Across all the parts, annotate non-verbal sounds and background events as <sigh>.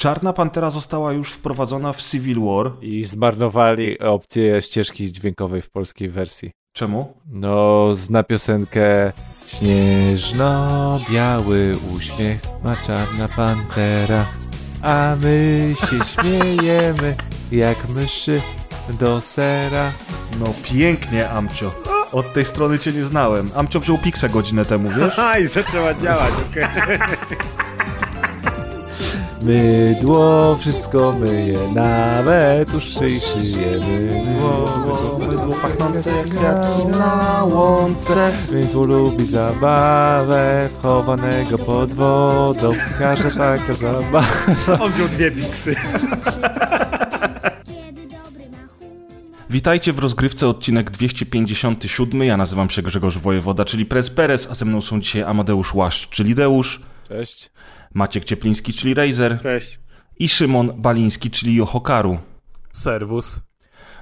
Czarna Pantera została już wprowadzona w Civil War. I zmarnowali opcję ścieżki dźwiękowej w polskiej wersji. Czemu? No, zna piosenkę Śnieżno-biały uśmiech ma czarna pantera, a my się <laughs> śmiejemy jak myszy do sera. No pięknie, Amcio. Od tej strony cię nie znałem. Amcio wziął Pixa godzinę temu, wiesz? Aha, <laughs> i zaczęła działać, okej. <laughs> Mydło wszystko myje, nawet uszy i szyjemy. Mydło, Mydło pachnące jak kwiatki na łące. Mydło lubi zabawę chowanego pod wodą. Każda taka zabawa. <laughs> On wziął dwie biksy. Witajcie w rozgrywce odcinek 257. Ja nazywam się Grzegorz Wojewoda, czyli Prez Perez, a ze mną są dzisiaj Amadeusz Łaszcz, czyli Deusz, Cześć. Maciek Ciepliński, czyli Razer Cześć. i Szymon Baliński, czyli Johokaru. Serwus.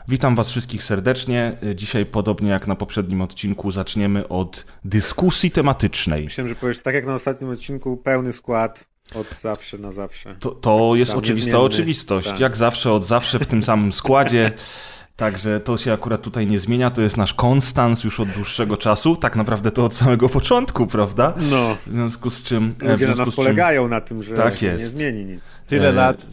Witam Was wszystkich serdecznie. Dzisiaj, podobnie jak na poprzednim odcinku, zaczniemy od dyskusji tematycznej. Myślałem, że powiesz tak jak na ostatnim odcinku, pełny skład od zawsze na zawsze. To, to jest oczywista niezmienny. oczywistość. Tak. Jak zawsze, od zawsze w tym samym składzie. <laughs> Także to się akurat tutaj nie zmienia. To jest nasz konstans już od dłuższego czasu. Tak naprawdę to od samego początku, prawda? No, W związku z czym. w ludzie na nas z czym polegają na tym, że Tak się jest. nie zmieni nic. Tyle E, lat.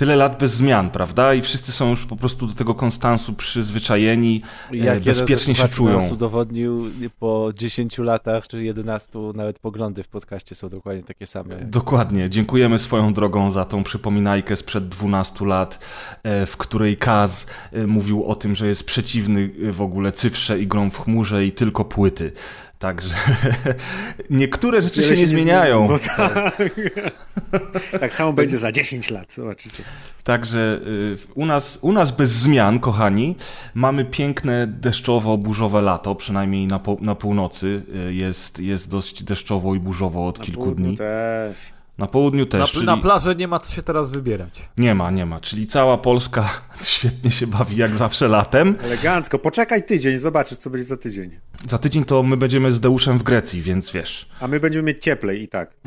Tyle lat bez zmian, prawda? I wszyscy są już po prostu do tego konstansu przyzwyczajeni, e, Jak bezpiecznie się czują. Nas udowodnił po 10 latach czy 11 nawet poglądy w podcaście są dokładnie takie same. Dokładnie. Dziękujemy swoją drogą za tą przypominajkę sprzed 12 lat, e, w której Kaz e, mówił o tym, że jest przeciwny w ogóle cyfrze i grom w chmurze i tylko płyty. Także <laughs> niektóre rzeczy Wiele się nie zmieniają. zmieni. No <laughs> tak. tak samo będzie za 10 lat, zobaczycie. Także y, u nas, u nas bez zmian, kochani, mamy piękne deszczowo-burzowe lato, przynajmniej na, po, na północy y, jest, jest dość deszczowo i burzowo od Na kilku dni. też. Na południu Na, też, czyli na plażę nie ma co się teraz wybierać. nie ma, nie ma, czyli cała Polska <laughs> świetnie się bawi jak zawsze latem. Elegancko. Poczekaj tydzień, zobaczysz, co będzie za tydzień. Za tydzień to my będziemy z Deuszem w Grecji, więc wiesz. A my będziemy mieć cieplej i tak. <laughs>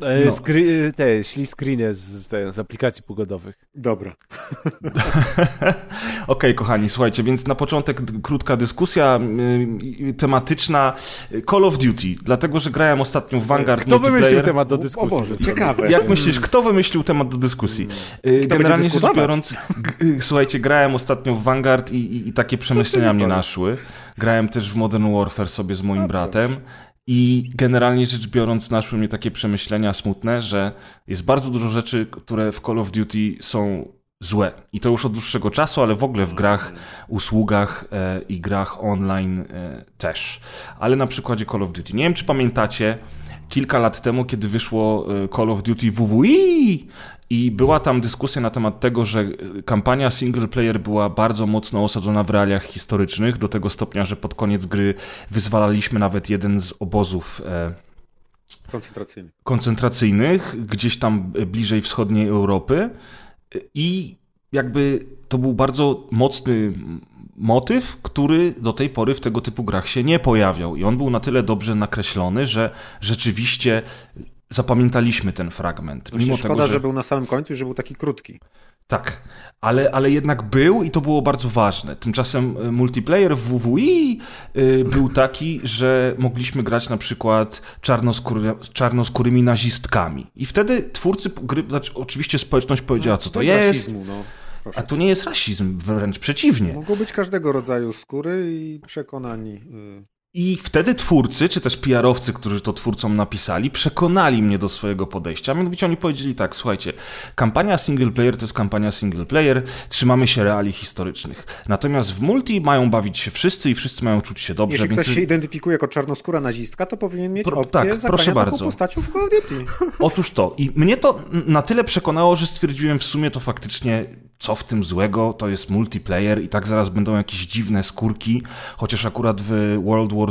E, No. skry, te, śli screeny z, z, z aplikacji pogodowych. Dobra. <laughs> Okej, kochani, słuchajcie, więc na początek krótka dyskusja y, tematyczna Call of Duty, dlatego że grałem ostatnio w Vanguard Kto wymyślił temat do O dyskusji? Boże, ciekawe. Jak myślisz, kto wymyślił temat do dyskusji? Y, Kto Generalnie rzecz biorąc, y, słuchajcie, grałem ostatnio w Vanguard i, i, i takie przemyślenia mnie naszły. Grałem też w Modern Warfare sobie z moim bratem. I generalnie rzecz biorąc, naszły mnie takie przemyślenia smutne, że jest bardzo dużo rzeczy, które w Call of Duty są złe. I to już od dłuższego czasu, ale w ogóle w grach, usługach e, i grach online e, też. Ale na przykładzie Call of Duty. Nie wiem, czy pamiętacie, kilka lat temu, kiedy wyszło e, Call of Duty WWI i była tam dyskusja na temat tego, że e, kampania single player była bardzo mocno osadzona w realiach historycznych, do tego stopnia, że pod koniec gry wyzwalaliśmy nawet jeden z obozów e, Koncentracyjny. koncentracyjnych, gdzieś tam bliżej wschodniej Europy i jakby to był bardzo mocny motyw, który do tej pory w tego typu grach się nie pojawiał i on był na tyle dobrze nakreślony, że rzeczywiście zapamiętaliśmy ten fragment. Mimo szkoda, że... był na samym końcu i że był taki krótki. Tak, ale, ale jednak był i to było bardzo ważne. Tymczasem e, multiplayer w WWI y, był taki, że mogliśmy grać na przykład czarnoskóry, czarnoskórymi nazistkami. I wtedy twórcy gry, znaczy oczywiście społeczność powiedziała, co to jest, rasizmu, no. Proszę. a to nie jest rasizm, wręcz przeciwnie. Mogą być każdego rodzaju skóry i przekonani. I wtedy twórcy, czy też PR-owcy, którzy to twórcom napisali, przekonali mnie do swojego podejścia. Mianowicie oni powiedzieli tak, słuchajcie, kampania single player to jest kampania single player, trzymamy się reali historycznych. Natomiast w multi mają bawić się wszyscy i wszyscy mają czuć się dobrze. Jeśli więc... ktoś się identyfikuje jako czarnoskóra nazistka, to powinien mieć Pro- opcję tak, proszę taką bardzo. postacią w Call of Duty. <laughs> Otóż to. I mnie to na tyle przekonało, że stwierdziłem w sumie to faktycznie, co w tym złego, to jest multiplayer i tak zaraz będą jakieś dziwne skórki, chociaż akurat w World War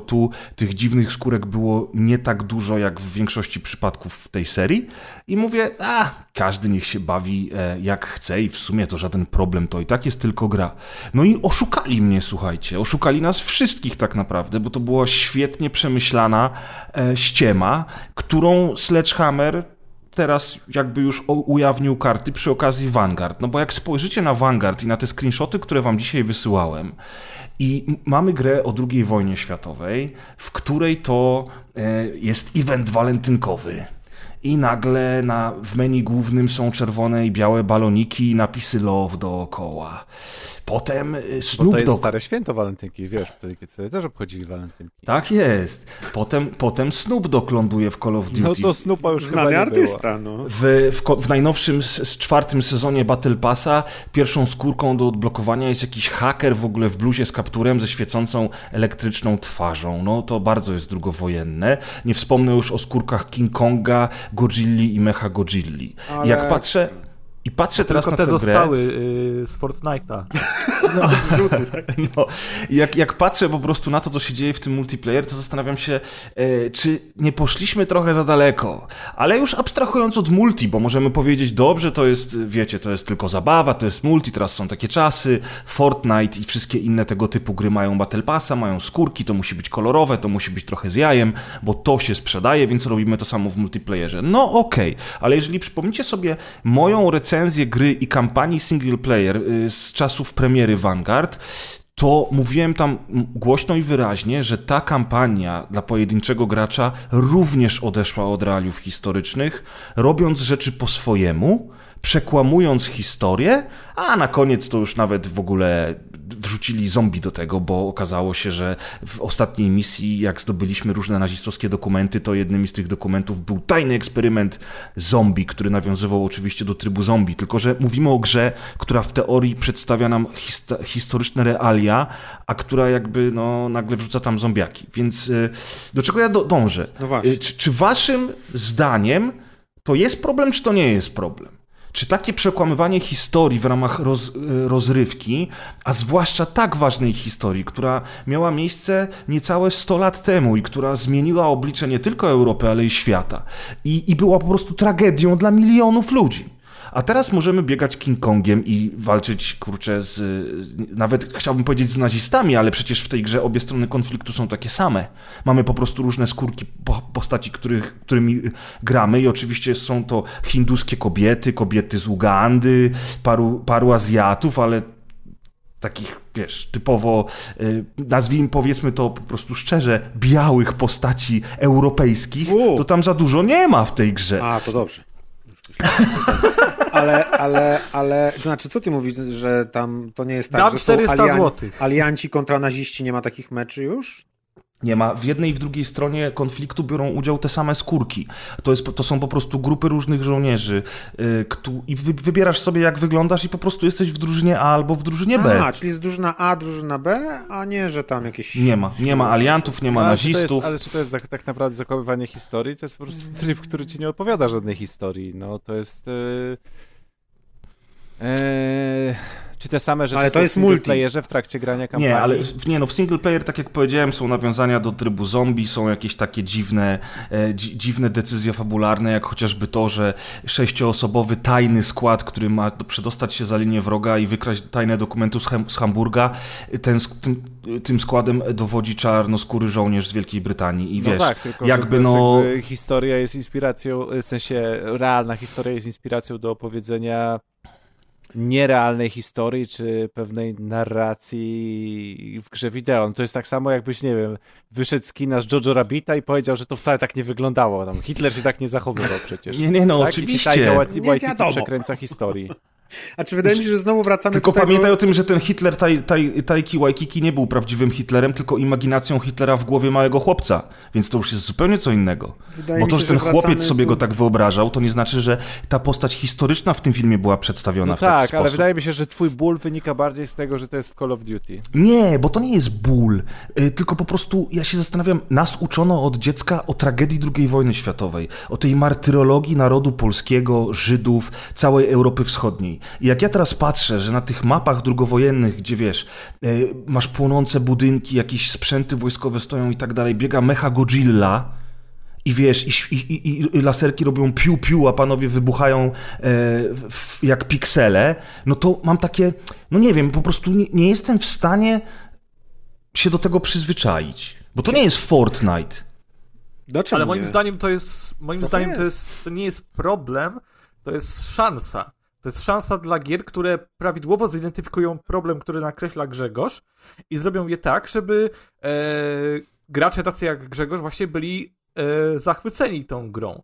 Tych dziwnych skórek było nie tak dużo, jak w większości przypadków w tej serii. I mówię, a, każdy niech się bawi e, jak chce i w sumie to żaden problem, to i tak jest tylko gra. No i oszukali mnie, słuchajcie, oszukali nas wszystkich tak naprawdę, bo to była świetnie przemyślana e, ściema, którą Sledgehammer teraz jakby już ujawnił karty przy okazji Vanguard. No bo jak spojrzycie na Vanguard i na te screenshoty, które wam dzisiaj wysyłałem, i mamy grę o II wojnie światowej, w której to e, jest event walentynkowy. I nagle na, w menu głównym są czerwone i białe baloniki i napisy love dookoła. Potem Bo Snoop to jest Dogg stare święto walentynki, wiesz, wtedy, kiedy wtedy też obchodzili walentynki. tak jest. Potem, potem Snoop Dogg ląduje w Call of Duty. No to Snoopa już chyba Znany nie artysta, no. W, w, w najnowszym, s- czwartym sezonie Battle Passa pierwszą skórką do odblokowania jest jakiś haker w ogóle w bluzie z kapturem ze świecącą elektryczną twarzą. No to bardzo jest drugowojenne. Nie wspomnę już o skórkach King Konga, Godzilli i Mecha Godzilli. Ale- Jak patrzę... I patrzę teraz Tylko na te tę zostały y, z Fortnite'a. <laughs> Odrzuty, tak? No, jak, jak patrzę po prostu na to, co się dzieje w tym multiplayer, to zastanawiam się, e, czy nie poszliśmy trochę za daleko. Ale już abstrahując od multi, bo możemy powiedzieć, dobrze, to jest, wiecie, to jest tylko zabawa, to jest multi, teraz są takie czasy, Fortnite i wszystkie inne tego typu gry mają Battle Passa, mają skórki, to musi być kolorowe, to musi być trochę z jajem, bo to się sprzedaje, więc robimy to samo w multiplayerze. No okej, ale jeżeli przypomnicie sobie moją recenzję gry i kampanii single player y, z czasów premiery Vanguard, to mówiłem tam głośno i wyraźnie, że ta kampania dla pojedynczego gracza również odeszła od realiów historycznych, robiąc rzeczy po swojemu, przekłamując historię, a na koniec to już nawet w ogóle wrzucili zombie do tego, bo okazało się, że w ostatniej misji, jak zdobyliśmy różne nazistowskie dokumenty, to jednym z tych dokumentów był tajny eksperyment zombie, który nawiązywał oczywiście do trybu zombie, tylko że mówimy o grze, która w teorii przedstawia nam hista- historyczne realia, a która jakby no, nagle wrzuca tam zombiaki. Więc y, do czego ja do- dążę? No. Y, Czy, czy waszym zdaniem to jest problem, czy to nie jest problem? Czy takie przekłamywanie historii w ramach roz, y, rozrywki, a zwłaszcza tak ważnej historii, która miała miejsce niecałe 100 lat temu i która zmieniła oblicze nie tylko Europy, ale i świata, i, i była po prostu tragedią dla milionów ludzi. A teraz możemy biegać King Kongiem i walczyć, kurczę, z, nawet chciałbym powiedzieć z nazistami, ale przecież w tej grze obie strony konfliktu są takie same. Mamy po prostu różne skórki po, postaci, których, którymi gramy i oczywiście są to hinduskie kobiety, kobiety z Ugandy, paru, paru Azjatów, ale takich, wiesz, typowo, y, nazwijmy, powiedzmy to po prostu szczerze, białych postaci europejskich, U. to tam za dużo nie ma w tej grze. A, to dobrze. <laughs> Ale, ale, ale, to znaczy, co ty mówisz, że tam to nie jest tak, Dam że 400 są alian- złotych. alianci kontra naziści, nie ma takich meczy już? Nie ma. W jednej i w drugiej stronie konfliktu biorą udział te same skórki. To, jest, to są po prostu grupy różnych żołnierzy. Yy, któ- I wy, wybierasz sobie, jak wyglądasz, i po prostu jesteś w drużynie A albo w drużynie B. A, czyli jest drużyna A, drużyna B, a nie, że tam jakieś... Nie ma. Nie ma aliantów, nie ma ale, czy to jest, nazistów. ale czy to jest tak, tak naprawdę zakłamywanie historii? To jest po prostu <laughs> tryb, który ci nie odpowiada żadnej historii. No to jest... Yy... Yy... Czy te same rzeczy Ale to jest w single multi. playerze w trakcie grania kampanii? Nie, ale w- nie, no w single player, tak jak powiedziałem, są nawiązania do trybu zombie, są jakieś takie dziwne, e, dzi, dziwne decyzje fabularne, jak chociażby to, że sześcioosobowy tajny skład, który ma do- przedostać się za linię wroga i wykraść tajne dokumenty z, z Hamburga, ten, sk- tym, tym składem dowodzi czarnoskóry żołnierz z Wielkiej Brytanii i No wiesz, tak, tylko jakby no... jakby historia jest inspiracją, w sensie realna historia jest inspiracją do opowiedzenia nierealnej historii, czy pewnej narracji w grze wideo. No to jest tak samo jakbyś, nie wiem, wyszedł z kina z Jojo Rabbita i powiedział, że to wcale tak nie wyglądało. Tam Hitler się tak nie zachowywał przecież. Nie, nie, no tak? oczywiście. I ci Taika Waititi- przekręca historii. A czy wydaje mi się, że znowu wracamy Tylko do tego... pamiętaj o tym, że ten Hitler taj, taj, Taiki Waikiki nie był prawdziwym Hitlerem, tylko imaginacją Hitlera w głowie małego chłopca. Więc to już jest zupełnie co innego. Wydaje Bo to, się, że ten że chłopiec sobie tu- go tak wyobrażał, to nie znaczy, że ta postać historyczna w tym filmie była przedstawiona No w taki tak, sposób. ale wydaje mi się, że twój ból wynika bardziej z tego, że to jest w Call of Duty. Nie, bo to nie jest ból, y, tylko po prostu ja się zastanawiam, nas uczono od dziecka o tragedii II wojny światowej, o tej martyrologii narodu polskiego, Żydów, całej Europy Wschodniej. I jak ja teraz patrzę, że na tych mapach drugowojennych, gdzie wiesz, y, masz płonące budynki, jakieś sprzęty wojskowe stoją i tak dalej, biega mecha Godzilla, i wiesz, i, i, i, laserki robią piu-piu, a panowie wybuchają e, w, jak piksele, no to mam takie, no nie wiem, po prostu nie, nie jestem w stanie się do tego przyzwyczaić. Bo to nie jest Fortnite. Dlaczego Ale moim nie? zdaniem to jest, moim To zdaniem to, jest. jest, to nie jest problem, to jest szansa. To jest szansa dla gier, które prawidłowo zidentyfikują problem, który nakreśla Grzegorz i zrobią je tak, żeby e, gracze tacy jak Grzegorz właśnie byli e, zachwyceni tą grą.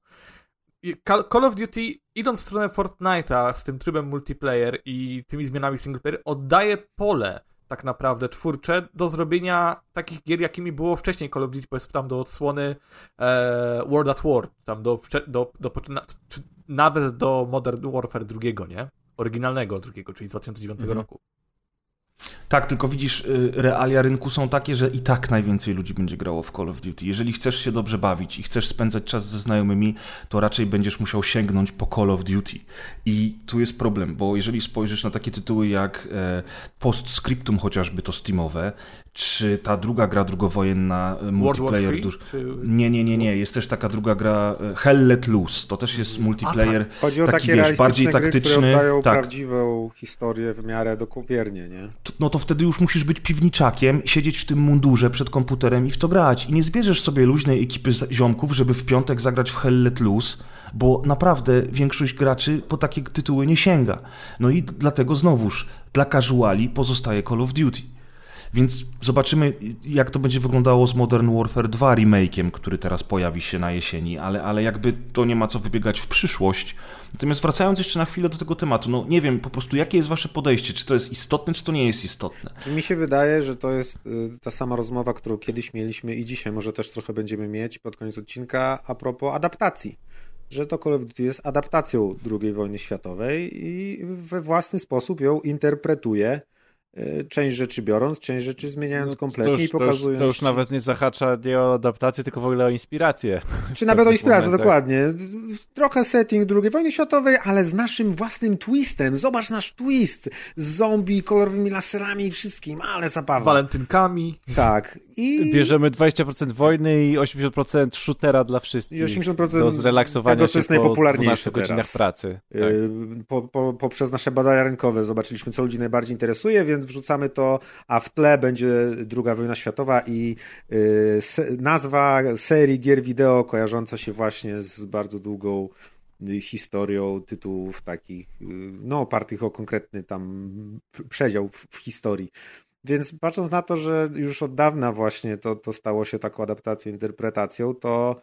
Call of Duty, idąc w stronę Fortnite'a z tym trybem multiplayer i tymi zmianami single player, oddaje pole tak naprawdę twórcze do zrobienia takich gier, jakimi było wcześniej Call of Duty, powiedzmy tam do odsłony e, World at War, tam do, do, do, na, czy nawet do Modern Warfare drugiego, nie? Oryginalnego drugiego, czyli z 2009 Mhm. roku. Tak, tylko widzisz, y, realia rynku są takie, że i tak najwięcej ludzi będzie grało w Call of Duty. Jeżeli chcesz się dobrze bawić i chcesz spędzać czas ze znajomymi, to raczej będziesz musiał sięgnąć po Call of Duty. I tu jest problem, bo jeżeli spojrzysz na takie tytuły jak e, Postscriptum chociażby to Steamowe, czy ta druga gra drugowojenna, e, World War multiplayer... Duż-. Nie, nie, nie, nie. Jest też taka druga gra e, Hell Let Loose. To też jest multiplayer. Chodzi o taki, takie wiesz, bardziej gry, taktyczny. które oddają tak. prawdziwą historię w miarę dokowiernie, nie? No to wtedy już musisz być piwniczakiem, siedzieć w tym mundurze przed komputerem i w to grać. I nie zbierzesz sobie luźnej ekipy ziomków, żeby w piątek zagrać w Hell Let Loose, bo naprawdę większość graczy po takie tytuły nie sięga. No i dlatego znowuż dla casuali pozostaje Call of Duty. Więc zobaczymy, jak to będzie wyglądało z Modern Warfare 2 remake'iem, który teraz pojawi się na jesieni, ale, ale jakby to nie ma co wybiegać w przyszłość. Natomiast wracając jeszcze na chwilę do tego tematu, no nie wiem po prostu, jakie jest wasze podejście? Czy to jest istotne, czy to nie jest istotne? Czy mi się wydaje, że to jest y, ta sama rozmowa, którą kiedyś mieliśmy i dzisiaj może też trochę będziemy mieć pod koniec odcinka a propos adaptacji. Że to Call of Duty jest adaptacją II wojny światowej i we własny sposób ją interpretuje, część rzeczy biorąc, część rzeczy zmieniając No, kompletnie już, i pokazując... To już, to już nawet nie zahacza nie o adaptację, tylko w ogóle o inspirację. <laughs> Czy nawet o inspirację, momentach. dokładnie. Trochę setting II wojny światowej, ale z naszym własnym twistem. Zobacz nasz twist z zombie, kolorowymi laserami i wszystkim, ale zabawa. Walentynkami. Tak. I Bierzemy 20% wojny i 80% shootera dla wszystkich. I 80% do zrelaksowania tego, co się jest po najpopularniejsze 12 godzinach pracy. Tak. y, po, po, poprzez nasze badania rynkowe zobaczyliśmy, co ludzi najbardziej interesuje, więc wrzucamy to, a w tle będzie druga wojna światowa i y, se, nazwa serii gier wideo kojarząca się właśnie z bardzo długą y, historią tytułów takich, no opartych o konkretny tam przedział w, w historii. Więc patrząc na to, że już od dawna właśnie to, to stało się taką adaptacją, interpretacją, to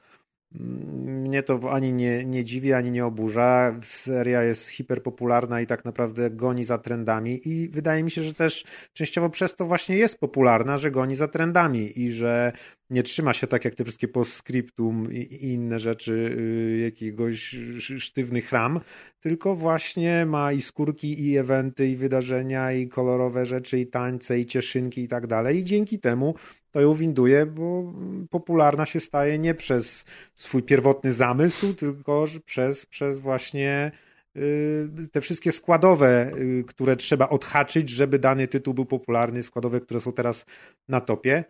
mnie to ani nie, nie dziwi, ani nie oburza. Seria jest hiperpopularna i tak naprawdę goni za trendami i wydaje mi się, że też częściowo przez to właśnie jest popularna, że goni za trendami i że nie trzyma się tak jak te wszystkie postscriptum i, inne rzeczy y, jakiegoś sz- sztywnych ram, tylko właśnie ma i skórki, i eventy, i wydarzenia, i kolorowe rzeczy, i tańce, i cieszynki i tak dalej. I dzięki temu to ją winduje, bo popularna się staje nie przez swój pierwotny zamysł, tylko przez, przez właśnie y, te wszystkie składowe, y, które trzeba odhaczyć, żeby dany tytuł był popularny, składowe, które są teraz na topie.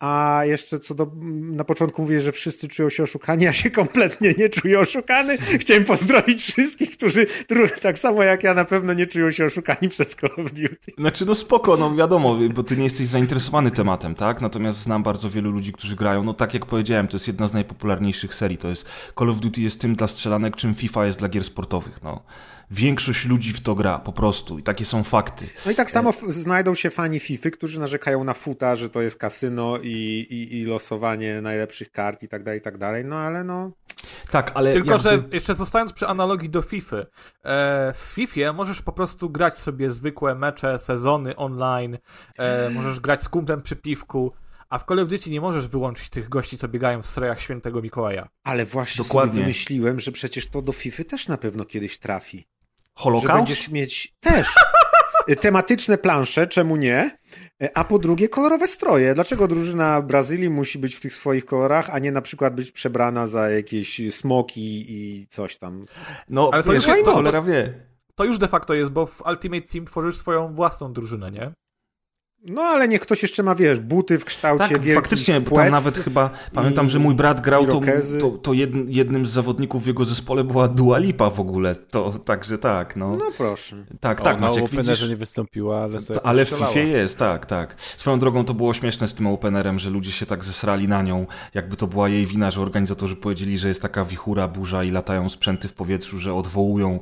A jeszcze co do. Na początku mówię, że wszyscy czują się oszukani, ja się kompletnie nie czuję oszukany. Chciałem pozdrowić wszystkich, którzy tak samo jak ja na pewno nie czują się oszukani przez Call of Duty. Znaczy, no spoko, no wiadomo, bo ty nie jesteś zainteresowany tematem, tak? Natomiast znam bardzo wielu ludzi, którzy grają. No tak jak powiedziałem, to jest jedna z najpopularniejszych serii. To jest Call of Duty jest tym dla strzelanek, czym FIFA jest dla gier sportowych, no. Większość ludzi w to gra, po prostu. I takie są fakty. No i tak samo f- znajdą się fani FIFA, którzy narzekają na futa, że to jest kasyno i, i, i losowanie najlepszych kart i tak dalej, i tak dalej. No ale no. Tak, ale Tylko, jakby... że jeszcze zostając przy analogii do FIFA, e, w FIFA możesz po prostu grać sobie zwykłe mecze, sezony online, e, możesz grać z kumplem przy piwku, a w Call of Duty nie możesz wyłączyć tych gości, co biegają w strojach świętego Mikołaja. Ale właśnie Dokładnie. sobie wymyśliłem, że przecież to do FIFA też na pewno kiedyś trafi. Że Holokaust? będziesz mieć też y, tematyczne plansze, czemu nie? Y, A po drugie kolorowe stroje. Dlaczego drużyna Brazylii musi być w tych swoich kolorach, a nie na przykład być przebrana za jakieś smoki i coś tam? No, Ale to już- to to- cholera wie. To już de facto jest, bo w Ultimate Team tworzysz swoją własną drużynę, nie? No ale niech ktoś jeszcze ma, wiesz, buty w kształcie Tak, wielkich faktycznie, bo tam płetw nawet chyba, pamiętam, że mój brat grał, to, to, to jedn, jednym z zawodników w jego zespole była Dua Lipa w ogóle, to także tak, no. No proszę. Tak, O, tak, na Maciek, Openerze widzisz, nie wystąpiła, ale sobie To, ale w. FIFA jest, tak, tak. Swoją drogą to było śmieszne z tym openerem, że ludzie się tak zesrali na nią, jakby to była jej wina, że organizatorzy powiedzieli, że jest taka wichura, burza i latają sprzęty w powietrzu, że odwołują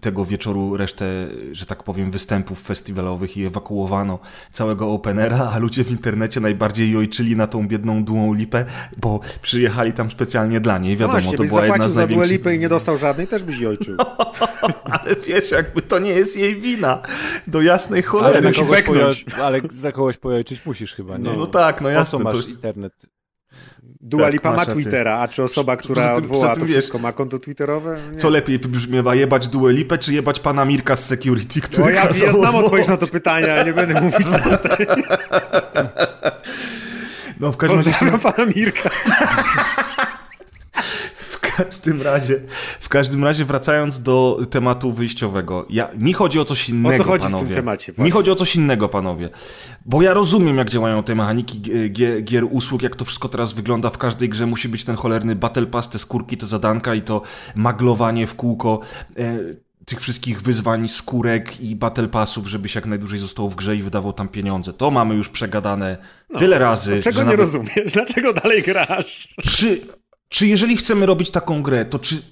tego wieczoru resztę, że tak powiem, występów festiwalowych i ewakuowano całego openera, a ludzie w internecie najbardziej jojczyli na tą biedną Duą Lipę, bo przyjechali tam specjalnie dla niej. No Wiadomo, właśnie, to była jedna z za największych... Lipę i nie dostał żadnej, też byś ojczył. <laughs> Ale wiesz, jakby to nie jest jej wina. Do jasnej Ale, cholery. za musi kogoś beknąć. pojo- ale za kogoś pojojczyć musisz chyba, nie? No, no tak, no Po co jasne. masz internet? Dua Tak, Lipa ma. Twittera, a czy osoba, która odwoła to wiesz- wszystko, ma konto twitterowe? Nie. Co lepiej wybrzmiewa, jebać Dua Lipę, czy jebać pana Mirka z security, który O, ja, ja znam odwołać? odpowiedź na to pytanie, nie będę mówić <laughs> tej. No w każdym, razie, pana Mirka. <laughs> w każdym razie, w każdym razie wracając do tematu wyjściowego. Ja, mi chodzi o coś innego, O co chodzi w panowie. tym temacie? Mi Właśnie. chodzi o coś innego, panowie. Bo ja rozumiem, jak działają te mechaniki gier, gier usług, jak to wszystko teraz wygląda. W każdej grze musi być ten cholerny battle pass, te skórki, te zadanka i to maglowanie w kółko. E, tych wszystkich wyzwań, skórek i battle passów, żebyś jak najdłużej został w grze i wydawał tam pieniądze. To mamy już przegadane tyle razy. No, Czego nie nawet- rozumiesz? Dlaczego dalej grasz? czy, czy jeżeli chcemy robić taką grę, to czy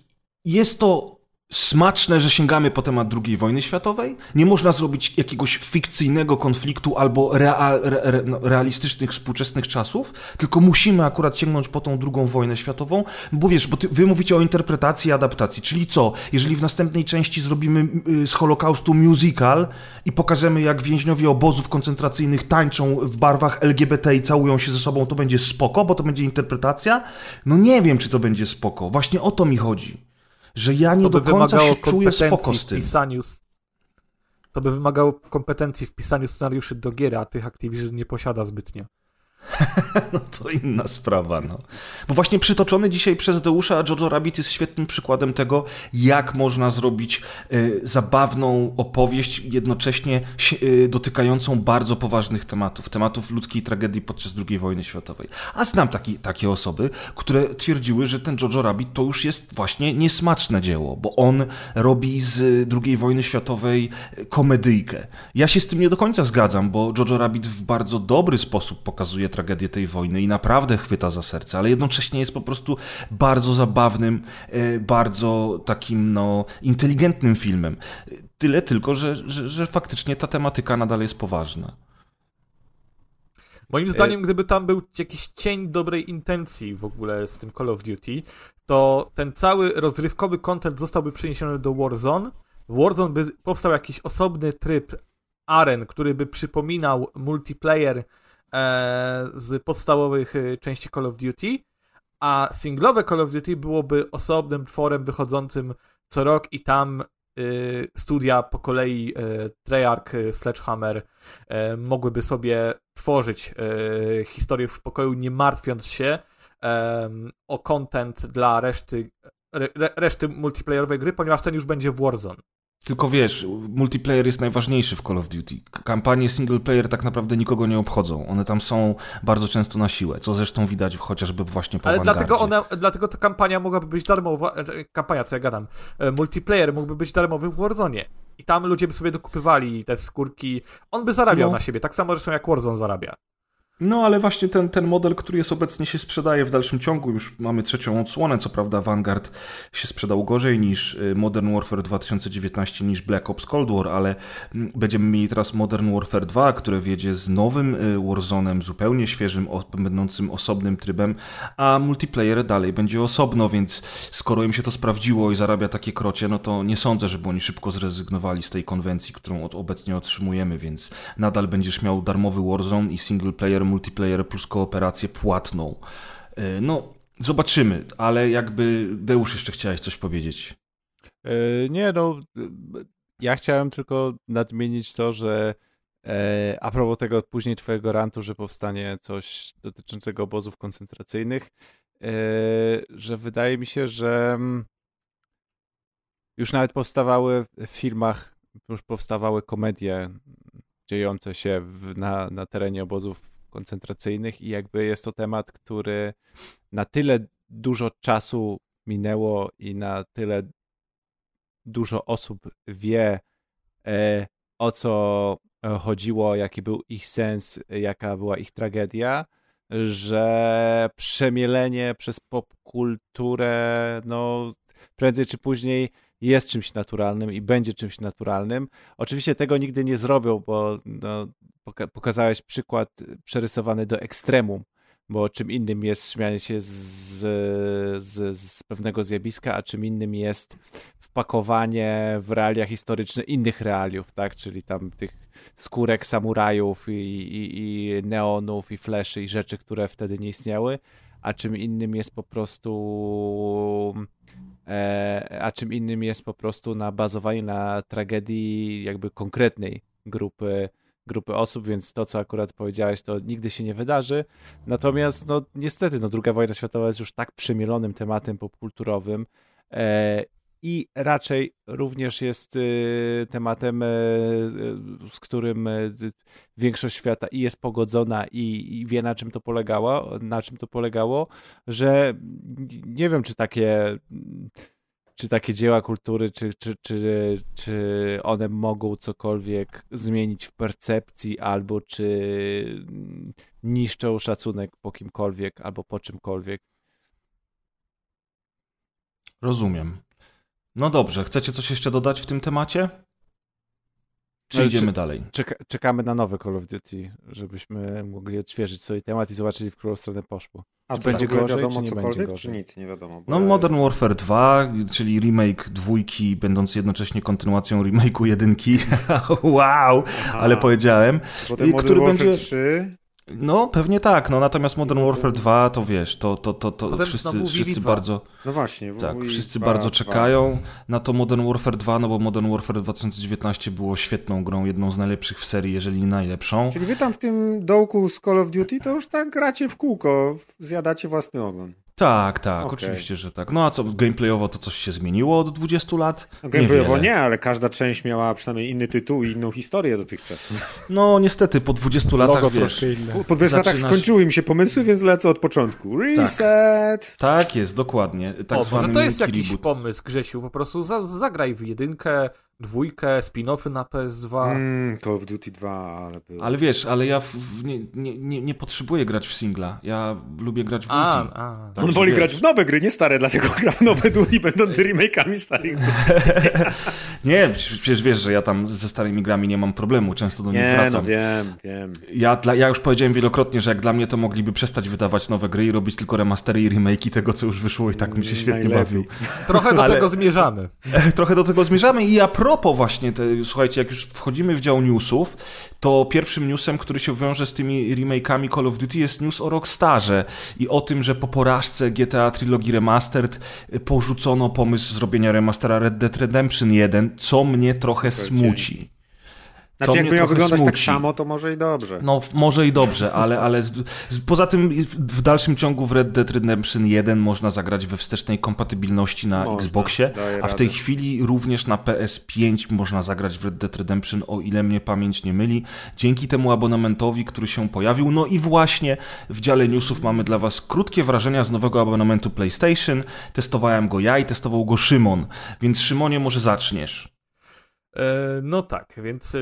jest to smaczne, że sięgamy po temat II wojny światowej? Nie można zrobić jakiegoś fikcyjnego konfliktu albo real, re, no, realistycznych, współczesnych czasów, tylko musimy akurat sięgnąć po tą II wojnę światową, bo wiesz, bo ty, wy mówicie o interpretacji i adaptacji, czyli co? Jeżeli w następnej części zrobimy y, z Holokaustu musical i pokażemy, jak więźniowie obozów koncentracyjnych tańczą w barwach LGBT i całują się ze sobą, to będzie spoko, bo to będzie interpretacja? No nie wiem, czy to będzie spoko. Właśnie o to mi chodzi. Że ja nie do końca się czuję spoko kompetencji z tym. pisaniu. To by wymagało kompetencji w pisaniu scenariuszy do gier, a tych Activision nie posiada zbytnio. <laughs> No to inna sprawa, no. Bo właśnie przytoczony dzisiaj przez Deusza Jojo Rabbit jest świetnym przykładem tego, jak można zrobić y, zabawną opowieść, jednocześnie y, dotykającą bardzo poważnych tematów, tematów ludzkiej tragedii podczas II wojny światowej. A znam taki, takie osoby, które twierdziły, że ten Jojo Rabbit to już jest właśnie niesmaczne dzieło, bo on robi z II wojny światowej komedyjkę. Ja się z tym nie do końca zgadzam, bo Jojo Rabbit w bardzo dobry sposób pokazuje tragedię tej wojny i naprawdę chwyta za serce, ale jednocześnie jest po prostu bardzo zabawnym, e, bardzo takim no, inteligentnym filmem. Tyle tylko, że, że, że faktycznie ta tematyka nadal jest poważna. Moim zdaniem, gdyby tam był jakiś cień dobrej intencji w ogóle z tym Call of Duty, to ten cały rozrywkowy content zostałby przeniesiony do Warzone. W Warzone by powstał jakiś osobny tryb aren, który by przypominał multiplayer e, z podstawowych e, części Call of Duty, a singlowe Call of Duty byłoby osobnym tworem wychodzącym co rok i tam y, studia po kolei Treyarch, Sledgehammer e, mogłyby sobie tworzyć e, historię w spokoju, nie martwiąc się o content dla reszty, re, re- reszty multiplayerowej gry, ponieważ ten już będzie w Warzone. Tylko wiesz, multiplayer jest najważniejszy w Call of Duty. Kampanie single player tak naprawdę nikogo nie obchodzą. One tam są bardzo często na siłę, co zresztą widać chociażby właśnie po Ale Vanguardzie. dlatego, ona, dlatego ta kampania mogłaby być darmowa. e, Kampania, co ja gadam. e, Multiplayer mógłby być darmowy w Warzone. I tam ludzie by sobie dokupywali te skórki. On by zarabiał No. na siebie, tak samo zresztą jak Warzone zarabia. No, ale właśnie ten, ten model, który jest obecnie się sprzedaje w dalszym ciągu, już mamy trzecią odsłonę, co prawda Vanguard się sprzedał gorzej niż y, Modern Warfare 2019, niż Black Ops Cold War, ale mm, będziemy mieli teraz Modern Warfare 2, które wiedzie z nowym y, Warzone'em, zupełnie świeżym, będącym osobnym trybem, a multiplayer dalej będzie osobno, więc skoro im się to sprawdziło i zarabia takie krocie, no to nie sądzę, żeby oni szybko zrezygnowali z tej konwencji, którą obecnie otrzymujemy, więc nadal będziesz miał darmowy Warzone i single player, multiplayer plus kooperację płatną. Yy, No, zobaczymy, ale jakby Deusz jeszcze chciałeś coś powiedzieć. E, Nie, no. e, Ja chciałem tylko nadmienić to, że e, a propos tego później twojego rantu, że powstanie coś dotyczącego obozów koncentracyjnych, e, że wydaje mi się, że mm, już nawet powstawały w filmach, już powstawały komedie dziejące się w, na, na terenie obozów koncentracyjnych i jakby jest to temat, który na tyle dużo czasu minęło i na tyle dużo osób wie, e, o co chodziło, jaki był ich sens, jaka była ich tragedia, że przemielenie przez popkulturę, no prędzej czy później jest czymś naturalnym i będzie czymś naturalnym. Oczywiście tego nigdy nie zrobią, bo no, pokazałeś przykład przerysowany do ekstremum, bo czym innym jest śmianie się z, z, z pewnego zjawiska, a czym innym jest wpakowanie w realia historyczne innych realiów, tak? Czyli tam tych skórek samurajów i, i, i neonów i fleszy i rzeczy, które wtedy nie istniały, a czym innym jest po prostu a czym innym jest po prostu na bazowanie na tragedii jakby konkretnej grupy grupy osób, więc to, co akurat powiedziałeś, to nigdy się nie wydarzy. Natomiast, no niestety, no, II wojna światowa jest już tak przemielonym tematem popkulturowym e, i raczej również jest y, tematem, y, y, z którym większość świata i jest pogodzona i, wie na czym to polegało, na czym to polegało, że nie wiem, czy takie czy takie dzieła kultury, czy, czy, czy, czy one mogą cokolwiek zmienić w percepcji, albo czy niszczą szacunek po kimkolwiek, albo po czymkolwiek. Rozumiem. No dobrze, chcecie coś jeszcze dodać w tym temacie? Czy idziemy czy, dalej? Czeka, czekamy na nowe Call of Duty, żebyśmy mogli odświeżyć sobie temat i zobaczyli, w którą stronę poszło. A czy będzie gorzej, wiadomo czy cokolwiek, czy nic? Nie wiadomo. No ja Modern jest... Warfare 2, czyli remake dwójki, będąc jednocześnie kontynuacją remake'u jedynki. <laughs> wow, Aha. ale powiedziałem. Potem I, Modern który Warfare będzie... 3. No, pewnie tak, no natomiast Modern Warfare 2 to wiesz, to, to, to, to wszyscy, wszyscy bardzo... No właśnie. Tak, wszyscy 2, bardzo 2. czekają na to Modern Warfare 2, no bo Modern Warfare 2019 było świetną grą, jedną z najlepszych w serii, jeżeli nie najlepszą. Czyli wy tam w tym dołku z Call of Duty to już tak gracie w kółko, zjadacie własny ogon. Tak, tak, okay. oczywiście, że tak. No a co, gameplayowo to coś się zmieniło od 20 lat? No, gameplayowo nie, nie, ale każda część miała przynajmniej inny tytuł i inną historię dotychczas. No niestety, po 20 latach, Logo wiesz... Po, po 20 zaczynasz... latach skończyły mi się pomysły, więc lecę od początku. Reset! Tak, tak jest, dokładnie. Tak o, może to jest jakiś reboot. pomysł, Grzesiu, po prostu za, zagraj w jedynkę, dwójkę, spin-offy na PS2. Mm, Call of Duty 2, ale było. Ale wiesz, ale ja w, w, nie, nie, nie, nie, potrzebuję grać w singla. Ja lubię grać w a, multi. A, tak, On woli wiesz. grać w nowe gry, nie stare, dlatego gra w nowe Duty, <laughs> będące remake'ami starych <laughs> Nie, przecież wiesz, że ja tam ze starymi grami nie mam problemu, często do nich nie, wracam. no wiem, wiem. Ja, dla, ja już powiedziałem wielokrotnie, że jak dla mnie to mogliby przestać wydawać nowe gry i robić tylko remastery i remake'i tego, co już wyszło i tak mi się świetnie Najlepiej. bawił. Trochę do ale... tego zmierzamy. <laughs> Trochę do tego zmierzamy i a propos właśnie te słuchajcie, jak już wchodzimy w dział newsów, to pierwszym newsem, który się wiąże z tymi remake'ami Call of Duty jest news o Rockstarze i o tym, że po porażce GTA Trilogy Remastered porzucono pomysł zrobienia remastera Red Dead Redemption 1, co mnie trochę smuci. Znaczy, jakby miał wyglądać tak smuci. tak samo, to może i dobrze. No, może i dobrze, ale, ale z, z, poza tym w dalszym ciągu w Red Dead Redemption 1 można zagrać we wstecznej kompatybilności na można, Xboxie, a w tej radę. chwili również na PS5 można zagrać w Red Dead Redemption, o ile mnie pamięć nie myli, dzięki temu abonamentowi, który się pojawił. No i właśnie w dziale newsów mamy dla Was krótkie wrażenia z nowego abonamentu PlayStation. Testowałem go ja i testował go Szymon, więc Szymonie może zaczniesz. E, no tak, więc e,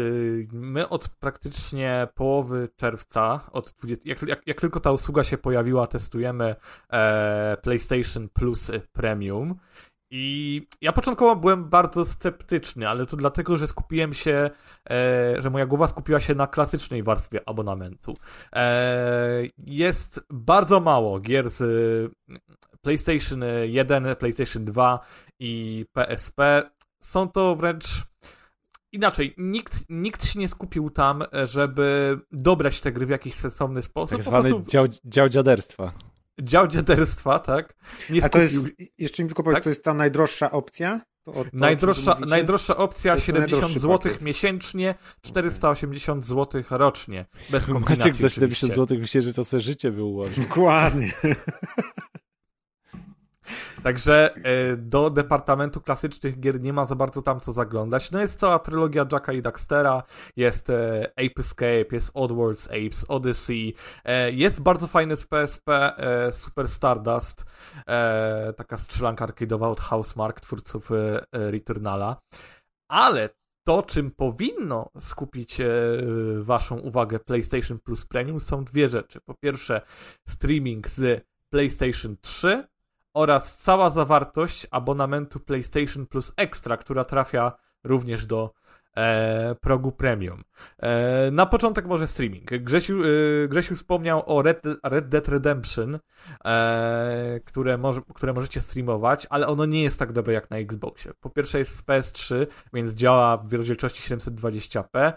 my od praktycznie połowy czerwca, od 20, jak, jak, jak tylko ta usługa się pojawiła, testujemy e, PlayStation Plus Premium. I ja początkowo byłem bardzo sceptyczny, ale to dlatego, że skupiłem się, e, że moja głowa skupiła się na klasycznej warstwie abonamentu. E, jest bardzo mało gier z PlayStation 1, PlayStation 2 i PSP. Są to wręcz inaczej, nikt, nikt się nie skupił tam, żeby dobrać te gry w jakiś sensowny sposób. Tak zwany prostu... dział, dział dziaderstwa. Dział dziaderstwa, tak. Nie skupił... A to jest, jeszcze mi tylko powiedz, tak? to jest ta najdroższa opcja? To, to, najdroższa, najdroższa opcja 70 zł miesięcznie, 480 okay. zł rocznie. Bez kombinacji Maciek za 70 zł myślę, że to sobie życie było. Dokładnie. Także e, do departamentu klasycznych gier nie ma za bardzo tam co zaglądać. No jest cała trylogia Jacka i Daxtera, jest e, Ape Escape, jest Oddworld's Apes, Odyssey, e, jest bardzo fajny z PSP Super Stardust, taka strzelanka arcade'owa od Housemark, twórców Returnala. Ale to, czym powinno skupić waszą uwagę PlayStation Plus Premium są dwie rzeczy. Po pierwsze streaming z PlayStation 3 oraz cała zawartość abonamentu PlayStation Plus Extra, która trafia również do e, progu premium. E, na początek może streaming. Grzesiu, e, Grzesiu wspomniał o Red, Red Dead Redemption, e, które, może, które możecie streamować, ale ono nie jest tak dobre jak na Xboxie. Po pierwsze jest z PS3, więc działa w rozdzielczości 720p.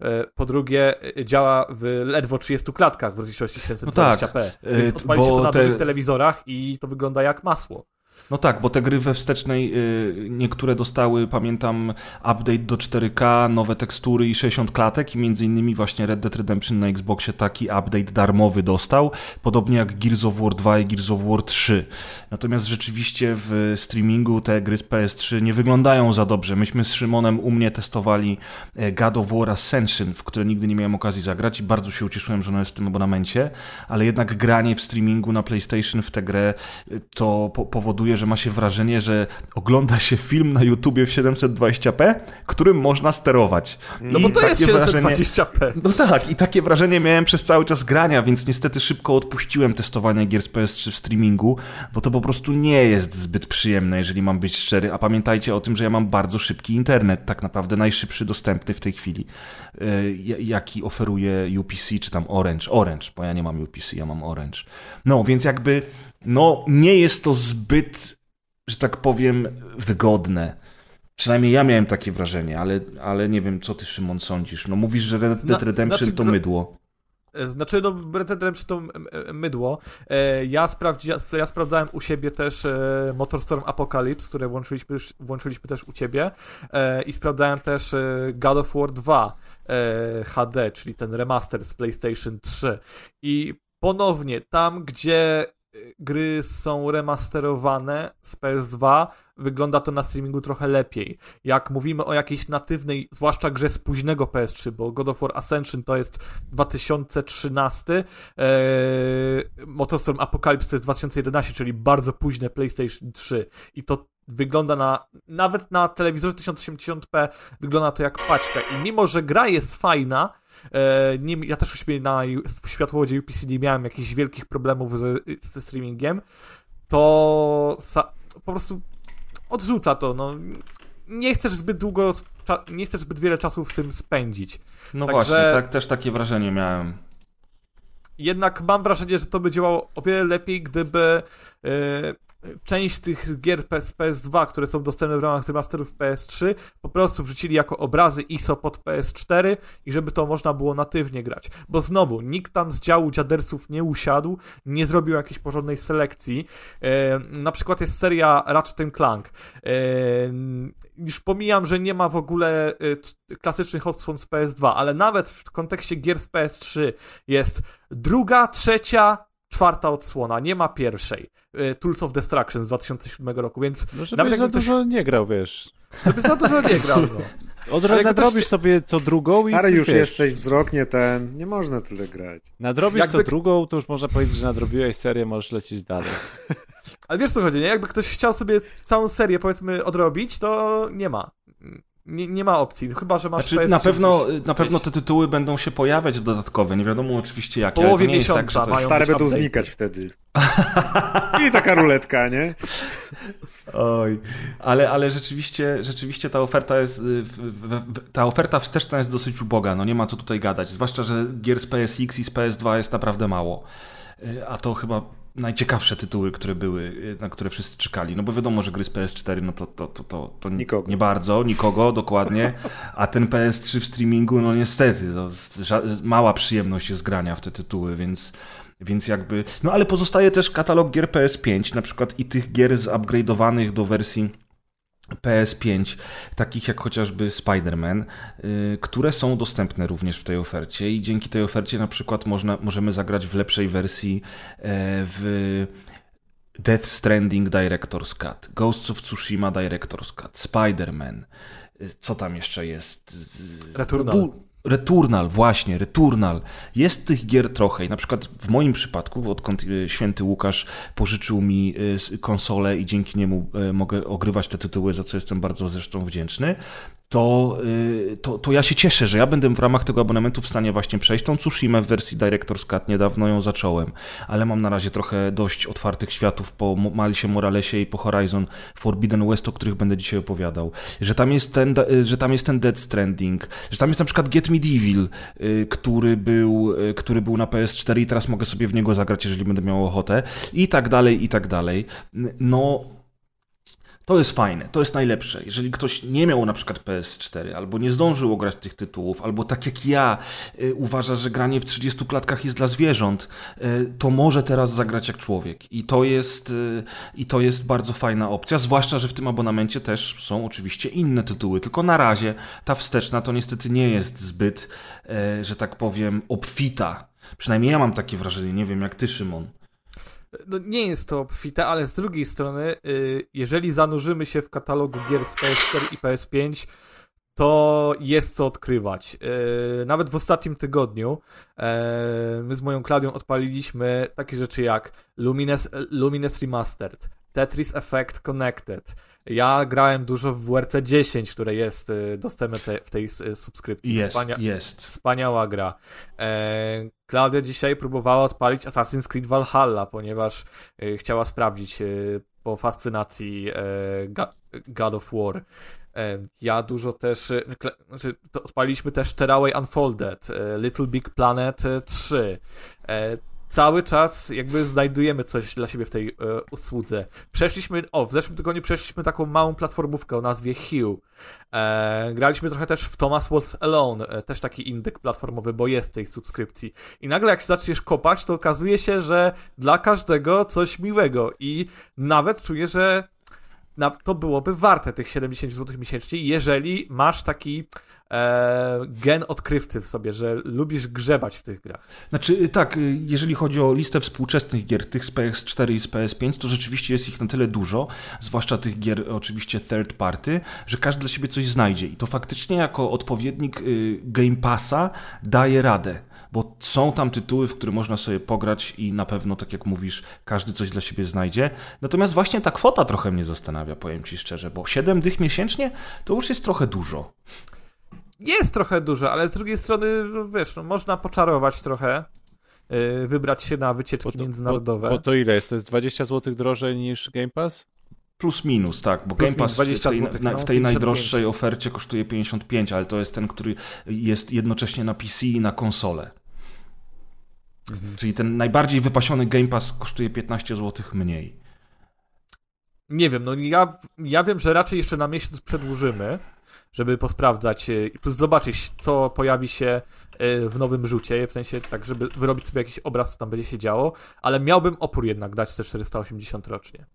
E, po drugie działa w ledwo 30 klatkach w rozdzielczości 720p. No tak, więc odpalicie to na te... dużych telewizorach i to wygląda jak masło. No tak, bo te gry we wstecznej y, niektóre dostały, pamiętam, update do 4K, nowe tekstury i 60 klatek i między innymi właśnie Red Dead Redemption na Xboxie taki update darmowy dostał, podobnie jak Gears of War 2 i Gears of War 3. Natomiast rzeczywiście w streamingu te gry z PS3 nie wyglądają za dobrze. Myśmy z Szymonem u mnie testowali e, God of War Ascension, w które nigdy nie miałem okazji zagrać i bardzo się ucieszyłem, że ono jest w tym abonamencie, ale jednak granie w streamingu na PlayStation w tę grę y, to powoduje, że ma się wrażenie, że ogląda się film na YouTubie w 720p, którym można sterować. No I bo to jest 720p. Wrażenie, no tak, i takie wrażenie miałem przez cały czas grania, więc niestety szybko odpuściłem testowania gier z PS3 w streamingu, bo to po prostu nie jest zbyt przyjemne, jeżeli mam być szczery. A pamiętajcie o tym, że ja mam bardzo szybki internet, tak naprawdę najszybszy dostępny w tej chwili, e, jaki oferuje UPC czy tam Orange. Orange, bo ja nie mam UPC, ja mam Orange. No, więc jakby no nie jest to zbyt, że tak powiem, wygodne. Przynajmniej ja miałem takie wrażenie, ale, ale nie wiem, co ty, Szymon, sądzisz. No mówisz, że Red Dead Redemption znaczy, to mydło. E, znaczy, no, Red Dead Redemption to mydło. E, ja, sprawdzi, ja sprawdzałem u siebie też e, Motorstorm Apocalypse, które włączyliśmy, włączyliśmy też u ciebie i sprawdzałem też God of War 2 HD, czyli ten remaster z PlayStation 3. I ponownie, tam gdzie gry są remasterowane z PS2, wygląda to na streamingu trochę lepiej. Jak mówimy o jakiejś natywnej, zwłaszcza grze z późnego PS3, bo God of War Ascension to jest 2013, e, Motorstorm Apocalypse to jest 2011, czyli bardzo późne PlayStation 3 i to wygląda na, nawet na telewizorze 1080p wygląda to jak paćka i mimo, że gra jest fajna, nie, ja też u siebie na światłowodzie UPC nie miałem jakichś wielkich problemów ze, ze streamingiem, to sa, po prostu odrzuca to, no. Nie chcesz zbyt długo, nie chcesz zbyt wiele czasu w tym spędzić. No Także... właśnie, tak, też takie wrażenie miałem. Jednak mam wrażenie, że to by działało o wiele lepiej, gdyby yy, część tych gier z PS2, które są dostępne w ramach remasterów PS3, po prostu wrzucili jako obrazy ISO pod PS4 i żeby to można było natywnie grać. Bo znowu, nikt tam z działu dziaderców nie usiadł, nie zrobił jakiejś porządnej selekcji. E, na przykład jest seria Ratchet Clank. E, już pomijam, że nie ma w ogóle e, klasycznych odsłon z PS2, ale nawet w kontekście gier z PS3 jest druga, trzecia, czwarta odsłona, nie ma pierwszej. Y, Tools of Destruction z 2007 roku, więc... No żebyś za ktoś... dużo nie grał, wiesz. Żeby za dużo nie grał, no. <laughs> Od razu nadrobisz ktoś... sobie co drugą Stary i Stary już wiesz. jesteś, wzrok nie ten, nie można tyle grać. Nadrobisz Jakby... co drugą, to już można powiedzieć, że nadrobiłeś serię, możesz lecieć dalej. Ale wiesz co chodzi, nie? Jakby ktoś chciał sobie całą serię, powiedzmy, odrobić, to nie ma. Nie, nie, ma opcji, chyba że masz znaczy, na pewno gdzieś, Na pewno te tytuły będą się pojawiać dodatkowe, nie wiadomo oczywiście jakie. W połowie ale to miesiąca tak, że to... Stare będą update. znikać wtedy. I taka ruletka, nie? <laughs> Oj, ale, ale rzeczywiście, rzeczywiście ta oferta jest, y, ta oferta wsteczna jest dosyć uboga, no nie ma co tutaj gadać, zwłaszcza, że gier z PSX i z PS2 jest naprawdę mało. Y, a to chyba najciekawsze tytuły, które były, na które wszyscy czekali. No bo wiadomo, że gry z PS4, no to, to, to, to, to nikogo. nie bardzo, nikogo dokładnie, a ten PS3 w streamingu, no niestety, to mała przyjemność jest grania w te tytuły, więc, więc jakby... No ale pozostaje też katalog gier PS5, na przykład i tych gier zupgrade'owanych do wersji PS5, takich jak chociażby Spider-Man, yy, które są dostępne również w tej ofercie i dzięki tej ofercie na przykład można, możemy zagrać w lepszej wersji yy, w Death Stranding Director's Cut, Ghosts of Tsushima Director's Cut, Spider-Man, y, co tam jeszcze jest? Returnal. Returnal, właśnie, Returnal. Jest tych gier trochę i na przykład w moim przypadku, odkąd y, święty Łukasz pożyczył mi s- konsolę i dzięki niemu y, mogę ogrywać te tytuły, za co jestem bardzo zresztą wdzięczny, to, y, to, to ja się cieszę, że ja będę w ramach tego abonamentu w stanie właśnie przejść tą Tsushima w wersji Director's Cut, niedawno ją zacząłem, ale mam na razie trochę dość otwartych światów po Milesie Moralesie i po Horizon Forbidden West, o których będę dzisiaj opowiadał, że tam jest ten, y, że tam jest ten Dead Stranding, że tam jest na przykład Get Medieval, y, który był, który był na PS4 i teraz mogę sobie w niego zagrać, jeżeli będę miał ochotę i tak dalej, i tak dalej. No, to jest fajne, to jest najlepsze. Jeżeli ktoś nie miał na przykład PS4, albo nie zdążył ograć tych tytułów, albo tak jak ja y, uważa, że granie w 30 klatkach jest dla zwierząt, y, to może teraz zagrać jak człowiek. I to jest, y, i to jest bardzo fajna opcja, zwłaszcza, że w tym abonamencie też są oczywiście inne tytuły. Tylko na razie ta wsteczna to niestety nie jest zbyt, y, że tak powiem, obfita. Przynajmniej ja mam takie wrażenie, nie wiem jak ty, Szymon. No, nie jest to obfite, ale z drugiej strony, y, jeżeli zanurzymy się w katalogu gier z PS4 i PS5, to jest co odkrywać. Y, Nawet w ostatnim tygodniu y, my z moją Klaudią odpaliliśmy takie rzeczy jak Lumines, Lumines Remastered, Tetris Effect Connected. Ja grałem dużo w WRC 10, które jest y, dostępne te, w tej y, subskrypcji. Jest, Wspania- jest. Wspaniała gra. E, Klaudia dzisiaj próbowała odpalić Assassin's Creed Valhalla, ponieważ e, chciała sprawdzić e, po fascynacji e, God of War. E, ja dużo też. Znaczy, odpaliliśmy też Terraway Unfolded, Little Big Planet e, 3. Cały czas jakby znajdujemy coś dla siebie w tej e, usłudze. Przeszliśmy, o, w zeszłym tygodniu przeszliśmy taką małą platformówkę o nazwie Hue. E, graliśmy trochę też w Thomas Walks Alone, e, też taki indyk platformowy, bo jest w tej subskrypcji. I nagle jak się zaczniesz kopać, to okazuje się, że dla każdego coś miłego i nawet czuję, że na, to byłoby warte tych 70 zł miesięcznie, jeżeli masz taki e, gen odkrywcy w sobie, że lubisz grzebać w tych grach. Znaczy, y, tak, y, jeżeli chodzi o listę współczesnych gier, tych z PS4 i z PS5, to rzeczywiście jest ich na tyle dużo, zwłaszcza tych gier oczywiście third party, że każdy dla siebie coś znajdzie. I to faktycznie jako odpowiednik y, Game Passa daje radę. Bo są tam tytuły, w które można sobie pograć i na pewno, tak jak mówisz, każdy coś dla siebie znajdzie. Natomiast właśnie ta kwota trochę mnie zastanawia, powiem Ci szczerze, bo 7 dych miesięcznie to już jest trochę dużo. Jest trochę dużo, ale z drugiej strony, no wiesz, no, można poczarować trochę, yy, wybrać się na wycieczki Bo to, międzynarodowe. Bo, bo to ile jest? To jest 20 zł drożej niż Game Pass? Plus minus, tak, bo Plus Game Pass w, minus 20 tej, złotych, na, no, w tej 55. najdroższej ofercie kosztuje 55, ale to jest ten, który jest jednocześnie na PC i na konsolę. Mhm. Czyli ten najbardziej wypasiony Game Pass kosztuje 15 zł mniej. Nie wiem, no ja, ja wiem, że raczej jeszcze na miesiąc przedłużymy, żeby posprawdzać yy, i plus zobaczyć, co pojawi się yy, w nowym rzucie, w sensie tak, żeby wyrobić sobie jakiś obraz, co tam będzie się działo, ale miałbym opór jednak dać te 480 rocznie.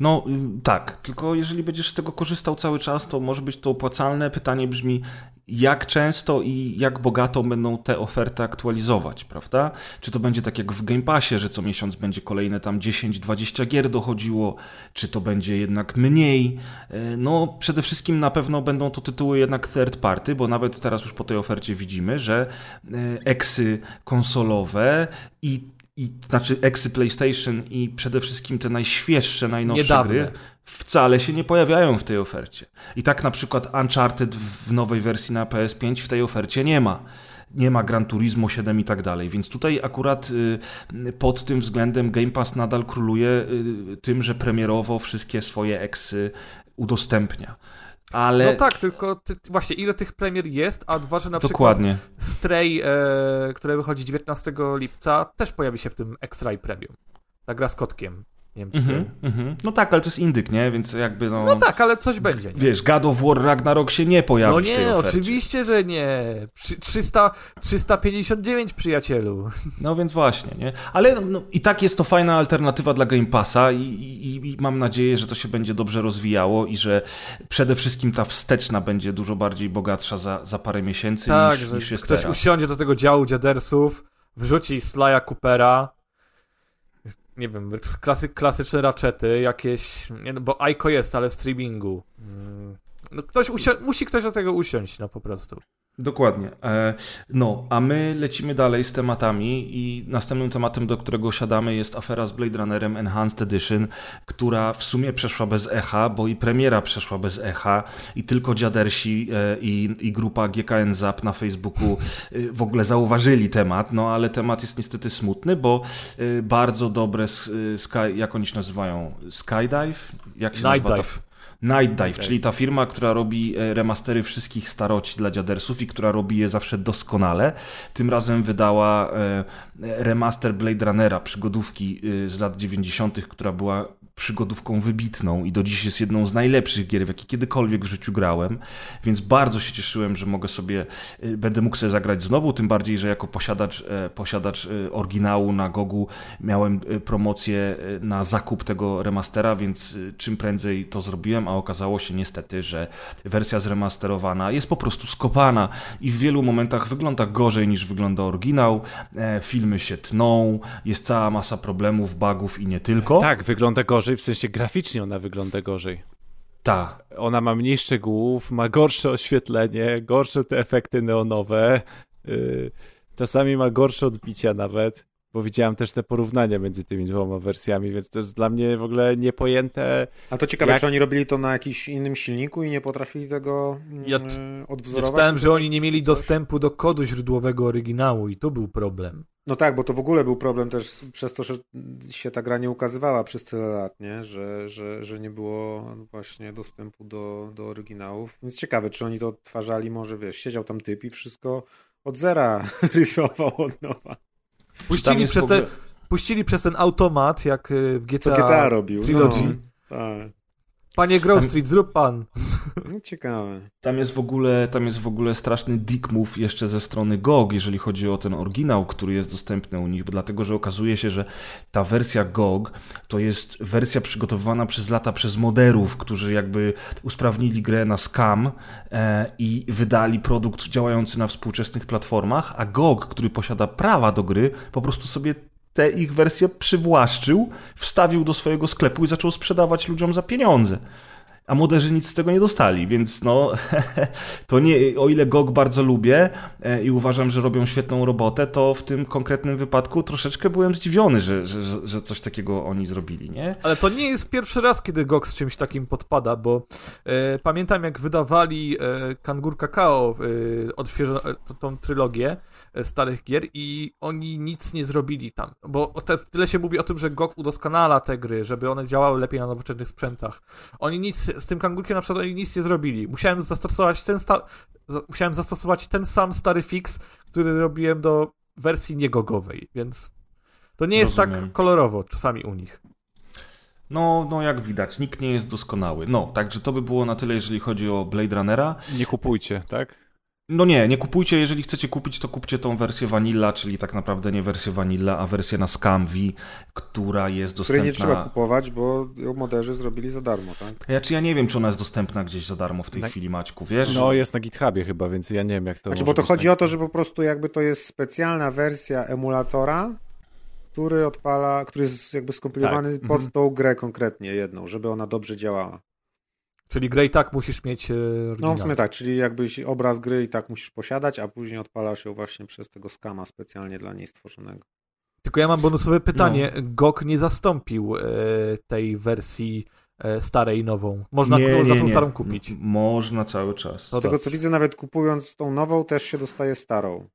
No y, tak, tylko jeżeli będziesz z tego korzystał cały czas, to może być to opłacalne. Pytanie brzmi, jak często i jak bogato będą te oferty aktualizować, prawda? Czy to będzie tak jak w Game Passie, że co miesiąc będzie kolejne tam 10-20 gier dochodziło, czy to będzie jednak mniej? E, No, przede wszystkim na pewno będą to tytuły jednak third party, bo nawet teraz już po tej ofercie widzimy, że eksy konsolowe i i znaczy eksy PlayStation i przede wszystkim te najświeższe, najnowsze Niedawne. gry wcale się nie pojawiają w tej ofercie. I tak na przykład Uncharted w nowej wersji na PS5 w tej ofercie nie ma. Nie ma Gran Turismo 7 i tak dalej, więc tutaj akurat y, pod tym względem Game Pass nadal króluje y, tym, że premierowo wszystkie swoje eksy udostępnia. Ale No tak, tylko ty, właśnie ile tych premier jest, a dwa, że na przykład dokładnie. Stray, e, które wychodzi 19 lipca, też pojawi się w tym Extra i Premium. Ta gra z kotkiem. Nie wiem, czy Mhm, ty- mhm. No tak, ale to jest indyk, nie? Więc jakby no... No tak, ale coś będzie. Nie? Wiesz, God of War Ragnarok się nie pojawi No nie, oczywiście, że nie. Przy, 300, 359 przyjacielu. <laughs> No więc właśnie, nie? Ale no, i tak jest to fajna alternatywa dla Game Passa i, i, i mam nadzieję, że to się będzie dobrze rozwijało i że przede wszystkim ta wsteczna będzie dużo bardziej bogatsza za, za parę miesięcy Tak, niż, że niż jest ktoś teraz. usiądzie do tego działu dziadersów, wrzuci Slaja Coopera. Nie wiem, klasy, klasyczne raczety, jakieś, nie, no, bo Aiko jest, ale w streamingu. Mm, no ktoś usi- musi ktoś do tego usiąść, no po prostu. Dokładnie. E, no, a my lecimy dalej z tematami i następnym tematem, do którego siadamy jest afera z Blade Runnerem Enhanced Edition, która w sumie przeszła bez echa, bo i premiera przeszła bez echa i tylko dziadersi e, i, i grupa GKN Zap na Facebooku e, w ogóle zauważyli temat, no ale temat jest niestety smutny, bo bardzo dobre, sky, jak oni się nazywają? Skydive? Jak się Night nazywa Dive. Night Dive, okay. czyli ta firma, która robi e, remastery wszystkich staroci dla dziadersów i która robi je zawsze doskonale. Tym razem wydała e, remaster Blade Runnera, przygodówki e, z lat 90., która była przygodówką wybitną i do dziś jest jedną z najlepszych gier, w jakie kiedykolwiek w życiu grałem, więc bardzo się cieszyłem, że mogę sobie, y, będę mógł sobie zagrać znowu, tym bardziej, że jako posiadacz, e, posiadacz y, oryginału na Gogu miałem y, promocję na zakup tego remastera, więc czym prędzej to zrobiłem, a okazało się niestety, że wersja zremasterowana jest po prostu skopana i w wielu momentach wygląda gorzej niż wygląda oryginał, e, filmy się tną, jest cała masa problemów, bugów i nie tylko. Tak, wygląda gorzej gorzej, w sensie graficznie ona wygląda gorzej. Ta. Ona ma mniej szczegółów, ma gorsze oświetlenie, gorsze te efekty neonowe, yy, czasami ma gorsze odbicia nawet, bo widziałem też te porównania między tymi dwoma wersjami, więc to jest dla mnie w ogóle niepojęte. A to ciekawe, jak... czy oni robili to na jakimś innym silniku i nie potrafili tego ja yy, odwzorować? Ja czytałem, że oni nie mieli dostępu do kodu źródłowego oryginału i to był problem. No tak, bo to w ogóle był problem też przez to, że się ta gra nie ukazywała przez tyle lat, nie? Że, że, że nie było właśnie dostępu do, do oryginałów. Więc ciekawe, czy oni to odtwarzali, może wiesz, siedział tam typ i wszystko od zera <laughs> rysował od nowa. Puścili przez, ogóle... te, puścili przez ten automat, jak y, w GTA, Co GTA robił. Trilogy. No, tak. Panie Grove Street, zrób pan. <laughs> No, ciekawe. Tam jest w ogóle, tam jest w ogóle straszny dick move jeszcze ze strony GOG, jeżeli chodzi o ten oryginał, który jest dostępny u nich, bo dlatego, że okazuje się, że ta wersja GOG to jest wersja przygotowywana przez lata przez moderów, którzy jakby usprawnili grę na scam e, i wydali produkt działający na współczesnych platformach, a GOG, który posiada prawa do gry, po prostu sobie tę ich wersję przywłaszczył, wstawił do swojego sklepu i zaczął sprzedawać ludziom za pieniądze a młoderzy nic z tego nie dostali, więc no <laughs> to nie, o ile GOG bardzo lubię e, i uważam, że robią świetną robotę, to w tym konkretnym wypadku troszeczkę byłem zdziwiony, że, że, że coś takiego oni zrobili, nie? Ale to nie jest pierwszy raz, kiedy GOG z czymś takim podpada, bo e, pamiętam jak wydawali e, Kangur Kakao e, e, tą trylogię, E, starych gier i oni nic nie zrobili tam. Bo te, tyle się mówi o tym, że GOG udoskonala te gry, żeby one działały lepiej na nowoczesnych sprzętach. Oni nic, z tym kangurkiem na przykład oni nic nie zrobili. Musiałem zastosować ten, sta, za, musiałem zastosować ten sam stary fix, który robiłem do wersji niegogowej, więc to nie jest tak Rozumiem. tak kolorowo czasami u nich. No, no jak widać, nikt nie jest doskonały. No, także to by było na tyle, jeżeli chodzi o Blade Runnera. Nie kupujcie, tak? No nie, nie kupujcie. Jeżeli chcecie kupić, to kupcie tą wersję Vanilla, czyli tak naprawdę nie wersję Vanilla, a wersję na Scamvi, która jest dostępna. Której nie trzeba kupować, bo ją moderzy zrobili za darmo, tak? Ja, czy ja nie wiem, czy ona jest dostępna gdzieś za darmo w tej na... chwili, Maćku, wiesz? No, jest na GitHubie chyba, więc ja nie wiem, jak to. Znaczy, bo to chodzi o to, że po prostu jakby to jest specjalna wersja emulatora, który odpala, który jest jakby skompilowany tak. pod mhm. tą grę konkretnie jedną, żeby ona dobrze działała. Czyli grę i tak musisz mieć oryginał. No w sumie tak, czyli jakbyś obraz gry i tak musisz posiadać, a później odpalasz ją właśnie przez tego skama specjalnie dla niej stworzonego. Tylko ja mam bonusowe pytanie. No. GOG nie zastąpił e, tej wersji e, starej nową. Można nie, nie, tą nie. starą kupić. Można cały czas. Z tego co widzę, nawet kupując tą nową też się dostaje starą.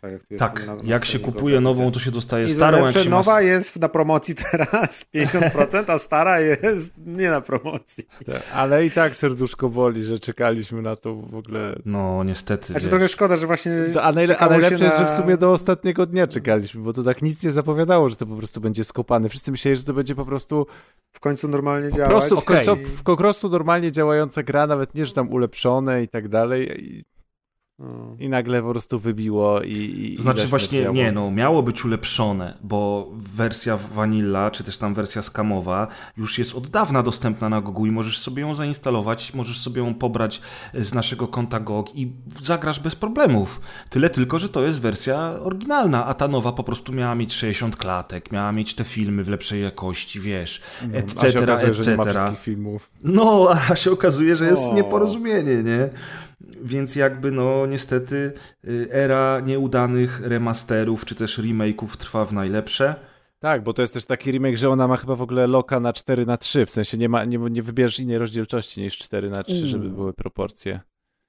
Tak, jak, tak, na, na jak się kupuje nową, to się dostaje I starą. Jak się nowa ma... jest na promocji <laughs> teraz 50%, a stara jest nie na promocji. Tak, ale i tak serduszko boli, że czekaliśmy na to w ogóle. No, niestety. Znaczy trochę szkoda, że właśnie. To, a, najle a najlepsze na... jest, że w sumie do ostatniego dnia czekaliśmy, bo to tak nic nie zapowiadało, że to po prostu będzie skopane. Wszyscy myśleli, że to będzie po prostu. W końcu normalnie działać. Po prostu, okay. w, końcu, w, po prostu normalnie działająca gra, nawet nie, że tam ulepszone i tak dalej. No. I nagle po prostu wybiło i. i To znaczy właśnie nie, no miało być ulepszone, bo wersja Vanilla, czy też tam wersja skamowa już jest od dawna dostępna na Gogu i możesz sobie ją zainstalować, możesz sobie ją pobrać z naszego konta GOG i zagrasz bez problemów. Tyle tylko, że to jest wersja oryginalna, a ta nowa po prostu miała mieć 60 klatek, miała mieć te filmy w lepszej jakości, wiesz, No, etc., a się okazuje, że nie ma etc. wszystkich filmów. No, a się okazuje, że jest O. nieporozumienie, nie? Więc jakby, no, niestety y, era nieudanych remasterów czy też remake'ów trwa w najlepsze. Tak, bo to jest też taki remake, że ona ma chyba w ogóle loka na 4 na 3 w sensie nie, ma, nie, nie wybierzesz innej rozdzielczości niż 4 na 3 żeby były proporcje.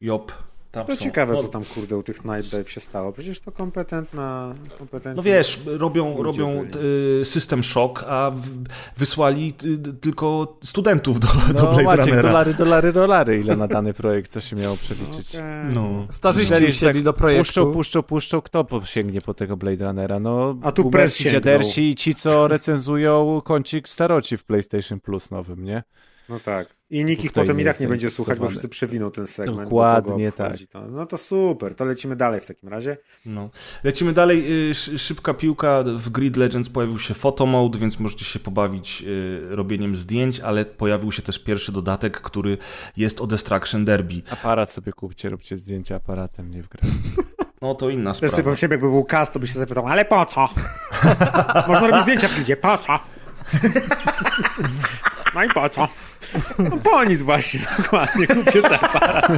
Jop. Tam To są. ciekawe, no, co tam kurde u tych Night Dive się stało. Przecież to kompetentna. kompetentna No wiesz, robią, robią byli. y, system shock, a w, wysłali y, tylko studentów do, do No Blade Maciek, Runnera. dolary, dolary, dolary, ile na <laughs> dany projekt, co się miało przeliczyć. Okej. No. Starzyści Jeżeli wsiedli tak do projektu. Puszczą, puszczą, puszczą, kto sięgnie po tego Blade Runnera? No, A tu dziadersi i ci, co recenzują kącik staroci w PlayStation Plus nowym, nie? No tak. I nikt ich potem nie i tak nie będzie słuchać, bo wszyscy przewinął ten segment. Dokładnie tak. To. No to super, to lecimy dalej w takim razie. No. Lecimy dalej. y, sz- Szybka piłka. W Grid Legends pojawił się photo mode, więc możecie się pobawić y, robieniem zdjęć, ale pojawił się też pierwszy dodatek, który jest o Destruction Derby. Aparat sobie kupcie, róbcie zdjęcia aparatem, nie w grę. <laughs> No to inna sprawa. pomyślałem, jakby był cast, to by się zapytał, ale po co? <laughs> Można robić zdjęcia w klidzie, po co? <laughs> No i po co? No po nic właśnie, <laughs> dokładnie, kupcie sobie aparat.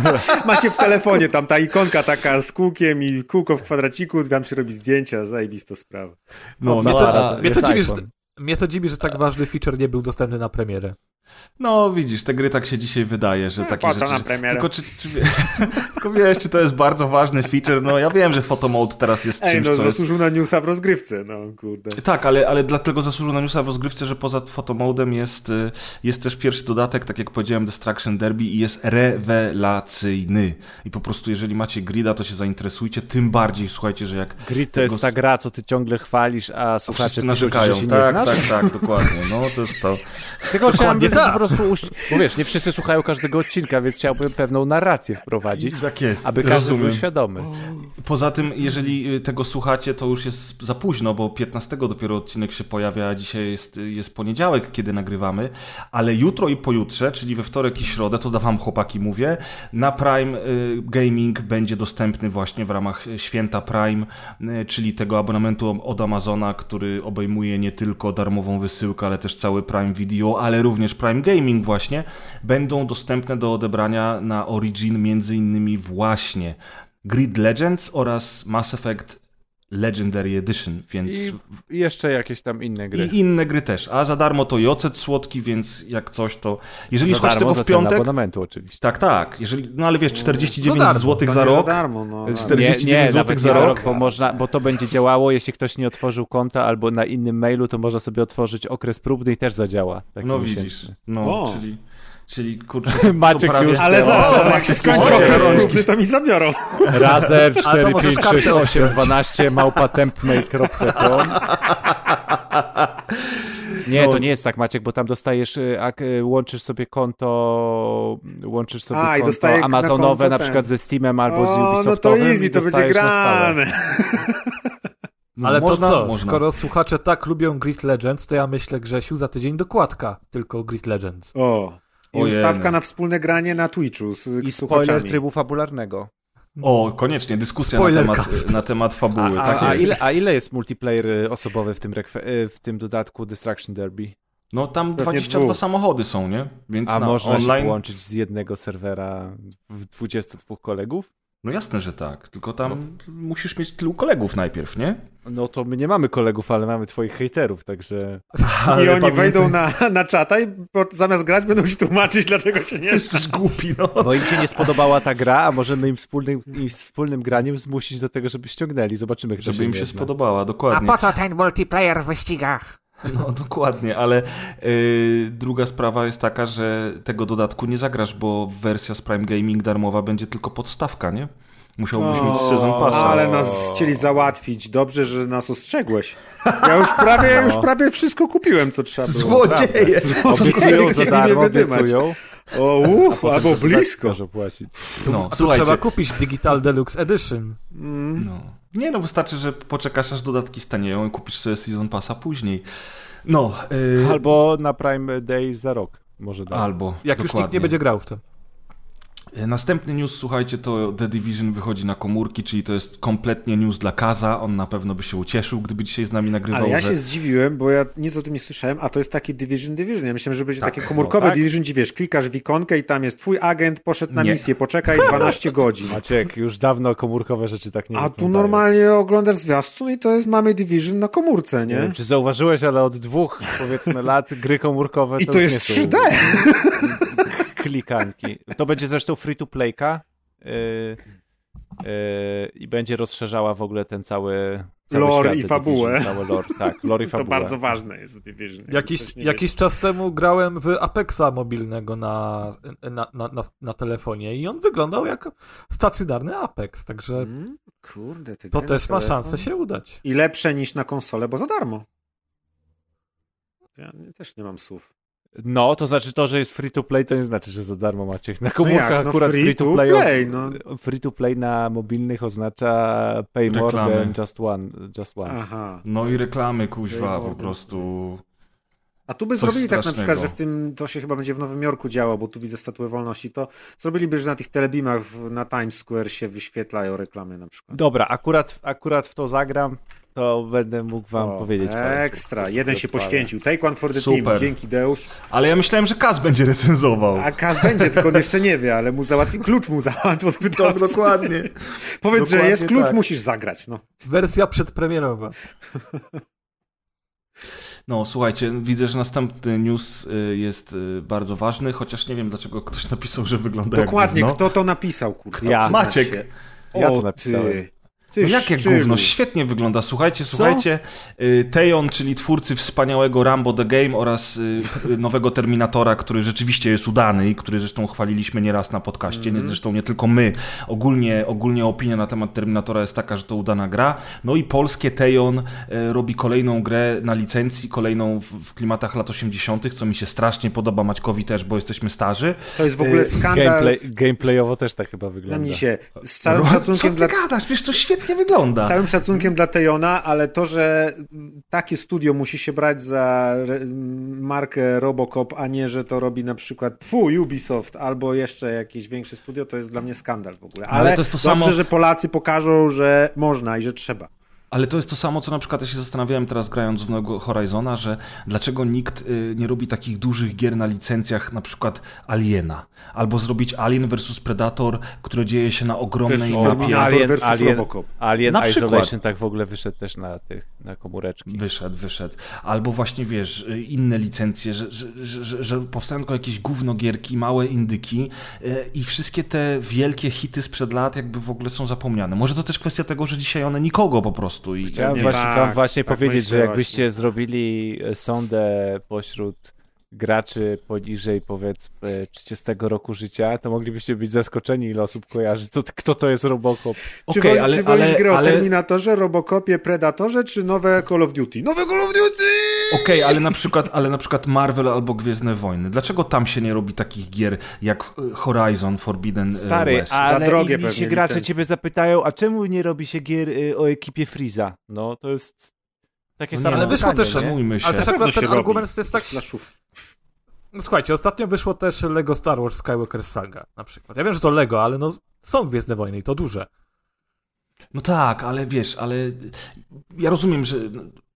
Macie w telefonie tam ta ikonka taka z kółkiem i kółko w kwadraciku, tam się robi zdjęcia, zajebista sprawa. No, mnie co to, aparat? mnie to Jest dziwi, że, mnie to dziwi, że tak ważny feature nie był dostępny na premierę. No widzisz, te gry tak się dzisiaj wydaje, że takie po co rzeczy... na premierę? Tylko, czy, czy, <laughs> tylko wiesz, czy to jest bardzo ważny feature? No ja wiem, że photo mode teraz jest Ej, czymś, no co jest... zasłużył na newsa w rozgrywce, no kurde. Tak, ale, ale dlatego zasłużył na newsa w rozgrywce, że poza fotomodem jest, y, jest też pierwszy dodatek, tak jak powiedziałem, Destruction Derby i jest rewelacyjny. I po prostu jeżeli macie grida, to się zainteresujcie, tym bardziej słuchajcie, że jak Grid to Tego jest ta gra, co ty ciągle chwalisz, a słuchacze wszyscy piszą ci, narzekają. że się nie Tak, znasz. tak, tak, dokładnie. No to jest to. Tylko Dokładnie. Po prostu uś... Bo wiesz, nie wszyscy słuchają każdego odcinka, więc chciałbym pewną narrację wprowadzić, Tak jest. aby każdy rozumiem. był świadomy. Poza tym, jeżeli y, tego słuchacie, to już jest za późno, bo 15 dopiero odcinek się pojawia, a dzisiaj jest, y, jest poniedziałek, kiedy nagrywamy, ale jutro i pojutrze, czyli we wtorek i środę, to da wam chłopaki mówię, na Prime y, Gaming będzie dostępny właśnie w ramach święta Prime, czyli tego abonamentu od Amazona, który obejmuje nie tylko darmową wysyłkę, ale też cały Prime Video, ale również Prime Gaming właśnie, będą dostępne do odebrania na Origin między innymi właśnie Grid Legends oraz Mass Effect Legendary Edition, więc I jeszcze jakieś tam inne gry. i inne gry też. A za darmo to i ocet słodki, więc jak coś to... Jeżeli Za darmo tego za w piątek... abonamentu oczywiście. Tak, tak. Jeżeli, no ale wiesz, 49 To darmo, zł za nie rok. za darmo, no. To jest ale- 49 złotych nawet za nie rok? bo, można, bo to będzie działało, jeśli ktoś nie otworzył konta albo na innym mailu, to można sobie otworzyć okres próbny i też zadziała. taki No widzisz. No, O. czyli, czyli kurczę... <laughs> Maciek już- Ale zaraz, jak się skończy okres próbny, to mi zabiorą. Razer <laughs> Ale to możesz 456 małpa tempmail.com Nie, No. to nie jest tak Maciek, bo tam dostajesz, y, y, łączysz sobie konto, łączysz sobie A, konto dostaję na Amazonowe konto na ten. przykład ze Steamem albo z O, no Ubisoftowym to easy, to będzie grane. No, Ale można, to co? Można. Skoro słuchacze tak lubią Grid Legends, to ja myślę, Grzesiu, za tydzień dokładka tylko Grid Legends. O. I Ojej, ustawka no. na wspólne granie na Twitchu z I spoiler trybu fabularnego. O, koniecznie, dyskusja na temat, na temat fabuły. A, tak a, ile, a ile jest multiplayer y, osobowy w tym, y, w tym dodatku Destruction Derby? No tam Pewnie 22 dwóch. samochody są, nie? Więc A na można online... się łączyć z jednego serwera w 22 kolegów? No jasne, że tak. Tylko tam musisz mieć tylu kolegów najpierw, nie? No to my nie mamy kolegów, ale mamy twoich hejterów, także... <laughs> I Ale oni pamiętaj- wejdą na, na czata i po, zamiast grać będą się tłumaczyć, dlaczego się nie Jesteś głupi, no. Bo im się nie spodobała ta gra, a możemy im wspólnym, im wspólnym graniem zmusić do tego, żeby ściągnęli. Zobaczymy, kto Żeby im się spodobała, A dokładnie. po co ten multiplayer w wyścigach? No dokładnie, ale yy, druga sprawa jest taka, że tego dodatku nie zagrasz, bo wersja z Prime Gaming darmowa będzie tylko podstawka, nie? Musiałbyś mieć sezon pasa. Ale nas chcieli załatwić. Dobrze, że nas ostrzegłeś. Ja już prawie, już prawie wszystko kupiłem, co trzeba było. Złodzieje! Obiecują za Chcieli darmo, mnie wydymać. obiecują. O, uff, albo blisko. Może płacić. No, A tu trzeba kupić Digital Deluxe Edition. Mm. No. Nie no, wystarczy, że poczekasz aż dodatki stanieją i kupisz sobie Season Passa później. No, yy, Albo na Prime Day za rok. Może dać. albo Jak już nikt dokładnie. nie będzie grał w to. E, Następny news, słuchajcie, to The Division wychodzi na komórki, czyli to jest kompletnie news dla Kaza. On na pewno by się ucieszył, gdyby dzisiaj z nami nagrywał. Ale ja że... się zdziwiłem, bo ja nic o tym nie słyszałem, a to jest taki Division Division. Ja myślałem, że będzie Tak, takie komórkowe no tak. Division, gdzie wiesz, klikasz w ikonkę i tam jest twój agent poszedł na Nie. misję, poczekaj 12 godzin. Maciek, już dawno komórkowe rzeczy tak nie A tu normalnie oglądasz zwiastun i to jest mamy Division na komórce, Nie nie? wiem, czy zauważyłeś, ale od dwóch, powiedzmy, lat gry komórkowe I to, to już jest nie są 3D. <laughs> klikanki. To będzie zresztą free to playka yy, yy, i będzie rozszerzała w ogóle ten cały, cały Lore i fabułę. Division, Cały lore, tak, lore i To fabułę. bardzo ważne jest w Division. Jakiś, jakiś czas temu grałem w Apexa mobilnego na, na, na, na, na telefonie i on wyglądał jak stacjonarny Apex, także. Mm, Kurde, ty to też ma szansę się udać. I lepsze niż na konsolę, bo za darmo. Ja też nie mam słów. No, to znaczy to, że jest free to play, to nie znaczy, że za darmo macie. Na No komórkach jak, no akurat free free to play, play, no. free to play na mobilnych oznacza pay more Reklamy. than just one, just once. Aha. No i reklamy, kuźwa, po prostu. A tu by Coś zrobili tak na strasznego. przykład, że w tym, to się chyba będzie w Nowym Jorku działo, bo tu widzę statuę wolności, to zrobiliby, że na tych telebimach na Times Square się wyświetlają reklamy na przykład. Dobra, akurat, akurat w to zagram, to będę mógł wam O, powiedzieć. Ekstra, jeden się poświęcił. Take one for the Super. team, dzięki Deusz. Ale ja myślałem, że Kaz będzie recenzował. A Kaz będzie, tylko on jeszcze nie wie, ale mu załatwi, klucz mu załatwił od <laughs> wydawcy. dokładnie. Powiedz, że dokładnie jest klucz, tak. musisz zagrać, no. Wersja przedpremierowa. <laughs> No, słuchajcie, widzę, że następny news y, jest y, bardzo ważny, chociaż nie wiem, dlaczego ktoś napisał, że wygląda Dokładnie, jak gówno. kto to napisał, kurwa. Ja. Maciek. się. Ja to O, napisałem. Ty, ty No jakie szczylu. gówno, świetnie wygląda. Słuchajcie, słuchajcie, y, Tejon, czyli twórcy wspaniałego Rambo The Game oraz y, y, nowego Terminatora, który rzeczywiście jest udany i który zresztą chwaliliśmy nieraz na podcaście, nie, zresztą nie tylko my. Ogólnie, ogólnie opinia na temat Terminatora jest taka, że to udana gra. No i polskie Tejon robi kolejną grę na licencji, kolejną w, klimatach lat 80., co mi się strasznie podoba, Maćkowi też, bo jesteśmy starzy. To jest w ogóle skandal. Gameplay, gameplayowo też tak chyba Dla wygląda. mnie się, z całym Co szacunkiem ty dla... gadasz? Wiesz, to świetnie wygląda. Z całym szacunkiem dla Tejona, ale to, że takie studio musi się brać za markę Robocop, a nie, że to robi na przykład fu, Ubisoft albo jeszcze jakieś większe studio, to jest dla mnie skandal w ogóle. Ale, Ale to jest to dobrze, samo- że Polacy pokażą, że można i że trzeba. Ale to jest to samo, co na przykład ja się zastanawiałem teraz grając w nowego Horizona, że dlaczego nikt y, nie robi takich dużych gier na licencjach, na przykład Aliena. Albo zrobić Alien vs Predator, które dzieje się na ogromnej mapie. Alien, versus Alien, Robocop. Alien Na przykład. Isolation tak w ogóle wyszedł też na tych, na komóreczki. Wyszedł, wyszedł. Albo właśnie, wiesz, y, inne licencje, że, że, że, że, że powstają tylko jakieś gównogierki, małe indyki y, i wszystkie te wielkie hity sprzed lat jakby w ogóle są zapomniane. Może to też kwestia tego, że dzisiaj one nikogo po prostu i Chciałem Nie, właśnie, tak, wam właśnie tak powiedzieć, myślę że jakbyście właśnie. zrobili e, sondę pośród graczy poniżej powiedzmy 30 roku życia, to moglibyście być zaskoczeni, ile osób kojarzy, co, kto to jest Robocop. Czy, Okej, woli, ale, czy wolisz ale, grę o ale... Terminatorze, Robocopie, Predatorze, czy nowe Call of Duty? Nowe Call of Duty! Okej, ale na przykład, ale na przykład Marvel albo Gwiezdne Wojny. Dlaczego tam się nie robi takich gier jak e, Horizon Forbidden e, Stary, West? ale drogie inni pewnie się gracze licencje. ciebie zapytają, a czemu nie robi się gier y, o ekipie Freeza? No, to jest takie No nie, same ale no, wyszło pytanie, też-? Szanujmy się. Ale też akurat ten robi. argument to jest tak... No, słuchajcie, ostatnio wyszło też Lego Star Wars Skywalker Saga na przykład. Ja wiem, że to Lego, ale no są Gwiezdne Wojny i to duże. No tak, ale wiesz, ale ja rozumiem, że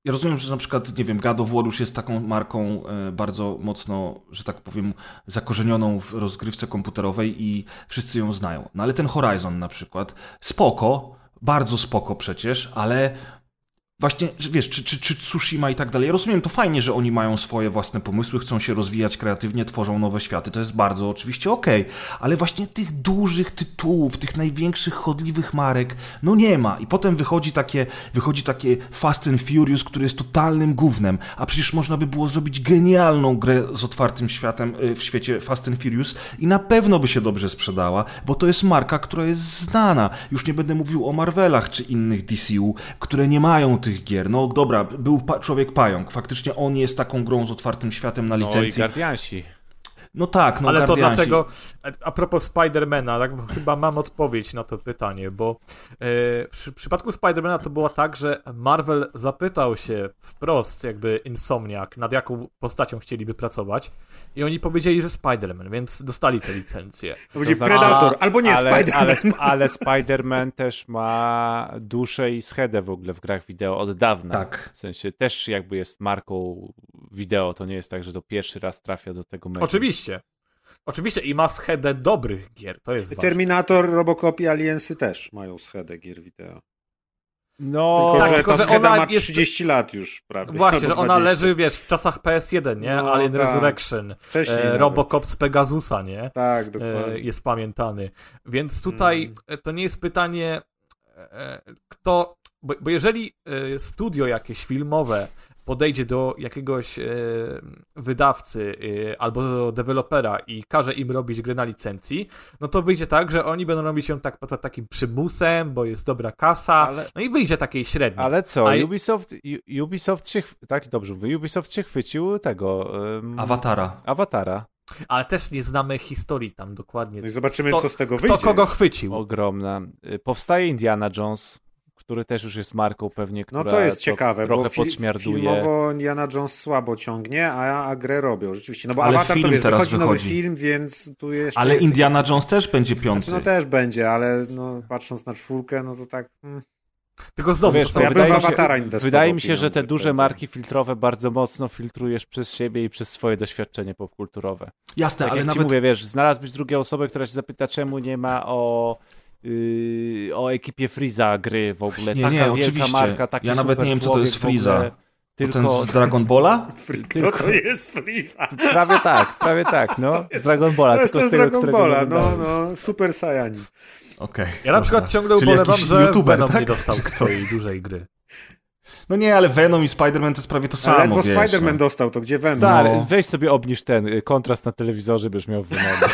ja rozumiem, że na przykład, nie wiem, God of War już jest taką marką e, bardzo mocno, że tak powiem, zakorzenioną w rozgrywce komputerowej i wszyscy ją znają. No ale ten Horizon na przykład, spoko, bardzo spoko przecież, ale właśnie, wiesz, czy, czy, czy Tsushima i tak dalej. Ja rozumiem, to fajnie, że oni mają swoje własne pomysły, chcą się rozwijać kreatywnie, tworzą nowe światy, to jest bardzo oczywiście okej, ale właśnie tych dużych tytułów, tych największych chodliwych marek, no nie ma. I potem wychodzi takie, wychodzi takie Fast and Furious, który jest totalnym gównem, a przecież można by było zrobić genialną grę z otwartym światem y, w świecie Fast and Furious i na pewno by się dobrze sprzedała, bo to jest marka, która jest znana. Już nie będę mówił o Marvelach czy innych DCU, które nie mają tych gier. No dobra, był pa- Człowiek Pająk, faktycznie on jest taką grą z otwartym światem na No i licencji. Guardiansi. No tak, no Ale to Guardiansi. dlatego, a- propos Spidermana, tak, chyba mam odpowiedź na to pytanie, bo e, w przy- przypadku Spidermana to było tak, że Marvel zapytał się wprost jakby Insomniac, nad jaką postacią chcieliby pracować i oni powiedzieli, że Spiderman, więc dostali tę licencję. To będzie znaczy- Predator, albo nie, ale, Spider-Man. ale, sp- ale Spider-Man też ma duszę i schedę w ogóle w grach wideo od dawna. Tak. W sensie też jakby jest marką wideo, to nie jest tak, że to pierwszy raz trafia do tego meczu. Oczywiście. Oczywiście i ma schedę dobrych gier, to jest ważne. Terminator, Robocop i Aliensy też mają schedę gier wideo. No, Tylko, tak, że tylko, ta że scheda ona ma jest- 30 lat już prawie. Właśnie, że ona 20. leży, wiesz, w czasach PS1, nie? No, Alien tak. Resurrection, Wcześniej e, nawet. Robocop z Pegasusa, nie? Tak, e, dokładnie. jest pamiętany. Więc tutaj Mm. e, to nie jest pytanie, e, kto. Bo, bo jeżeli e, studio jakieś filmowe podejdzie do jakiegoś e, wydawcy e, albo do dewelopera i każe im robić grę na licencji, no to wyjdzie tak, że oni będą robić ją tak pod takim przymusem, bo jest dobra kasa, Ale- no i wyjdzie takiej średniej. Ale co, A- Ubisoft, Ubisoft się, tak dobrze mówię, Ubisoft się chwycił tego, um, Awatara. Awatara, Ale też nie znamy historii tam dokładnie. No i zobaczymy, Kto- co z tego Kto wyjdzie. kogo chwycił? ogromna. Y, Powstaje Indiana Jones, który też już jest marką pewnie, która No to jest tro- ciekawe, trochę bo podśmiarduje. filmowo Indiana Jones słabo ciągnie, a, a grę robią, rzeczywiście. No bo Ale Avatar to film wiesz, teraz wychodzi nowy wychodzi. film, więc tu jeszcze Ale jest... Indiana Jones też będzie piąty. Znaczy, no też będzie, ale no, patrząc na czwórkę, no to tak... Hmm. Tylko znowu, No wiesz, to ja wydaje, się, wydaje mi się, że te duże marki filtrowe bardzo mocno filtrujesz przez siebie i przez swoje doświadczenie popkulturowe. Jasne, Tak ale jak nawet... ci mówię, wiesz, znalazłbyś drugie osobę, która się zapyta, czemu nie ma o, o ekipie Freeza gry w ogóle. Nie, taka nie, wielka oczywiście. marka, taki Ja nawet nie wiem, co to jest. Freeza. To Tylko, ten z Dragon Balla? <laughs> Tylko- to jest Freeza? prawie tak, prawie tak, no. <laughs> Z Dragon Balla, To jest tylko z tego, Dragon Balla, no, no, Super Saiyanin. Okej. Ja na przykład ciągle Czyli ubolewam, że youtuber, Venom tak? nie dostał swojej dużej gry. No nie, ale Venom i Spider-Man to jest prawie to samo, Ale ledwo Spider-Man no. dostał, to gdzie Venom? Stary, No. weź sobie obniż ten y, kontrast na telewizorze, byś miał wymowy.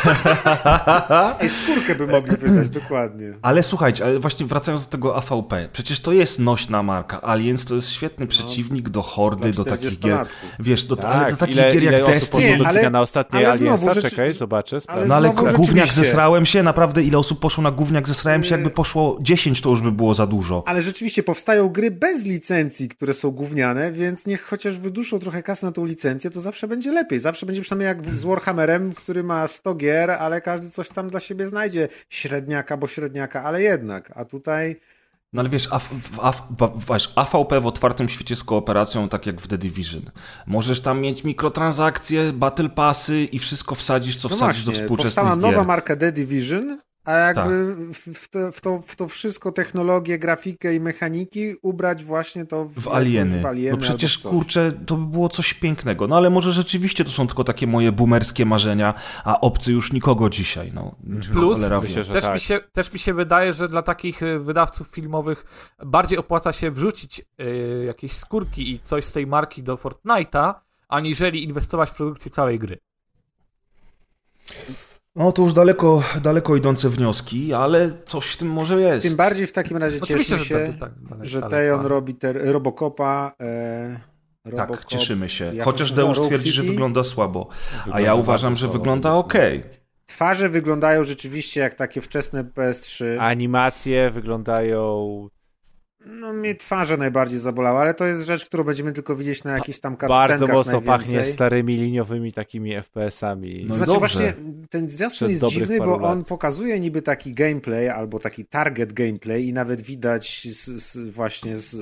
Ej, <laughs> skórkę by mogli wydać, dokładnie. Ale słuchajcie, ale właśnie wracając do tego AVP, przecież to jest nośna marka. Aliens to jest świetny przeciwnik do hordy, do takich gier. 40-latków. Wiesz, do, ale do Tak, takich ile, gier ile jak Destiny. ale- na ostatnie ale znowu Aliensa? rzeczy- Czekaj, zobaczę, sprawdzę. No ale Znowu gówniak zesrałem się, naprawdę ile osób poszło na gówniak zesrałem się, jakby poszło 10 to już by było za dużo. Ale rzeczywiście powstają gry bez licencji, które są gówniane, więc niech chociaż wyduszą trochę kasy na tą licencję, to zawsze będzie lepiej. Zawsze będzie przynajmniej jak z Warhammerem, który ma 100 gier, ale każdy coś tam dla siebie znajdzie. Średniaka, bo średniaka, ale jednak. A tutaj No ale wiesz, A, AVP w otwartym świecie z kooperacją, tak jak w The Division. Możesz tam mieć mikrotransakcje, battle passy i wszystko wsadzisz, co no wsadzisz do właśnie, współczesnych powstała gier. nowa marka The Division, a jakby Tak. w, to, w, to, w to wszystko, technologię, grafikę i mechaniki ubrać właśnie to w, W alieny. W alieny No przecież, kurczę, to by było coś pięknego. No ale może rzeczywiście to są tylko takie moje boomerskie marzenia, a obcy już nikogo dzisiaj. No, Plus, cholera wie. myślę, Też, tak. mi się, też mi się wydaje, że dla takich y, wydawców filmowych bardziej opłaca się wrzucić y, jakieś skórki i coś z tej marki do Fortnite'a, aniżeli inwestować w produkcję całej gry. No to już daleko, daleko idące wnioski, ale coś w tym może jest. Tym bardziej w takim razie Oczywiście, cieszmy że się, tak, tak, że dalej, Tejon tak. robi te Robocopa. E, Tak, Robocop, cieszymy się. Chociaż? Deusz twierdzi, że wygląda słabo. A Wygląda ja uważam, że wygląda ok. Twarze wyglądają rzeczywiście jak takie wczesne PS3. Animacje wyglądają No mnie twarze najbardziej zabolały, ale to jest rzecz, którą będziemy tylko widzieć na jakichś tam bardzo cutscenkach mocno najwięcej. pachnie starymi liniowymi takimi FPS-ami. No Znaczy dobrze. właśnie ten zwiastun jest dziwny, bo on lat. pokazuje niby taki gameplay albo taki target gameplay i nawet widać z, z, właśnie z,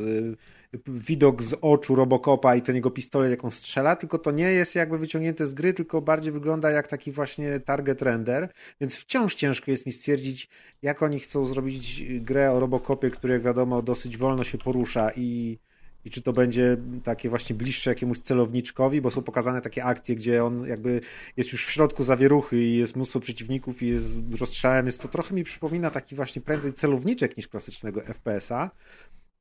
widok z oczu Robocopa i ten jego pistolet, jaką strzela, tylko to nie jest jakby wyciągnięte z gry, tylko bardziej wygląda jak taki właśnie target render, więc wciąż ciężko jest mi stwierdzić, jak oni chcą zrobić grę o Robocopie, który jak wiadomo dosyć wolno się porusza i i czy to będzie takie właśnie bliższe jakiemuś celowniczkowi, bo są pokazane takie akcje, gdzie on jakby jest już w środku zawieruchy i jest mnóstwo przeciwników i jest rozstrzałem. Jest to trochę mi przypomina taki właśnie prędzej celowniczek niż klasycznego FPS-a.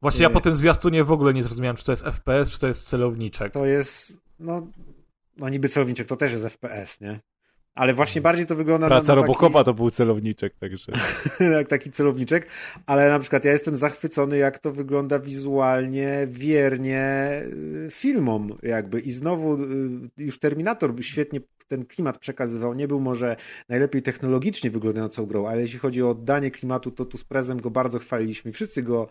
Właśnie ja po tym zwiastunie w ogóle nie zrozumiałem, czy to jest FPS, czy to jest celowniczek. To jest, no, no niby celowniczek to też jest FPS, nie? Ale właśnie bardziej to wygląda Praca na, na taki, Robocopa to był celowniczek, także... jak <laughs> taki celowniczek, ale na przykład ja jestem zachwycony, jak to wygląda wizualnie, wiernie y, filmom jakby i znowu y, już Terminator świetnie ten klimat przekazywał, nie był może najlepiej technologicznie wyglądającą grą, ale jeśli chodzi o oddanie klimatu, to tu z Prezem go bardzo chwaliliśmy. Wszyscy go,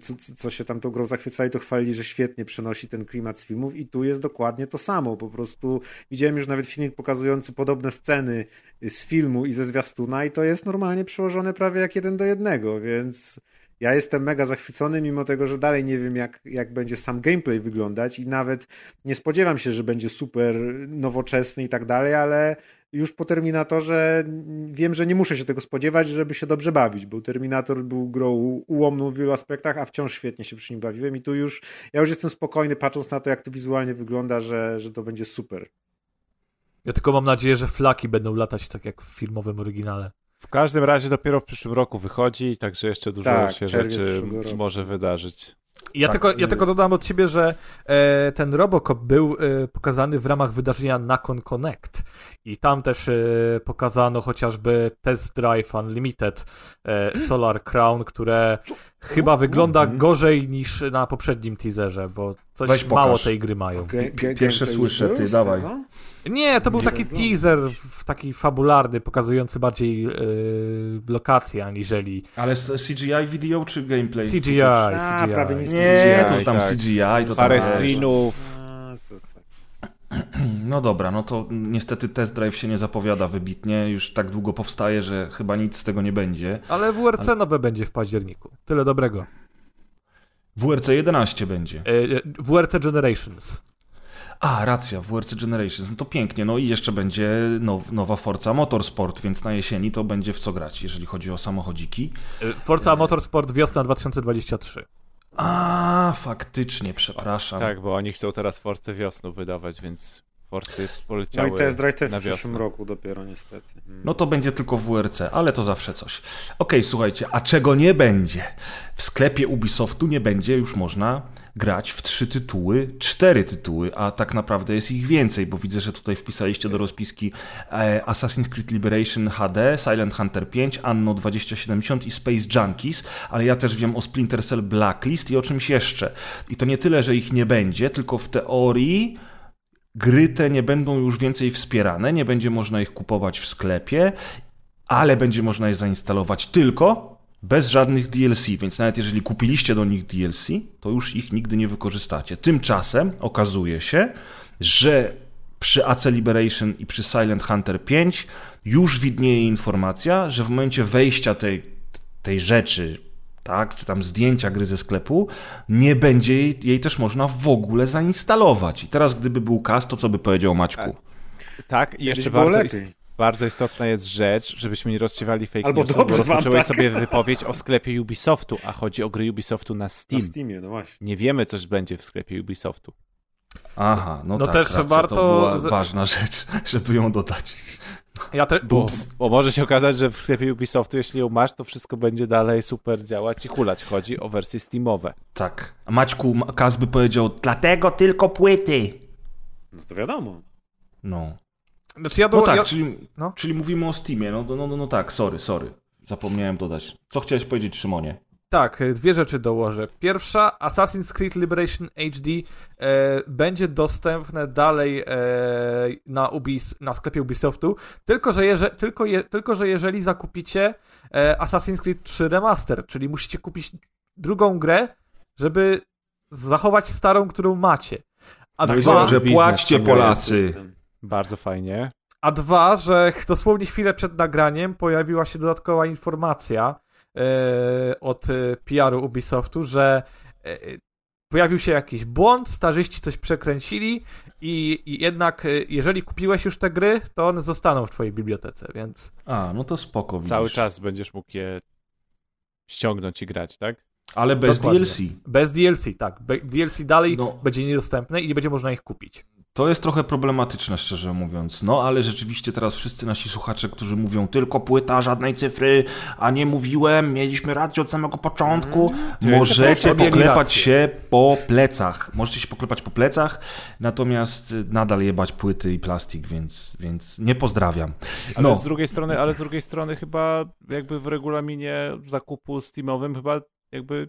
co, co się tam tą grą zachwycali, to chwalili, że świetnie przenosi ten klimat z filmów i tu jest dokładnie to samo. Po prostu widziałem już nawet filmik pokazujący podobne sceny z filmu i ze zwiastuna i to jest normalnie przełożone prawie jak jeden do jednego, więc ja jestem mega zachwycony, mimo tego, że dalej nie wiem, jak, jak będzie sam gameplay wyglądać i nawet nie spodziewam się, że będzie super nowoczesny i tak dalej, ale już po Terminatorze wiem, że nie muszę się tego spodziewać, żeby się dobrze bawić, bo Terminator był grą ułomną w wielu aspektach, a wciąż świetnie się przy nim bawiłem i tu już, ja już jestem spokojny patrząc na to, jak to wizualnie wygląda, że, że to będzie super. Ja tylko mam nadzieję, że flaki będą latać tak jak w filmowym oryginale. W każdym razie dopiero w przyszłym roku wychodzi, także jeszcze dużo Tak, się rzeczy może wydarzyć. Ja, Tak, tylko, ja y- tylko dodam od siebie, że e, ten Robocop był e, pokazany w ramach wydarzenia Nakon Connect i tam też e, pokazano chociażby Test Drive Unlimited e, Solar Crown, które chyba wygląda Mhm. gorzej niż na poprzednim teaserze, bo coś Weź mało pokaż. tej gry mają. Pierwsze słyszę, ty, dawaj. tego? Nie, to był taki teaser, w, taki fabularny, pokazujący bardziej e, lokacje aniżeli Ale CGI video czy gameplay? CGI. A, CGI. prawie nic Nie, CGI, to tam tak. CGI, to Parę screenów. Tak. <clears throat> No dobra, no to niestety test drive się nie zapowiada wybitnie, już tak długo powstaje, że chyba nic z tego nie będzie. Ale WRC nowe będzie w październiku. Tyle dobrego. WRC 11 będzie. E, e, WRC Generations. A, racja, WRC Generations, no to pięknie, no i jeszcze będzie now, nowa Forza Motorsport, więc na jesieni to będzie w co grać, jeżeli chodzi o samochodziki. E, Forza Motorsport wiosna 2023. A, faktycznie, przepraszam. Tak, bo oni chcą teraz Force wiosną wydawać, więc Forcy No poleciały i test drive też na w przyszłym roku dopiero niestety. Mm. No to będzie tylko WRC, ale to zawsze coś. Okej, słuchajcie, a czego nie będzie? W sklepie Ubisoftu nie będzie już można grać w trzy tytuły, cztery tytuły, a tak naprawdę jest ich więcej, bo widzę, że tutaj wpisaliście do rozpiski e, Assassin's Creed Liberation HD, Silent Hunter 5, Anno 2070 i Space Junkies, ale ja też wiem o Splinter Cell Blacklist i o czymś jeszcze. I to nie tyle, że ich nie będzie, tylko w teorii gry te nie będą już więcej wspierane, nie będzie można ich kupować w sklepie, ale będzie można je zainstalować tylko bez żadnych DLC, więc nawet jeżeli kupiliście do nich DLC, to już ich nigdy nie wykorzystacie. Tymczasem okazuje się, że przy AC Liberation i przy Silent Hunter 5 już widnieje informacja, że w momencie wejścia tej, tej rzeczy, tak, czy tam zdjęcia gry ze sklepu, nie będzie jej, jej też można w ogóle zainstalować. I teraz gdyby był kas, to co by powiedział Maćku? Tak, i Kiedyś jeszcze bardzo, lepiej. ist- bardzo istotna jest rzecz, żebyśmy nie rozsiewali fake Albo newsów, dobrze bo rozpocząłeś tak. sobie wypowiedź o sklepie Ubisoftu, a chodzi o gry Ubisoftu na Na Steam. Steamie, no właśnie. Nie wiemy, co będzie w sklepie Ubisoftu. Aha, no, No tak, też racja, warto to była ważna rzecz, <laughs> żeby ją dodać. Ja te... Bo, bo może się okazać, że w sklepie Ubisoftu, jeśli ją masz, to wszystko będzie dalej super działać i hulać. Chodzi o wersje Steamowe. Tak. A Maćku, Ma- Kas by powiedział, dlatego tylko płyty. No to wiadomo. No. Znaczy ja do... No tak, ja... czyli, no. czyli mówimy o Steamie. No, no, no, no tak, sorry, sorry. Zapomniałem dodać. Co chciałeś powiedzieć, Szymonie? Tak, e, dwie rzeczy dołożę. Pierwsza, Assassin's Creed Liberation HD e, będzie dostępne dalej e, na, Ubis, na sklepie Ubisoftu, tylko że, jeże, tylko, je, tylko że jeżeli zakupicie e, Assassin's Creed 3 Remaster, czyli musicie kupić drugą grę, żeby zachować starą, którą macie. A No dwa, płaćcie tam Polacy. Bardzo fajnie. A dwa, że dosłownie chwilę przed nagraniem pojawiła się dodatkowa informacja od e, PR-u Ubisoftu, że e, pojawił się jakiś błąd, starzyści coś przekręcili i, i jednak e, jeżeli kupiłeś już te gry, to one zostaną w twojej bibliotece, więc A, no to spoko. Cały widzisz. czas będziesz mógł je ściągnąć i grać, tak? Ale bez Dokładnie. DLC. bez DLC, tak. Be- DLC dalej No. będzie niedostępne i nie będzie można ich kupić. To jest trochę problematyczne, szczerze mówiąc. No, ale rzeczywiście teraz wszyscy nasi słuchacze, którzy mówią tylko płyta, żadnej cyfry, a nie mówiłem, mieliśmy rację od samego początku, możecie Mieli poklepać się po plecach. Możecie się poklepać po plecach, natomiast y, nadal jebać płyty i plastik, więc, więc nie pozdrawiam. Ale No, z drugiej strony, ale z drugiej strony chyba jakby w regulaminie zakupu Steamowym chyba jakby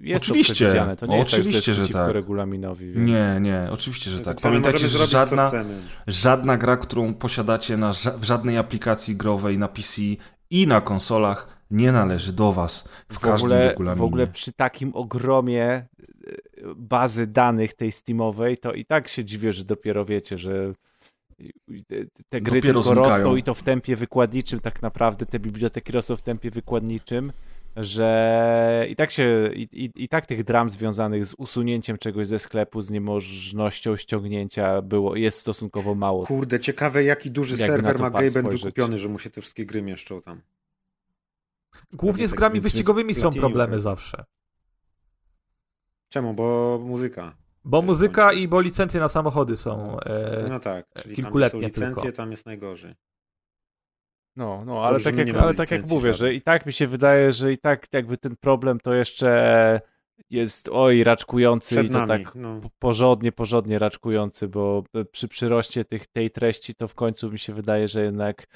jest Oczywiście. to przewidziane. To nie jest Oczywiście, tak, że, że jest przeciwko tak. regulaminowi. Więc... Nie, nie, oczywiście, że tak. Pamiętajcie, że żadna, żadna gra, którą posiadacie na w żadnej aplikacji growej na PC i na konsolach nie należy do was w, w każdym ogóle, regulaminie. w ogóle przy takim ogromie e, bazy danych tej Steamowej, to i tak się dziwię, że dopiero wiecie, że te- te gry Dopiero tylko znikają. rosną i to w tempie wykładniczym tak naprawdę, te biblioteki rosną w tempie wykładniczym, że i tak się, i, i, i tak tych dram związanych z usunięciem czegoś ze sklepu, z niemożnością ściągnięcia było, jest stosunkowo mało. Kurde, ciekawe jaki duży serwer ma Gaben wykupiony, że mu się te wszystkie gry mieszczą tam. Głównie z grami wyścigowymi są problemy tak. zawsze. Czemu? Bo muzyka. Bo muzyka i bo licencje na samochody są. E, No tak, czyli tam gdzie są kilkuletnie licencje, tylko. tam jest najgorzej. No, no, ale tak że jak, ale tak jak mówię, że i tak mi się wydaje, że i tak jakby ten problem to jeszcze jest oj raczkujący Przed i to nami. tak No. po- porządnie, porządnie raczkujący, bo przy przyroście tych, tej treści to w końcu mi się wydaje, że jednak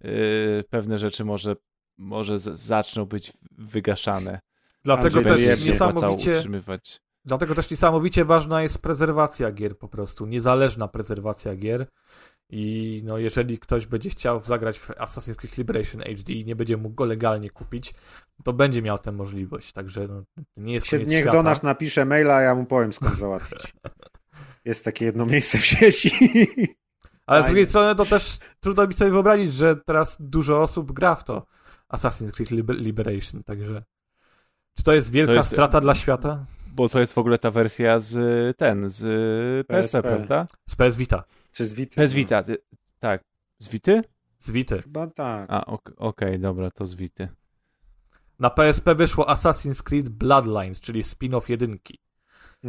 yy, pewne rzeczy może, może zaczną być wygaszane. dlatego też jest niesamowicie. utrzymywać. Dlatego też niesamowicie ważna jest prezerwacja gier po prostu, niezależna prezerwacja gier. I no, jeżeli ktoś będzie chciał zagrać w Assassin's Creed Liberation HD i nie będzie mógł go legalnie kupić, to będzie miał tę możliwość. Także no, nie jest koniec niech świata. do nas napisze maila, a ja mu powiem skąd <laughs> załatwić. Jest takie jedno miejsce w sieci. <laughs> Ale z drugiej strony to też trudno mi sobie wyobrazić, że teraz dużo osób gra w to Assassin's Creed Liber- Liberation, także czy to jest wielka To jest- strata dla świata? Bo to jest w ogóle ta wersja z ten, z PSP, PSP. prawda? Z PS Vita. Czy z Vity? PS Vita, ty- tak. Z Vity? Z Vity. Chyba tak. A, ok- okej, dobra, to z Vity. Na PSP wyszło Assassin's Creed Bloodlines, czyli spin-off jedynki.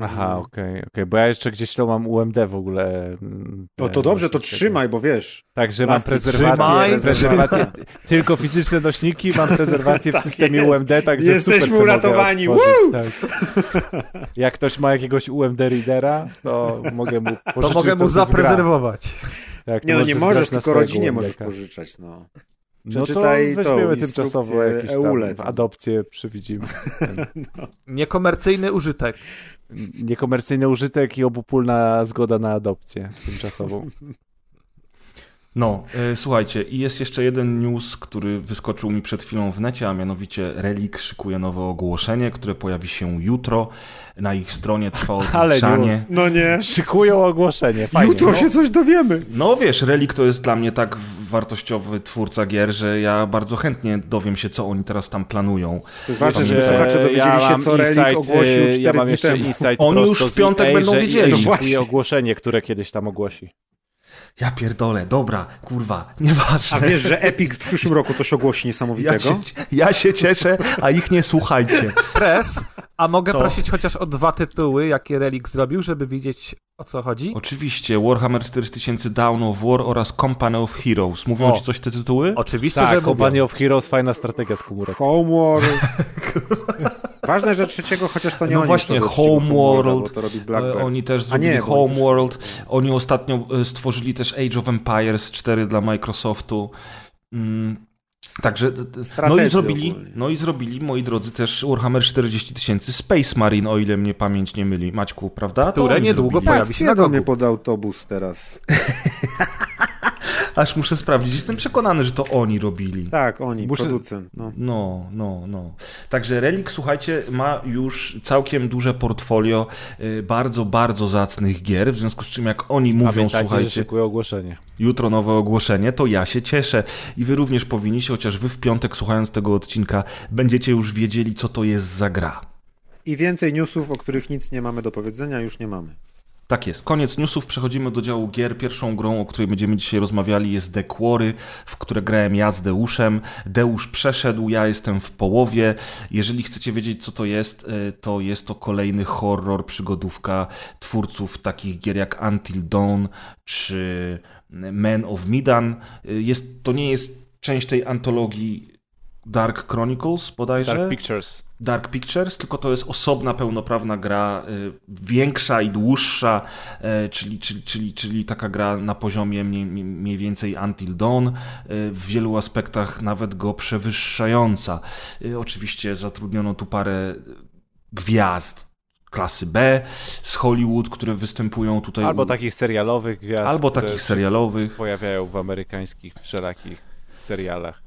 Aha, Mhm. okej, okej, bo ja jeszcze gdzieś to mam UMD w ogóle. mm, No to dobrze, to trzymaj, bo wiesz. Także mam prezerwację, trzymaj, prezerwację trzymaj. <laughs> tylko fizyczne nośniki, mam prezerwację w Tak systemie jest. UMD, także Jesteśmy super mogę uratowani, otworzyć, tak. Jak ktoś ma jakiegoś UMD readera, to mogę mu To pożyczyć mogę mu to jest gra. zapreserwować. Tak, Nie no, nie możesz tylko rodzinie UMD-ka. możesz pożyczać, no. No to Przeczytaj weźmiemy tymczasowo instrukcję jakieś EULE tam adopcję przywidzimy. Ten <laughs> Niekomercyjny użytek. Niekomercyjny użytek i obopólna zgoda na adopcję tymczasową. <laughs> No, e, słuchajcie, i jest jeszcze jeden news, który wyskoczył mi przed chwilą w necie, a mianowicie Relic szykuje nowe ogłoszenie, które pojawi się jutro. Na ich stronie trwa <laughs> Ale odliczanie. No nie. Szykują ogłoszenie, fajnie. Jutro no. się coś dowiemy. No wiesz, Relic to jest dla mnie tak wartościowy twórca gier, że ja bardzo chętnie dowiem się, co oni teraz tam planują. To jest ważne, Że żeby ja słuchacze dowiedzieli się, mam co insight, ogłosił y, 4 ja mam dni jeszcze temu. Oni już w piątek EA, będą wiedzieli. No właśnie. szykuje ogłoszenie, które kiedyś tam ogłosi. Ja pierdolę, dobra, kurwa, nieważne. A wiesz, że Epic w przyszłym roku coś ogłosi ja niesamowitego? się, ja się cieszę, a ich nie słuchajcie. Press, a mogę Co? prosić chociaż o dwa tytuły, jakie Relic zrobił, żeby wiedzieć o co chodzi? Oczywiście, Warhammer 4000 Dawn of War oraz Company of Heroes. Mówią O. ci coś te tytuły? Oczywiście, Tak, że Company mówią. of Heroes, fajna strategia z komórek. Homeworld. <laughs> <laughs> Ważne, że trzeciego, chociaż to nie No oni właśnie, Homeworld. Oni też A nie, zrobili bo oni też- Homeworld. Oni ostatnio e, stworzyli też Age of Empires 4 dla Microsoftu. Mm, Także no i zrobili, ogólnie. no i zrobili, moi drodzy, też Warhammer 40 tysięcy Space Marine, o ile mnie pamięć nie myli. Maćku, prawda? Które niedługo zrobili. pojawi Tak, się na wjadą mnie Gogu. pod autobus teraz. <laughs> Aż muszę sprawdzić. Jestem przekonany, że to oni robili. Tak, oni, Muszę- producent. No. No, no, no. Także Relic, słuchajcie, ma już całkiem duże portfolio y, bardzo, bardzo zacnych gier, w związku z czym jak oni mówią, Pamiętajcie, że słuchajcie, szykują ogłoszenie. jutro nowe ogłoszenie, to ja się cieszę. I wy również powinniście, chociaż wy w piątek słuchając tego odcinka, będziecie już wiedzieli, co to jest za gra. I więcej newsów, o których nic nie mamy do powiedzenia, już nie mamy. Tak jest. Koniec newsów. Przechodzimy do działu gier. Pierwszą grą, o której będziemy dzisiaj rozmawiali, jest The Quarry, w które grałem ja z Deuszem. Deusz przeszedł, ja jestem w połowie. Jeżeli chcecie wiedzieć, co to jest, e, to jest to kolejny horror, przygodówka twórców takich gier jak Until Dawn czy Man of Medan. E, Jest, to nie jest część tej antologii Dark Chronicles bodajże. Dark Pictures. Dark Pictures, tylko to jest osobna, pełnoprawna gra, y, większa i dłuższa, y, czyli, czyli, czyli, czyli taka gra na poziomie mniej, mniej więcej Until Dawn, y, w wielu aspektach nawet go przewyższająca. Y, Oczywiście zatrudniono tu parę gwiazd klasy B z Hollywood, które występują tutaj. Albo takich serialowych gwiazd. albo takich serialowych. Pojawiają w amerykańskich wszelakich serialach.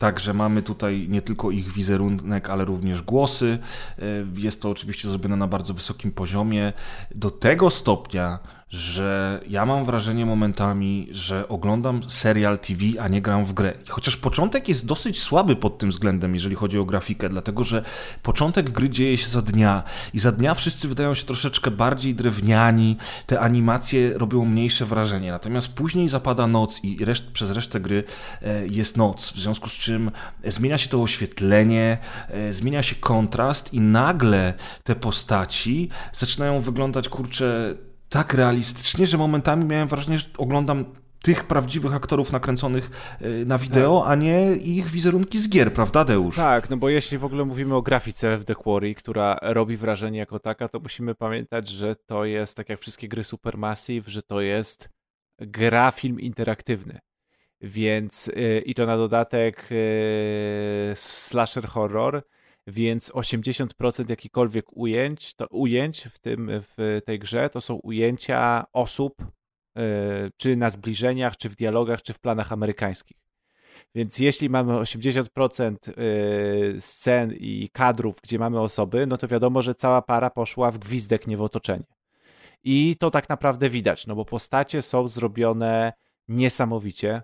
Także mamy tutaj nie tylko ich wizerunek, ale również głosy. E, Jest to oczywiście zrobione na bardzo wysokim poziomie. Do tego stopnia, że ja mam wrażenie momentami, że oglądam serial TV, a nie gram w grę. Chociaż początek jest dosyć słaby pod tym względem, jeżeli chodzi o grafikę, dlatego że początek gry dzieje się za dnia i za dnia wszyscy wydają się troszeczkę bardziej drewniani, te animacje robią mniejsze wrażenie. Natomiast później zapada noc i reszt, przez resztę gry e, jest noc, w związku z czym zmienia się to oświetlenie, e, zmienia się kontrast i nagle te postaci zaczynają wyglądać, kurczę, tak realistycznie, że momentami miałem wrażenie, że oglądam tych prawdziwych aktorów nakręconych e, na wideo, a nie ich wizerunki z gier, prawda, Deusz? Tak, no bo jeśli w ogóle mówimy o grafice w The Quarry, która robi wrażenie jako taka, to musimy pamiętać, że to jest, tak jak wszystkie gry Supermassive, że to jest gra, film interaktywny. Więc y, i to na dodatek y, slasher horror, więc 80% jakikolwiek ujęć, to ujęć w tym w tej grze to są ujęcia osób, y, czy na zbliżeniach, czy w dialogach, czy w planach amerykańskich. Więc jeśli mamy 80% y, scen i kadrów, gdzie mamy osoby, no to wiadomo, że cała para poszła w gwizdek, nie w otoczenie. I to tak naprawdę widać, no bo postacie są zrobione niesamowicie,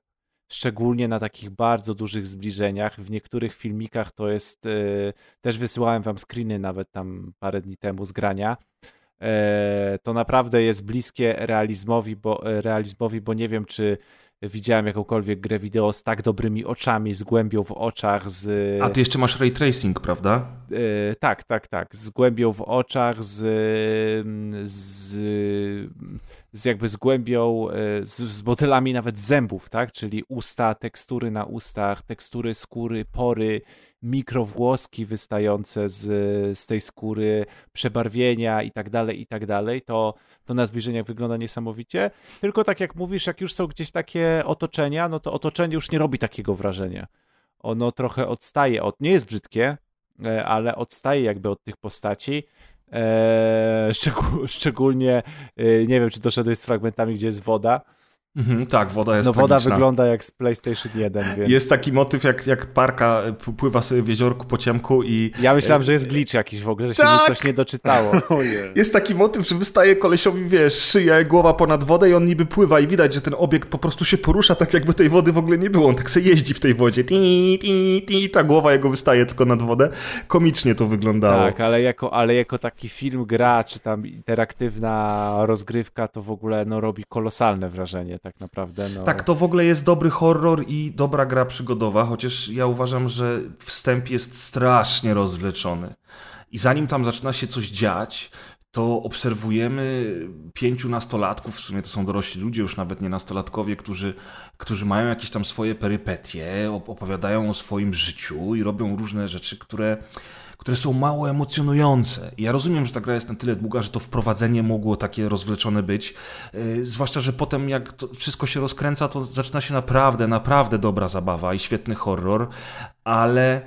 szczególnie na takich bardzo dużych zbliżeniach. W niektórych filmikach to jest, y, też wysyłałem wam screeny nawet tam parę dni temu z grania. E, To naprawdę jest bliskie realizmowi, bo, realizmowi, bo nie wiem, czy widziałem jakąkolwiek grę wideo z tak dobrymi oczami, z głębią w oczach, z... A ty jeszcze masz ray tracing, prawda? E, tak, tak, tak. Z głębią w oczach, z, z, z jakby z głębią, e, z, z nawet zębów, tak? Czyli usta, tekstury na ustach, tekstury skóry, pory, mikrowłoski wystające z, z tej skóry, przebarwienia i tak dalej, i tak dalej. To, to na zbliżeniach wygląda niesamowicie. Tylko tak jak mówisz, jak już są gdzieś takie otoczenia, no to otoczenie już nie robi takiego wrażenia. Ono trochę odstaje od, nie jest brzydkie, e, ale odstaje jakby od tych postaci. Eee, <laughs> szczególnie, e, nie wiem, czy doszedłeś z fragmentami, gdzie jest woda. Mhm, tak, woda jest No woda tragiczna. wygląda jak z PlayStation 1, więc Jest taki motyw, jak, jak parka p- pływa sobie w jeziorku po ciemku i ja myślałem, że jest glitch jakiś w ogóle, że się mi Tak! coś nie doczytało. <laughs> Jest taki motyw, że wystaje kolesiowi, wiesz, szyja, głowa ponad wodę i on niby pływa i widać, że ten obiekt po prostu się porusza tak, jakby tej wody w ogóle nie było. On tak se jeździ w tej wodzie. Ti, ti, ti, ta głowa jego wystaje tylko nad wodę. Komicznie to wyglądało. Tak, ale jako, ale jako taki film, gra, czy tam interaktywna rozgrywka, to w ogóle no, robi kolosalne wrażenie tak naprawdę. No. Tak, to w ogóle jest dobry horror i dobra gra przygodowa, chociaż ja uważam, że wstęp jest strasznie rozwleczony. I zanim tam zaczyna się coś dziać, to obserwujemy pięciu nastolatków, w sumie to są dorośli ludzie, już nawet nie nastolatkowie, którzy, którzy mają jakieś tam swoje perypetie, op- opowiadają o swoim życiu i robią różne rzeczy, które, które są mało emocjonujące. Ja rozumiem, że ta gra jest na tyle długa, że to wprowadzenie mogło takie rozwleczone być. Yy, zwłaszcza, że potem jak to wszystko się rozkręca, to zaczyna się naprawdę, naprawdę dobra zabawa i świetny horror, ale,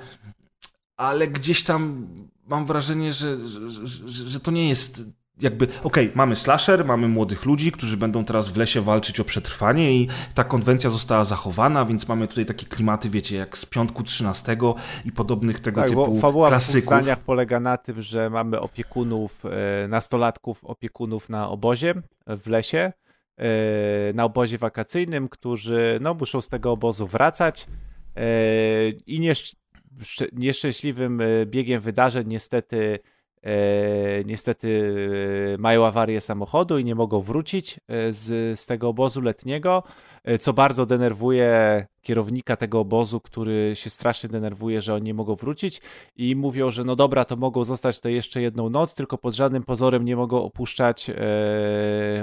ale gdzieś tam mam wrażenie, że, że, że, że to nie jest jakby, okej, mamy slasher, mamy młodych ludzi, którzy będą teraz w lesie walczyć o przetrwanie i ta konwencja została zachowana, więc mamy tutaj takie klimaty, wiecie, jak z piątku 13 i podobnych tego Tak, typu bo fabuła w klasyków. zdaniach polega na tym, że mamy opiekunów, e, nastolatków, opiekunów na obozie w lesie, e, na obozie wakacyjnym, którzy no, muszą z tego obozu wracać e, i nieszczęśliwym biegiem wydarzeń niestety niestety e, mają awarię samochodu i nie mogą wrócić e, z, z tego obozu letniego, e, co bardzo denerwuje kierownika tego obozu, który się strasznie denerwuje, że oni nie mogą wrócić i mówią, że no dobra, to mogą zostać to jeszcze jedną noc, tylko pod żadnym pozorem nie mogą opuszczać e,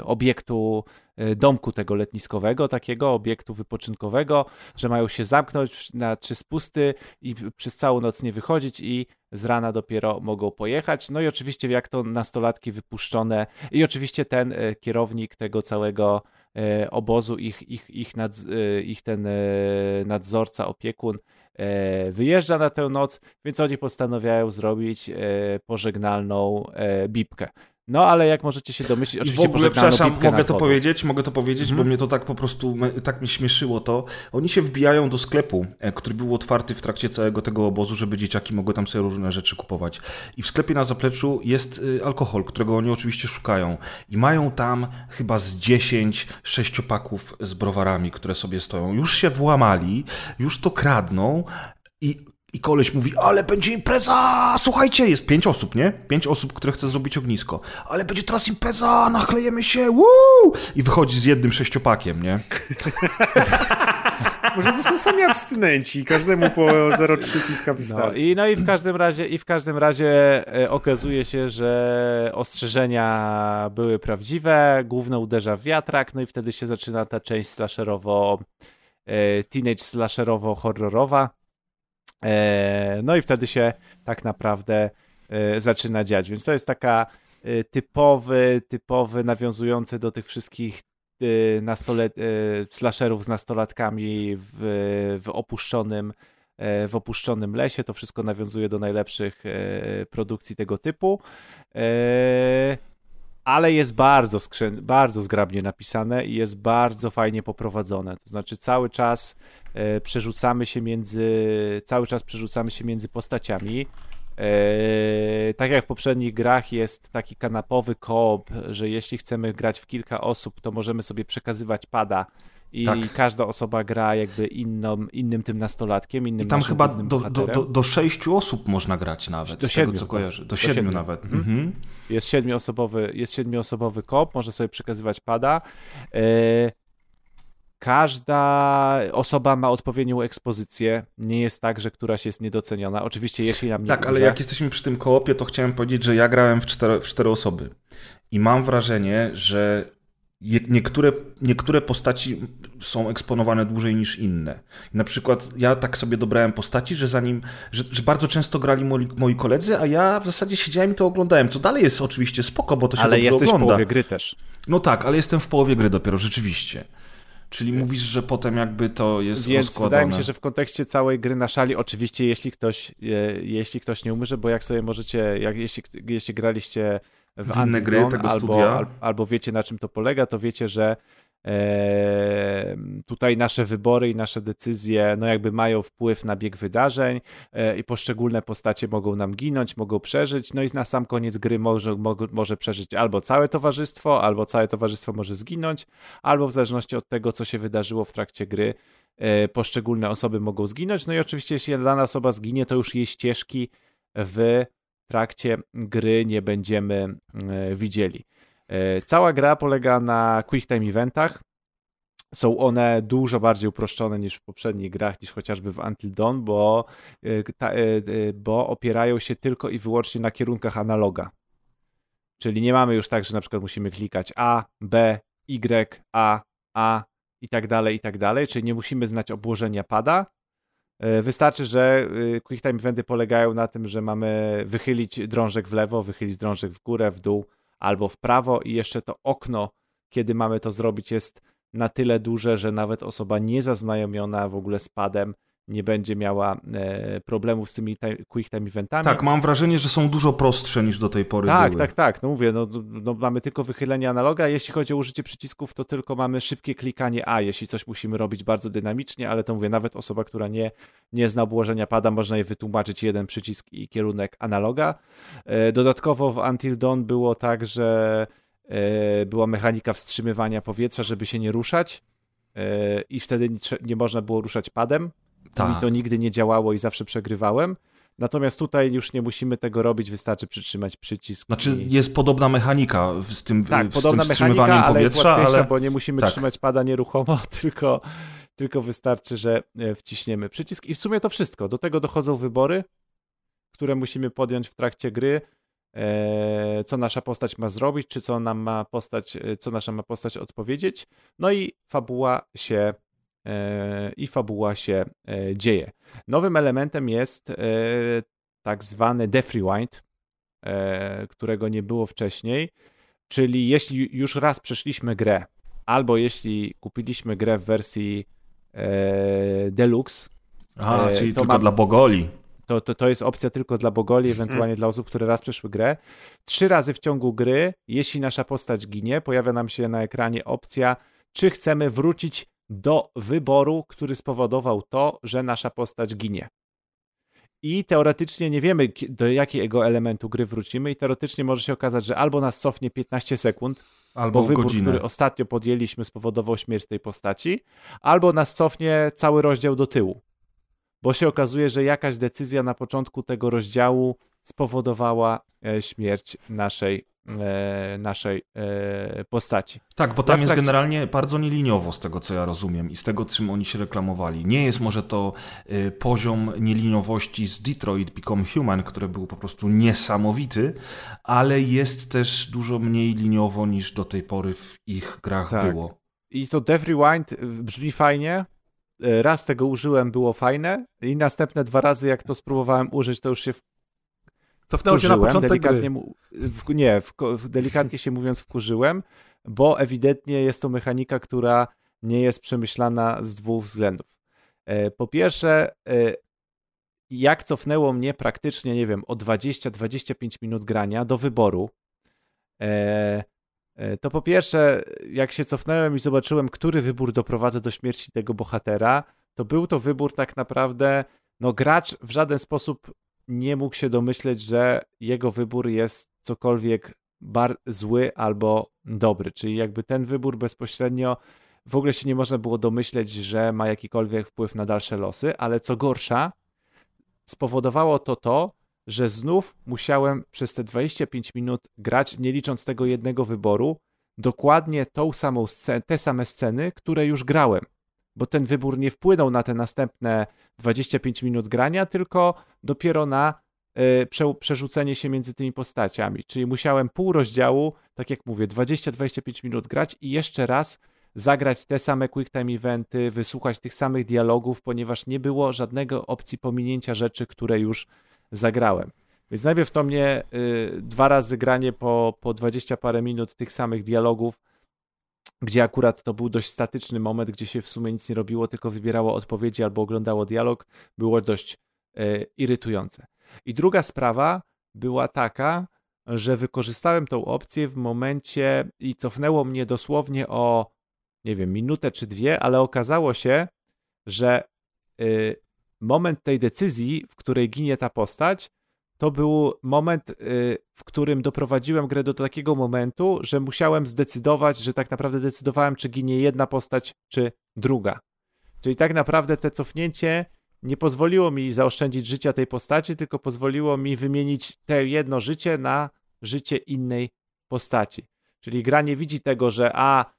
obiektu, e, domku tego letniskowego, takiego obiektu wypoczynkowego, że mają się zamknąć na trzy spusty i przez całą noc nie wychodzić i z rana dopiero mogą pojechać. No i oczywiście jak to nastolatki wypuszczone i oczywiście ten e, kierownik tego całego e, obozu, ich, ich, ich, e, ich ten e, nadzorca, opiekun e, wyjeżdża na tę noc, więc oni postanawiają zrobić e, pożegnalną e, bibkę. No ale jak możecie się domyślić, I w oczywiście ogóle, przepraszam, mogę to powiedzieć, mogę to powiedzieć, Mhm. bo mnie to tak po prostu, tak mi śmieszyło to. Oni się wbijają do sklepu, e, który był otwarty w trakcie całego tego obozu, żeby dzieciaki mogły tam sobie różne rzeczy kupować. I w sklepie na zapleczu jest y, alkohol, którego oni oczywiście szukają. I mają tam chyba z 10 sześciopaków z browarami, które sobie stoją. Już się włamali, już to kradną i i koleś mówi, ale będzie impreza, słuchajcie, jest pięć osób, nie? Pięć osób, które chce zrobić ognisko. Ale będzie teraz impreza, nachlejemy się, woo! I wychodzi z jednym sześciopakiem, nie? <laughs> Może to są sami abstynenci, każdemu po 0,3 piwka No wystarczy. i, no i w każdym razie, i w każdym razie e, okazuje się, że ostrzeżenia były prawdziwe, główne uderza w wiatrak, no i wtedy się zaczyna ta część slasherowo, e, teenage slasherowo-horrorowa. E, no i wtedy się tak naprawdę e, zaczyna dziać, więc to jest taka e, typowy, typowy, nawiązujący do tych wszystkich e, nastolet, e, slasherów z nastolatkami w, w opuszczonym w opuszczonym lesie. To wszystko nawiązuje do najlepszych produkcji tego typu. Ale jest bardzo, skrzę- bardzo zgrabnie napisane i jest bardzo fajnie poprowadzone. To znaczy cały czas e, przerzucamy się między cały czas przerzucamy się między postaciami. E, tak jak w poprzednich grach jest taki kanapowy koop, że jeśli chcemy grać w kilka osób, to możemy sobie przekazywać pada i Tak. każda osoba gra jakby inną, innym tym nastolatkiem, innym I tam chyba do, do, do, do sześciu osób można grać nawet, Do z siedmiu tego co chyba. kojarzę. Do, Do siedmiu, siedmiu. nawet. Mhm. Mhm. Jest siedmioosobowy, jest siedmioosobowy kop, może sobie przekazywać pada. E, Każda osoba ma odpowiednią ekspozycję. Nie jest tak, że któraś jest niedoceniona. Oczywiście, jeśli nam nie Tak, ale jak jesteśmy przy tym koopie, to chciałem powiedzieć, że ja grałem w cztery, w cztery osoby. I mam wrażenie, że niektóre, niektóre postaci są eksponowane dłużej niż inne. Na przykład ja tak sobie dobrałem postaci, że zanim, że, że bardzo często grali moi, moi koledzy, a ja w zasadzie siedziałem i to oglądałem. Co dalej jest oczywiście spoko, bo to się ale dobrze jesteś w ogląda. połowie gry też. No tak, ale jestem w połowie gry dopiero, rzeczywiście. Czyli mówisz, że potem jakby to jest Więc rozkładane. wydaje mi się, że w kontekście całej gry na szali, oczywiście jeśli ktoś, e, jeśli ktoś nie umrze, bo jak sobie możecie, jak, jeśli, jeśli graliście w, W inne gry tego albo, studia. al- albo wiecie na czym to polega, to wiecie, że e, tutaj nasze wybory i nasze decyzje no jakby mają wpływ na bieg wydarzeń e, i poszczególne postacie mogą nam ginąć, mogą przeżyć, no i na sam koniec gry może, może przeżyć albo całe towarzystwo, albo całe towarzystwo może zginąć, albo w zależności od tego, co się wydarzyło w trakcie gry, e, poszczególne osoby mogą zginąć. No i oczywiście, jeśli dana osoba zginie, to już jej ścieżki w trakcie gry nie będziemy e, widzieli. E, Cała gra polega na quick time eventach. Są one dużo bardziej uproszczone niż w poprzednich grach, niż chociażby w Until Dawn, bo, e, bo opierają się tylko i wyłącznie na kierunkach analoga. Czyli nie mamy już tak, że na przykład musimy klikać A, B, Y, A, A i tak dalej, i tak dalej, czyli nie musimy znać obłożenia pada. E, Wystarczy, że y, quick time eventy polegają na tym, że mamy wychylić drążek w lewo, wychylić drążek w górę, w dół albo w prawo i jeszcze to okno, kiedy mamy to zrobić jest na tyle duże, że nawet osoba niezaznajomiona w ogóle z padem nie będzie miała e, problemów z tymi quick time eventami. Tak, mam wrażenie, że są dużo prostsze niż do tej pory Tak, były. tak, tak. No mówię, no, no, mamy tylko wychylenie analoga. Jeśli chodzi o użycie przycisków, to tylko mamy szybkie klikanie A, jeśli coś musimy robić bardzo dynamicznie, ale to mówię, nawet osoba, która nie, nie zna obłożenia pada, można jej wytłumaczyć jeden przycisk i kierunek analoga. E, Dodatkowo w Until Dawn było tak, że e, była mechanika wstrzymywania powietrza, żeby się nie ruszać i wtedy nie można było ruszać padem. Tak. Mi to nigdy nie działało i zawsze przegrywałem. Natomiast tutaj już nie musimy tego robić, wystarczy przytrzymać przycisk. Znaczy i... jest podobna mechanika z tym, Tak, z podobna tym mechanika, wstrzymywaniem ale jest powietrza, łatwiejsza, ale bo nie musimy tak. trzymać pada nieruchomo, <laughs> tylko, tylko wystarczy, że e, wciśniemy przycisk. I w sumie to wszystko. Do tego dochodzą wybory, które musimy podjąć w trakcie gry. E, co nasza postać ma zrobić, czy co nam ma postać, e, co nasza ma postać odpowiedzieć. No i fabuła się i fabuła się e, dzieje. Nowym elementem jest e, tak zwany Death Rewind, e, którego nie było wcześniej. Czyli jeśli już raz przeszliśmy grę, albo jeśli kupiliśmy grę w wersji Deluxe, A, E, czyli to tylko ma- dla Bogoli. To, to, to jest opcja tylko dla Bogoli, ewentualnie dla osób, które raz przeszły grę. Trzy razy w ciągu gry, jeśli nasza postać ginie, pojawia nam się na ekranie opcja, czy chcemy wrócić do wyboru, który spowodował to, że nasza postać ginie. I teoretycznie nie wiemy, do jakiego elementu gry wrócimy, i teoretycznie może się okazać, że albo nas cofnie 15 sekund, Albo bo wybór, godzinę. który ostatnio podjęliśmy, spowodował śmierć tej postaci, albo nas cofnie cały rozdział do tyłu. Bo się okazuje, że jakaś decyzja na początku tego rozdziału spowodowała e, śmierć naszej, naszej e, postaci. Tak, bo tam jest generalnie bardzo nieliniowo, z tego co ja rozumiem i z tego, czym oni się reklamowali. Nie jest może to y, poziom nieliniowości z Detroit Become Human, który był po prostu niesamowity, ale jest też dużo mniej liniowo niż do tej pory w ich grach Tak. było. I to Death Rewind brzmi fajnie. E, Raz tego użyłem, było fajne, i następne dwa razy, jak to spróbowałem użyć, to już się Cofnęło się na początek delikatnie gry. w, nie, w, w, delikatnie się mówiąc wkurzyłem, bo ewidentnie jest to mechanika, która nie jest przemyślana z dwóch względów. E, Po pierwsze, e, jak cofnęło mnie praktycznie, nie wiem, o 20-25 minut grania do wyboru, e, to po pierwsze, jak się cofnąłem i zobaczyłem, który wybór doprowadza do śmierci tego bohatera, to był to wybór tak naprawdę, no gracz w żaden sposób nie mógł się domyśleć, że jego wybór jest cokolwiek bar- zły albo dobry. Czyli jakby ten wybór bezpośrednio w ogóle się nie można było domyśleć, że ma jakikolwiek wpływ na dalsze losy, ale co gorsza, spowodowało to to, że znów musiałem przez te 25 minut grać, nie licząc tego jednego wyboru, dokładnie tą samą scenę, te same sceny, które już grałem. Bo ten wybór nie wpłynął na te następne 25 minut grania, tylko dopiero na prze, przerzucenie się między tymi postaciami. Czyli musiałem pół rozdziału, tak jak mówię, 20-25 minut grać i jeszcze raz zagrać te same quick time eventy, wysłuchać tych samych dialogów, ponieważ nie było żadnego opcji pominięcia rzeczy, które już zagrałem. Więc najpierw to mnie y, dwa razy granie po, po 20 parę minut tych samych dialogów, gdzie akurat to był dość statyczny moment, gdzie się w sumie nic nie robiło, tylko wybierało odpowiedzi albo oglądało dialog, było dość y, irytujące. I druga sprawa była taka, że wykorzystałem tą opcję w momencie i cofnęło mnie dosłownie o, nie wiem, minutę czy dwie, ale okazało się, że y, moment tej decyzji, w której ginie ta postać, to był moment, y, w którym doprowadziłem grę do takiego momentu, że musiałem zdecydować, że tak naprawdę decydowałem, czy ginie jedna postać, czy druga. Czyli tak naprawdę te cofnięcie nie pozwoliło mi zaoszczędzić życia tej postaci, tylko pozwoliło mi wymienić te jedno życie na życie innej postaci. Czyli gra nie widzi tego, że a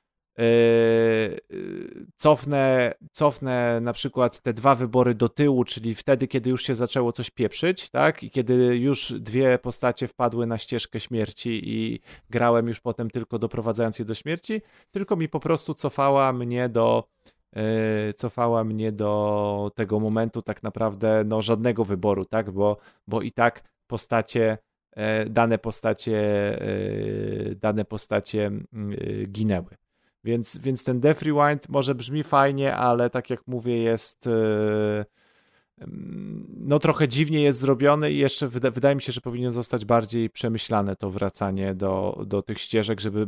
cofnę, cofnę na przykład te dwa wybory do tyłu, czyli wtedy, kiedy już się zaczęło coś pieprzyć, tak? I kiedy już dwie postacie wpadły na ścieżkę śmierci i grałem już potem tylko doprowadzając je do śmierci, tylko mi po prostu cofała mnie do yy, cofała mnie do tego momentu tak naprawdę no żadnego wyboru, tak? Bo, bo i tak postacie e, dane postacie e, dane postacie mm, e, ginęły. Więc, więc ten Death Rewind może brzmi fajnie, ale tak jak mówię, jest e, no trochę dziwnie jest zrobiony i jeszcze wyda, wydaje mi się, że powinien zostać bardziej przemyślane to wracanie do, do tych ścieżek, żeby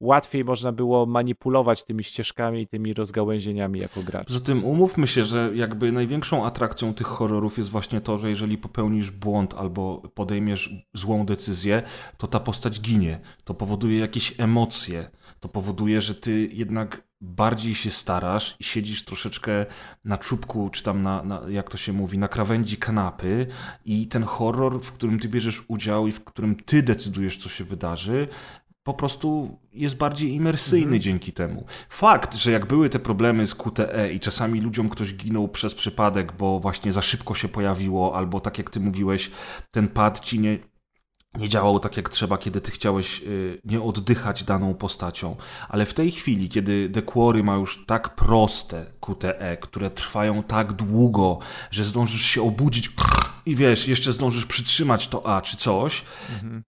łatwiej można było manipulować tymi ścieżkami i tymi rozgałęzieniami jako gracz. Poza tym umówmy się, że jakby największą atrakcją tych horrorów jest właśnie to, że jeżeli popełnisz błąd albo podejmiesz złą decyzję, to ta postać ginie. To powoduje jakieś emocje. To powoduje, że ty jednak bardziej się starasz i siedzisz troszeczkę na czubku, czy tam na, na jak to się mówi, na krawędzi kanapy i ten horror, w którym ty bierzesz udział i w którym ty decydujesz, co się wydarzy, po prostu jest bardziej imersyjny dzięki temu. Fakt, że jak były te problemy z QTE i czasami ludziom ktoś ginął przez przypadek, bo właśnie za szybko się pojawiło, albo tak jak ty mówiłeś, ten pad ci nie, nie działał tak jak trzeba, kiedy ty chciałeś y, nie oddychać daną postacią. Ale w tej chwili, kiedy Quarry ma już tak proste QTE, które trwają tak długo, że zdążysz się obudzić i wiesz, jeszcze zdążysz przytrzymać to A czy coś,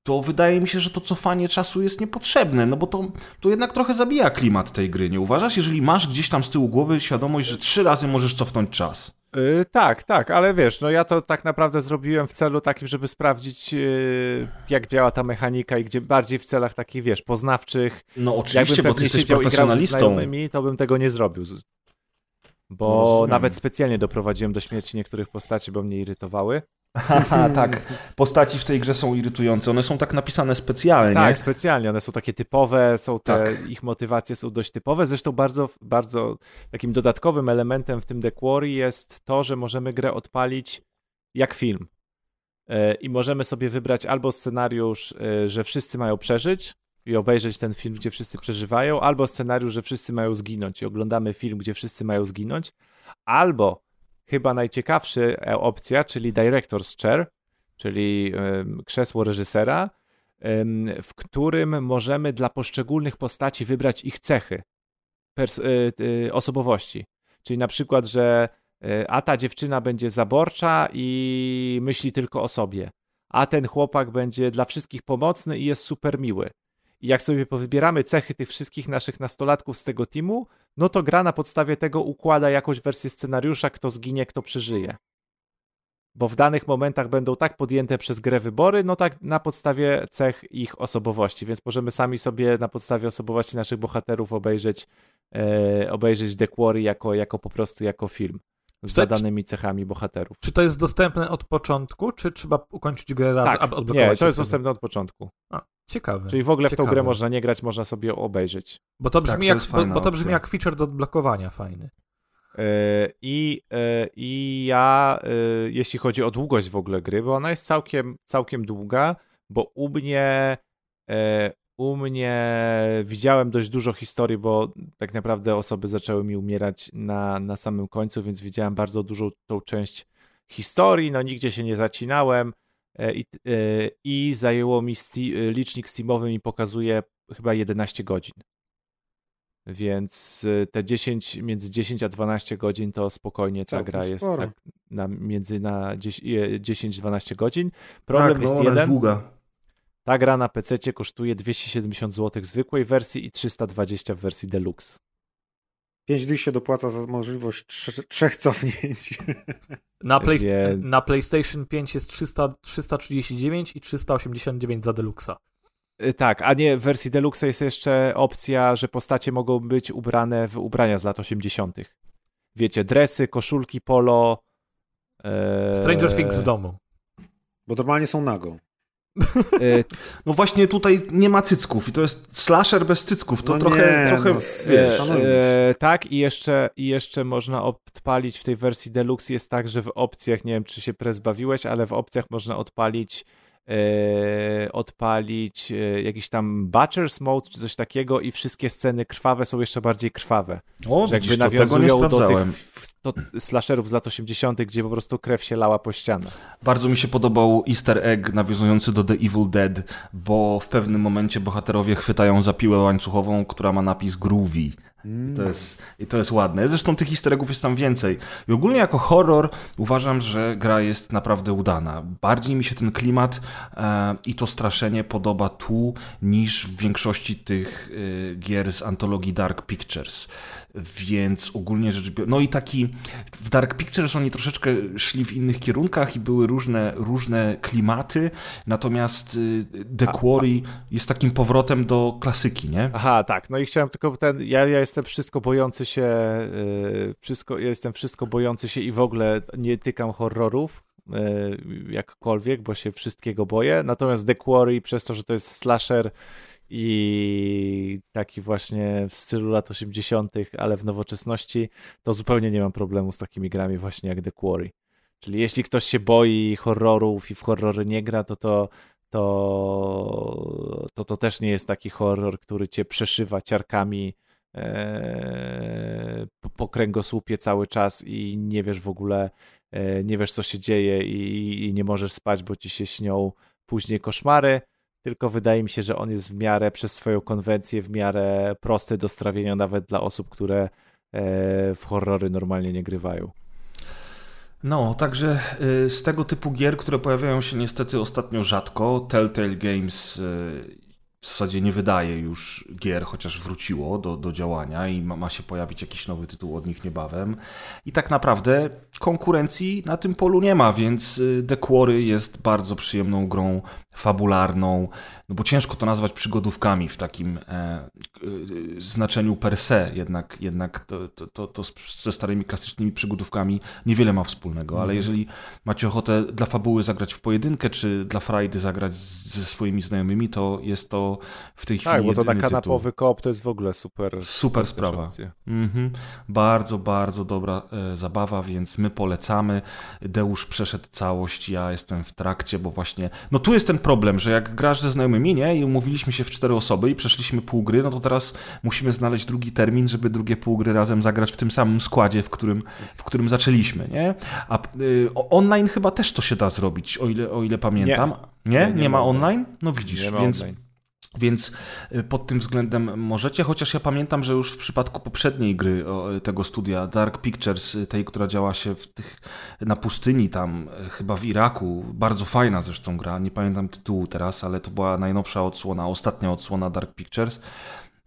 to wydaje mi się, że to cofanie czasu jest niepotrzebne, no bo to, to jednak trochę zabija klimat tej gry, nie uważasz? Jeżeli masz gdzieś tam z tyłu głowy świadomość, że trzy razy możesz cofnąć czas. Yy, tak, tak, ale wiesz, no ja to tak naprawdę zrobiłem w celu takim, żeby sprawdzić, yy, jak działa ta mechanika i gdzie bardziej w celach takich, wiesz, poznawczych. No oczywiście, Jakbym bo ty jesteś profesjonalistą. znajomymi, to bym tego nie zrobił. Z- No Bo rozumiem. nawet specjalnie doprowadziłem do śmierci niektórych postaci, bo mnie irytowały. Haha, tak. Postaci w tej grze są irytujące. One są tak napisane specjalnie. Tak, specjalnie. One są takie typowe, są te, Tak. ich motywacje są dość typowe. Zresztą bardzo, bardzo takim dodatkowym elementem w tym The Quarry jest to, że możemy grę odpalić jak film. E, I możemy sobie wybrać albo scenariusz, e, że wszyscy mają przeżyć i obejrzeć ten film, gdzie wszyscy przeżywają, albo scenariusz, że wszyscy mają zginąć i oglądamy film, gdzie wszyscy mają zginąć, albo chyba najciekawsza e, opcja, czyli Director's Chair, czyli krzesło reżysera, w którym możemy dla poszczególnych postaci wybrać ich cechy, y, y, osobowości. Czyli na przykład, że a ta dziewczyna będzie zaborcza i myśli tylko o sobie, a ten chłopak będzie dla wszystkich pomocny i jest super miły. I jak sobie powybieramy cechy tych wszystkich naszych nastolatków z tego teamu, no to gra na podstawie tego układa jakąś wersję scenariusza, kto zginie, kto przeżyje. Bo w danych momentach będą tak podjęte przez grę wybory, no tak na podstawie cech ich osobowości, więc możemy sami sobie na podstawie osobowości naszych bohaterów obejrzeć, e, obejrzeć The Quarry jako, jako po prostu jako film z zadanymi cechami bohaterów. Czy to jest dostępne od początku, czy trzeba ukończyć grę raz, Tak, aby nie, odblokować to się jest dostępne od początku. Ciekawe. Czyli w ogóle w tą Ciekawe. grę można nie grać, można sobie ją obejrzeć. Bo to brzmi, Tak, to jak, bo, bo to brzmi jak feature do odblokowania fajny. E, I, e, I ja, e, jeśli chodzi o długość w ogóle gry, bo ona jest całkiem, całkiem długa, bo u mnie, u mnie widziałem dość dużo historii, bo tak naprawdę osoby zaczęły mi umierać na, na samym końcu, więc widziałem bardzo dużą tą część historii, no nigdzie się nie zacinałem i, e, i zajęło mi sti, e, licznik Steamowy mi pokazuje chyba 11 godzin. Więc te 10, między 10 a 12 godzin to spokojnie ta Całkiem gra jest sporo. tak na, między na 10-12 godzin. Problem tak, jest no, ona jeden. jest długa. Ta gra na PC kosztuje 270 zł w zwykłej wersji i 320 w wersji deluxe. 5 dych się dopłaca za możliwość trze- trzech cofnięć. Na, play, Wie- na PlayStation 5 jest 300, 339 i 389 za Deluxa. Y, Tak, a nie w wersji deluxe jest jeszcze opcja, że postacie mogą być ubrane w ubrania z lat 80. Wiecie, dresy, koszulki polo. e, Stranger Things w domu. Bo normalnie są nago. E, <laughs> No właśnie tutaj nie ma cycków i to jest slasher bez cycków. To No trochę, nie, trochę no, wiesz, E, tak, i jeszcze, i jeszcze można odpalić w tej wersji Deluxe jest tak, że w opcjach, nie wiem czy się prez bawiłeś, ale w opcjach można odpalić odpalić e, jakiś tam Butcher's Mode czy coś takiego i wszystkie sceny krwawe są jeszcze bardziej krwawe. O, Że widzisz, jakby nawiązują do tych to, slasherów z lat 80., gdzie po prostu krew się lała po ścianach. Bardzo mi się podobał easter egg nawiązujący do The Evil Dead, bo w pewnym momencie bohaterowie chwytają za piłę łańcuchową, która ma napis Groovy. To jest, I to jest ładne. Zresztą tych easter eggów jest tam więcej. I ogólnie jako horror uważam, że gra jest naprawdę udana. Bardziej mi się ten klimat e, i to straszenie podoba tu niż w większości tych e, gier z antologii Dark Pictures. Więc ogólnie rzecz biorąc, no i taki w Dark Pictures oni troszeczkę szli w innych kierunkach i były różne, różne klimaty, natomiast y, The Quarry jest takim powrotem do klasyki, nie? Aha, tak. No i chciałem tylko ten. Ja, ja jestem wszystko bojący się. Yy, wszystko, ja jestem wszystko bojący się i w ogóle nie tykam horrorów. Yy, jakkolwiek, bo się wszystkiego boję. Natomiast The Quarry, przez to, że to jest slasher i taki właśnie w stylu lat 80., ale w nowoczesności, to zupełnie nie mam problemu z takimi grami właśnie jak The Quarry. Czyli jeśli ktoś się boi horrorów i w horrory nie gra, to to, to, to, to też nie jest taki horror, który cię przeszywa ciarkami e, po, kręgosłupie cały czas i nie wiesz w ogóle, e, nie wiesz co się dzieje i, i nie możesz spać, bo ci się śnią później koszmary. Tylko wydaje mi się, że on jest w miarę przez swoją konwencję, w miarę prosty do strawienia nawet dla osób, które e, w horrory normalnie nie grywają. No, także y, z tego typu gier, które pojawiają się niestety ostatnio rzadko, Telltale Games y, w zasadzie nie wydaje już gier, chociaż wróciło do, do działania i ma, ma się pojawić jakiś nowy tytuł od nich niebawem. I tak naprawdę konkurencji na tym polu nie ma, więc y, The Quarry jest bardzo przyjemną grą fabularną, no bo ciężko to nazwać przygodówkami w takim e, e, znaczeniu per se, jednak, jednak to, to, to, to ze starymi klasycznymi przygodówkami niewiele ma wspólnego, ale Mhm. jeżeli macie ochotę dla fabuły zagrać w pojedynkę, czy dla frajdy zagrać z, ze swoimi znajomymi, to jest to w tej chwili Tak, bo to na kanapowy koop to jest w ogóle super. Super sprawa. opcja. Mhm. Bardzo, bardzo dobra e, zabawa, więc my polecamy. Deusz przeszedł całość, ja jestem w trakcie, bo właśnie. No tu jest ten problem, że jak grasz ze znajomymi, nie? I umówiliśmy się w cztery osoby i przeszliśmy pół gry, no to teraz musimy znaleźć drugi termin, żeby drugie pół gry razem zagrać w tym samym składzie, w którym, w którym zaczęliśmy, nie? A y, online chyba też to się da zrobić, o ile, o ile pamiętam. Nie? Nie, Nie, nie ma ma online? No widzisz, Nie ma więc. online. Więc y, pod tym względem możecie, chociaż ja pamiętam, że już w przypadku poprzedniej gry y, tego studia, Dark Pictures, y, tej, która działa się w tych, na pustyni tam, chyba w Iraku, bardzo fajna zresztą gra, nie pamiętam tytułu teraz, ale to była najnowsza odsłona, ostatnia odsłona Dark Pictures.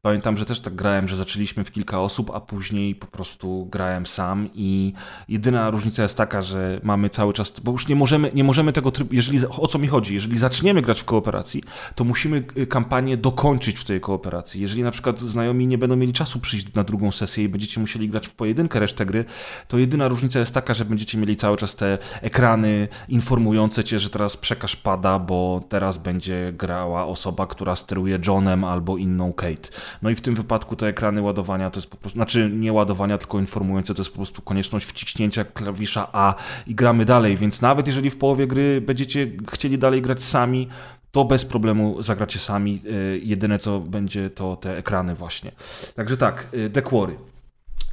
Pamiętam, że też tak grałem, że zaczęliśmy w kilka osób, a później po prostu grałem sam i jedyna różnica jest taka, że mamy cały czas, bo już nie możemy, nie możemy tego trybu, jeżeli, o co mi chodzi, jeżeli zaczniemy grać w kooperacji, to musimy y, kampanię dokończyć w tej kooperacji. Jeżeli na przykład znajomi nie będą mieli czasu przyjść na drugą sesję i będziecie musieli grać w pojedynkę resztę gry, to jedyna różnica jest taka, że będziecie mieli cały czas te ekrany informujące cię, że teraz przekaż pada, bo teraz będzie grała osoba, która steruje Johnem albo inną Kate. No i w tym wypadku te ekrany ładowania to jest po prostu, znaczy nie ładowania, tylko informujące, to jest po prostu konieczność wciśnięcia klawisza A i gramy dalej, więc nawet jeżeli w połowie gry będziecie chcieli dalej grać sami, to bez problemu zagracie sami. Y, Jedyne co będzie to te ekrany właśnie. Także tak, y, Quarry.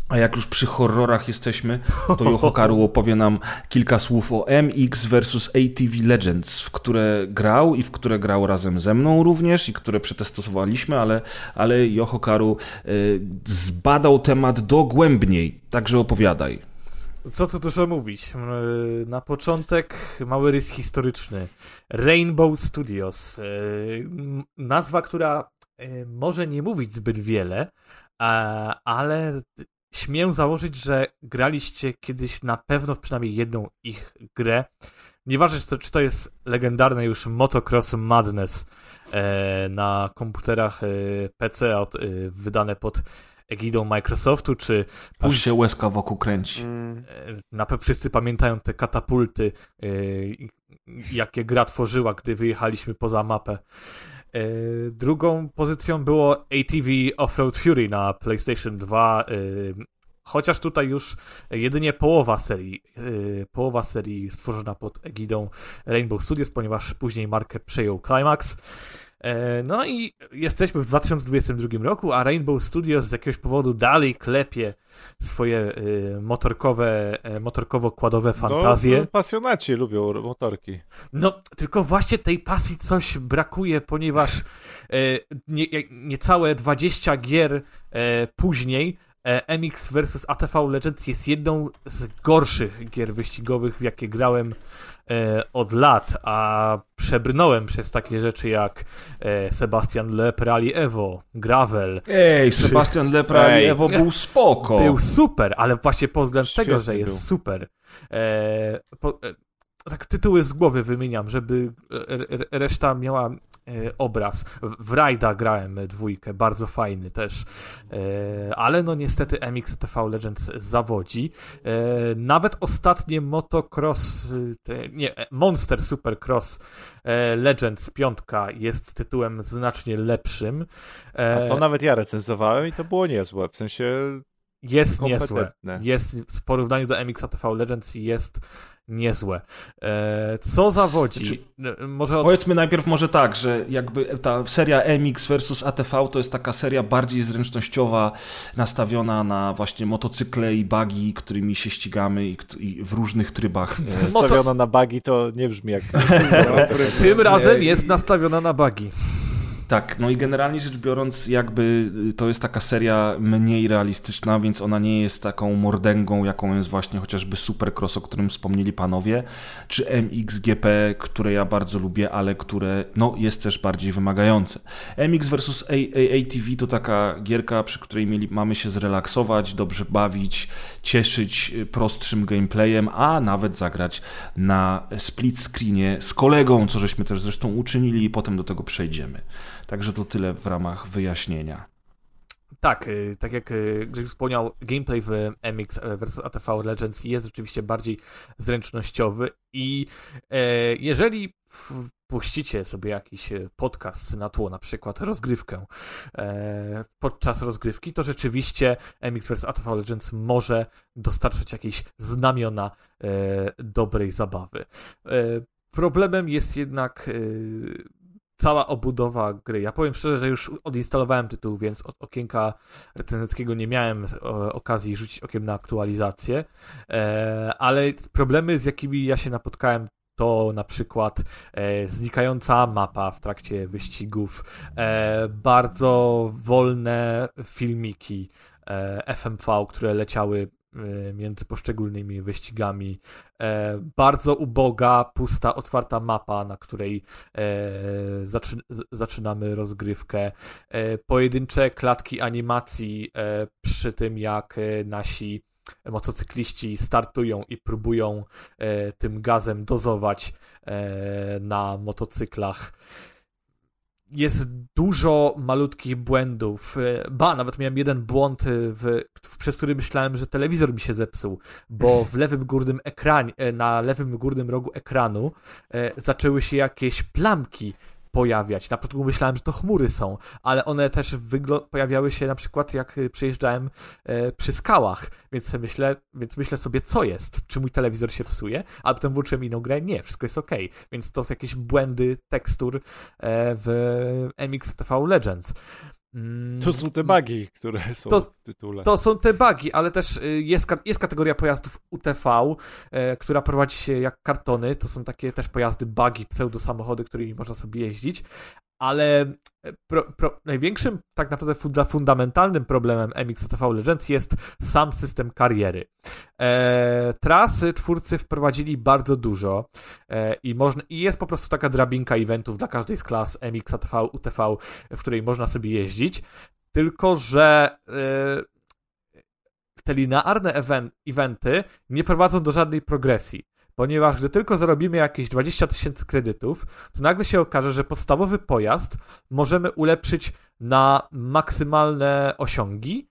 A jak już przy horrorach jesteśmy, to Yohokaru <laughs> opowie nam kilka słów o MX vs ATV Legends, w które grał i w które grał razem ze mną również i które przetestowaliśmy, ale, ale Yohokaru y, zbadał temat dogłębniej, także opowiadaj. Co tu dużo mówić? Yy, Na początek mały rys historyczny. Rainbow Studios. M- Nazwa, która może nie mówić zbyt wiele, ale śmiem założyć, że graliście kiedyś na pewno w przynajmniej jedną ich grę. Nieważne, czy to, czy to jest legendarne już Motocross Madness e, na komputerach e, PC od, e, wydane pod egidą Microsoftu, czy Aż się łezka wokół kręci. Mm, E, Na pewno wszyscy pamiętają te katapulty, e, jakie gra tworzyła, gdy wyjechaliśmy poza mapę. E, Drugą pozycją było ATV Offroad Fury na PlayStation 2. e, Chociaż tutaj już jedynie połowa serii, e, połowa serii stworzona pod egidą Rainbow Studios, ponieważ później markę przejął Climax. E, No i jesteśmy w 2022 roku, a Rainbow Studios z jakiegoś powodu dalej klepie swoje e, motorkowe, e, motorkowo-kładowe fantazje. No, no, pasjonaci lubią motorki. No, tylko właśnie tej pasji coś brakuje, ponieważ nie, niecałe 20 gier później MX vs ATV Legends jest jedną z gorszych gier wyścigowych, w jakie grałem e, od lat, a przebrnąłem przez takie rzeczy jak e, Sebastian Loeb Rally Evo, Gravel. Ej, Sebastian Lepra Ej. i Ewo był spoko. Był super, ale właśnie pod względem Świetny tego, że jest był. super. E, po, e, tak tytuły z głowy wymieniam, żeby e, re, reszta miała e, obraz. W, Rajda grałem e, dwójkę, bardzo fajny też. E, ale no niestety MXTV Legends zawodzi. E, nawet ostatnie motocross, nie, e, Monster Supercross e, Legends piątka jest tytułem znacznie lepszym. E, A to nawet ja recenzowałem i to było niezłe. W sensie jest niezłe. Jest w porównaniu do MXATV Legends jest niezłe. E, co zawodzi? Znaczy- E, Może od... Powiedzmy najpierw może tak, że jakby ta seria MX versus ATV to jest taka seria bardziej zręcznościowa, nastawiona na właśnie motocykle i bagi, którymi się ścigamy i, i w różnych trybach. E, Stawiona na bugi to nie brzmi jak... <laughs> tym razem jest nastawiona na bugi. Tak, no i generalnie rzecz biorąc, jakby y, to jest taka seria mniej realistyczna, więc ona nie jest taką mordęgą, jaką jest właśnie chociażby Supercross, o którym wspomnieli panowie, czy MXGP, które ja bardzo lubię, ale które no, jest też bardziej wymagające. MX vs ATV to taka gierka, przy której mieli, mamy się zrelaksować, dobrze bawić, cieszyć y, prostszym gameplayem, a nawet zagrać na split screenie z kolegą, co żeśmy też zresztą uczynili i potem do tego przejdziemy. Także to tyle w ramach wyjaśnienia. Tak, y, tak jak y, Grzegorz wspomniał, gameplay w MX vs ATV Legends jest rzeczywiście bardziej zręcznościowy i e, jeżeli puścicie sobie jakiś e, podcast na tło, na przykład rozgrywkę e, podczas rozgrywki, to rzeczywiście MX vs ATV Legends może dostarczać jakieś znamiona dobrej zabawy. Problemem jest jednak cała obudowa gry. Ja powiem szczerze, że już odinstalowałem tytuł, więc od okienka recenzenckiego nie miałem okazji rzucić okiem na aktualizację, e, ale problemy, z jakimi ja się napotkałem, to na przykład e, znikająca mapa w trakcie wyścigów, e, bardzo wolne filmiki FMV, które leciały E, między poszczególnymi wyścigami. E, bardzo uboga, pusta, otwarta mapa, na której e, zaczy zaczynamy rozgrywkę. Pojedyncze klatki animacji przy tym, jak nasi motocykliści startują i próbują tym gazem dozować na motocyklach jest dużo malutkich błędów. E, ba, nawet miałem jeden błąd, e, w, przez który myślałem, że telewizor mi się zepsuł, bo w <laughs> lewym górnym ekranie, e, na lewym górnym rogu ekranu zaczęły się jakieś plamki pojawiać. Na początku myślałem, że to chmury są, ale one też pojawiały się na przykład jak y, przejeżdżałem e, przy skałach, więc myślę, więc myślę sobie, co jest? Czy mój telewizor się psuje? A potem włączyłem inną grę, nie, wszystko jest ok. Więc to są jakieś błędy tekstur e, w MXTV Legends. Mm, to są te bugi, które są to, w tytule. To są te bugi, ale też y, jest, jest kategoria pojazdów UTV, e, która prowadzi się jak kartony. To są takie też pojazdy bugi, pseudosamochody, którymi można sobie jeździć, ale e, pro, pro, największym, tak naprawdę funda, fundamentalnym problemem MXTV Legends jest sam system kariery. E, trasy twórcy wprowadzili bardzo dużo e, i, można, i jest po prostu taka drabinka eventów dla każdej z klas MXTV, UTV, w której można sobie jeździć, tylko że e, te linearne event, eventy nie prowadzą do żadnej progresji ponieważ gdy tylko zarobimy jakieś 20 tysięcy kredytów, to nagle się okaże, że podstawowy pojazd możemy ulepszyć na maksymalne osiągi,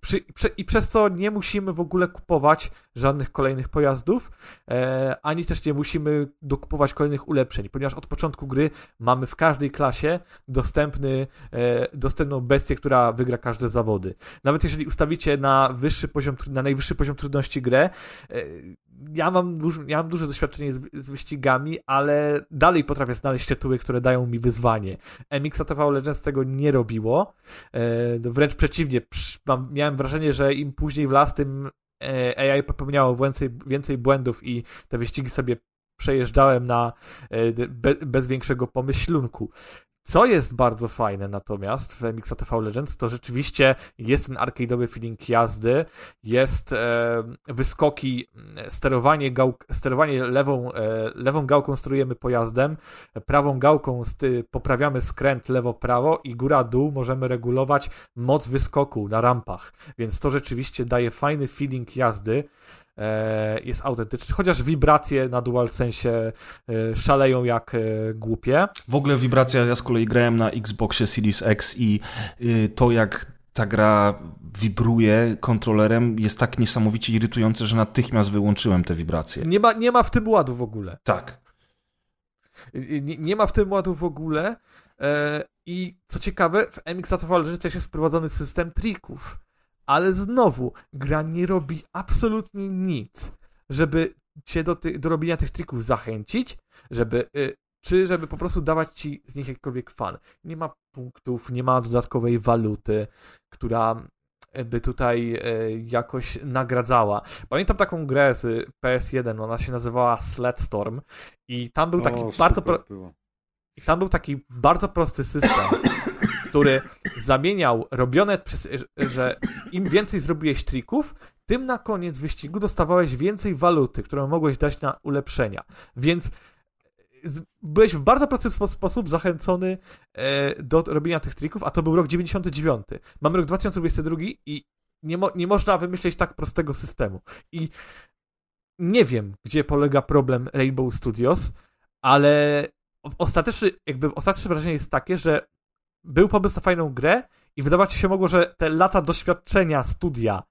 przy, przy, I przez co nie musimy w ogóle kupować żadnych kolejnych pojazdów, e, ani też nie musimy dokupować kolejnych ulepszeń, ponieważ od początku gry mamy w każdej klasie dostępny, e, dostępną bestię, która wygra każde zawody. Nawet jeżeli ustawicie na wyższy poziom, na najwyższy poziom trudności grę, e, ja mam, duży, ja mam duże doświadczenie z, z, wyścigami, ale dalej potrafię znaleźć tytuły, które dają mi wyzwanie. MX ATV Legends tego nie robiło. E, no wręcz przeciwnie, mam, miałem wrażenie, że im później w las, tym AI popełniało więcej, więcej błędów i te wyścigi sobie przejeżdżałem na, e, be, bez większego pomyślunku. Co jest bardzo fajne natomiast w MXATV Legends, to rzeczywiście jest ten arcade'owy feeling jazdy, jest e, wyskoki, sterowanie, gał, sterowanie lewą, e, lewą gałką sterujemy pojazdem, prawą gałką sty, poprawiamy skręt lewo-prawo i góra-dół możemy regulować moc wyskoku na rampach, więc to rzeczywiście daje fajny feeling jazdy. E, jest autentyczny, chociaż wibracje na DualSense e, szaleją jak e, głupie. W ogóle wibracja, ja z kolei grałem na Xboxie Series X i y, to jak ta gra wibruje kontrolerem jest tak niesamowicie irytujące, że natychmiast wyłączyłem te wibracje. Nie ma, nie ma w tym ładu w ogóle. Tak. Nie, nie ma w tym ładu w ogóle. I co ciekawe, w MX Legends też jest wprowadzony system trików ale znowu, gra nie robi absolutnie nic, żeby cię do, ty, do robienia tych trików zachęcić, żeby, y, czy żeby po prostu dawać ci z nich jakikolwiek fan. Nie ma punktów, nie ma dodatkowej waluty, która by tutaj y, jakoś nagradzała. Pamiętam taką grę z PS1, ona się nazywała Sledstorm i tam był taki o, bardzo... Pro... I tam był taki bardzo prosty system, który zamieniał robione przez, że im więcej zrobiłeś trików, tym na koniec wyścigu dostawałeś więcej waluty, którą mogłeś dać na ulepszenia. Więc byłeś w bardzo prosty spo- sposób zachęcony e, do robienia tych trików, a to był rok 99. Mamy rok 2022 i nie, mo- nie można wymyśleć tak prostego systemu. I nie wiem, gdzie polega problem Rainbow Studios, ale ostateczny, jakby ostateczne wrażenie jest takie, że był pomysł na fajną grę i wydawać się mogło, że te lata doświadczenia studia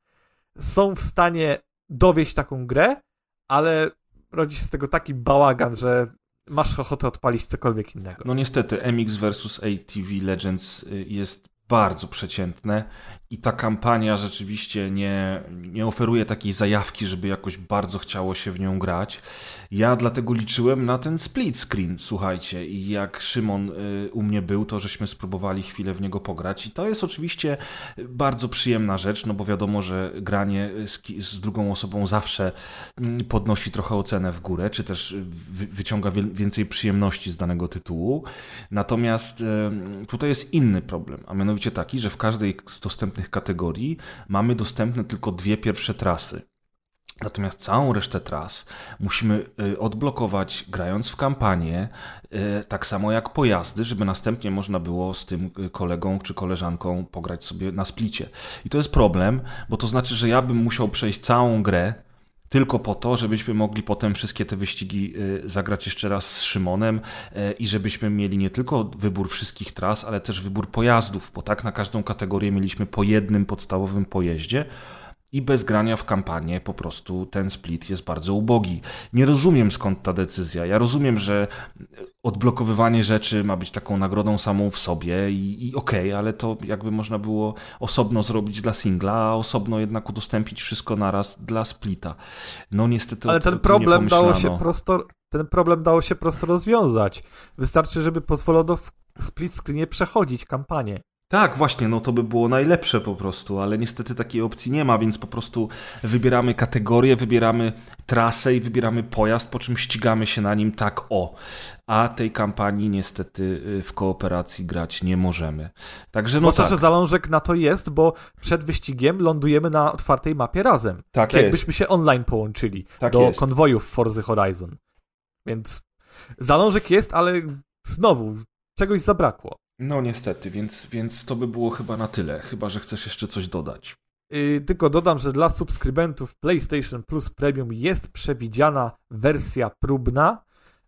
są w stanie dowieść taką grę, ale rodzi się z tego taki bałagan, że masz ochotę odpalić cokolwiek innego. No niestety, MX vs ATV Legends y, jest bardzo przeciętne i ta kampania rzeczywiście nie, nie oferuje takiej zajawki, żeby jakoś bardzo chciało się w nią grać. Ja dlatego liczyłem na ten split screen, słuchajcie, i jak Szymon y, u mnie był, to żeśmy spróbowali chwilę w niego pograć i to jest oczywiście bardzo przyjemna rzecz, no bo wiadomo, że granie z, z drugą osobą zawsze mm, podnosi trochę ocenę w górę, czy też wy, wyciąga więcej przyjemności z danego tytułu. Natomiast tutaj jest inny problem, a mianowicie taki, że w każdej z dostępnych kategorii mamy dostępne tylko dwie pierwsze trasy. Natomiast całą resztę tras musimy y, odblokować grając w kampanię, y, tak samo jak pojazdy, żeby następnie można było z tym y, kolegą czy koleżanką pograć sobie na splicie. I to jest problem, bo to znaczy, że ja bym musiał przejść całą grę tylko po to, żebyśmy mogli potem wszystkie te wyścigi y, zagrać jeszcze raz z Szymonem y, i żebyśmy mieli nie tylko wybór wszystkich tras, ale też wybór pojazdów, bo tak na każdą kategorię mieliśmy po jednym podstawowym pojeździe. I bez grania w kampanię po prostu ten split jest bardzo ubogi. Nie rozumiem skąd ta decyzja. Ja rozumiem, że odblokowywanie rzeczy ma być taką nagrodą samą w sobie i, i okej, ale to jakby można było osobno zrobić dla singla, a osobno jednak udostępnić wszystko naraz dla splita. No niestety Ale ten problem dało się prosto, ten problem dało się prosto rozwiązać. Wystarczy, żeby pozwolono w split screenie przechodzić kampanię. Tak, właśnie, no to by było najlepsze po prostu, ale niestety takiej opcji nie ma, więc po prostu wybieramy kategorię, wybieramy trasę i wybieramy pojazd, po czym ścigamy się na nim tak o. A tej kampanii niestety y, w kooperacji grać nie możemy. Także no Zwłaszcza, tak, że zalążek na to jest, bo przed wyścigiem lądujemy na otwartej mapie razem. tak Tak jest. jakbyśmy się online połączyli Tak do jest. konwojów Forzy Horizon. Więc zalążek jest, ale znowu czegoś zabrakło. No niestety, więc, więc to by było chyba na tyle, chyba że chcesz jeszcze coś dodać. Yy, tylko dodam, że dla subskrybentów PlayStation Plus Premium jest przewidziana wersja próbna,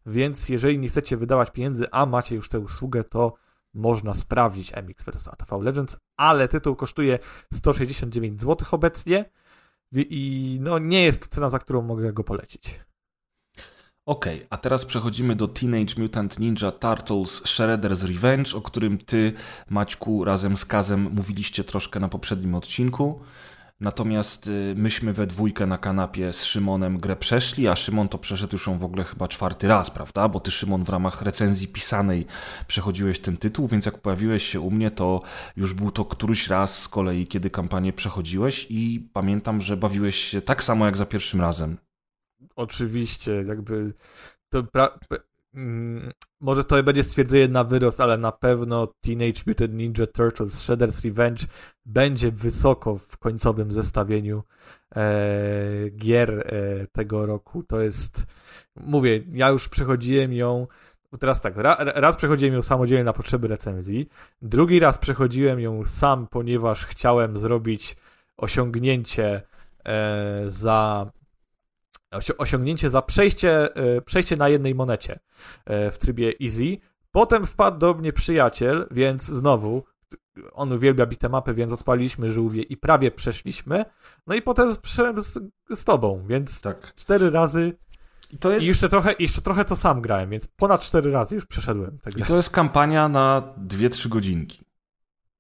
więc jeżeli nie chcecie wydawać pieniędzy, a macie już tę usługę, to można sprawdzić MX vs ATV Legends, ale tytuł kosztuje 169 zł obecnie i- no nie jest to cena, za którą mogę go polecić. Okej, a teraz przechodzimy do Teenage Mutant Ninja Turtles Shredder's Revenge, o którym ty, Maćku, razem z Kazem mówiliście troszkę na poprzednim odcinku. Natomiast y, myśmy we dwójkę na kanapie z Szymonem grę przeszli, a Szymon to przeszedł już ją w ogóle chyba czwarty raz, prawda? Bo ty, Szymon, w ramach recenzji pisanej przechodziłeś ten tytuł, więc jak pojawiłeś się u mnie, to już był to któryś raz z kolei, kiedy kampanię przechodziłeś i pamiętam, że bawiłeś się tak samo jak za pierwszym razem. Oczywiście, jakby to pra- mm, może to będzie stwierdzenie na wyrost, ale na pewno Teenage Mutant Ninja Turtles Shredder's Revenge będzie wysoko w końcowym zestawieniu e, gier e, tego roku. To jest, mówię, ja już przechodziłem ją, teraz tak, ra, raz przechodziłem ją samodzielnie na potrzeby recenzji, drugi raz przechodziłem ją sam, ponieważ chciałem zrobić osiągnięcie e, za osiągnięcie za przejście, e, przejście na jednej monecie e, w trybie easy. Potem wpadł do mnie przyjaciel, więc znowu on uwielbia bitemapy, więc odpaliliśmy żółwie i prawie przeszliśmy. No i potem przeszedłem z, z tobą, więc Tak. cztery razy I to i jest... jeszcze trochę, jeszcze trochę to sam grałem, więc ponad cztery razy już przeszedłem I to jest kampania na 2-3 godzinki.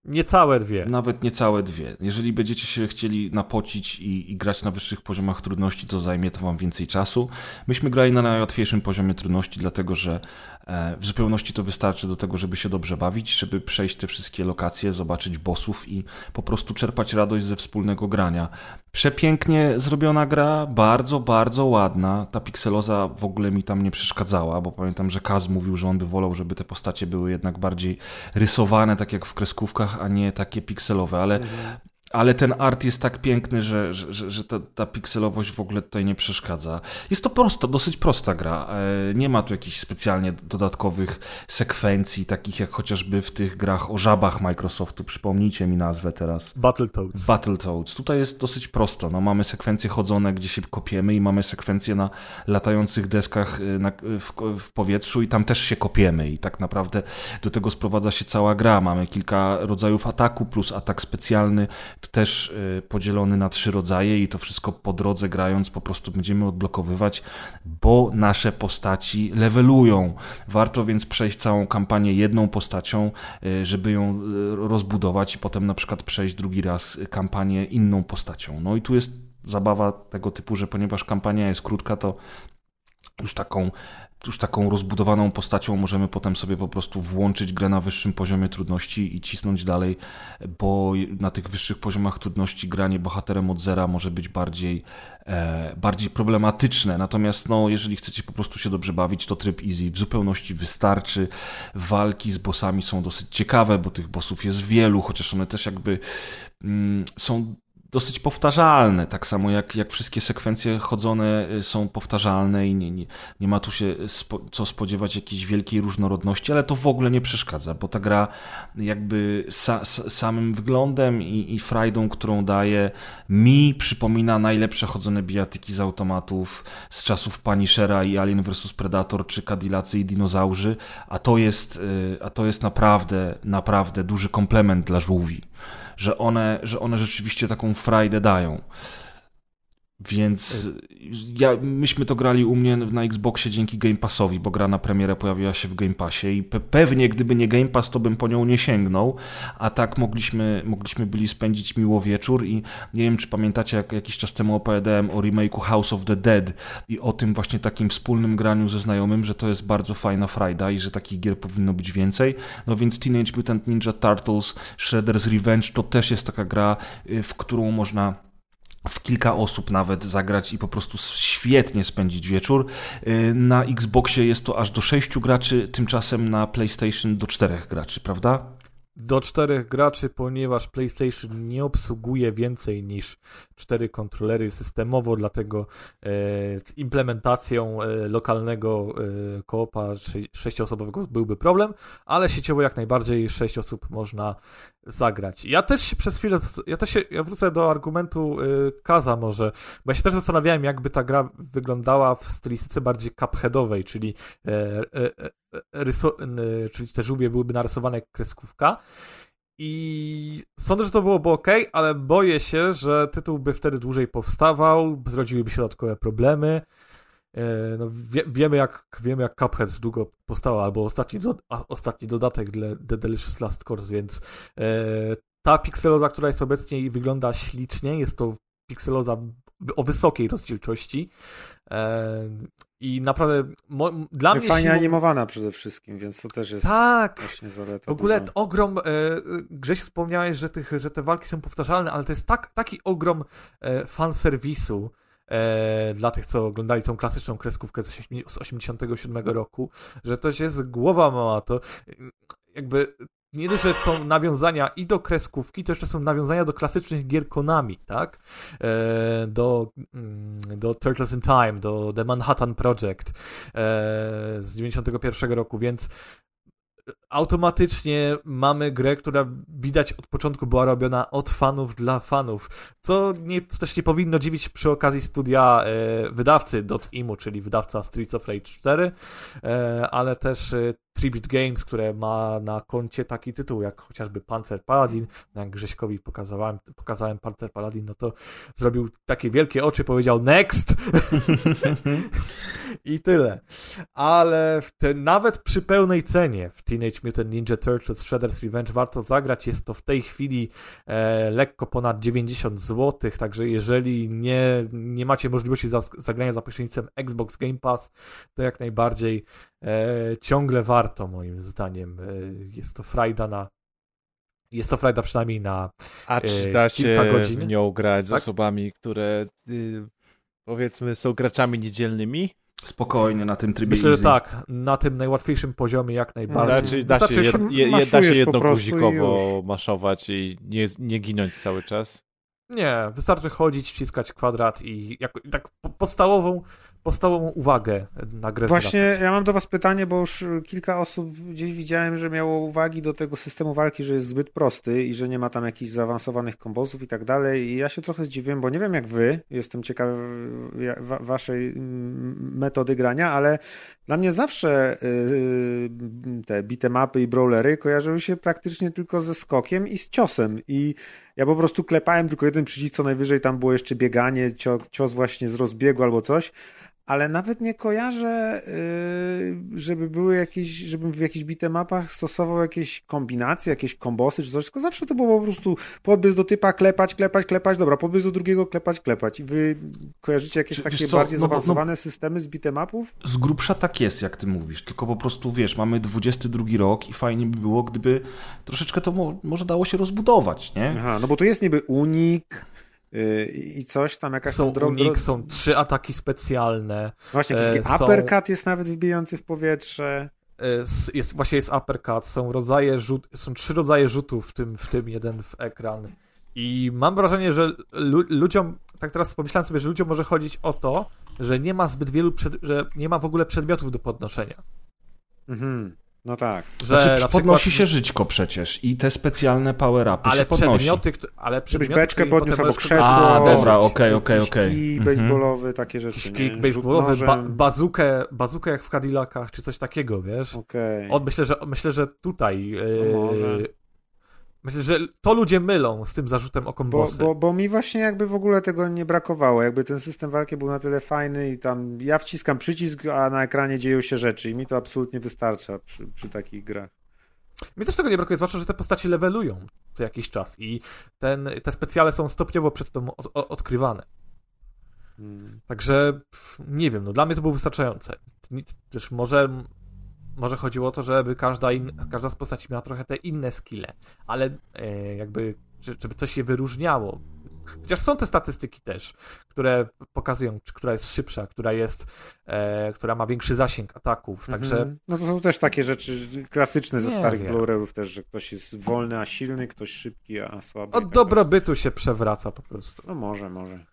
Niecałe dwie. Nawet niecałe dwie. Jeżeli będziecie się chcieli napocić i, i grać na wyższych poziomach trudności, to zajmie to wam więcej czasu. Myśmy grali na najłatwiejszym poziomie trudności, dlatego że w zupełności to wystarczy do tego, żeby się dobrze bawić, żeby przejść te wszystkie lokacje, zobaczyć bossów i po prostu czerpać radość ze wspólnego grania. Przepięknie zrobiona gra, bardzo, bardzo ładna. Ta pikseloza w ogóle mi tam nie przeszkadzała, bo pamiętam, że Kaz mówił, że on by wolał, żeby te postacie były jednak bardziej rysowane, tak jak w kreskówkach, a nie takie pikselowe, ale ale ten art jest tak piękny, że, że, że, że ta, ta pikselowość w ogóle tutaj nie przeszkadza. Jest to prosto, dosyć prosta gra. E, Nie ma tu jakichś specjalnie dodatkowych sekwencji, takich jak chociażby w tych grach o żabach Microsoftu. Przypomnijcie mi nazwę teraz. Battletoads. Battletoads. Tutaj jest dosyć prosto. No, mamy sekwencje chodzone, gdzie się kopiemy i mamy sekwencje na latających deskach y, na, w, w powietrzu i tam też się kopiemy i tak naprawdę do tego sprowadza się cała gra. Mamy kilka rodzajów ataku plus atak specjalny, też y, podzielony na trzy rodzaje i to wszystko po drodze grając po prostu będziemy odblokowywać, bo nasze postaci levelują. Warto więc przejść całą kampanię jedną postacią, y, żeby ją y, rozbudować i potem na przykład przejść drugi raz kampanię inną postacią. No i tu jest zabawa tego typu, że ponieważ kampania jest krótka, to już taką już taką rozbudowaną postacią możemy potem sobie po prostu włączyć grę na wyższym poziomie trudności i cisnąć dalej, bo na tych wyższych poziomach trudności granie bohaterem od zera może być bardziej, e, bardziej problematyczne. Natomiast no, jeżeli chcecie po prostu się dobrze bawić, to tryb easy w zupełności wystarczy. Walki z bossami są dosyć ciekawe, bo tych bossów jest wielu, chociaż one też jakby mm, są dosyć powtarzalne, tak samo jak, jak wszystkie sekwencje chodzone y, są powtarzalne i nie, nie, nie ma tu się spo, co spodziewać jakiejś wielkiej różnorodności, ale to w ogóle nie przeszkadza, bo ta gra jakby sa, samym wyglądem i, i frajdą, którą daje, mi przypomina najlepsze chodzone bijatyki z automatów z czasów Punishera i Alien vs Predator, czy Cadillacy i Dinozaurzy, a to jest, y, a to jest naprawdę, naprawdę duży komplement dla żółwi że one, że one rzeczywiście taką frajdę dają. Więc ja, myśmy to grali u mnie na Xboxie dzięki Game Passowi, bo gra na premierę pojawiła się w Game Passie i pe pewnie gdyby nie Game Pass, to bym po nią nie sięgnął, a tak mogliśmy, mogliśmy byli spędzić miło wieczór i nie wiem, czy pamiętacie, jak jakiś czas temu opowiadałem o remake'u House of the Dead i o tym właśnie takim wspólnym graniu ze znajomym, że to jest bardzo fajna frajda i że takich gier powinno być więcej. No więc Teenage Mutant Ninja Turtles Shredder's Revenge to też jest taka gra, y, w którą można w kilka osób nawet zagrać i po prostu świetnie spędzić wieczór. Y, na Xboxie jest to aż do sześciu graczy, tymczasem na PlayStation do czterech graczy, prawda? Do czterech graczy, ponieważ PlayStation nie obsługuje więcej niż cztery kontrolery systemowo, dlatego e, z implementacją e, lokalnego e, koopa sześcioosobowego byłby problem, ale sieciowo jak najbardziej sześć osób można zagrać. Ja też się przez chwilę, ja też się, ja wrócę do argumentu Kaza może, bo ja się też zastanawiałem, jakby ta gra wyglądała w stylistyce bardziej cupheadowej, czyli czyli te żółwie byłyby narysowane jak kreskówka. I sądzę, że to byłoby ok, ale boję się, że tytuł by wtedy dłużej powstawał, zrodziłyby się dodatkowe problemy. E, no, wie, wiemy, jak, wiemy, jak Cuphead długo powstał, albo ostatni, do, ostatni dodatek dla The Delicious Last Course, więc e, ta pikseloza, która jest obecnie i wygląda ślicznie, jest to pikseloza o wysokiej rozdzielczości. E, I naprawdę mo, dla mnie. Fajnie siłą... animowana przede wszystkim, więc to też jest tak, właśnie zaleta. W ogóle duża. ogrom. E, Grześ wspomniałeś, że, tych, że te walki są powtarzalne, ale to jest tak, taki ogrom e, fanserwisu. E, dla tych, co oglądali tą klasyczną kreskówkę z 87 roku, że to jest głowa mała, to jakby nie dość, że są nawiązania i do kreskówki, to jeszcze są nawiązania do klasycznych gier Konami, tak? E, do, mm, do Turtles in Time, do The Manhattan Project e, z 91 roku, więc automatycznie mamy grę, która widać od początku była robiona od fanów dla fanów, co, nie, co też nie powinno dziwić przy okazji studia e, wydawcy .imu, czyli wydawca Streets of Rage 4, e, ale też e, Tribute Games, które ma na koncie taki tytuł jak chociażby Panzer Paladin. Jak Grześkowi pokazałem, pokazałem Panzer Paladin, no to zrobił takie wielkie oczy, powiedział next! <laughs> I tyle. Ale te, nawet przy pełnej cenie w Teenage Mutant Ninja Turtles Shredder's Revenge warto zagrać. Jest to w tej chwili e, lekko ponad 90 zł, także jeżeli nie, nie macie możliwości za, zagrania za pośrednictwem Xbox Game Pass, to jak najbardziej e, ciągle warto moim zdaniem. E, jest to frajda na Jest to frajda przynajmniej na A e, czy da się kilka godzin? w nią grać z Tak? osobami, które y, powiedzmy są graczami niedzielnymi? Spokojnie na tym trybie Myślę, easy. że tak, na tym najłatwiejszym poziomie jak najbardziej. Znaczy, da się, jed, się- je, je, da się po prostu i jednoguzikowo maszować i nie, nie ginąć cały czas. Nie, wystarczy chodzić, wciskać kwadrat i jako, tak po- podstawową, podstawową uwagę na grę Właśnie ja mam do was pytanie, bo już kilka osób gdzieś widziałem, że miało uwagi do tego systemu walki, że jest zbyt prosty i że nie ma tam jakichś zaawansowanych kombosów i tak dalej. I ja się trochę zdziwiłem, bo nie wiem jak wy, jestem wa- waszej metody grania, ale dla mnie zawsze yy, te bitemapy i brawlery kojarzyły się praktycznie tylko ze skokiem i z ciosem. I ja po prostu klepałem tylko jeden przycisk, co najwyżej tam było jeszcze bieganie, cio, cios właśnie z rozbiegu albo coś ale nawet nie kojarzę, yy, żeby były jakieś, żebym w jakichś bitemapach stosował jakieś kombinacje, jakieś kombosy czy coś, tylko zawsze to było po prostu podbiec do typa, klepać, klepać, klepać, dobra, podbiec do drugiego, klepać, klepać. I wy kojarzycie jakieś takie bardziej no no- zaawansowane systemy z bitemapów? Z grubsza tak jest, jak ty mówisz, tylko po prostu, wiesz, mamy 22 rok i fajnie by było, gdyby troszeczkę to mo może dało się rozbudować, nie? Aha, no bo to jest niby unik i coś tam, jakaś Są tam dro- unik, są trzy ataki specjalne, Właśnie jakiś e, taki są- uppercut jest nawet wbijający w powietrze. e, jest, właśnie jest uppercut, są rodzaje rzut, są trzy rodzaje rzutów, w tym, w tym jeden w ekran. I mam wrażenie, że lu ludziom, tak teraz pomyślałem sobie, że ludziom może chodzić o to, że nie ma zbyt wielu, że nie ma w ogóle przedmiotów do podnoszenia. Mhm. No tak. Że Znaczy, na podnosi przykład- się żyćko przecież i te specjalne power-upy ale się podnosi. przedmioty, ale Żebyś przedmioty, beczkę którymi podniósł albo krzesło. A, dobra, okej, okej, okej. kij Mhm. baseballowy, takie rzeczy. Rzut baseballowy, ba bazukę, bazukę jak w Cadillacach, czy coś takiego, wiesz? Okej. On, myślę, że, myślę, że tutaj. Yy, No może. Myślę, że to ludzie mylą z tym zarzutem o Bo, kombosy. bo, bo mi właśnie jakby w ogóle tego nie brakowało. Jakby ten system walki był na tyle fajny i tam ja wciskam przycisk, a na ekranie dzieją się rzeczy i mi to absolutnie wystarcza przy, przy takich grach. Mi też tego nie brakuje, zwłaszcza, że te postacie levelują co jakiś czas i ten, te specjale są stopniowo przed tym od, odkrywane. Hmm. Także nie wiem, no dla mnie to było wystarczające. Też może, może chodziło o to, żeby każda, in, każda z postaci miała trochę te inne skille, ale e, jakby, że- żeby coś je wyróżniało. Chociaż są te statystyki też, które pokazują, czy która jest szybsza, która jest, e, która ma większy zasięg ataków, także Mhm. No to są też takie rzeczy klasyczne ze Nie starych wiem. blu też, że ktoś jest wolny, a silny, ktoś szybki, a słaby. od tak dobrobytu się przewraca po prostu. No może, może.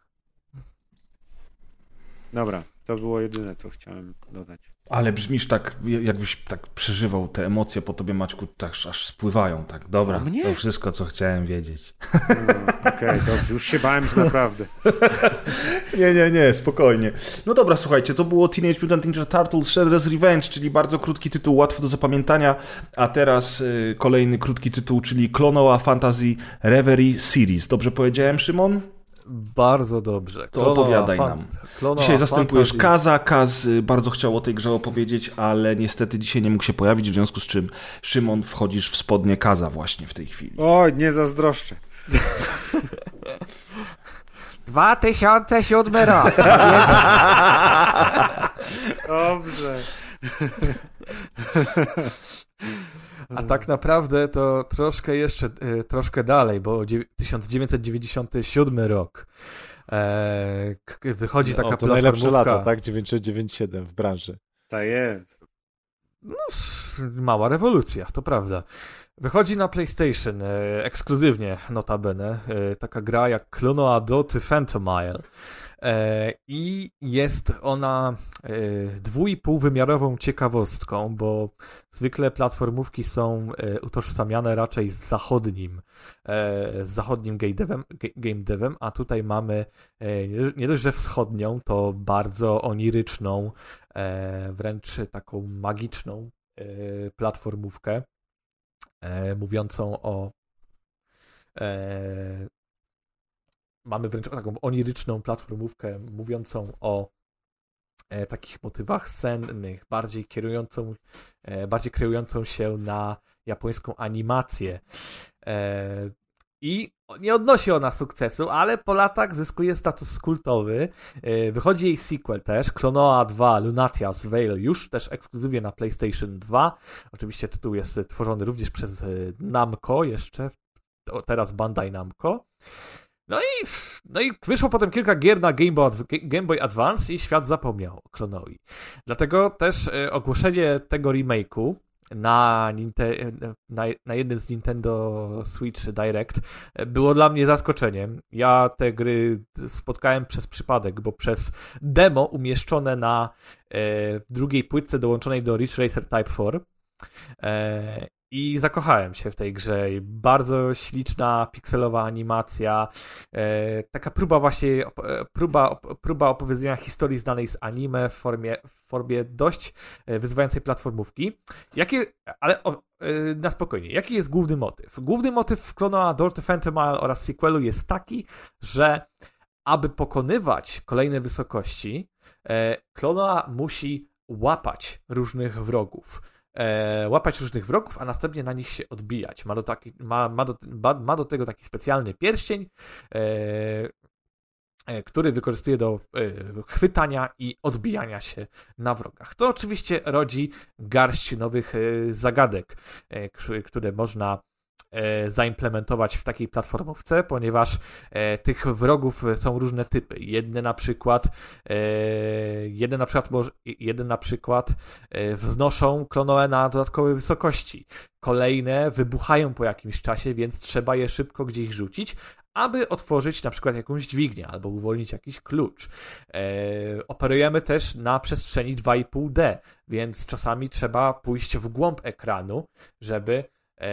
Dobra, to było jedyne, co chciałem dodać. Ale brzmisz tak, jakbyś tak przeżywał te emocje po tobie, Maćku, tak aż spływają, tak. Dobra, mnie? to wszystko, co chciałem wiedzieć. No, Okej, dobrze, już się bałem, że naprawdę. <laughs> Nie, nie, nie, spokojnie. No dobra, słuchajcie, to było Teenage Mutant Ninja Turtles Shredder's Revenge, czyli bardzo krótki tytuł, łatwy do zapamiętania, a teraz y, kolejny krótki tytuł, czyli Klonoa Fantasy Reverie Series. Dobrze powiedziałem, Szymon? Bardzo dobrze. To opowiadaj nam. Klonoa Dzisiaj zastępujesz Fantasy. Kaza. Kaz y, bardzo chciał o tej grze opowiedzieć, ale niestety dzisiaj nie mógł się pojawić, w związku z czym Szymon wchodzisz w spodnie Kaza właśnie w tej chwili. Oj, nie zazdroszczę. <laughs> 2007 rok. Dobrze. <laughs> A tak naprawdę to troszkę jeszcze, e, troszkę dalej, bo dzie- 1997 rok. E, wychodzi taka o, to najlepsze lata, tak? 997 w branży. Tak jest. Mała rewolucja, to prawda. Wychodzi na PlayStation e, ekskluzywnie, notabene, e, taka gra jak Klonoa Doty Phantomile. E, I jest ona e, dwójpółwymiarową ciekawostką, bo zwykle platformówki są e, utożsamiane raczej z zachodnim, e, z zachodnim game devem, game devem, a tutaj mamy e, nie- dość, że wschodnią, to bardzo oniryczną, e, wręcz taką magiczną e, platformówkę e, mówiącą o e, mamy wręcz taką oniryczną platformówkę mówiącą o e, takich motywach sennych, bardziej kierującą, e, bardziej kreującą się na japońską animację. E, I nie odnosi ona sukcesu, ale po latach zyskuje status kultowy. E, Wychodzi jej sequel też, Klonoa 2 Lunatia's Veil, już też ekskluzywnie na PlayStation 2. Oczywiście tytuł jest tworzony również przez e, Namco jeszcze teraz Bandai Namco. No i, no i wyszło potem kilka gier na Game Boy, Game Boy Advance i świat zapomniał o Klonowi. Dlatego też e, ogłoszenie tego remake'u na, na, na jednym z Nintendo Switch Direct e, było dla mnie zaskoczeniem. Ja te gry spotkałem przez przypadek, bo przez demo umieszczone na e, drugiej płytce dołączonej do Ridge Racer Type 4 e, i zakochałem się w tej grze. Bardzo śliczna, pikselowa animacja. E, taka próba właśnie, e, próba, próba opowiedzenia historii znanej z anime w formie, w formie dość e, wyzywającej platformówki. Jakie, ale o, e, na spokojnie, jaki jest główny motyw? Główny motyw w Door to Phantom oraz sequelu jest taki, że aby pokonywać kolejne wysokości, e, Klonoa musi łapać różnych wrogów e, łapać różnych wrogów, a następnie na nich się odbijać. Ma do, taki, ma, ma do, ma, do tego taki specjalny pierścień, e, e, który wykorzystuje do e, chwytania i odbijania się na wrogach. To oczywiście rodzi garść nowych e, zagadek, e, które można zaimplementować w takiej platformówce, ponieważ e, tych wrogów są różne typy. Jedne na przykład e, jeden na przykład jeden na przykład e, wznoszą klonoe na dodatkowe wysokości. Kolejne wybuchają po jakimś czasie, więc trzeba je szybko gdzieś rzucić, aby otworzyć na przykład jakąś dźwignię albo uwolnić jakiś klucz. E, operujemy też na przestrzeni 2,5D, więc czasami trzeba pójść w głąb ekranu, żeby e,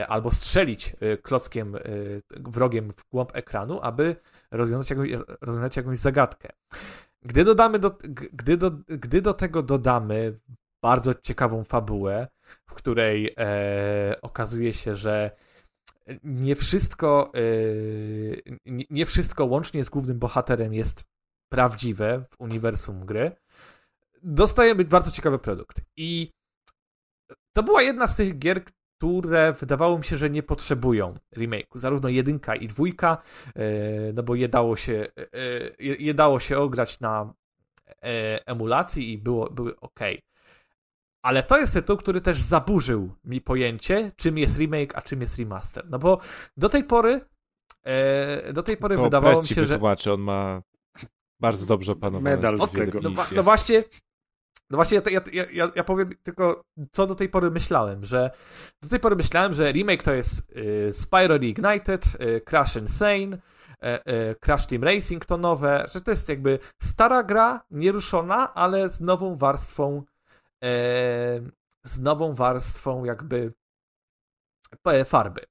albo strzelić e, klockiem, e, wrogiem w głąb ekranu, aby rozwiązać jakąś, rozwiązać jakąś zagadkę. Gdy dodamy do, gdy do, gdy do tego dodamy bardzo ciekawą fabułę, w której e, okazuje się, że nie wszystko, e, nie, nie wszystko łącznie z głównym bohaterem jest prawdziwe w uniwersum gry, dostajemy bardzo ciekawy produkt. I to była jedna z tych gier, które wydawało mi się, że nie potrzebują remake'u. Zarówno jedynka i dwójka, e, no bo je dało się, e, je, je dało się ograć na e, emulacji i było, były ok. Ale to jest tytuł, który też zaburzył mi pojęcie, czym jest remake, a czym jest remaster. No bo do tej pory e, do tej pory To wydawało mi się, że on ma bardzo dobrze opanowane Medal z tego. no, no właśnie, no właśnie ja, ja, ja, ja powiem tylko, co do tej pory myślałem, że do tej pory myślałem, że remake to jest y, Spyro Reignited, y, Crash Insane, y, Crash Team Racing to nowe, że to jest jakby stara gra, nieruszona, ale z nową warstwą y, z nową warstwą jakby e, farby.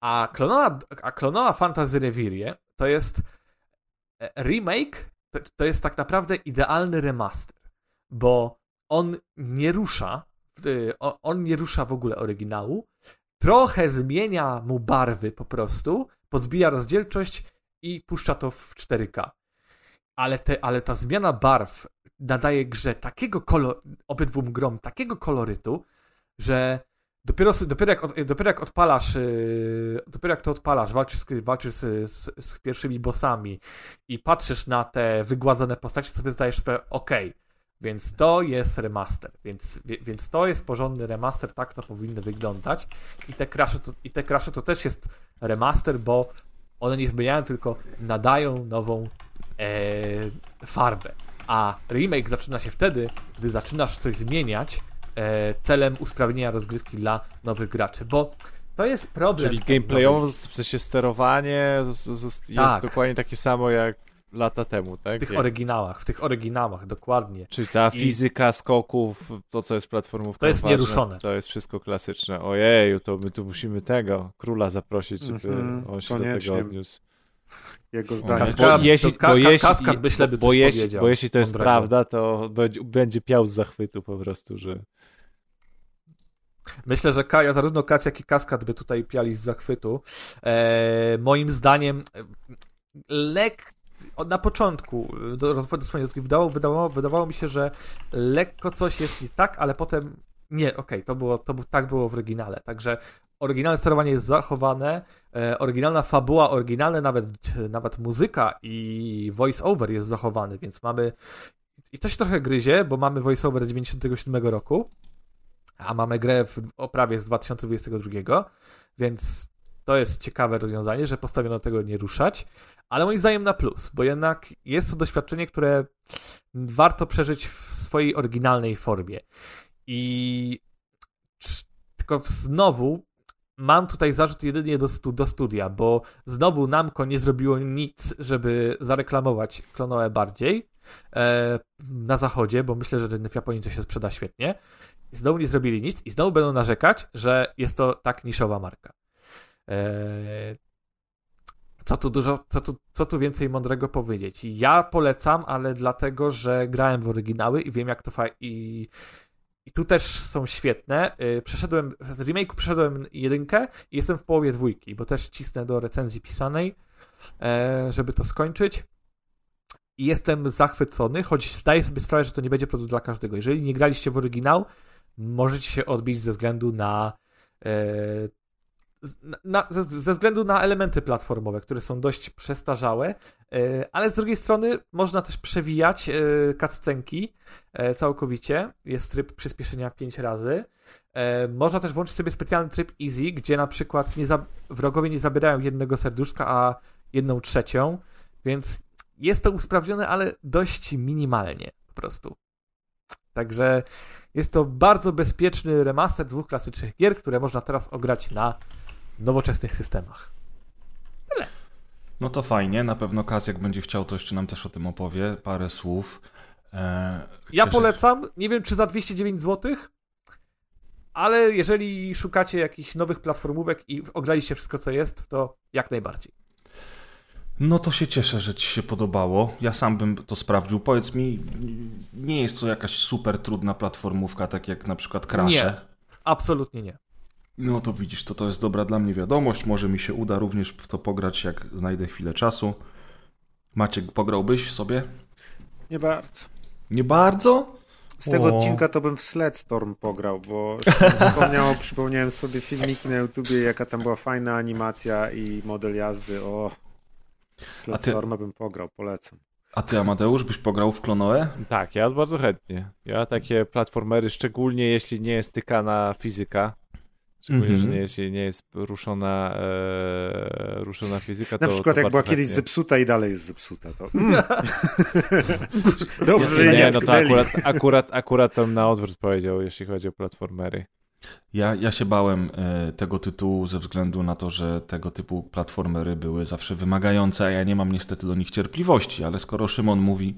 A Klonoa, a Klonoa Fantasy Revirie to jest e, remake, to, to jest tak naprawdę idealny remaster, bo on nie rusza, y, on nie rusza w ogóle oryginału, trochę zmienia mu barwy po prostu, podbija rozdzielczość i puszcza to w 4K. Ale, te, ale ta zmiana barw nadaje grze takiego kolor, obydwum grom takiego kolorytu, że dopiero, dopiero, jak, dopiero jak odpalasz, yy, dopiero jak to odpalasz, walczysz, walczysz z, z, z pierwszymi bossami i patrzysz na te wygładzone postacie, sobie zdajesz sprawę, okej, więc to jest remaster, więc, więc to jest porządny remaster, tak to powinno wyglądać i te crashe to, i te crashe to też jest remaster, bo one nie zmieniają, tylko nadają nową e, farbę. A remake zaczyna się wtedy, gdy zaczynasz coś zmieniać e, celem usprawnienia rozgrywki dla nowych graczy, bo to jest problem. Czyli gameplayowo, w sensie sterowanie z- z- z- jest Tak. dokładnie takie samo jak lata temu, tak? w tych Jak- oryginałach, w tych oryginałach, dokładnie. Czyli ta I- fizyka skoków, to co jest platformówką To jest ważne, nieruszone. To jest wszystko klasyczne. Ojeju, to my tu musimy tego króla zaprosić, żeby Mhm, on się do koniecznie. tego odniósł. Jego zdanie. Kaskad- bo jeśli, bo jeśli, kaskad myślę, by bo, coś jeśli, bo jeśli to jest mądrego. prawda, to będzie, piał z zachwytu po prostu, że Myślę, że Kaja, zarówno Kac, jak i Kaskad by tutaj piali z zachwytu. E, moim zdaniem e, lek na początku e, do rozwoju wydawało, wydawało, wydawało mi się, że lekko coś jest nie tak, ale potem nie, okej, to było, to tak było w oryginale. Także oryginalne sterowanie jest zachowane, e, oryginalna fabuła, oryginalne nawet, nawet muzyka i voice-over jest zachowany, więc mamy i to się trochę gryzie, bo mamy voice-over z 97 roku, a mamy grę w oprawie z 2022, więc to jest ciekawe rozwiązanie, że postawiono tego nie ruszać, ale moim zdaniem na plus, bo jednak jest to doświadczenie, które warto przeżyć w swojej oryginalnej formie. I tylko znowu mam tutaj zarzut jedynie do, stu, do studia, bo znowu Namco nie zrobiło nic, żeby zareklamować Klonoe bardziej e, na zachodzie, bo myślę, że w Japonii to się sprzeda świetnie. Znowu nie zrobili nic i znowu będą narzekać, że jest to tak niszowa marka. E, co tu dużo, co tu, co tu więcej mądrego powiedzieć? Ja polecam, ale dlatego, że grałem w oryginały i wiem jak to fajnie i i tu też są świetne. Y, przeszedłem, z remake'u przeszedłem jedynkę i jestem w połowie dwójki, bo też cisnę do recenzji pisanej, e, żeby to skończyć. I jestem zachwycony, choć zdaję sobie sprawę, że to nie będzie produkt dla każdego. Jeżeli nie graliście w oryginał, możecie się odbić ze względu na e, na, ze, ze, względu na elementy platformowe, które są dość przestarzałe, e, ale z drugiej strony można też przewijać e, cutscenki e, całkowicie. Jest tryb przyspieszenia 5 razy. Można też włączyć sobie specjalny tryb easy, gdzie na przykład nie za, wrogowie nie zabierają jednego serduszka, a jedną trzecią, więc jest to usprawnione, ale dość minimalnie po prostu. Także jest to bardzo bezpieczny remaster dwóch klasycznych gier, które można teraz ograć na nowoczesnych systemach. Tyle. No to fajnie, na pewno Kaz, jak będzie chciał, to jeszcze nam też o tym opowie, parę słów. Eee, ja polecam, nie wiem czy za 209 zł, ale jeżeli szukacie jakichś nowych platformówek i ograliście wszystko co jest, to jak najbardziej. No to się cieszę, że Ci się podobało. Ja sam bym to sprawdził. Powiedz mi, nie jest to jakaś super trudna platformówka, tak jak na przykład Crash? Nie, absolutnie nie. No to widzisz, to to jest dobra dla mnie wiadomość. Może mi się uda również w to pograć, jak znajdę chwilę czasu. Maciek, pograłbyś sobie? Nie bardzo. Nie bardzo? Z tego o. odcinka to bym w Sledstorm pograł, bo <laughs> wspomniał, przypomniałem sobie filmiki na YouTubie, jaka tam była fajna animacja i model jazdy. O, Sledstorma ty... bym pograł, polecam. A ty, Amadeusz, byś pograł w Klonoe? Tak, ja bardzo chętnie. Ja takie platformery, szczególnie jeśli nie jest tykana fizyka, Szczególnie, mm -hmm. że mhm. nie jest, nie jest ruszona, e, ruszona fizyka. Na to, przykład to jak była kiedyś zepsuta i dalej jest zepsuta. To... <laughs> Mm. <laughs> Dobrze, że nie, nie no to akurat, akurat, akurat to na odwrót powiedział, jeśli chodzi o platformery. Ja, ja się bałem e, tego tytułu ze względu na to, że tego typu platformery były zawsze wymagające, a ja nie mam niestety do nich cierpliwości, ale skoro Szymon mówi,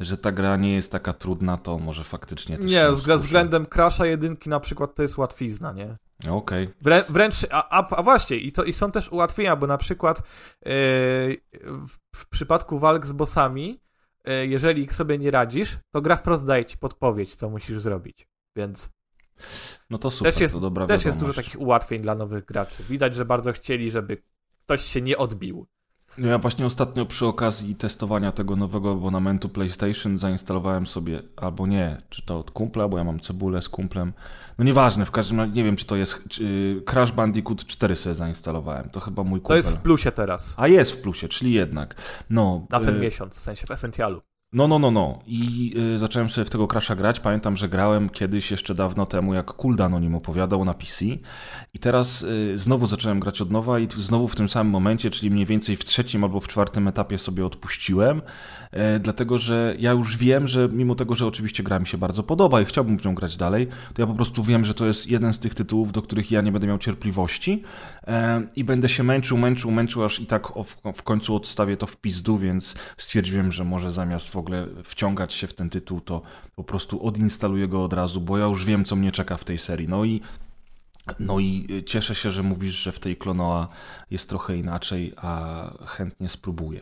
że ta gra nie jest taka trudna, to może faktycznie też Nie, z względem Crasha jedynki na przykład to jest łatwizna, nie? Okej. Okay. Wrę, wręcz, a, a, właśnie, i, to, i są też ułatwienia, bo na przykład yy, w, w, przypadku walk z bossami, yy, jeżeli sobie nie radzisz, to gra wprost daje ci podpowiedź, co musisz zrobić, więc... No to super, też jest, to dobra Też jest dużo takich ułatwień dla nowych graczy. Widać, że bardzo chcieli, żeby ktoś się nie odbił. No ja właśnie ostatnio przy okazji testowania tego nowego abonamentu PlayStation zainstalowałem sobie, albo nie, czy to od kumpla, bo ja mam cebulę z kumplem. No nieważne, w każdym razie nie wiem, czy to jest. Czy Crash Bandicoot 4 sobie zainstalowałem. To chyba mój kumpel. To jest w plusie teraz. A jest w plusie, czyli jednak. No, Na ten y miesiąc, w sensie w Essentialu. No, no, no, no. I y, zacząłem sobie w tego Crasha grać. Pamiętam, że grałem kiedyś jeszcze dawno temu, jak Kuldan o nim opowiadał na PC. I teraz y, znowu zacząłem grać od nowa i znowu w tym samym momencie, czyli mniej więcej w trzecim albo w czwartym etapie sobie odpuściłem, y, dlatego że ja już wiem, że mimo tego, że oczywiście gra mi się bardzo podoba i chciałbym w nią grać dalej, to ja po prostu wiem, że to jest jeden z tych tytułów, do których ja nie będę miał cierpliwości e, i będę się męczył, męczył, męczył, aż i tak w końcu odstawię to w pizdu, więc stwierdziłem, że może zamiast w ogóle wciągać się w ten tytuł, to po prostu odinstaluję go od razu, bo ja już wiem, co mnie czeka w tej serii. No i no i cieszę się, że mówisz, że w tej Klonoa jest trochę inaczej, a chętnie spróbuję.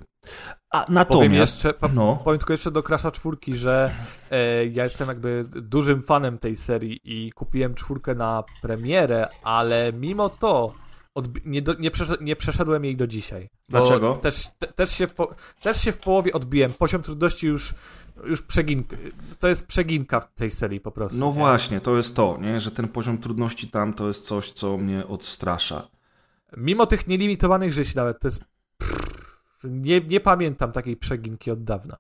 A natomiast... Powiem, jeszcze, no. powiem tylko jeszcze do Crasha czwórki, że e, ja jestem jakby dużym fanem tej serii i kupiłem czwórkę na premierę, ale mimo to nie, do, nie, przeszedłem, nie, przeszedłem jej do dzisiaj. Dlaczego? Też, te, też, się w po, też się w połowie odbiłem. Poziom trudności już, już przeginka. To jest przeginka w tej serii po prostu. No nie? właśnie, to jest to, nie? że ten poziom trudności tam to jest coś, co mnie odstrasza. Mimo tych nielimitowanych żyć nawet, to jest. Nie, nie pamiętam takiej przeginki od dawna.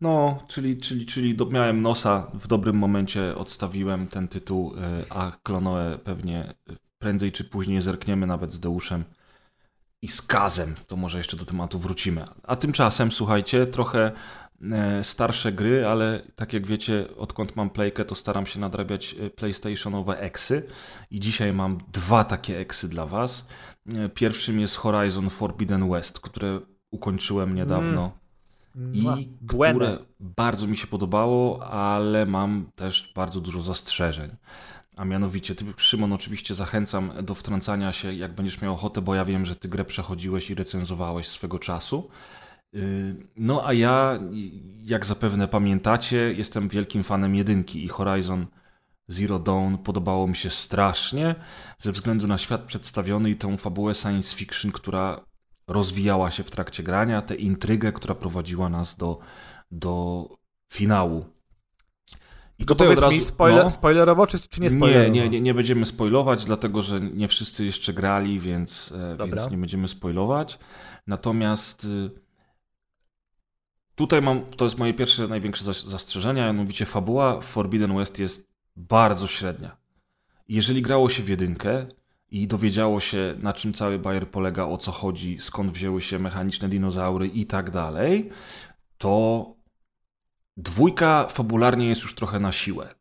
No, czyli, czyli, czyli do, miałem nosa, w dobrym momencie odstawiłem ten tytuł, e, a Klonoe pewnie prędzej czy później zerkniemy nawet z Deuszem i z Kazem. To może jeszcze do tematu wrócimy. A tymczasem, słuchajcie, trochę e, starsze gry, ale tak jak wiecie, odkąd mam playkę, to staram się nadrabiać e, PlayStationowe eksy i dzisiaj mam dwa takie eksy dla was. E, Pierwszym jest Horizon Forbidden West, które ukończyłem niedawno i Błędy. które bardzo mi się podobało, ale mam też bardzo dużo zastrzeżeń. A mianowicie, ty, Szymon, oczywiście zachęcam do wtrącania się, jak będziesz miał ochotę, bo ja wiem, że ty grę przechodziłeś i recenzowałeś swego czasu. Yy, No a ja, jak zapewne pamiętacie, jestem wielkim fanem jedynki i Horizon Zero Dawn podobało mi się strasznie ze względu na świat przedstawiony i tą fabułę science fiction, która rozwijała się w trakcie grania, tę intrygę, która prowadziła nas do, do finału. To tutaj powiedz razu, mi spoiler, no. spoilerowo czy, czy nie Nie, spoilerowo? nie, nie, nie będziemy spoilować, dlatego że nie wszyscy jeszcze grali, więc, e, Dobra. więc nie będziemy spoilować. Natomiast y, tutaj mam, to jest moje pierwsze, największe zas- zastrzeżenie, a mianowicie fabuła Forbidden West jest bardzo średnia. Jeżeli grało się w jedynkę i dowiedziało się, na czym cały Bayer polega, o co chodzi, skąd wzięły się mechaniczne dinozaury i tak dalej, to dwójka fabularnie jest już trochę na siłę.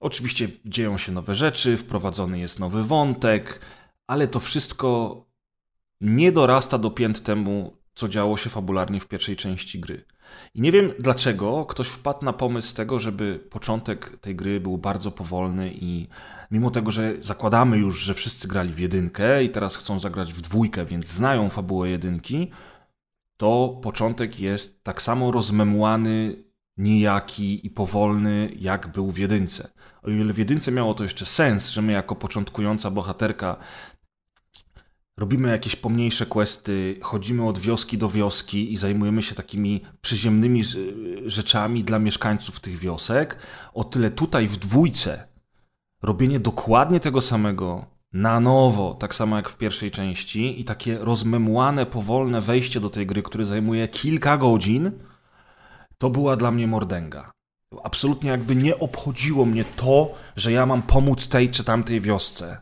Oczywiście dzieją się nowe rzeczy, wprowadzony jest nowy wątek, ale to wszystko nie dorasta do pięt temu, co działo się fabularnie w pierwszej części gry. I nie wiem dlaczego ktoś wpadł na pomysł tego, żeby początek tej gry był bardzo powolny i mimo tego, że zakładamy już, że wszyscy grali w jedynkę i teraz chcą zagrać w dwójkę, więc znają fabułę jedynki, to początek jest tak samo rozmemłany, nijaki i powolny, jak był w jedynce. O ile w jedynce miało to jeszcze sens, że my jako początkująca bohaterka robimy jakieś pomniejsze questy, chodzimy od wioski do wioski i zajmujemy się takimi przyziemnymi rzeczami dla mieszkańców tych wiosek, o tyle tutaj w dwójce robienie dokładnie tego samego na nowo, tak samo jak w pierwszej części i takie rozmemłane, powolne wejście do tej gry, które zajmuje kilka godzin, to była dla mnie mordęga. Absolutnie jakby nie obchodziło mnie to, że ja mam pomóc tej czy tamtej wiosce,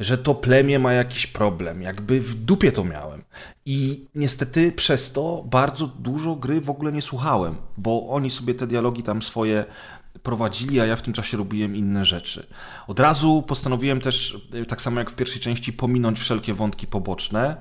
że to plemię ma jakiś problem, jakby w dupie to miałem. I niestety przez to bardzo dużo gry w ogóle nie słuchałem, bo oni sobie te dialogi tam swoje prowadzili, a ja w tym czasie robiłem inne rzeczy. Od razu postanowiłem też, y, tak samo jak w pierwszej części, pominąć wszelkie wątki poboczne,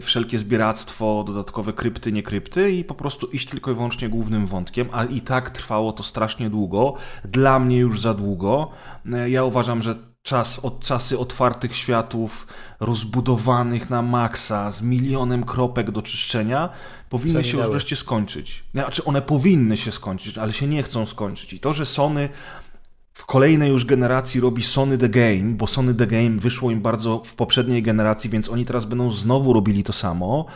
wszelkie zbieractwo, dodatkowe krypty, nie krypty i po prostu iść tylko i wyłącznie głównym wątkiem, a i tak trwało to strasznie długo, dla mnie już za długo. Y, Ja uważam, że czas, od czasy otwartych światów, rozbudowanych na maksa, z milionem kropek do czyszczenia, powinny się już wreszcie skończyć. Znaczy, one powinny się skończyć, ale się nie chcą skończyć. I to, że Sony w kolejnej już generacji robi Sony The Game, bo Sony The Game wyszło im bardzo w poprzedniej generacji, więc oni teraz będą znowu robili to samo.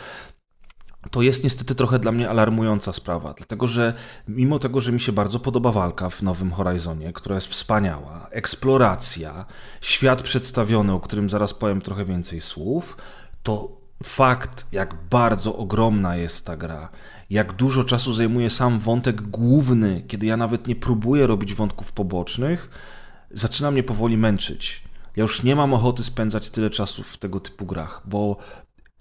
To jest niestety trochę dla mnie alarmująca sprawa, dlatego że mimo tego, że mi się bardzo podoba walka w nowym Horizonie, która jest wspaniała, eksploracja, świat przedstawiony, o którym zaraz powiem trochę więcej słów, to fakt, jak bardzo ogromna jest ta gra, jak dużo czasu zajmuje sam wątek główny, kiedy ja nawet nie próbuję robić wątków pobocznych, zaczyna mnie powoli męczyć. Ja już nie mam ochoty spędzać tyle czasu w tego typu grach, bo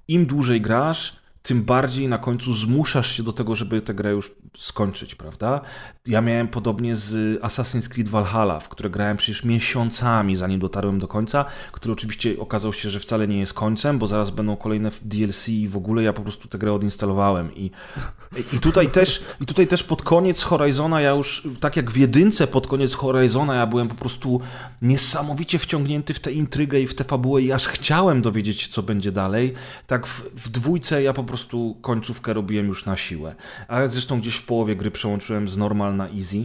im dłużej grasz, tym bardziej na końcu zmuszasz się do tego, żeby tę grę już skończyć, prawda? Ja miałem podobnie z Assassin's Creed Valhalla, w które grałem przecież miesiącami, zanim dotarłem do końca, który oczywiście okazał się, że wcale nie jest końcem, bo zaraz będą kolejne DLC i w ogóle ja po prostu tę grę odinstalowałem i, i tutaj też i tutaj też pod koniec Horizona ja już, tak jak w jedynce pod koniec Horizona ja byłem po prostu niesamowicie wciągnięty w tę intrygę i w tę fabułę i aż chciałem dowiedzieć się, co będzie dalej. Tak w, w dwójce ja po prostu końcówkę robiłem już na siłę. A zresztą gdzieś w połowie gry przełączyłem z normal na easy.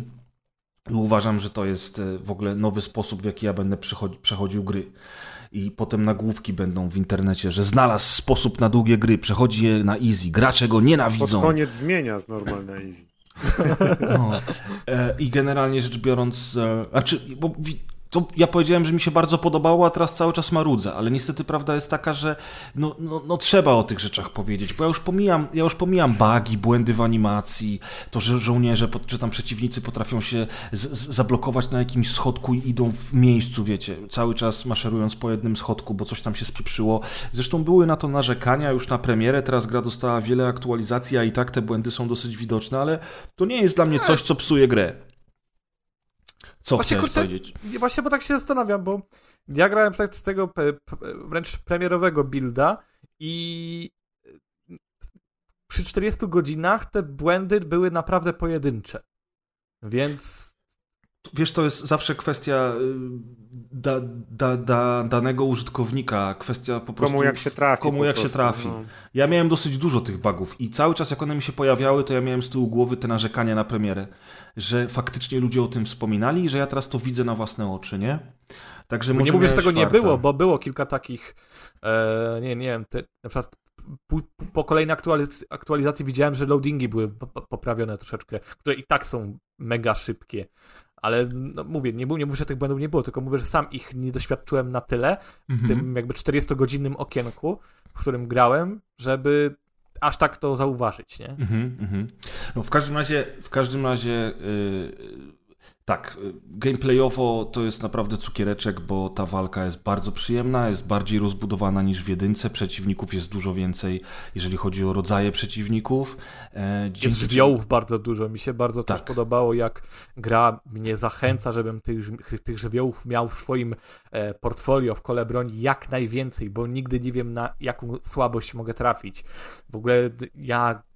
I uważam, że to jest e, w ogóle nowy sposób, w jaki ja będę przechodzi- przechodził gry. I potem nagłówki będą w internecie, że znalazł sposób na długie gry, przechodzi je na easy, gracze go Pod nienawidzą. koniec zmienia z normal na easy. <laughs> No. E, I generalnie rzecz biorąc, e, znaczy, bo to ja powiedziałem, że mi się bardzo podobało, a teraz cały czas marudzę, ale niestety prawda jest taka, że no, no, no trzeba o tych rzeczach powiedzieć, bo ja już pomijam, ja już pomijam bugi, błędy w animacji, to, że żołnierze czy tam przeciwnicy potrafią się z, z, zablokować na jakimś schodku i idą w miejscu, wiecie, cały czas maszerując po jednym schodku, bo coś tam się spieprzyło. Zresztą były na to narzekania już na premierę, teraz gra dostała wiele aktualizacji, a i tak te błędy są dosyć widoczne, ale to nie jest dla mnie coś, co psuje grę. Co Właśnie, chciałeś kurczę, powiedzieć? Nie, Właśnie, bo tak się zastanawiam, bo ja grałem tak z tego wręcz premierowego builda i przy 40 godzinach te błędy były naprawdę pojedyncze. Więc Wiesz, to jest zawsze kwestia y, da, da, da, danego użytkownika, kwestia po prostu... Komu jak się trafi. Komu jak się prostu, trafi. no. Ja miałem dosyć dużo tych bugów i cały czas jak one mi się pojawiały, to ja miałem z tyłu głowy te narzekania na premierę, że faktycznie ludzie o tym wspominali i że ja teraz to widzę na własne oczy, nie? Także nie mówię, że tego nie farta. było, bo było kilka takich, e, nie, nie wiem, te, na przykład po, po kolejnej aktualizacji, aktualizacji widziałem, że loadingi były po- po- poprawione troszeczkę, które i tak są mega szybkie. Ale no, mówię, nie, nie mówię, że tych błędów nie było, tylko mówię, że sam ich nie doświadczyłem na tyle w Mhm. tym jakby 40-godzinnym okienku, w którym grałem, żeby aż tak to zauważyć, nie? Mhm, mhm. No w każdym razie, w każdym razie yy, tak, yy, gameplayowo to jest naprawdę cukiereczek, bo ta walka jest bardzo przyjemna, jest bardziej rozbudowana niż w jedynce, przeciwników jest dużo więcej, jeżeli chodzi o rodzaje przeciwników. E, dzięki- Jest żywiołów bardzo dużo. Mi się bardzo też Tak. podobało, jak gra mnie zachęca, żebym tych, tych żywiołów miał w swoim e, portfolio, w kole broni jak najwięcej, bo nigdy nie wiem, na jaką słabość mogę trafić. W ogóle ja, y,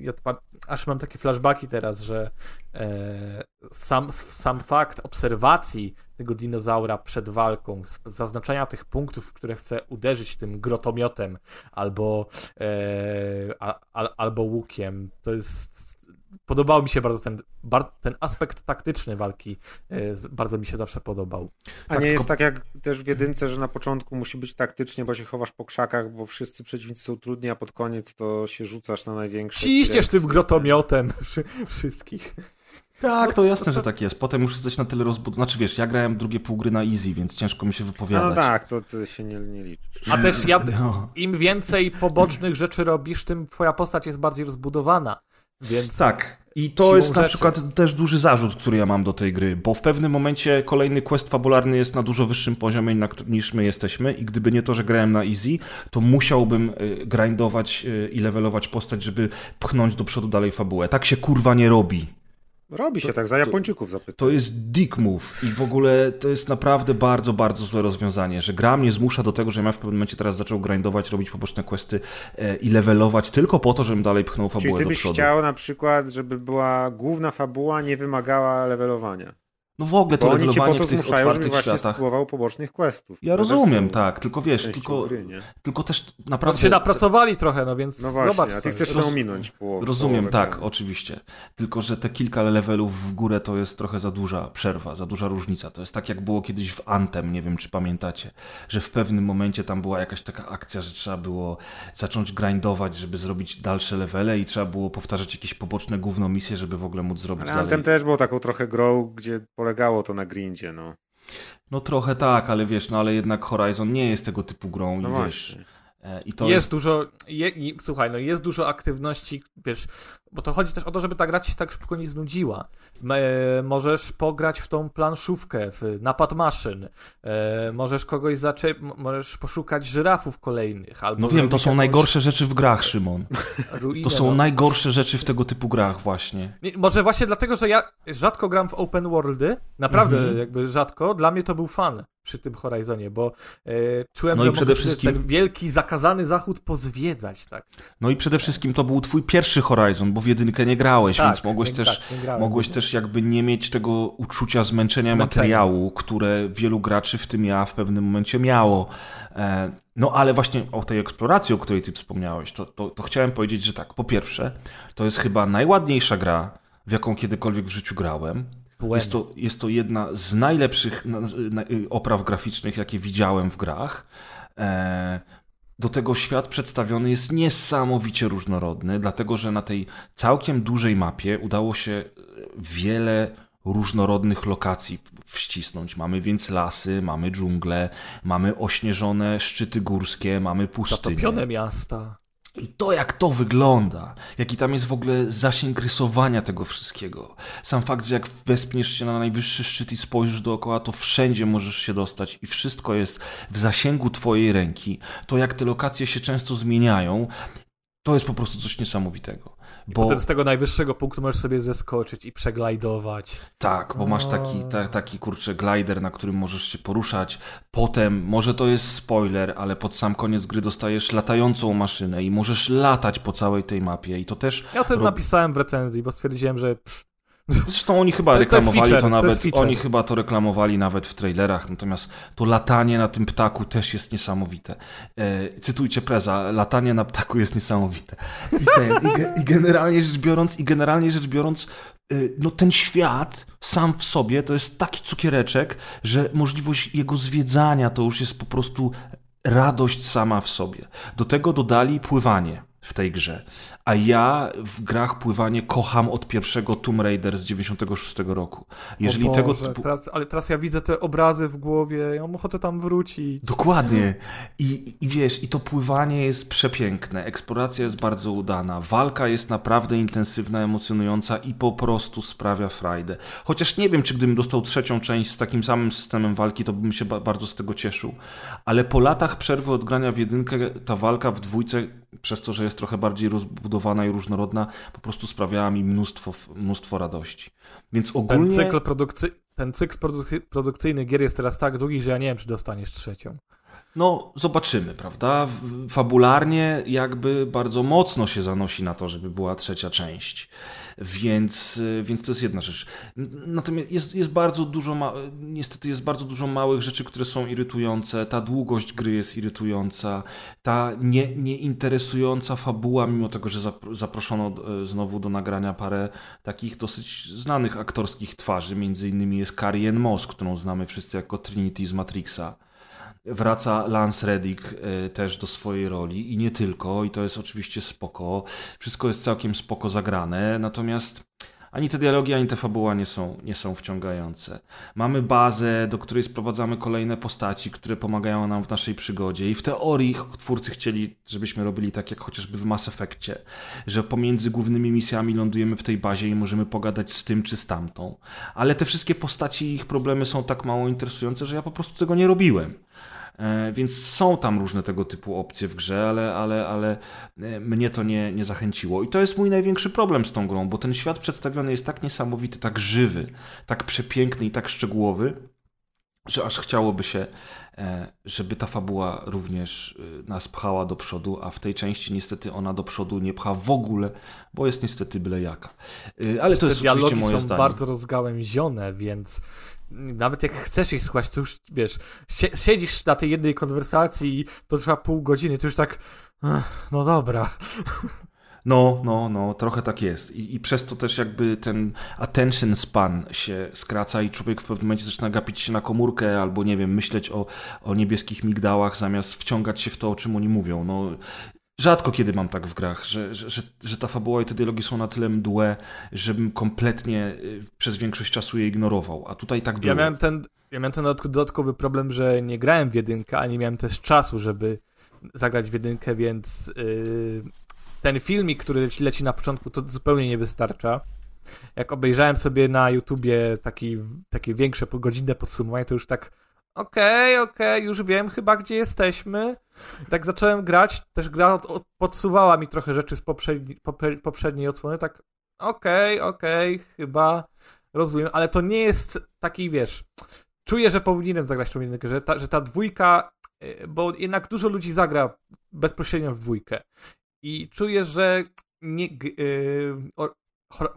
ja aż mam takie flashbacki teraz, że e, sam, sam fakt obserwacji tego dinozaura przed walką, zaznaczenia tych punktów, w które chcę uderzyć tym grotomiotem albo, e, a, a, albo łukiem, to jest. Podobał mi się bardzo ten, bar, ten aspekt taktyczny walki, e, z- bardzo mi się zawsze podobał. A Tak, nie jest tak jak też w jedynce, że na początku musi być taktycznie, bo się chowasz po krzakach, bo wszyscy przeciwnicy są trudni, a pod koniec to się rzucasz na największe. Ciśniesz tym grotomiotem <laughs> wszy- wszystkich. Tak, to jasne, że tak jest. Potem już jesteś na tyle rozbudowany. Znaczy wiesz, ja grałem drugie pół gry na easy, więc ciężko mi się wypowiadać. no tak, to ty się nie, nie liczysz. A też ja, <laughs> No. im więcej pobocznych rzeczy robisz, tym twoja postać jest bardziej rozbudowana. Więc Tak. I to jest na rzeczy. przykład też duży zarzut, który ja mam do tej gry, bo w pewnym momencie kolejny quest fabularny jest na dużo wyższym poziomie niż my jesteśmy i gdyby nie to, że grałem na easy, to musiałbym y, grindować y, i levelować postać, żeby pchnąć do przodu dalej fabułę. Tak się kurwa nie robi. Robi się tak, za Japończyków zapytam. To jest dick move i w ogóle to jest naprawdę bardzo, bardzo złe rozwiązanie, że gra mnie zmusza do tego, że ja w pewnym momencie teraz zaczął grindować, robić poboczne questy e, i levelować tylko po to, żebym dalej pchnął Czyli fabułę ty do byś przodu. chciał na przykład, żeby była główna fabuła nie wymagała levelowania. No w ogóle to Bo oni cię po levelowanie to w tych zmuszają, otwartych właśnie światach. spróbował pobocznych questów. Ja rozumiem, są tak, tylko wiesz, tylko, Gry, tylko też no, naprawdę... się napracowali trochę, no więc No właśnie, zobacz. a ty chcesz sobie ominąć połowę. Rozumiem, połowę tak, gry. oczywiście. Tylko, że te kilka levelów w górę to jest trochę za duża przerwa, za duża różnica. To jest tak, jak było kiedyś w Antem, nie wiem, czy pamiętacie, że w pewnym momencie tam była jakaś taka akcja, że trzeba było zacząć grindować, żeby zrobić dalsze levele i trzeba było powtarzać jakieś poboczne główną misję, żeby w ogóle móc zrobić Ale dalej. Anthem też było taką trochę grą, gdzie polegało to na grindzie, no. No trochę tak, ale wiesz, no ale jednak Horizon nie jest tego typu grą No i wiesz... właśnie. e, I to jest, jest... dużo. Je, słuchaj, no jest dużo aktywności, wiesz, bo to chodzi też o to, żeby ta gra ci się tak szybko nie znudziła. E, możesz pograć w tą planszówkę, w napad maszyn. E, możesz kogoś zaczep, możesz poszukać żyrafów kolejnych. Albo No wiem, to są jakąś najgorsze rzeczy w grach, Szymon. ruinę, To są no. najgorsze rzeczy w tego typu grach właśnie. Nie, Może właśnie dlatego, że ja rzadko gram w open worldy, naprawdę Mhm. jakby rzadko, dla mnie to był fan przy tym Horizonie, bo e, czułem, No że i przede wszystkim- ten wielki, zakazany zachód pozwiedzać, tak. No i przede wszystkim to był twój pierwszy Horizon, bo w jedynkę nie grałeś, tak, więc mogłeś nie- też tak, nie grałem. Mogłeś też jakby nie mieć tego uczucia zmęczenia, materiału, które wielu graczy, w tym ja, w pewnym momencie miało. E, No ale właśnie o tej eksploracji, o której ty wspomniałeś, to, to, to chciałem powiedzieć, że tak, po pierwsze, to jest chyba najładniejsza gra, w jaką kiedykolwiek w życiu grałem. Jest to, jest to jedna z najlepszych na- na- opraw graficznych, jakie widziałem w grach. E, Do tego świat przedstawiony jest niesamowicie różnorodny, dlatego że na tej całkiem dużej mapie udało się wiele różnorodnych lokacji wcisnąć. Mamy więc lasy, mamy dżungle, mamy ośnieżone szczyty górskie, mamy pustynie. Zatopione miasta. I to, jak to wygląda, jaki tam jest w ogóle zasięg rysowania tego wszystkiego. Sam fakt, że jak wespniesz się na najwyższy szczyt i spojrzysz dookoła, to wszędzie możesz się dostać i wszystko jest w zasięgu twojej ręki. To, jak te lokacje się często zmieniają, to jest po prostu coś niesamowitego. Bo... Potem z tego najwyższego punktu możesz sobie zeskoczyć i przeglajdować. Tak, bo masz taki, ta, taki kurczę glider, na którym możesz się poruszać. Potem, może to jest spoiler, ale pod sam koniec gry dostajesz latającą maszynę i możesz latać po całej tej mapie i to też... Ja o tym rob... napisałem w recenzji, bo stwierdziłem, że pff, Zresztą oni chyba to, reklamowali to, feature, to nawet, to oni chyba to reklamowali nawet w trailerach, natomiast to latanie na tym ptaku też jest niesamowite. E, cytujcie Preza, latanie na ptaku jest niesamowite. I, ten, i, i generalnie rzecz biorąc, i generalnie rzecz biorąc, e, no ten świat sam w sobie to jest taki cukiereczek, że możliwość jego zwiedzania to już jest po prostu radość sama w sobie. Do tego dodali pływanie w tej grze. A ja w grach pływanie kocham od pierwszego Tomb Raider z 96 roku. Jeżeli Boże, tego typu... teraz, ale teraz ja widzę te obrazy w głowie, ja mam ochotę tam wrócić. Dokładnie. I, I wiesz, i to pływanie jest przepiękne, eksploracja jest bardzo udana, walka jest naprawdę intensywna, emocjonująca i po prostu sprawia frajdę. Chociaż nie wiem, czy gdybym dostał trzecią część z takim samym systemem walki, to bym się ba bardzo z tego cieszył. Ale po latach przerwy od grania w jedynkę, ta walka w dwójce, przez to, że jest trochę bardziej rozbudowana, i różnorodna, po prostu sprawiała mi mnóstwo, mnóstwo radości. Więc ogólnie... Ten cykl, produkcy... Ten cykl produkcyjny gier jest teraz tak długi, że ja nie wiem, czy dostaniesz trzecią. No, zobaczymy, prawda? Fabularnie jakby bardzo mocno się zanosi na to, żeby była trzecia część. Więc, y, więc to jest jedna rzecz. Natomiast jest, jest bardzo dużo, ma... niestety jest bardzo dużo małych rzeczy, które są irytujące. Ta długość gry jest irytująca. Ta nie, nieinteresująca fabuła, mimo tego, że zaproszono e, znowu do nagrania parę takich dosyć znanych aktorskich twarzy. Między innymi jest Carrie Moss, którą znamy wszyscy jako Trinity z Matrixa wraca Lance Reddick e, też do swojej roli i nie tylko, i to jest oczywiście spoko. Wszystko jest całkiem spoko zagrane, natomiast ani te dialogi, ani te fabuła nie są, nie są wciągające. Mamy bazę, do której sprowadzamy kolejne postaci, które pomagają nam w naszej przygodzie i w teorii twórcy chcieli, żebyśmy robili tak jak chociażby w Mass Effectie, że pomiędzy głównymi misjami lądujemy w tej bazie i możemy pogadać z tym czy z tamtą. Ale te wszystkie postaci i ich problemy są tak mało interesujące, że ja po prostu tego nie robiłem. E, więc są tam różne tego typu opcje w grze, ale, ale, ale e, mnie to nie, nie zachęciło. I to jest mój największy problem z tą grą, bo ten świat przedstawiony jest tak niesamowity, tak żywy, tak przepiękny i tak szczegółowy, że aż chciałoby się, e, żeby ta fabuła również nas pchała do przodu, a w tej części niestety ona do przodu nie pcha w ogóle, bo jest niestety byle jaka. Ale to jest oczywiście moje są zdanie. bardzo rozgałęzione, więc nawet jak chcesz ich słuchać, to już wiesz, siedzisz na tej jednej konwersacji i to trwa pół godziny, to już tak, no dobra. No, no, no, trochę tak jest. I, I, przez to też jakby ten attention span się skraca i człowiek w pewnym momencie zaczyna gapić się na komórkę albo, nie wiem, myśleć o, o niebieskich migdałach zamiast wciągać się w to, o czym oni mówią. No, Rzadko kiedy mam tak w grach, że, że, że, że, ta fabuła i te dialogi są na tyle mdłe, żebym kompletnie y, przez większość czasu je ignorował, a tutaj tak było. Ja miałem ten, ja miałem ten dodatkowy problem, że nie grałem w jedynkę, a nie miałem też czasu, żeby zagrać w jedynkę, więc yy, ten filmik, który leci na początku, to zupełnie nie wystarcza. Jak obejrzałem sobie na YouTubie taki, takie większe godzinne podsumowanie, to już tak okej, okay, okej, okay, już wiem chyba, gdzie jesteśmy. Tak zacząłem grać, też gra od, od, podsuwała mi trochę rzeczy z poprzedni, poprzedniej odsłony, tak okej, okay, okej, chyba rozumiem, ale to nie jest taki, wiesz, czuję, że powinienem zagrać tą jedynkę, że ta, że ta dwójka, y, bo jednak dużo ludzi zagra bezpośrednio w dwójkę i czuję, że nie, yy,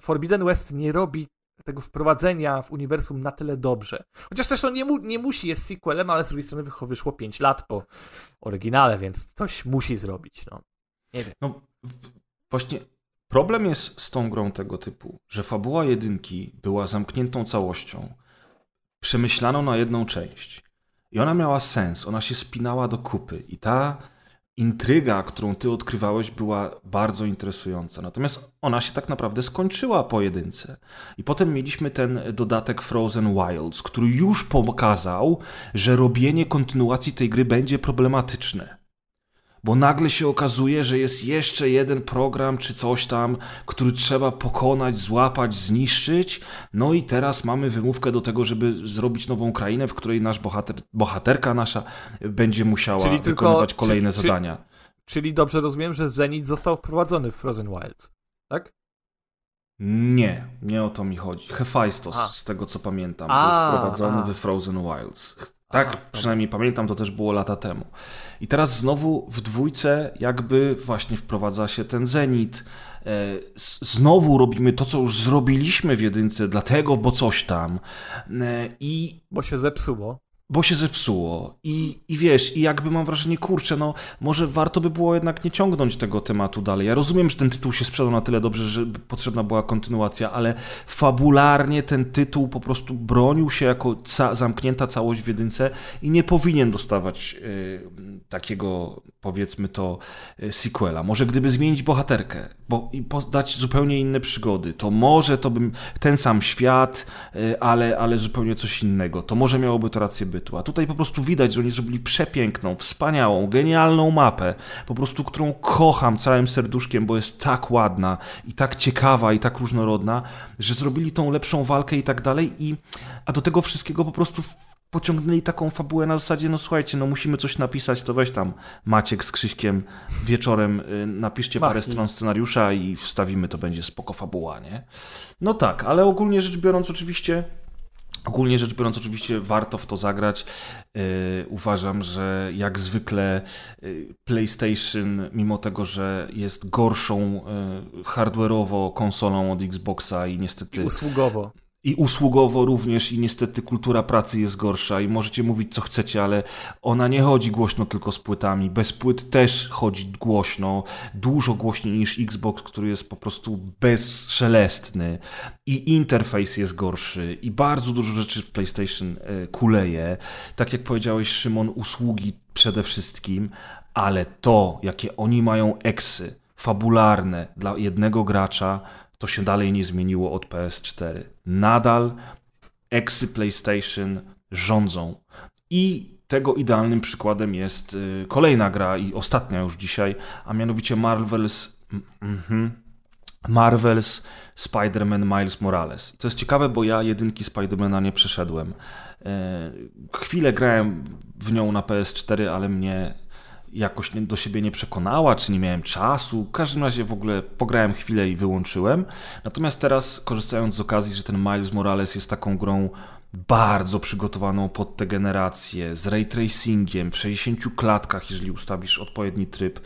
Forbidden West nie robi tego wprowadzenia w uniwersum na tyle dobrze. Chociaż też to nie, mu, nie musi, jest sequelem, ale z drugiej strony wyszło 5 lat po oryginale, więc coś musi zrobić. No. Nie wiem. No, właśnie problem jest z tą grą tego typu, że fabuła jedynki była zamkniętą całością, przemyślaną na jedną część. I ona miała sens, ona się spinała do kupy. I ta intryga, którą ty odkrywałeś, była bardzo interesująca. Natomiast ona się tak naprawdę skończyła po jedynce. I potem mieliśmy ten dodatek Frozen Wilds, który już pokazał, że robienie kontynuacji tej gry będzie problematyczne bo nagle się okazuje, że jest jeszcze jeden program czy coś tam, który trzeba pokonać, złapać, zniszczyć. No i teraz mamy wymówkę do tego, żeby zrobić nową krainę, w której nasz bohater, bohaterka nasza będzie musiała Czyli wykonywać tylko- kolejne zadania. Czyli dobrze rozumiem, że Zenith został wprowadzony w Frozen Wilds, tak? Nie, nie o to mi chodzi. Hephaistos, A. z tego co pamiętam, A, był wprowadzony a. we Frozen Wilds. Tak, Aha, przynajmniej pamiętam, to też było lata temu. I teraz znowu w dwójce jakby właśnie wprowadza się ten Zenit. E, Znowu robimy to, co już zrobiliśmy w jedynce, dlatego, bo coś tam. E, I Bo się zepsuło. Bo się zepsuło. I, I wiesz, i jakby mam wrażenie, kurczę, no może warto by było jednak nie ciągnąć tego tematu dalej. Ja rozumiem, że ten tytuł się sprzedał na tyle dobrze, że potrzebna była kontynuacja, ale fabularnie ten tytuł po prostu bronił się jako ca zamknięta całość w jedynce i nie powinien dostawać y, takiego, powiedzmy to, y, sequela. Może gdyby zmienić bohaterkę bo, i podać zupełnie inne przygody, to może to bym ten sam świat, y, ale, ale zupełnie coś innego. To może miałoby to rację bytu. A tutaj po prostu widać, że oni zrobili przepiękną, wspaniałą, genialną mapę, po prostu którą kocham całym serduszkiem, bo jest tak ładna i tak ciekawa i tak różnorodna, że zrobili tą lepszą walkę i tak dalej. I, a do tego wszystkiego po prostu pociągnęli taką fabułę na zasadzie, no słuchajcie, no musimy coś napisać, to weź tam Maciek z Krzyśkiem wieczorem y, napiszcie parę Machnij. stron scenariusza i wstawimy, to będzie spoko fabuła, nie? No tak, ale ogólnie rzecz biorąc oczywiście Ogólnie rzecz biorąc, oczywiście warto w to zagrać. Yy, uważam, że jak zwykle yy, PlayStation, mimo tego, że jest gorszą yy, hardware'owo konsolą od Xboxa i niestety Usługowo. I usługowo również i niestety kultura pracy jest gorsza i możecie mówić co chcecie, ale ona nie chodzi głośno tylko z płytami. Bez płyt też chodzi głośno, dużo głośniej niż Xbox, który jest po prostu bezszelestny i interfejs jest gorszy i bardzo dużo rzeczy w PlayStation e, kuleje. Tak jak powiedziałeś Szymon, usługi przede wszystkim, ale to jakie oni mają eksy fabularne dla jednego gracza, to się dalej nie zmieniło od PS4. Nadal eksy PlayStation rządzą. I tego idealnym przykładem jest y, kolejna gra i ostatnia już dzisiaj, a mianowicie Marvel's mhm, Marvel's Spider-Man Miles Morales. To jest ciekawe, bo ja jedynki Spider-Mana nie przeszedłem. E, Chwilę grałem w nią na PS4, ale mnie jakoś do siebie nie przekonała, czy nie miałem czasu. W każdym razie w ogóle pograłem chwilę i wyłączyłem. Natomiast teraz, korzystając z okazji, że ten Miles Morales jest taką grą bardzo przygotowaną pod tę generację, z ray tracingiem, w 60 klatkach, jeżeli ustawisz odpowiedni tryb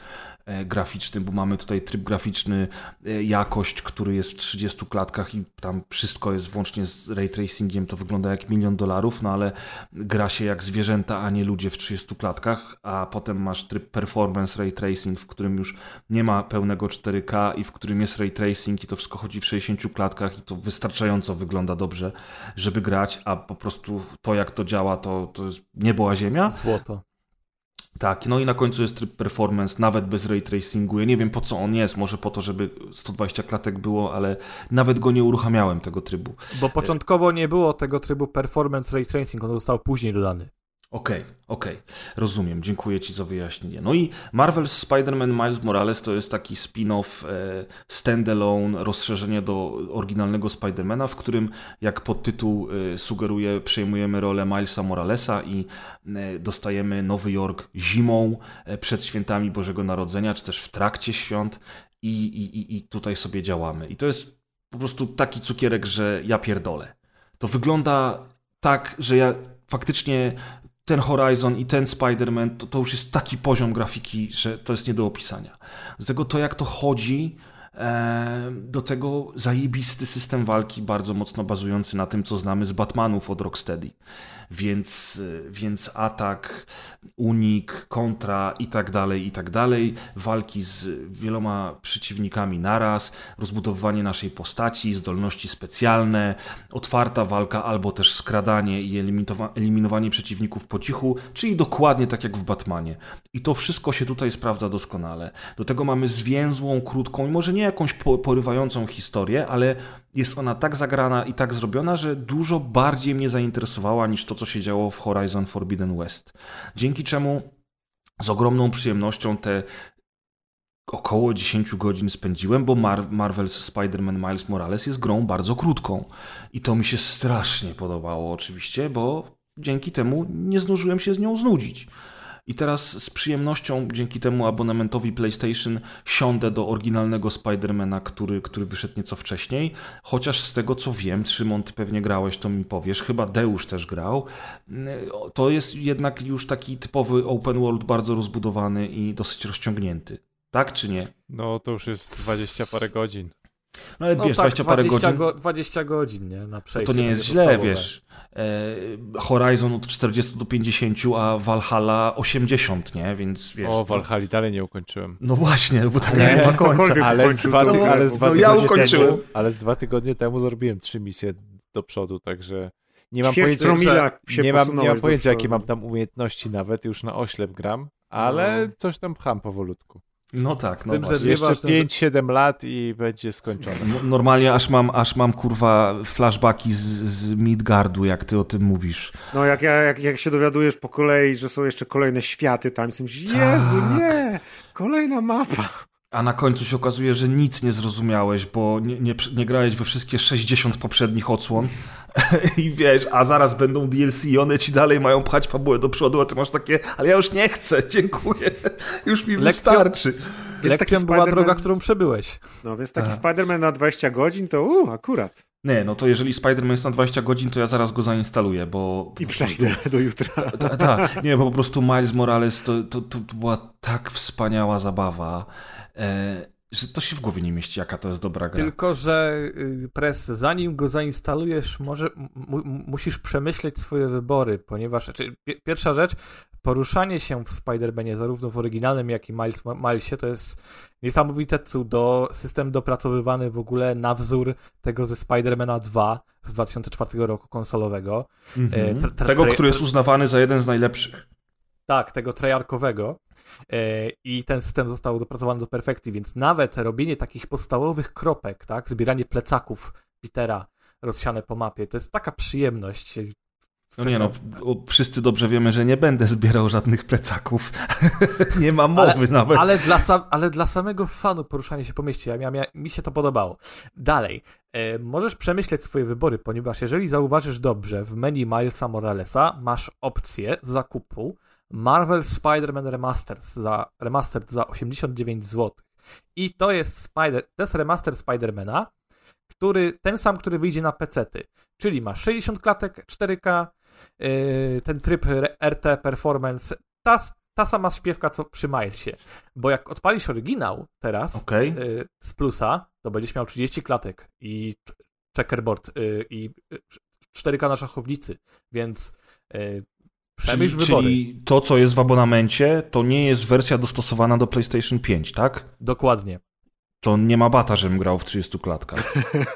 e, graficzny, bo mamy tutaj tryb graficzny, e, jakość, który jest w 30 klatkach i tam wszystko jest włącznie z ray tracingiem, to wygląda jak milion dolarów, no ale gra się jak zwierzęta, a nie ludzie w 30 klatkach, a potem masz tryb performance ray tracing, w którym już nie ma pełnego 4K i w którym jest ray tracing i to wszystko chodzi w 60 klatkach i to wystarczająco wygląda dobrze, żeby grać, a po prostu to jak to działa, to, to jest niebo a ziemia. Złoto. Tak, no i na końcu jest tryb performance, nawet bez ray tracingu. Ja nie wiem po co on jest, może po to, żeby 120 klatek było, ale nawet go nie uruchamiałem tego trybu. Bo początkowo nie było tego trybu Performance Ray Tracing, on został później dodany. Okej, okej, rozumiem, dziękuję Ci za wyjaśnienie. No i Marvel's Spider-Man Miles Morales to jest taki spin-off, e, standalone, rozszerzenie do oryginalnego Spider-Mana, w którym, jak podtytuł e, sugeruje, przejmujemy rolę Milesa Moralesa i e, dostajemy Nowy Jork zimą przed świętami Bożego Narodzenia, czy też w trakcie świąt i, i- i tutaj sobie działamy. I to jest po prostu taki cukierek, że ja pierdolę. To wygląda tak, że ja faktycznie ten Horizon i ten Spider-Man to, to już jest taki poziom grafiki, że to jest nie do opisania. Do tego to, jak to chodzi, e, do tego zajebisty system walki, bardzo mocno bazujący na tym, co znamy z Batmanów od Rocksteady. Więc, więc atak, unik, kontra i tak dalej, i tak dalej, walki z wieloma przeciwnikami naraz, rozbudowywanie naszej postaci, zdolności specjalne, otwarta walka albo też skradanie i eliminowa- eliminowanie przeciwników po cichu, czyli dokładnie tak jak w Batmanie. I to wszystko się tutaj sprawdza doskonale. Do tego mamy zwięzłą, krótką i może nie jakąś po- porywającą historię, ale jest ona tak zagrana i tak zrobiona, że dużo bardziej mnie zainteresowała niż to, co się działo w Horizon Forbidden West. Dzięki czemu z ogromną przyjemnością te około 10 godzin spędziłem, bo Mar Marvel's Spider-Man Miles Morales jest grą bardzo krótką. I to mi się strasznie podobało oczywiście, bo dzięki temu nie zdążyłem się z nią znudzić. I teraz z przyjemnością dzięki temu abonamentowi PlayStation siądę do oryginalnego Spidermana, który, który wyszedł nieco wcześniej. Chociaż z tego co wiem, Szymon, ty pewnie grałeś, to mi powiesz, chyba Deusz też grał. To jest jednak już taki typowy open world, bardzo rozbudowany i dosyć rozciągnięty. Tak czy nie? No to już jest 20 parę godzin. No ale No wiesz, tak, 20 parę 20 godzin. Go, 20 godzin, nie? Na No przejście. to nie jest źle, wiesz. E, Horizon od 40 do 50, a Valhalla 80, nie? Więc wiesz. O, Valhalla dalej nie ukończyłem. No właśnie, bo tak Ale nie ma końca. Ale z, dwa, to ty, grę, ale, bo- z dwa No ja tygodnie ukończyłem. temu, ale z dwa tygodnie temu zrobiłem trzy misje do przodu, także nie mam Ćwierć pojęcia, nie mam, nie mam pojęcia jakie mam tam umiejętności nawet, już na oślep gram, ale No. coś tam pcham powolutku. No tak, no tym, że właśnie. Dwie Jeszcze ważne 5-7 lat i będzie skończone. No- Normalnie aż mam, aż mam kurwa flashbacki z, z Midgardu, jak ty o tym mówisz. No jak, ja, jak, jak się dowiadujesz po kolei, że są jeszcze kolejne światy tam, jestem, Jezu, Tak. nie! Kolejna mapa. A na końcu się okazuje, że nic nie zrozumiałeś, bo nie, nie, nie grałeś we wszystkie 60 poprzednich odsłon. <laughs> I wiesz, a zaraz będą DLC i one ci dalej mają pchać fabułę do przodu, a ty masz takie, ale ja już nie chcę, <laughs> dziękuję. Już mi Lekcją- wystarczy. Więc taki Lekcją była droga, którą przebyłeś. No więc taki. Spider-Man na 20 godzin to u, akurat. Nie, no to jeżeli Spider-Man jest na 20 godzin, to ja zaraz go zainstaluję, bo... I przejdę <laughs> do jutra. Ta, ta, nie, bo po prostu Miles Morales to, to, to, to była tak wspaniała zabawa, e, że to się w głowie nie mieści, jaka to jest dobra gra. Tylko, że y, Press, zanim go zainstalujesz, może mu, mu- musisz przemyśleć swoje wybory, ponieważ znaczy, pi- pierwsza rzecz, poruszanie się w Spider-Manie, zarówno w oryginalnym, jak i Miles, Milesie, to jest niesamowite cudo, system dopracowywany w ogóle na wzór tego ze Spider-Mana 2 z 2004 roku konsolowego. E, tra- tra- Tego, który jest uznawany za jeden z najlepszych. Tak, tego treyarchowego. E, I ten system został dopracowany do perfekcji, więc nawet robienie takich podstawowych kropek, tak, zbieranie plecaków Petera rozsiane po mapie, to jest taka przyjemność. No nie no, wszyscy dobrze wiemy, że nie będę zbierał żadnych plecaków. <laughs> nie ma mowy nawet. Ale dla, sam, ale dla samego fanu poruszania się po mieście, ja, ja, mi się to podobało. Dalej, e, możesz przemyśleć swoje wybory, ponieważ jeżeli zauważysz dobrze, w menu Milesa Moralesa masz opcję zakupu Marvel Spider-Man Remastered za, Remastered za 89 zł. I to jest, Spider, to jest remaster Spider-Mana, który, ten sam, który wyjdzie na PC-ty. Czyli ma 60 klatek 4K, yy, ten tryb RT Performance, ta, ta sama śpiewka co przy Milesie. Bo jak odpalisz oryginał teraz Okej. yy, z plusa, to będziesz miał 30 klatek i ch- checkerboard yy, i yy, 4K na szachownicy, więc yy, przemyśl Czyli, wybory. czyli to, co jest w abonamencie, to nie jest wersja dostosowana do PlayStation 5, tak? Dokładnie. To nie ma bata, żebym grał w 30 klatkach.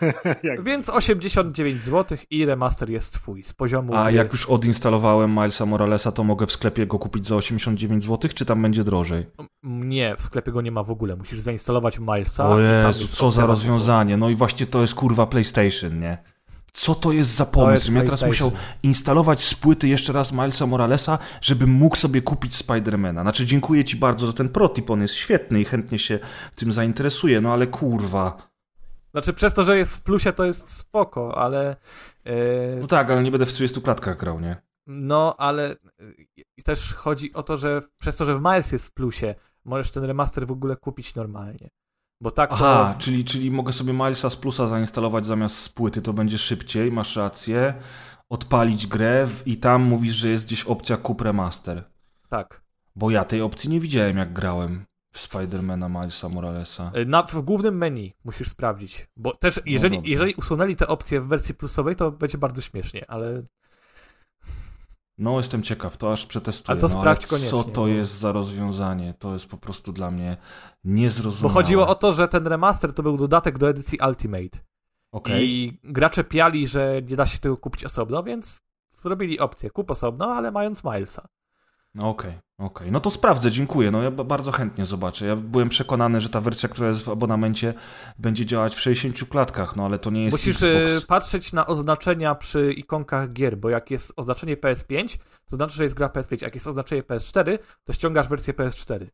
<laughs> Więc 89 zł i remaster jest twój z poziomu. A jak już odinstalowałem Milesa Moralesa, to mogę w sklepie go kupić za 89 zł, czy tam będzie drożej? Nie, w sklepie go nie ma w ogóle. Musisz zainstalować Milesa. O Jezu, co za rozwiązanie. No i właśnie to jest kurwa PlayStation, nie? Co to jest za pomysł? jest ja teraz musiał instalować z płyty jeszcze raz Milesa Moralesa, żebym mógł sobie kupić Spidermana. Znaczy dziękuję ci bardzo za ten protip, on jest świetny i chętnie się tym zainteresuję, no ale kurwa. Znaczy, przez to, że jest w plusie, to jest spoko, ale. e, No tak, ale nie będę w 30 klatkach grał, nie? no, ale e, też chodzi o to, że przez to, że w Miles jest w plusie, możesz ten remaster w ogóle kupić normalnie. Bo tak to. Aha, czyli, czyli mogę sobie Milesa z plusa zainstalować zamiast z płyty, to będzie szybciej, masz rację. Odpalić grę w- i tam mówisz, że jest gdzieś opcja kup remaster. Tak. Bo ja tej opcji nie widziałem, jak grałem w Spidermana Milesa Moralesa. E, Na, w głównym menu musisz sprawdzić. Bo też, jeżeli, dobrze. jeżeli usunęli te opcje w wersji plusowej, to będzie bardzo śmiesznie, ale. No, jestem ciekaw, to aż przetestuję. Ale to no, sprawdź Co koniecznie, to bo- jest za rozwiązanie? To jest po prostu dla mnie niezrozumiałe. Bo chodziło o to, że ten remaster to był dodatek do edycji Ultimate. Okej. I gracze piali, że nie da się tego kupić osobno, więc zrobili opcję. Kup osobno, ale mając Milesa. No Okej, okej. No to sprawdzę, dziękuję. No ja ba- bardzo chętnie zobaczę. Ja byłem przekonany, że ta wersja, która jest w abonamencie, będzie działać w 60 klatkach, no ale to nie jest Musisz Xbox. y, patrzeć na oznaczenia przy ikonkach gier, bo jak jest oznaczenie PS5, to znaczy, że jest gra PS5. Jak jest oznaczenie PS4, to ściągasz wersję PS4.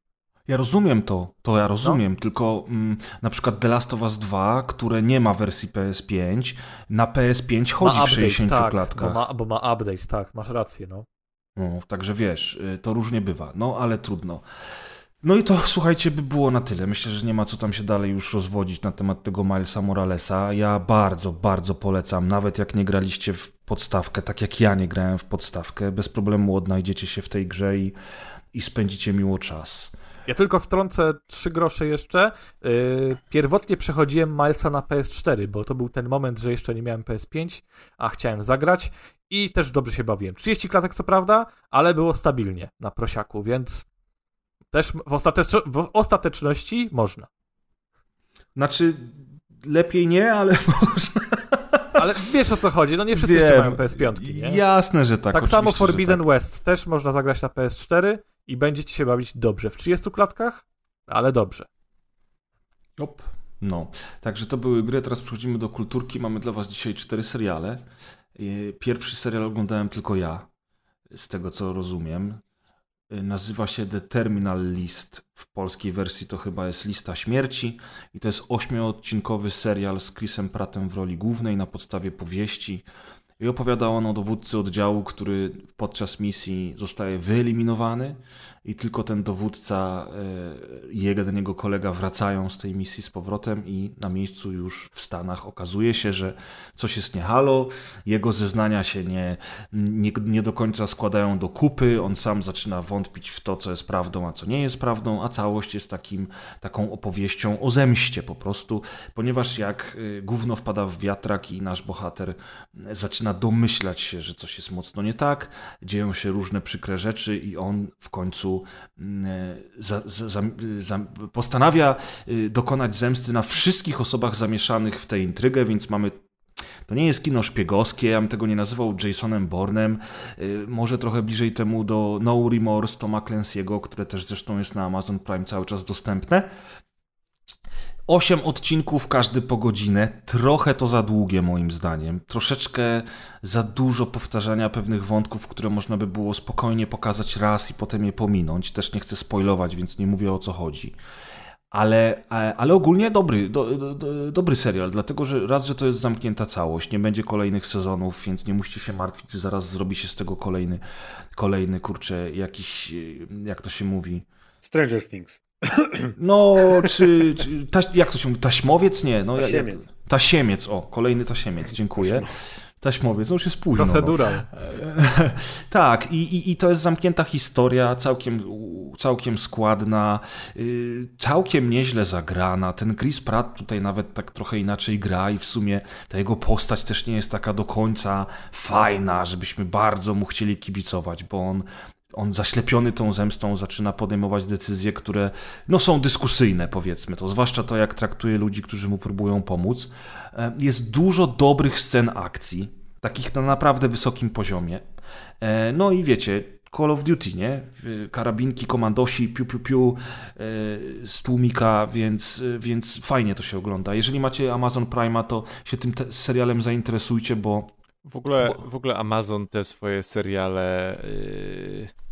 Ja rozumiem to, to ja rozumiem, No. tylko mm, na przykład The Last of Us 2, które nie ma wersji PS5, na PS5 chodzi w 60 tak, klatkach. Bo ma, bo ma update, tak, masz rację, no. No, także wiesz, y, to różnie bywa, no ale trudno. No i to słuchajcie, by było na tyle. Myślę, że nie ma co tam się dalej już rozwodzić na temat tego Milesa Moralesa. Ja bardzo, bardzo polecam, nawet jak nie graliście w podstawkę, tak jak ja nie grałem w podstawkę, bez problemu odnajdziecie się w tej grze i, i spędzicie miło czas. Ja tylko wtrącę trzy grosze jeszcze. Yy, pierwotnie przechodziłem Milesa na PS4, bo to był ten moment, że jeszcze nie miałem PS5, a chciałem zagrać i też dobrze się bawiłem. 30 klatek co prawda, ale było stabilnie na prosiaku, więc też w, ostatecz- w ostateczności można. Znaczy, lepiej nie, ale <laughs> można. Ale wiesz o co chodzi, no nie wszyscy jeszcze Wiem. mają PS5, nie? Jasne, że tak. tak samo Forbidden tak. West też można zagrać na PS4 i będziecie się bawić dobrze. W 30 klatkach, ale dobrze. Op. No, także to były gry. Teraz przechodzimy do kulturki. Mamy dla Was dzisiaj cztery seriale. Yy, Pierwszy serial oglądałem tylko ja, z tego co rozumiem. Yy, Nazywa się The Terminal List. W polskiej wersji to chyba jest Lista Śmierci. I to jest ośmioodcinkowy serial z Chrisem Prattem w roli głównej na podstawie powieści. I opowiada on o dowódcy oddziału, który podczas misji zostaje wyeliminowany i tylko ten dowódca e, i jeden jego kolega wracają z tej misji z powrotem i na miejscu już w Stanach okazuje się, że coś jest nie halo, jego zeznania się nie, nie, nie do końca składają do kupy, on sam zaczyna wątpić w to, co jest prawdą, a co nie jest prawdą, a całość jest takim, taką opowieścią o zemście po prostu, ponieważ jak y, gówno wpada w wiatrak i nasz bohater y, zaczyna domyślać się, że coś jest mocno nie tak, dzieją się różne przykre rzeczy i on w końcu mm, za, za, za, postanawia y, dokonać zemsty na wszystkich osobach zamieszanych w tę intrygę, więc mamy to nie jest kino szpiegowskie, ja bym tego nie nazywał Jasonem Bournem. Y, Może trochę bliżej temu do No Remorse Toma Clancy'ego, które też zresztą jest na Amazon Prime cały czas dostępne. Osiem odcinków, każdy po godzinę. Trochę to za długie, moim zdaniem. Troszeczkę za dużo powtarzania pewnych wątków, które można by było spokojnie pokazać raz i potem je pominąć. Też nie chcę spoilować, więc nie mówię o co chodzi. Ale, e, ale ogólnie dobry, do, do, do, dobry serial, dlatego że raz, że to jest zamknięta całość, nie będzie kolejnych sezonów, więc nie musicie się martwić, że zaraz zrobi się z tego kolejny, kolejny kurczę, jakiś, e, jak to się mówi, Stranger Things. No, czy, czy taś, jak to się mówi, taśmowiec? Nie, no, Tasiemiec. Jak, tasiemiec, o, kolejny tasiemiec, dziękuję. Taśmowiec, no już jest późno. No. Procedural. <laughs> Tak, i, i, i to jest zamknięta historia, całkiem, całkiem składna, yy, całkiem nieźle zagrana. Ten Chris Pratt tutaj nawet tak trochę inaczej gra i w sumie ta jego postać też nie jest taka do końca fajna, żebyśmy bardzo mu chcieli kibicować, bo on on zaślepiony tą zemstą zaczyna podejmować decyzje, które no, są dyskusyjne, powiedzmy to, zwłaszcza to, jak traktuje ludzi, którzy mu próbują pomóc. E, Jest dużo dobrych scen akcji, takich na naprawdę wysokim poziomie. E, No i wiecie, Call of Duty, nie? Karabinki, komandosi, piu, piu, piu, e, z tłumika, więc, więc fajnie to się ogląda. Jeżeli macie Amazon Prima, to się tym serialem zainteresujcie, bo W ogóle, w ogóle Amazon te swoje seriale yy,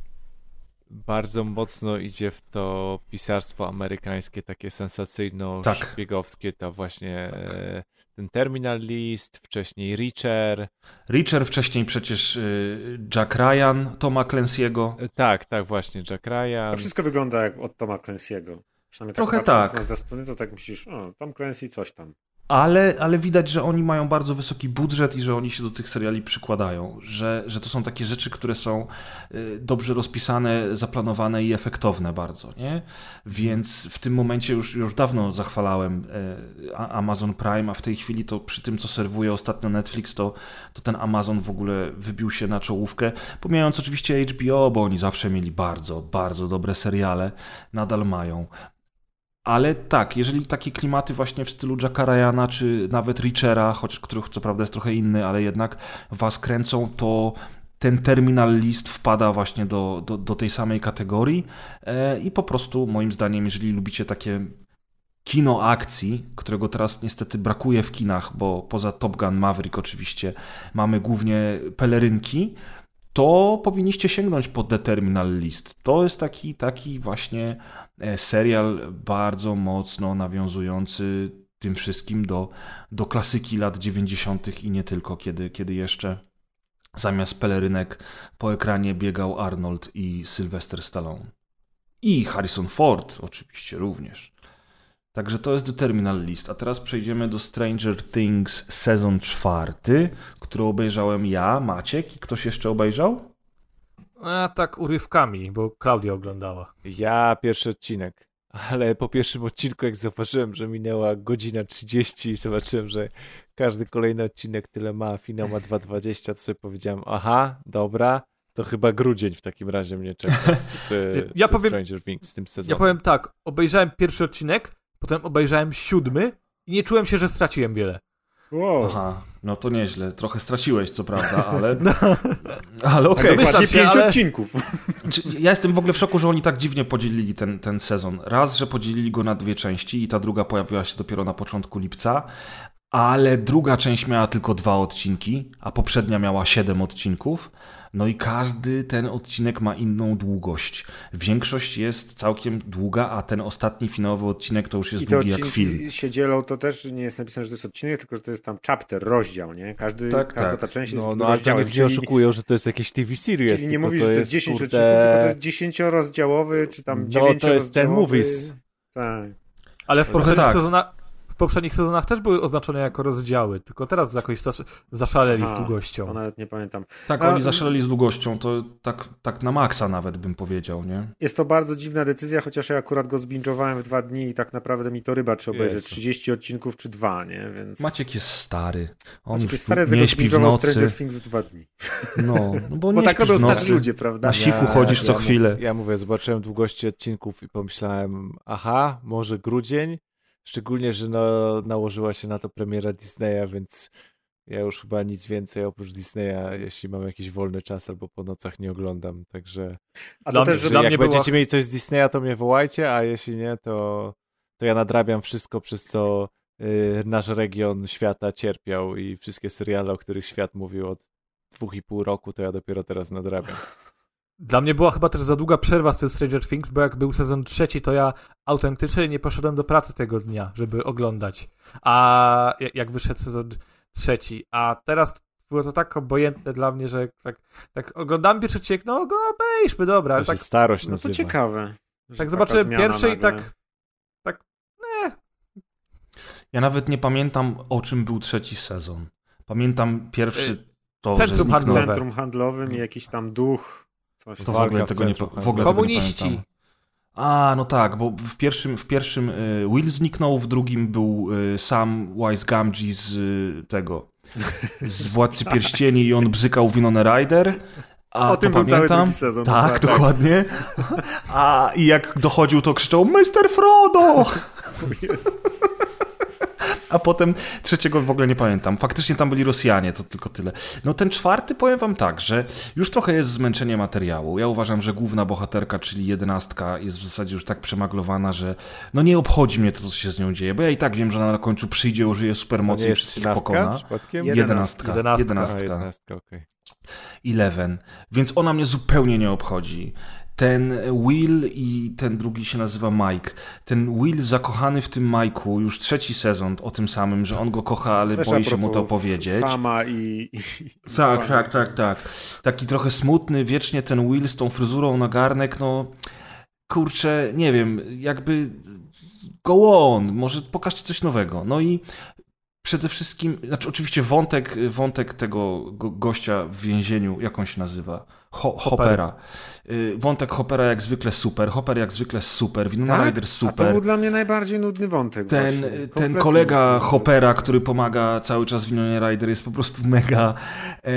bardzo mocno idzie w to pisarstwo amerykańskie, takie sensacyjno-szpiegowskie, to właśnie yy, ten Terminal List, wcześniej Reacher. Reacher, wcześniej przecież y, Jack Ryan, Toma Clancy'ego. Yy, Tak, tak, właśnie, Jack Ryan. To wszystko wygląda jak od Toma Clancy'ego. Przynajmniej Trochę tak tak. na z strony, to tak myślisz, o, Tom Clancy coś tam. Ale, ale widać, że oni mają bardzo wysoki budżet i że oni się do tych seriali przykładają, że, że to są takie rzeczy, które są y, dobrze rozpisane, zaplanowane i efektowne bardzo, nie? Więc w tym momencie już, już dawno zachwalałem y, Amazon Prime, a w tej chwili to przy tym, co serwuje ostatnio Netflix, to, to ten Amazon w ogóle wybił się na czołówkę, pomijając oczywiście HBO, bo oni zawsze mieli bardzo, bardzo dobre seriale, nadal mają. Ale tak, jeżeli takie klimaty właśnie w stylu Jacka Ryana, czy nawet Richera, choć których co prawda jest trochę inny, ale jednak was kręcą, to ten terminal list wpada właśnie do, do, do tej samej kategorii e, i po prostu moim zdaniem, jeżeli lubicie takie kino akcji, którego teraz niestety brakuje w kinach, bo poza Top Gun Maverick oczywiście mamy głównie pelerynki, to powinniście sięgnąć po The Terminal List. To jest taki, taki właśnie serial bardzo mocno nawiązujący tym wszystkim do, do klasyki lat 90. i nie tylko, kiedy, kiedy jeszcze zamiast pelerynek po ekranie biegał Arnold i Sylvester Stallone. I Harrison Ford oczywiście również. Także to jest The Terminal List. A teraz przejdziemy do Stranger Things sezon czwarty, który obejrzałem ja, Maciek i ktoś jeszcze obejrzał? A tak urywkami, bo Klaudia oglądała. Ja pierwszy odcinek. Ale po pierwszym odcinku, jak zauważyłem, że minęła godzina 30 i zobaczyłem, że każdy kolejny odcinek tyle ma, finał ma 2.20, to sobie powiedziałem, aha, dobra, to chyba grudzień w takim razie mnie czeka <laughs> z, Ja z powiem- Stranger Things z tym sezonem. Ja powiem tak, obejrzałem pierwszy odcinek, potem obejrzałem siódmy i nie czułem się, że straciłem wiele. Wow. Aha, no to nieźle. Trochę straciłeś, co prawda, ale. <laughs> No. Ale okej. Okay, domyślam się, pięć ale- odcinków. <laughs> Ja jestem w ogóle w szoku, że oni tak dziwnie podzielili ten, ten sezon. Raz, że podzielili go na dwie części i ta druga pojawiła się dopiero na początku lipca, ale druga część miała tylko dwa odcinki, a poprzednia miała siedem odcinków. No i każdy ten odcinek ma inną długość. Większość jest całkiem długa, a ten ostatni finałowy odcinek to już jest I długi jak film. odcinki się dzielą, to też nie jest napisane, że to jest odcinek, tylko że to jest tam chapter, rozdział, nie? Każdy, Tak, każda tak. ta część jest No, no ale tam rozdziałem, czyli, oszukują, że to jest jakiś TV series. czyli nie mówisz, że to jest 10 odcinków, tylko to jest dziesięciorozdziałowy, czy tam No, to jest ten movies. Tak. Ale w poprzednich, tak. sezonach, w poprzednich sezonach też były oznaczone jako rozdziały, tylko teraz jakoś zasz, zaszaleli z Aha, długością. To nawet nie pamiętam. Tak, A- oni zaszaleli z długością, to tak, tak na maksa nawet bym powiedział, nie? Jest to bardzo dziwna decyzja, chociaż ja akurat go zbingowałem w dwa dni i tak naprawdę mi to ryba, czy obejrzeć Jezu. 30 odcinków, czy dwa, nie? Więc... Maciek jest stary. On Maciek jest stary, nie śpi w nocy. Stranger Things dwa dni. No, no bo, <laughs> Bo nie tak robią starzy ludzie, prawda? Na siku chodzisz co ja, chwilę. Ja mówię, zobaczyłem długości odcinków i pomyślałem, aha, może grudzień. Szczególnie, że no, nałożyła się na to premiera Disneya, więc ja już chyba nic więcej oprócz Disneya, jeśli mam jakiś wolny czas albo po nocach nie oglądam. Także A Dla to też, dla jak mnie będziecie była- mieli coś z Disneya, to mnie wołajcie, a jeśli nie, to, to ja nadrabiam wszystko, przez co y, nasz region świata cierpiał i wszystkie seriale, o których świat mówił od dwóch i pół roku, to ja dopiero teraz nadrabiam. <laughs> Dla mnie była chyba też za długa przerwa z tym Stranger Things, bo jak był sezon trzeci, to ja autentycznie nie poszedłem do pracy tego dnia, żeby oglądać. A ja- jak wyszedł sezon trzeci, a teraz było to tak obojętne dla mnie, że tak, tak oglądam pierwszy odcinek, no go obejrzmy, dobra, To tak, starość No to nazywa. ciekawe. tak zobaczyłem pierwszy i nagle. tak, tak, nie, Ja nawet nie pamiętam, o czym był trzeci sezon. Pamiętam pierwszy to, Centrum że zniknął. Centrum handlowym i jakiś tam duch. Coś To w ogóle tego nie, w ogóle tego nie komuniści. A, no tak, bo w pierwszym, w pierwszym y, Will zniknął, w drugim był y, sam Wise Gamgee z y, tego, z Władcy <laughs> Pierścieni i on bzykał Winona Ryder. A O tym to był cały pamiętam. drugi sezon. Tak, dokładnie. dokładnie. A i jak dochodził, to krzyczał Mr. Frodo! <laughs> Jezus. A potem trzeciego w ogóle nie pamiętam. Faktycznie tam byli Rosjanie, to tylko tyle. No ten czwarty powiem wam tak, że już trochę jest zmęczenie materiału. Ja uważam, że główna bohaterka, czyli jedenastka, jest w zasadzie już tak przemaglowana, że no nie obchodzi mnie to, co się z nią dzieje, bo ja i tak wiem, że ona na końcu przyjdzie, użyje supermocy i wszystkich pokona. Jedenastka. Jedenastka. Jedenastka. Okej. Eleven. Więc ona mnie zupełnie nie obchodzi. Ten Will i ten drugi się nazywa Mike. Ten Will zakochany w tym Mike'u, już trzeci sezon o tym samym, że on go kocha, ale boi się mu to powiedzieć. Sama i... Tak, tak, tak, tak. Taki trochę smutny, wiecznie ten Will z tą fryzurą na garnek, no kurczę, nie wiem, jakby go on, może pokażcie coś nowego. No i przede wszystkim, znaczy oczywiście wątek, wątek tego go, gościa w więzieniu, jak on się nazywa? Ho, Hoppera. Y, Wątek Hoppera jak zwykle super, Hopper jak zwykle super, Winona Tak? Ryder A to super. był dla mnie najbardziej nudny wątek. Ten, właśnie. ten kolega nudny. Hoppera, który pomaga cały czas Winonie Rider jest po prostu <laughs> mega. E,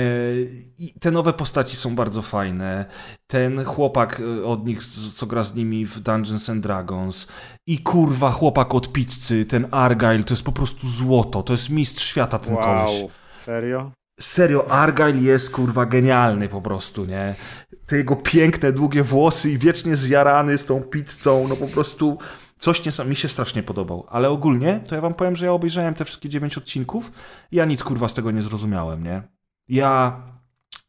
I te nowe postaci są bardzo fajne. Ten chłopak e, od nich, co gra z nimi w Dungeons and Dragons. I kurwa, chłopak od pizzy, ten Argyle, to jest po prostu złoto. To jest mistrz świata ten koleś. Wow, serio? Serio, Argyle jest kurwa genialny po prostu, nie? Te jego piękne, długie włosy i wiecznie zjarany z tą pizzą, no po prostu coś nie mi się strasznie podobał. Ale ogólnie, to ja wam powiem, że ja obejrzałem te wszystkie dziewięć odcinków i ja nic kurwa z tego nie zrozumiałem, nie? Ja...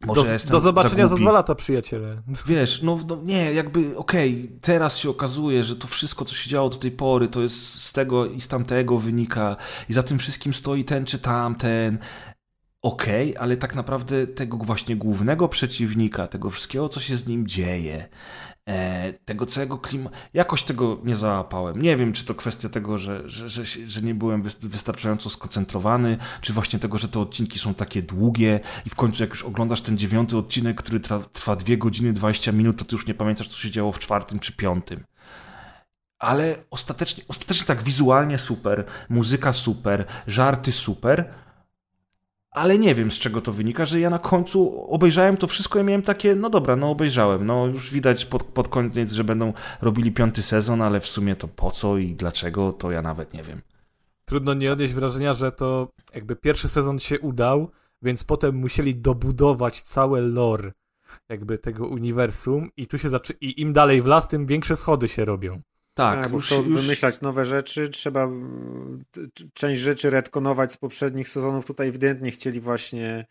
Może Do, ja jestem do zobaczenia za głupi. dwa lata, przyjaciele. Wiesz, no, no nie, jakby okej, teraz się okazuje, że to wszystko, co się działo do tej pory, to jest z tego i z tamtego wynika i za tym wszystkim stoi ten czy tamten. Okej, ale tak naprawdę tego właśnie głównego przeciwnika, tego wszystkiego, co się z nim dzieje, e, tego całego klimatu, jakoś tego nie załapałem. Nie wiem, czy to kwestia tego, że, że, że, że nie byłem wys- wystarczająco skoncentrowany, czy właśnie tego, że te odcinki są takie długie i w końcu jak już oglądasz ten dziewiąty odcinek, który trwa 2 godziny 20 minut, to ty już nie pamiętasz, co się działo w czwartym czy piątym. Ale ostatecznie, ostatecznie tak wizualnie super, muzyka super, żarty super, ale nie wiem z czego to wynika, że ja na końcu obejrzałem to wszystko i miałem takie, no dobra, no obejrzałem, no już widać pod, pod koniec, że będą robili piąty sezon, ale w sumie to po co i dlaczego, to ja nawet nie wiem. Trudno nie odnieść wrażenia, że to jakby pierwszy sezon się udał, więc potem musieli dobudować całe lore jakby tego uniwersum i tu się zaczy... i im dalej w las, tym większe schody się robią. Tak, Tak, już, wymyślać nowe rzeczy, trzeba mm, część rzeczy retkonować z poprzednich sezonów. Tutaj ewidentnie chcieli właśnie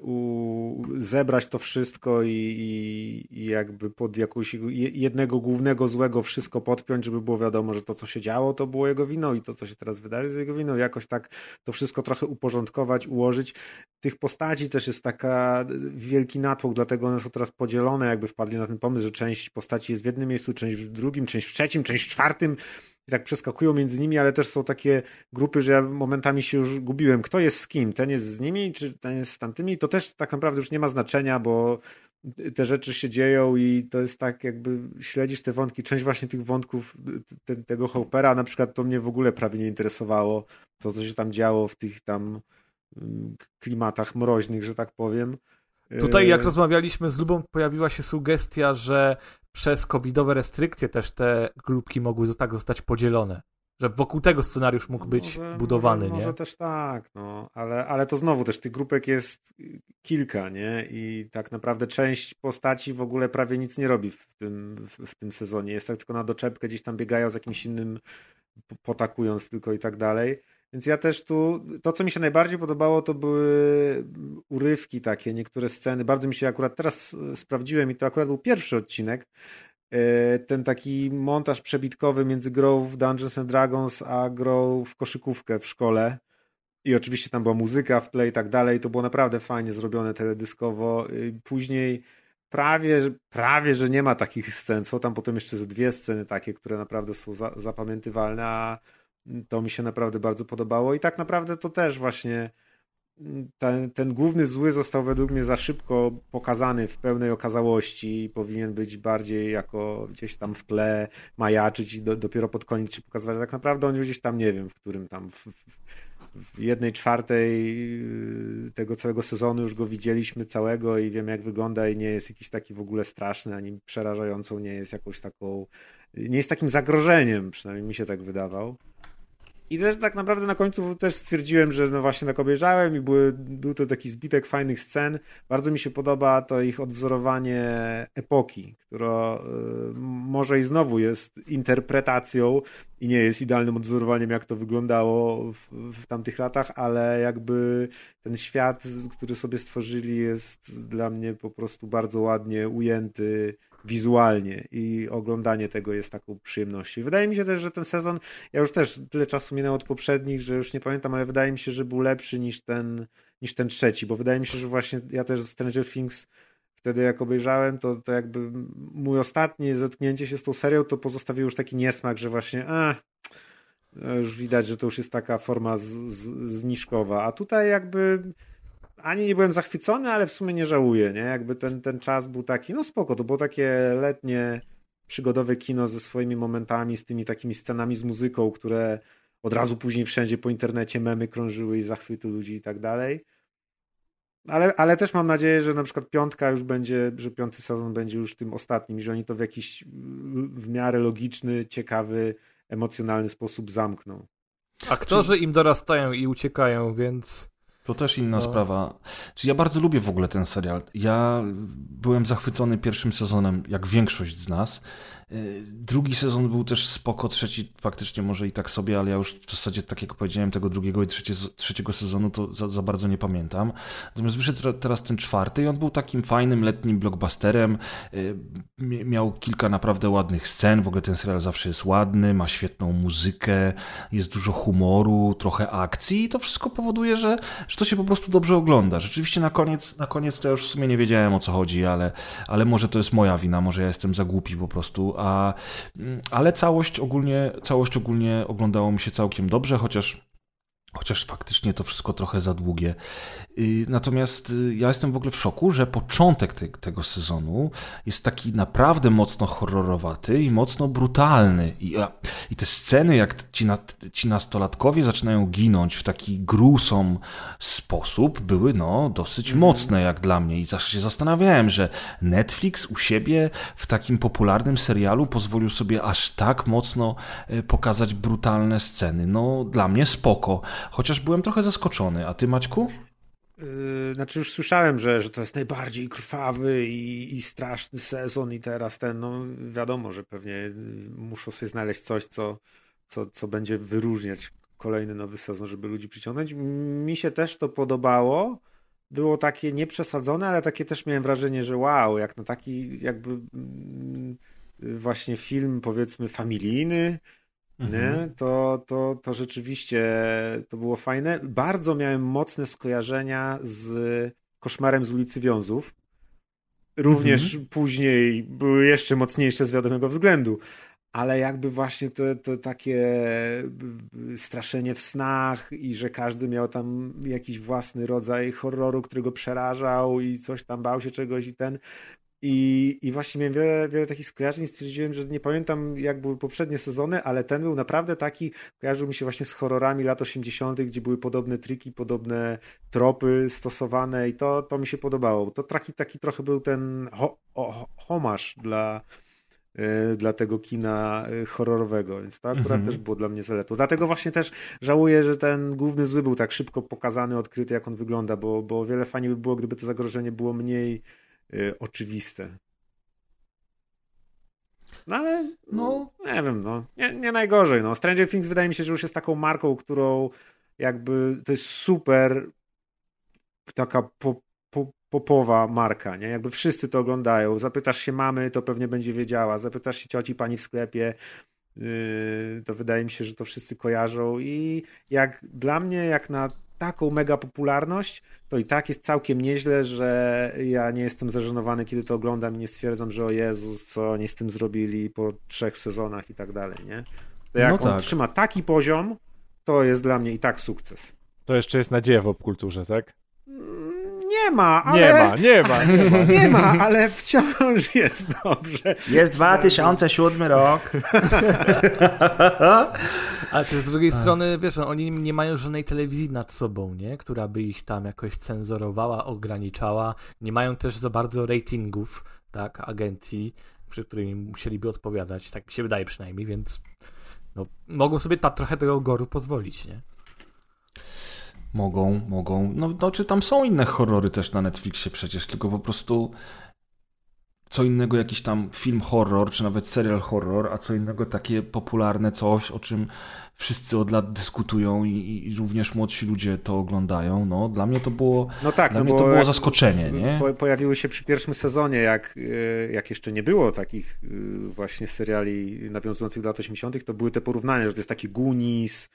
u, zebrać to wszystko i, i, i jakby pod jakąś je- jednego głównego złego wszystko podpiąć, żeby było wiadomo, że to, co się działo, to było jego winą i to, co się teraz wydarzy, jest jego winą. Jakoś tak to wszystko trochę uporządkować, ułożyć. Tych postaci też jest taka y, wielki natłok, dlatego one są teraz podzielone, jakby wpadli na ten pomysł, że część postaci jest w jednym miejscu, część w drugim, część w trzecim, część w czwartym i tak przeskakują między nimi, ale też są takie grupy, że ja momentami się już gubiłem, kto jest z kim, ten jest z nimi, czy ten jest z tamtymi, to też tak naprawdę już nie ma znaczenia, bo te rzeczy się dzieją i to jest tak jakby śledzisz te wątki, część właśnie tych wątków te, tego Hoppera, na przykład to mnie w ogóle prawie nie interesowało, to co się tam działo w tych tam mm, klimatach mroźnych, że tak powiem. Tutaj jak E, rozmawialiśmy z Lubą, pojawiła się sugestia, że przez covidowe restrykcje też te grupki mogły tak zostać podzielone. Że wokół tego scenariusz mógł być może, budowany, może, nie? Może też tak, no, ale, ale to znowu też tych grupek jest kilka, nie? I tak naprawdę część postaci w ogóle prawie nic nie robi w tym, w, w tym sezonie. Jest tak tylko na doczepkę, gdzieś tam biegają z jakimś innym, potakując tylko i tak dalej. Więc ja też tu, to co mi się najbardziej podobało, to były urywki takie, niektóre sceny. Bardzo mi się akurat teraz sprawdziłem i to akurat był pierwszy odcinek. E, Ten taki montaż przebitkowy między grą w Dungeons and Dragons a grą w koszykówkę w szkole. I oczywiście tam była muzyka w tle i tak dalej. To było naprawdę fajnie zrobione teledyskowo. Y, Później prawie, prawie, że nie ma takich scen. Są tam potem jeszcze ze dwie sceny takie, które naprawdę są za, zapamiętywalne, a to mi się naprawdę bardzo podobało. I tak naprawdę to też właśnie mm, ten, ten główny zły został według mnie za szybko pokazany w pełnej okazałości i powinien być bardziej jako gdzieś tam w tle majaczyć i do, dopiero pod koniec się pokazywać. Tak naprawdę on już gdzieś tam, nie wiem, w którym tam w, w, w jednej czwartej yy, tego całego sezonu już go widzieliśmy całego i wiemy jak wygląda i nie jest jakiś taki w ogóle straszny, ani przerażającą, nie jest jakąś taką, nie jest takim zagrożeniem, przynajmniej mi się tak wydawał. I też tak naprawdę na końcu też stwierdziłem, że no właśnie tak obejrzałem i były, był to taki zbitek fajnych scen. Bardzo mi się podoba to ich odwzorowanie epoki, która y, może i znowu jest interpretacją i nie jest idealnym odwzorowaniem, jak to wyglądało w, w tamtych latach, ale jakby ten świat, który sobie stworzyli, jest dla mnie po prostu bardzo ładnie ujęty wizualnie i oglądanie tego jest taką przyjemnością. Wydaje mi się też, że ten sezon, ja już też tyle czasu minęło od poprzednich, że już nie pamiętam, ale wydaje mi się, że był lepszy niż ten, niż ten trzeci, bo wydaje mi się, że właśnie ja też Stranger Things wtedy jak obejrzałem, to, to jakby mój ostatnie zetknięcie się z tą serią to pozostawiło już taki niesmak, że właśnie a, Już widać, że to już jest taka forma z, z, zniżkowa. A tutaj jakby ani nie byłem zachwycony, ale w sumie nie żałuję, nie? Jakby ten, ten czas był taki, no spoko, to było takie letnie, przygodowe kino ze swoimi momentami, z tymi takimi scenami z muzyką, które od razu później wszędzie po internecie memy krążyły i zachwyty ludzi i tak dalej. Ale, ale też mam nadzieję, że na przykład piątka już będzie, że piąty sezon będzie już tym ostatnim, że oni to w jakiś w miarę logiczny, ciekawy, emocjonalny sposób zamkną. Aktorzy im dorastają i uciekają, więc To też inna No. sprawa. Czy ja bardzo lubię w ogóle ten serial. Ja byłem zachwycony pierwszym sezonem, jak większość z nas. Yy, Drugi sezon był też spoko, trzeci faktycznie może i tak sobie, ale ja już w zasadzie, tak jak powiedziałem, tego drugiego i trzecie, trzeciego sezonu to za, za bardzo nie pamiętam. Natomiast wyszedł teraz ten czwarty i on był takim fajnym, letnim blockbusterem. Mie- Miał kilka naprawdę ładnych scen, w ogóle ten serial zawsze jest ładny, ma świetną muzykę, jest dużo humoru, trochę akcji i to wszystko powoduje, że, że to się po prostu dobrze ogląda. Rzeczywiście na koniec, na koniec to ja już w sumie nie wiedziałem o co chodzi, ale, ale może to jest moja wina, może ja jestem za głupi po prostu, a, mm, ale całość ogólnie, całość ogólnie oglądało mi się całkiem dobrze, chociaż Chociaż faktycznie to wszystko trochę za długie. Y, Natomiast y, ja jestem w ogóle w szoku, że początek te, tego sezonu jest taki naprawdę mocno horrorowaty i mocno brutalny. I, i te sceny, jak ci, na, ci nastolatkowie zaczynają ginąć w taki grusom sposób, były no dosyć mocne jak dla mnie. I zawsze się zastanawiałem, że Netflix u siebie w takim popularnym serialu pozwolił sobie aż tak mocno e, pokazać brutalne sceny. No dla mnie spoko. Chociaż byłem trochę zaskoczony. A ty, Maćku? Yy, znaczy już słyszałem, że, że to jest najbardziej krwawy i, i straszny sezon i teraz ten, no wiadomo, że pewnie yy, muszą sobie znaleźć coś, co, co, co będzie wyróżniać kolejny nowy sezon, żeby ludzi przyciągnąć. Mi się też to podobało. Było takie nieprzesadzone, ale takie też miałem wrażenie, że wow, jak na taki jakby mm, właśnie film powiedzmy familijny, nie? To, to, to rzeczywiście to było fajne. Bardzo miałem mocne skojarzenia z Koszmarem z ulicy Wiązów. Również później były jeszcze mocniejsze z wiadomego względu. Ale jakby właśnie to, to takie straszenie w snach i że każdy miał tam jakiś własny rodzaj horroru, który go przerażał i coś tam bał się czegoś i ten. I, I właśnie miałem wiele, wiele takich skojarzeń i stwierdziłem, że nie pamiętam jak były poprzednie sezony, ale ten był naprawdę taki, kojarzył mi się właśnie z horrorami lat 80., gdzie były podobne triki, podobne tropy stosowane i to, to mi się podobało. To taki, taki trochę był ten ho, homasz dla, y, dla tego kina y, horrorowego, więc to akurat Mhm. też było dla mnie zaletą. Dlatego właśnie też żałuję, że ten główny zły był tak szybko pokazany, odkryty, jak on wygląda, bo, bo wiele fajniej by było, gdyby to zagrożenie było mniej y, oczywiste. No ale, no, nie wiem, no, nie, nie najgorzej, no. Stranger Things wydaje mi się, że już jest taką marką, którą jakby, to jest super taka po, po, popowa marka, nie? Jakby wszyscy to oglądają. Zapytasz się mamy, to pewnie będzie wiedziała. Zapytasz się cioci, pani w sklepie, yy, to wydaje mi się, że to wszyscy kojarzą i jak dla mnie, jak na taką mega popularność, to i tak jest całkiem nieźle, że ja nie jestem zażenowany, kiedy to oglądam i nie stwierdzam, że o Jezus, co oni z tym zrobili po trzech sezonach i tak dalej, nie? To jak No on tak. trzyma taki poziom, to jest dla mnie i tak sukces. To jeszcze jest nadzieja w popkulturze, tak? Nie ma, ale... Nie ma, nie ma, nie ma. <laughs> Nie ma, ale wciąż jest dobrze. Jest 2007 rok. <laughs> Ale też z drugiej strony, wiesz, oni nie mają żadnej telewizji nad sobą, nie? Która by ich tam jakoś cenzorowała, ograniczała. Nie mają też za bardzo ratingów, tak, agencji, przy którymi musieliby odpowiadać. Tak mi się wydaje przynajmniej, więc no, mogą sobie ta, trochę tego goru pozwolić, nie? Mogą, mogą. No, no czy tam są inne horrory też na Netflixie przecież, tylko po prostu co innego jakiś tam film horror, czy nawet serial horror, a co innego takie popularne coś, o czym wszyscy od lat dyskutują i, i również młodsi ludzie to oglądają. No, dla mnie to było, No tak, dla no mnie bo to było zaskoczenie, nie? Po, pojawiły się przy pierwszym sezonie, jak, y, jak jeszcze nie było takich y, właśnie seriali nawiązujących do lat 80., to były te porównania, że to jest taki Goonies,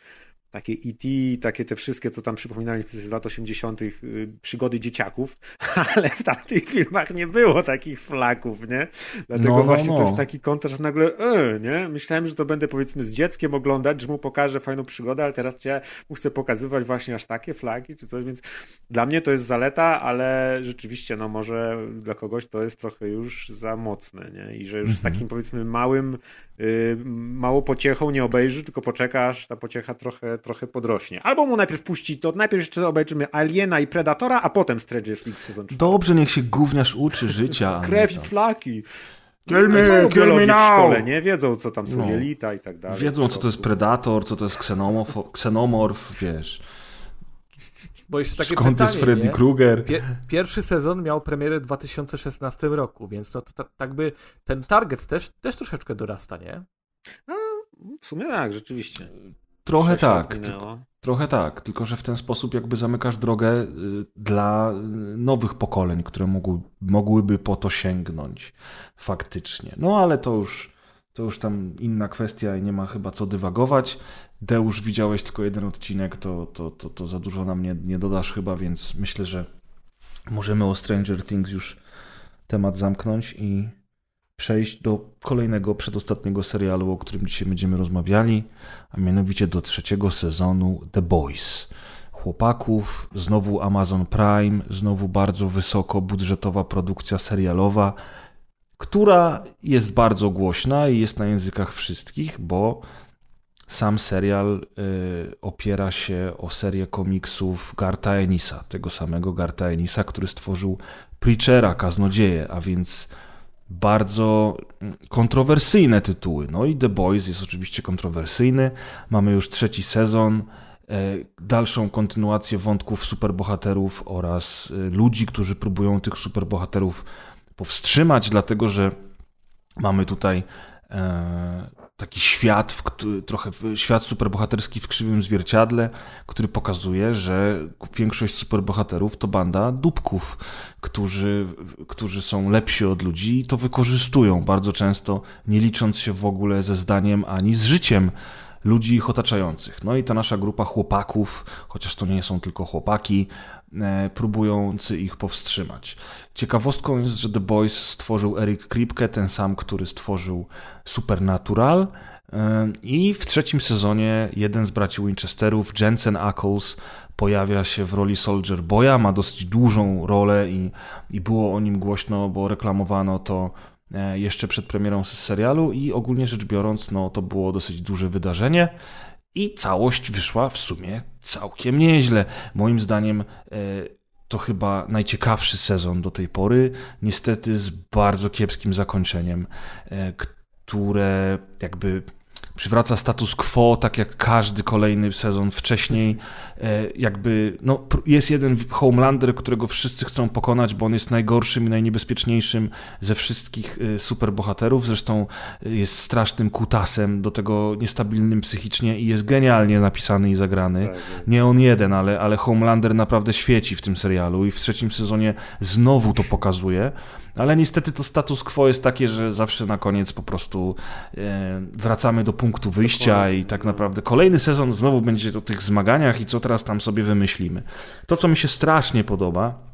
takie E.T., takie te wszystkie, co tam przypominaliśmy z lat 80., y, przygody dzieciaków, <laughs> ale w tamtych filmach nie było takich flaków, nie? Dlatego No, no, właśnie no. to jest taki kontrast nagle, e, nie? Myślałem, że to będę powiedzmy z dzieckiem oglądać, że mu pokażę fajną przygodę, ale teraz ja mu chcę pokazywać właśnie aż takie flagi czy coś, więc dla mnie to jest zaleta, ale rzeczywiście, no może dla kogoś to jest trochę już za mocne, nie? I że już z Mhm. takim powiedzmy małym, y, małą pociechą nie obejrzy, tylko poczekasz, ta pociecha trochę, trochę podrośnie. Albo mu najpierw puści to, najpierw jeszcze obejrzymy Aliena i Predatora, a potem Stranger Things sezon 4. Dobrze, niech się gówniarz uczy życia. <laughs> Krew i flaki. Kill me, kill me biologię w now. szkole, nie? Wiedzą, co tam są No. jelita i tak dalej. Wiedzą, co to jest predator, co to jest ksenomorf, ksenomorf wiesz. Bo jeszcze takie Skąd pytanie, jest Freddy? Krueger? Pie- pierwszy sezon miał premierę w 2016 roku, więc to, to, tak by ten target też, też troszeczkę dorasta, nie? W sumie tak, rzeczywiście. Trochę tak. minęło. Trochę tak, tylko że w ten sposób jakby zamykasz drogę y, dla y, nowych pokoleń, które mogły, mogłyby po to sięgnąć faktycznie. No ale to już, to już tam inna kwestia i nie ma chyba co dywagować. Deusz, widziałeś tylko jeden odcinek, to, to, to, to za dużo nam nie, nie dodasz chyba, więc myślę, że możemy o Stranger Things już temat zamknąć i przejść do kolejnego, przedostatniego serialu, o którym dzisiaj będziemy rozmawiali, a mianowicie do trzeciego sezonu The Boys. Chłopaków, znowu Amazon Prime, znowu bardzo wysoko budżetowa produkcja serialowa, która jest bardzo głośna i jest na językach wszystkich, bo sam serial y, opiera się o serię komiksów Garta Enisa, tego samego Garta Enisa, który stworzył Preachera, Kaznodzieje, a więc bardzo kontrowersyjne tytuły. No i The Boys jest oczywiście kontrowersyjny. Mamy już trzeci sezon, e, dalszą kontynuację wątków superbohaterów oraz e, ludzi, którzy próbują tych superbohaterów powstrzymać, dlatego że mamy tutaj e, taki świat, w, trochę świat superbohaterski w krzywym zwierciadle, który pokazuje, że większość superbohaterów to banda dupków, którzy, którzy są lepsi od ludzi i to wykorzystują bardzo często, nie licząc się w ogóle ze zdaniem ani z życiem ludzi ich otaczających. No i ta nasza grupa chłopaków, chociaż to nie są tylko chłopaki, próbujący ich powstrzymać. Ciekawostką jest, że The Boys stworzył Eric Kripke, ten sam, który stworzył Supernatural. E, I w trzecim sezonie jeden z braci Winchesterów, Jensen Ackles, pojawia się w roli Soldier Boya, ma dosyć dużą rolę i, i było o nim głośno, bo reklamowano to e, jeszcze przed premierą serialu i ogólnie rzecz biorąc, no to było dosyć duże wydarzenie i całość wyszła w sumie całkiem nieźle. Moim zdaniem e, to chyba najciekawszy sezon do tej pory, niestety z bardzo kiepskim zakończeniem, e, które jakby przywraca status quo, tak jak każdy kolejny sezon wcześniej. E, Jakby, no, jest jeden Homelander, którego wszyscy chcą pokonać, bo on jest najgorszym i najniebezpieczniejszym ze wszystkich e, superbohaterów. Zresztą e, jest strasznym kutasem, do tego niestabilnym psychicznie i jest genialnie napisany i zagrany. Tak, Nie on jeden, ale, ale Homelander naprawdę świeci w tym serialu i w trzecim sezonie znowu to pokazuje. Ale niestety to status quo jest takie, że zawsze na koniec po prostu e, wracamy do punktu wyjścia Dokładnie. i tak naprawdę kolejny sezon znowu będzie o tych zmaganiach i co teraz tam sobie wymyślimy. To, co mi się strasznie podoba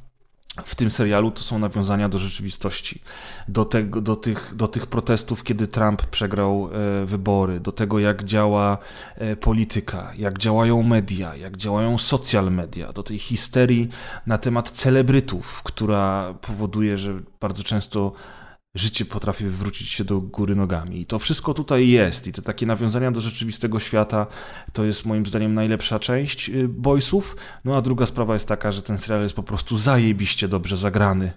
w tym serialu, to są nawiązania do rzeczywistości. Do, tego, do, tych, do tych protestów, kiedy Trump przegrał e, wybory, do tego, jak działa e, polityka, jak działają media, jak działają social media, do tej histerii na temat celebrytów, która powoduje, że bardzo często życie potrafi wywrócić się do góry nogami. I to wszystko tutaj jest. I te takie nawiązania do rzeczywistego świata to jest moim zdaniem najlepsza część y, Boysów. No a druga sprawa jest taka, że ten serial jest po prostu zajebiście dobrze zagrany.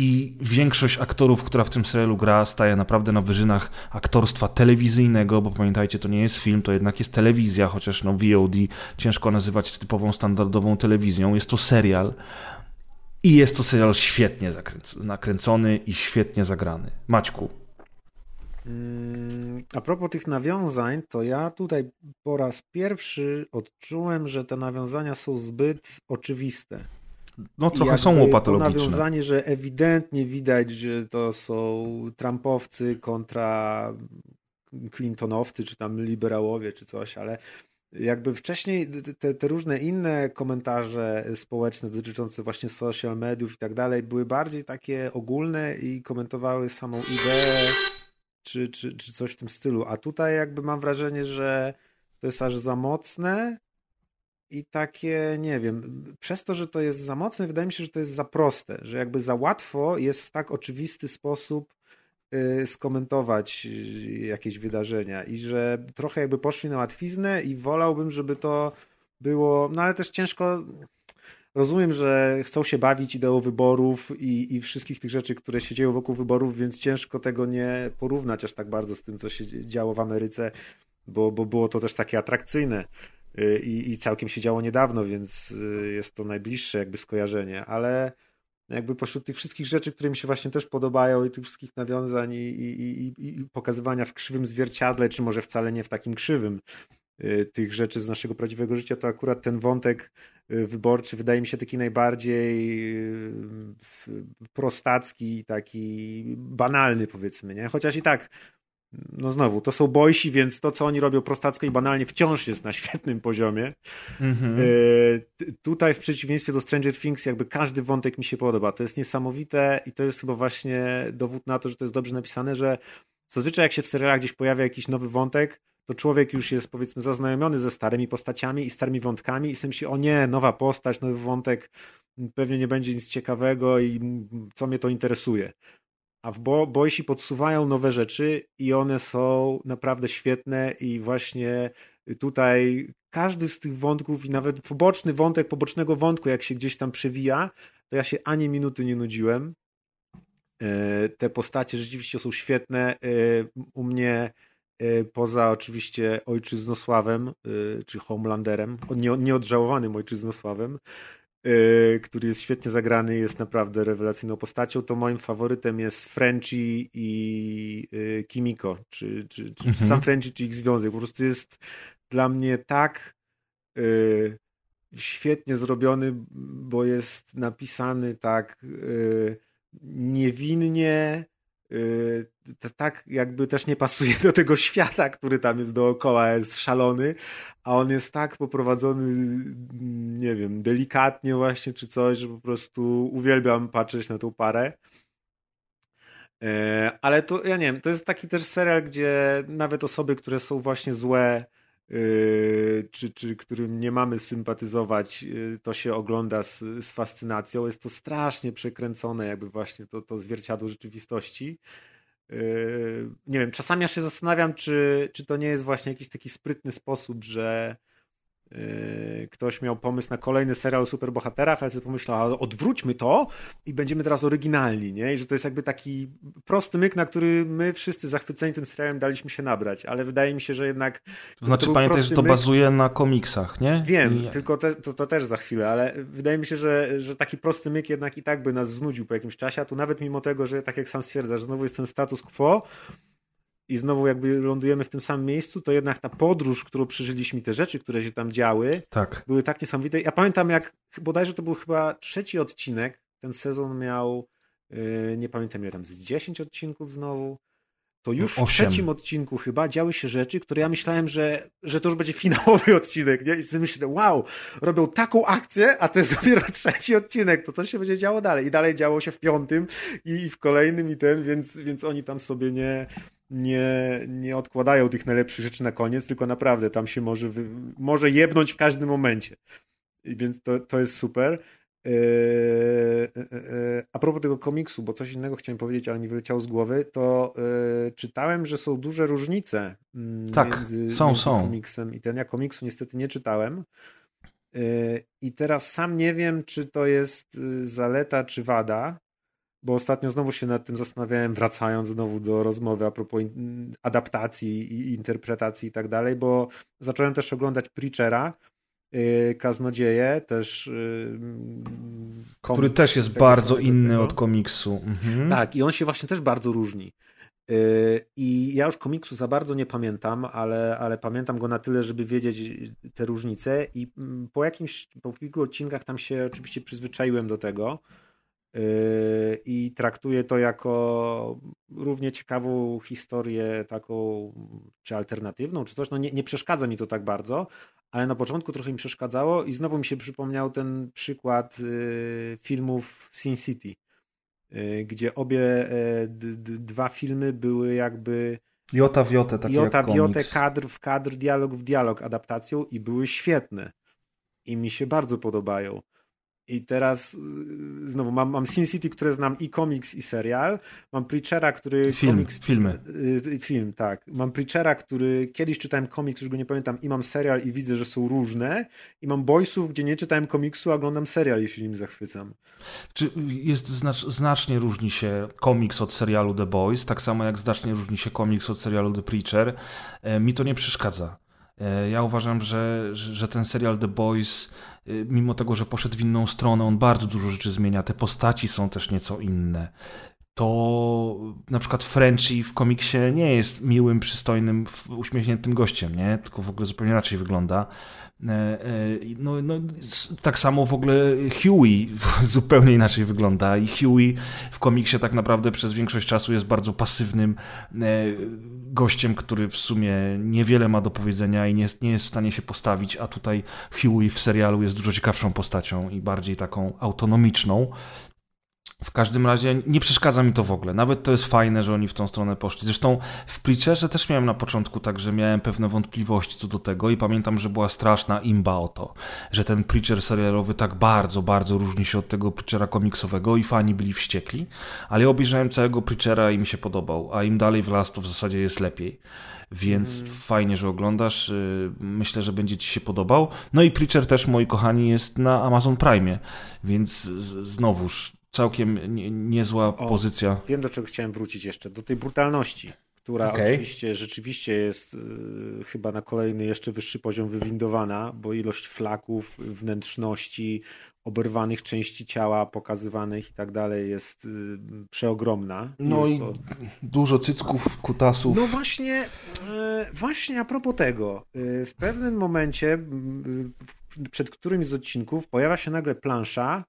I większość aktorów, która w tym serialu gra, staje naprawdę na wyżynach aktorstwa telewizyjnego, bo pamiętajcie, to nie jest film, to jednak jest telewizja, chociaż no VOD ciężko nazywać typową, standardową telewizją. Jest to serial. I jest to serial świetnie nakręcony i świetnie zagrany. Maćku. Mm, A propos tych nawiązań, to ja tutaj po raz pierwszy odczułem, że te nawiązania są zbyt oczywiste. No trochę są jakby To łopatologiczne. nawiązanie, że ewidentnie widać, że to są Trumpowcy kontra Clintonowcy, czy tam liberałowie, czy coś, ale jakby wcześniej te, te, różne inne komentarze społeczne dotyczące właśnie social mediów i tak dalej były bardziej takie ogólne i komentowały samą ideę czy, czy, czy coś w tym stylu. A tutaj jakby mam wrażenie, że to jest aż za mocne i takie, nie wiem, przez to, że to jest za mocne, wydaje mi się, że to jest za proste, że jakby za łatwo jest w tak oczywisty sposób skomentować y, jakieś wydarzenia i że trochę jakby poszli na łatwiznę i wolałbym, żeby to było, no ale też ciężko, rozumiem, że chcą się bawić ideą wyborów i, i wszystkich tych rzeczy, które się dzieją wokół wyborów, więc ciężko tego nie porównać aż tak bardzo z tym, co się działo w Ameryce, bo, bo było to też takie atrakcyjne. Y, i, i całkiem się działo niedawno, więc y, jest to najbliższe jakby skojarzenie, ale jakby pośród tych wszystkich rzeczy, które mi się właśnie też podobają i tych wszystkich nawiązań i, i, i, i pokazywania w krzywym zwierciadle, czy może wcale nie w takim krzywym y, tych rzeczy z naszego prawdziwego życia, to akurat ten wątek wyborczy wydaje mi się taki najbardziej prostacki, taki banalny powiedzmy, nie? Chociaż i tak no znowu, to są bojsi, więc to, co oni robią prostacko i banalnie, wciąż jest na świetnym poziomie. Mm-hmm. E, tutaj, w przeciwieństwie do Stranger Things, jakby każdy wątek mi się podoba. To jest niesamowite i to jest chyba właśnie dowód na to, że to jest dobrze napisane, że zazwyczaj jak się w serialach gdzieś pojawia jakiś nowy wątek, to człowiek już jest powiedzmy zaznajomiony ze starymi postaciami i starymi wątkami i sobie myśli, o nie, nowa postać, nowy wątek, pewnie nie będzie nic ciekawego i co mnie to interesuje. A w Bo Boysi podsuwają nowe rzeczy i one są naprawdę świetne i właśnie tutaj każdy z tych wątków i nawet poboczny wątek pobocznego wątku, jak się gdzieś tam przewija, to ja się ani minuty nie nudziłem. E, te postacie rzeczywiście są świetne. E, u mnie e, poza oczywiście ojczyznosławem, czy Homelanderem, nieodżałowanym ojczyznosławem, Y, który jest świetnie zagrany, jest naprawdę rewelacyjną postacią, to moim faworytem jest Frenchy i y, Kimiko, czy, czy, czy, mhm. czy sam Frenchy, czy ich związek. Po prostu jest dla mnie tak y, świetnie zrobiony, bo jest napisany tak niewinnie, tak jakby też nie pasuje do tego świata, który tam jest dookoła, jest szalony, a on jest tak poprowadzony, nie wiem, delikatnie właśnie, czy coś, że po prostu uwielbiam patrzeć na tą parę. E, ale to, ja nie wiem, to jest taki też serial, gdzie nawet osoby, które są właśnie złe, Yy, czy, czy którym nie mamy sympatyzować, yy, to się ogląda z, z fascynacją. Jest to strasznie przekręcone, jakby właśnie to, to zwierciadło rzeczywistości. Yy, nie wiem, czasami ja się zastanawiam, czy, czy to nie jest właśnie jakiś taki sprytny sposób, że ktoś miał pomysł na kolejny serial o superbohaterach, ale sobie pomyślał, odwróćmy to i będziemy teraz oryginalni, nie? I że to jest jakby taki prosty myk, na który my wszyscy zachwyceni tym serialem daliśmy się nabrać, ale wydaje mi się, że jednak... To znaczy to pamiętaj, że to myk... bazuje na komiksach, nie? Wiem, I... tylko te, to, to też za chwilę, ale wydaje mi się, że, że taki prosty myk jednak i tak by nas znudził po jakimś czasie, a tu nawet mimo tego, że tak jak sam stwierdzasz, znowu jest ten status quo, i znowu jakby lądujemy w tym samym miejscu, to jednak ta podróż, którą przeżyliśmy, te rzeczy, które się tam działy, tak. były tak niesamowite. Ja pamiętam jak, bodajże to był chyba trzeci odcinek, ten sezon miał, yy, nie pamiętam ile tam, z 10 odcinków znowu, to już w trzecim odcinku chyba działy się rzeczy, które ja myślałem, że, że to już będzie finałowy <laughs> odcinek, nie? I sobie myślę, wow, robią taką akcję, a to jest dopiero <laughs> trzeci odcinek, to co się będzie działo dalej? I dalej działo się w piątym i w kolejnym i ten, więc, więc oni tam sobie nie, nie, nie odkładają tych najlepszych rzeczy na koniec, tylko naprawdę tam się może, wy, może jebnąć w każdym momencie. I więc to, to jest super. Eee, e, a propos tego komiksu, bo coś innego chciałem powiedzieć, ale mi wyleciało z głowy, to czytałem, że są duże różnice mm, tak, między, są, między są. komiksem i ten. Ja komiksu niestety nie czytałem. I teraz sam nie wiem, czy to jest zaleta, czy wada, bo ostatnio znowu się nad tym zastanawiałem, wracając znowu do rozmowy a propos adaptacji i interpretacji i tak dalej, bo zacząłem też oglądać Preachera, yy, Kaznodzieje, też yy, Który też jest bardzo inny od komiksu. Mhm. Tak, i on się właśnie też bardzo różni. Yy, I ja już komiksu za bardzo nie pamiętam, ale, ale pamiętam go na tyle, żeby wiedzieć te różnice i mm, po jakimś, po kilku odcinkach tam się oczywiście przyzwyczaiłem do tego, I traktuje to jako równie ciekawą historię, taką czy alternatywną, czy coś. No nie, nie przeszkadza mi to tak bardzo, ale na początku trochę mi przeszkadzało i znowu mi się przypomniał ten przykład yy, filmów Sin City, yy, gdzie obie dwa filmy były jakby Jota w jotę, taki Jota w jotę, kadr w kadr, dialog w dialog adaptacją i były świetne. I mi się bardzo podobają. I teraz y, znowu mam, mam Sin City, które znam i komiks, i serial. Mam Preachera, który. Film, komiks, filmy. y, y, film, tak. Mam Preachera, który kiedyś czytałem komiks, już go nie pamiętam, i mam serial, i widzę, że są różne. I mam Boysów, gdzie nie czytałem komiksu, a oglądam serial, jeśli nim zachwycam. Czy jest znacz, znacznie różni się komiks od serialu The Boys, tak samo jak znacznie różni się komiks od serialu The Preacher. E, mi to nie przeszkadza. E, ja uważam, że, że, ten serial The Boys, mimo tego, że poszedł w inną stronę, on bardzo dużo rzeczy zmienia. Te postaci są też nieco inne. To na przykład Frenchie w komiksie nie jest miłym, przystojnym, uśmiechniętym gościem, nie? Tylko w ogóle zupełnie inaczej wygląda. E, e, No, no, tak samo w ogóle Huey <laughs> zupełnie inaczej wygląda i Huey w komiksie tak naprawdę przez większość czasu jest bardzo pasywnym e, gościem, który w sumie niewiele ma do powiedzenia i nie jest, nie jest w stanie się postawić, a tutaj Huey w serialu jest dużo ciekawszą postacią i bardziej taką autonomiczną. W każdym razie nie przeszkadza mi to w ogóle. Nawet to jest fajne, że oni w tą stronę poszli. Zresztą w Preacherze też miałem na początku tak, że miałem pewne wątpliwości co do tego i pamiętam, że była straszna imba o to, że ten Preacher serialowy tak bardzo, bardzo różni się od tego Preachera komiksowego i fani byli wściekli, ale ja obejrzałem całego Preachera i mi się podobał, a im dalej w las to w zasadzie jest lepiej. Więc fajnie, że oglądasz. y, Myślę, że będzie Ci się podobał. No i Preacher też, moi kochani, jest na Amazon Prime, więc znowuż całkiem nie, niezła pozycja. Wiem, do czego chciałem wrócić jeszcze. Do tej brutalności, która Okej. oczywiście rzeczywiście jest y, chyba na kolejny jeszcze wyższy poziom wywindowana, bo ilość flaków, wnętrzności, oberwanych części ciała pokazywanych i tak dalej jest y, przeogromna. No jest i to... dużo cycków, kutasów. No właśnie, e, właśnie a propos tego, e, w pewnym momencie, przed którymś z odcinków pojawia się nagle plansza,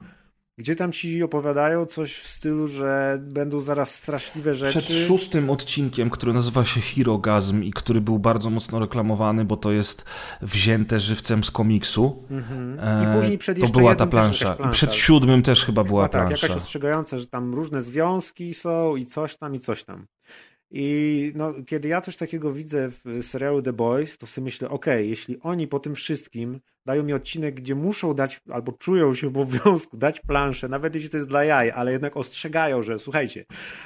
gdzie tam ci opowiadają coś w stylu, że będą zaraz straszliwe rzeczy. Przed szóstym odcinkiem, który nazywa się Hirogazm i który był bardzo mocno reklamowany, bo to jest wzięte żywcem z komiksu. Mhm. I później przed to jeszcze była jednym ta plansza. plansza. I przed siódmym też chyba była Chyba tak, plansza. jakaś ostrzegająca, że tam różne związki są i coś tam, i coś tam. I no, kiedy ja coś takiego widzę w serialu The Boys, to sobie myślę, okej, jeśli oni po tym wszystkim dają mi odcinek, gdzie muszą dać, albo czują się w obowiązku dać planszę, nawet jeśli to jest dla jaj, ale jednak ostrzegają, że słuchajcie,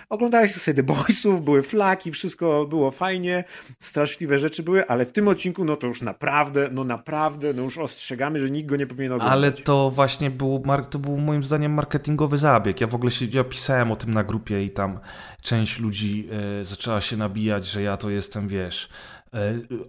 oglądaliście sobie The Boysów, były flaki, wszystko było fajnie, straszliwe rzeczy były, ale w tym odcinku, no to już naprawdę, no naprawdę, no już ostrzegamy, że nikt go nie powinien oglądać. Ale to właśnie był, to był moim zdaniem marketingowy zabieg. Ja w ogóle się, ja pisałem o tym na grupie i tam część ludzi e, zaczęła się nabijać, że ja to jestem, wiesz,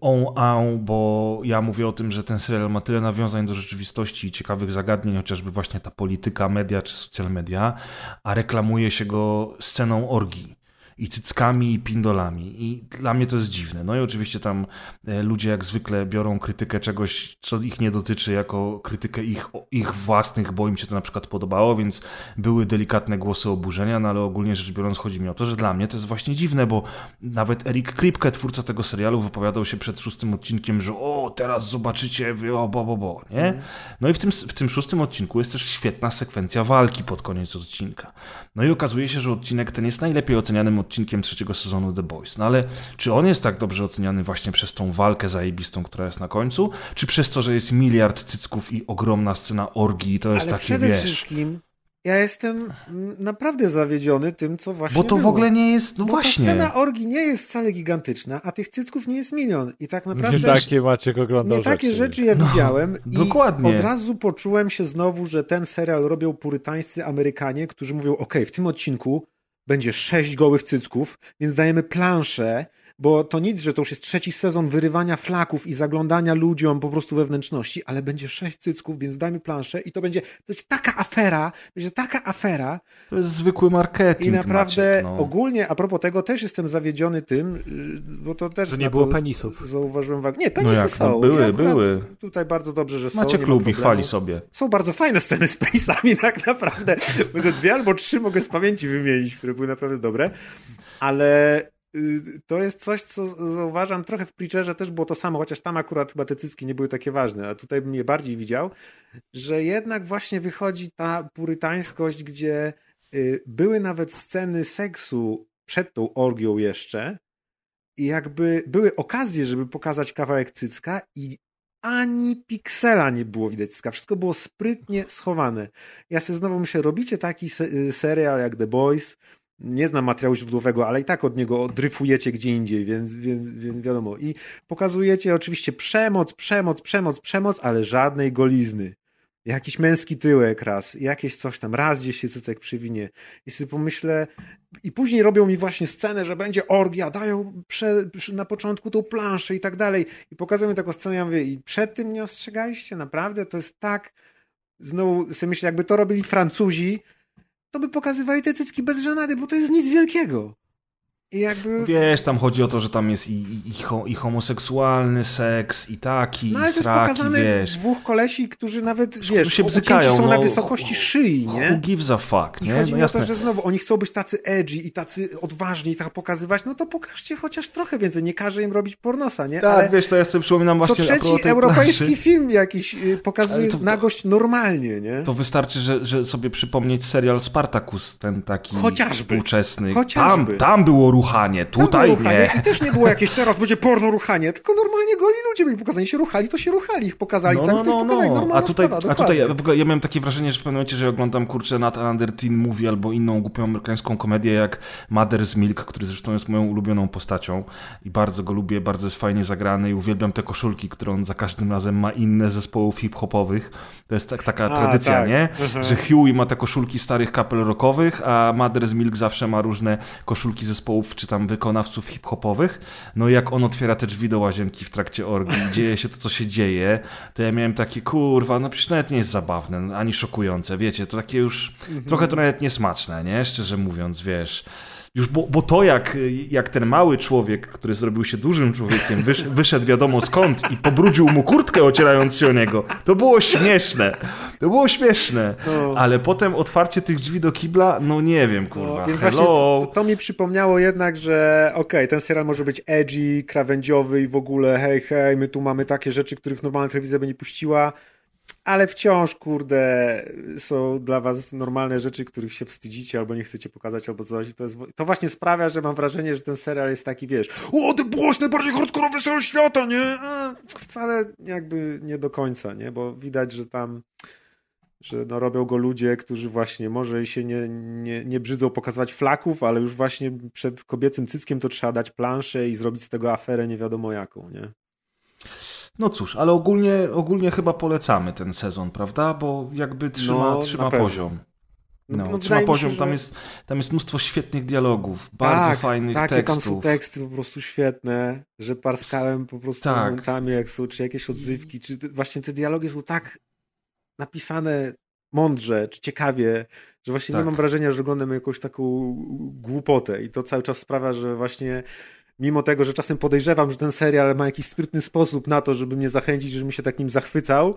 on, on, bo ja mówię o tym, że ten serial ma tyle nawiązań do rzeczywistości i ciekawych zagadnień, chociażby właśnie ta polityka, media czy social media, a reklamuje się go sceną orgii. I cyckami, i pindolami. I dla mnie to jest dziwne. No i oczywiście tam e, ludzie jak zwykle biorą krytykę czegoś, co ich nie dotyczy, jako krytykę ich, ich własnych, bo im się to na przykład podobało, więc były delikatne głosy oburzenia, no ale ogólnie rzecz biorąc chodzi mi o to, że dla mnie to jest właśnie dziwne, bo nawet Erik Kripke, twórca tego serialu, wypowiadał się przed szóstym odcinkiem, że o, teraz zobaczycie, o, bo, bo, bo, nie? No i w tym, w tym szóstym odcinku jest też świetna sekwencja walki pod koniec odcinka. No i okazuje się, że odcinek ten jest najlepiej ocenianym odcinkiem trzeciego sezonu The Boys. No ale czy on jest tak dobrze oceniany właśnie przez tą walkę zajebistą, która jest na końcu, czy przez to, że jest miliard cycków i ogromna scena orgii i to jest Ale takie, przede wiesz... wszystkim ja jestem naprawdę zawiedziony tym, co właśnie Bo to w było. ogóle nie jest, no Bo właśnie. ta scena orgi nie jest wcale gigantyczna, a tych cycków nie jest milion. I tak Nie naprawdę takie Maciek oglądał nie takie rzeczy. rzeczy ja widziałem i No, dokładnie. od razu poczułem się znowu, że ten serial robią purytańscy Amerykanie, którzy mówią, ok, w tym odcinku będzie sześć gołych cycków, więc dajemy planszę, bo to nic, że to już jest trzeci sezon wyrywania flaków i zaglądania ludziom po prostu we wnętrzności, ale będzie sześć cycków, więc dajmy planszę i to będzie, to jest taka afera, będzie taka afera To jest zwykły marketing, i naprawdę Maciek, no. ogólnie, a propos tego, też jestem zawiedziony tym, y, bo to też Że nie było penisów. Zauważyłem wagę. Nie, penisy jak, no są. były, były. Tutaj bardzo dobrze, że są. Maciek lubi, chwali sobie. Są bardzo fajne sceny z penisami, <laughs> tak naprawdę. Może dwie albo trzy mogę z pamięci wymienić, które były naprawdę dobre, ale to jest coś, co zauważam trochę w Preacherze też było to samo, chociaż tam akurat chyba te cycki nie były takie ważne, a tutaj bym je bardziej widział, że jednak właśnie wychodzi ta purytańskość, gdzie y, były nawet sceny seksu przed tą orgią jeszcze i jakby były okazje, żeby pokazać kawałek cycka i ani piksela nie było widać cycka. Wszystko było sprytnie schowane. Ja sobie znowu myślę, robicie taki se y, serial jak The Boys, nie znam materiału źródłowego, ale i tak od niego dryfujecie gdzie indziej, więc, więc, więc wiadomo. I pokazujecie oczywiście przemoc, przemoc, przemoc, przemoc, ale żadnej golizny. Jakiś męski tyłek raz, jakieś coś tam, raz gdzieś się cycek przywinie. I sobie pomyślę, i później robią mi właśnie scenę, że będzie orgia, dają prze, na początku tą planszę i tak dalej. I pokazują mi taką scenę, ja mówię, i przed tym nie ostrzegaliście? Naprawdę? To jest tak... Znowu sobie myślę, jakby to robili Francuzi, to by pokazywali te cycki bez żenady, bo to jest nic wielkiego. I jakby... Wiesz, tam chodzi o to, że tam jest i, i, i, ho, i homoseksualny seks, i taki, No ale i to jest pokazane wiesz. dwóch kolesi, którzy nawet, wiesz, się ucięci bzykają, są na no. wysokości szyi, Who nie? gives a fuck, I nie? chodzi No o jasne. to, że znowu oni chcą być tacy edgy i tacy odważni i tak pokazywać, no to pokażcie chociaż trochę więcej, nie każe im robić pornosa, nie? Tak, Ale wiesz, to ja sobie przypominam co właśnie propos trzeci europejski planszy. film jakiś y, pokazuje to- nagość normalnie, nie? To wystarczy, że, że sobie przypomnieć serial Spartacus, ten taki Chociażby. współczesny. Chociażby. Tam, tam było ruchanie, Tam tutaj było ruchanie nie. I też nie było jakieś teraz będzie porno ruchanie, tylko normalnie goli ludzie byli pokazani, się ruchali, to się ruchali, ich pokazali, No, cały no, no, no, pokazali, no. normalna A tutaj, sprawa, a tutaj ja, w ogóle, ja miałem takie wrażenie, że w pewnym momencie, że oglądam kurczę Nat Under Teen Movie albo inną głupią amerykańską komedię jak Mother's Milk, który zresztą jest moją ulubioną postacią i bardzo go lubię, bardzo jest fajnie zagrany i uwielbiam te koszulki, które on za każdym razem ma inne zespołów hip-hopowych. To jest tak, taka A, tradycja, tak. nie? Mhm. Że Huey ma te koszulki starych kapel rockowych, a Mother's Milk zawsze ma różne koszulki zespołów czy tam wykonawców hip-hopowych. No i jak on otwiera te drzwi do łazienki w trakcie orgii, dzieje się to, co się dzieje, to ja miałem takie, kurwa, no przecież nawet nie jest zabawne, ani szokujące, wiecie, to takie już trochę to nawet niesmaczne, nie? Szczerze mówiąc, wiesz. Już, bo, bo to jak, jak ten mały człowiek, który zrobił się dużym człowiekiem, wysz, wyszedł wiadomo skąd i pobrudził mu kurtkę ocierając się o niego, to było śmieszne. To było śmieszne. No. Ale potem otwarcie tych drzwi do kibla, no nie wiem, kurwa. No, więc Hello. właśnie to, to, to mi przypomniało jednak, że okej, ten serial może być edgy, krawędziowy i w ogóle hej, hej, my tu mamy takie rzeczy, których normalna telewizja by nie puściła, ale wciąż, kurde, są dla was normalne rzeczy, których się wstydzicie albo nie chcecie pokazać albo coś. To, jest, to właśnie sprawia, że mam wrażenie, że ten serial jest taki, wiesz, o, The Boys, najbardziej hardkorowy serial świata, nie? Wcale jakby nie do końca, nie? Bo widać, że tam że no robią go ludzie, którzy właśnie może się nie, nie, nie brzydzą pokazywać flaków, ale już właśnie przed kobiecym cyckiem to trzeba dać planszę i zrobić z tego aferę nie wiadomo jaką, nie? No cóż, ale ogólnie, ogólnie chyba polecamy ten sezon, prawda? Bo jakby trzyma, No, trzyma poziom. No, No, trzyma poziom, się, tam, że- jest, tam jest mnóstwo świetnych dialogów, bardzo tak, fajnych tekstów. tam są teksty po prostu świetne, że parskałem po prostu Tak. momentami, jak są, czy jakieś odzywki, czy te, właśnie te dialogi są tak napisane mądrze, czy ciekawie, że właśnie Tak. nie mam wrażenia, że oglądam jakąś taką głupotę i to cały czas sprawia, że właśnie mimo tego, że czasem podejrzewam, że ten serial ma jakiś sprytny sposób na to, żeby mnie zachęcić, żebym się tak nim zachwycał,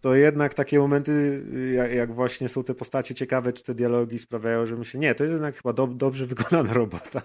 to jednak takie momenty, jak, jak właśnie są te postacie ciekawe, czy te dialogi sprawiają, że myślę, nie, to jest jednak chyba do, dobrze wykonana <laughs> robota.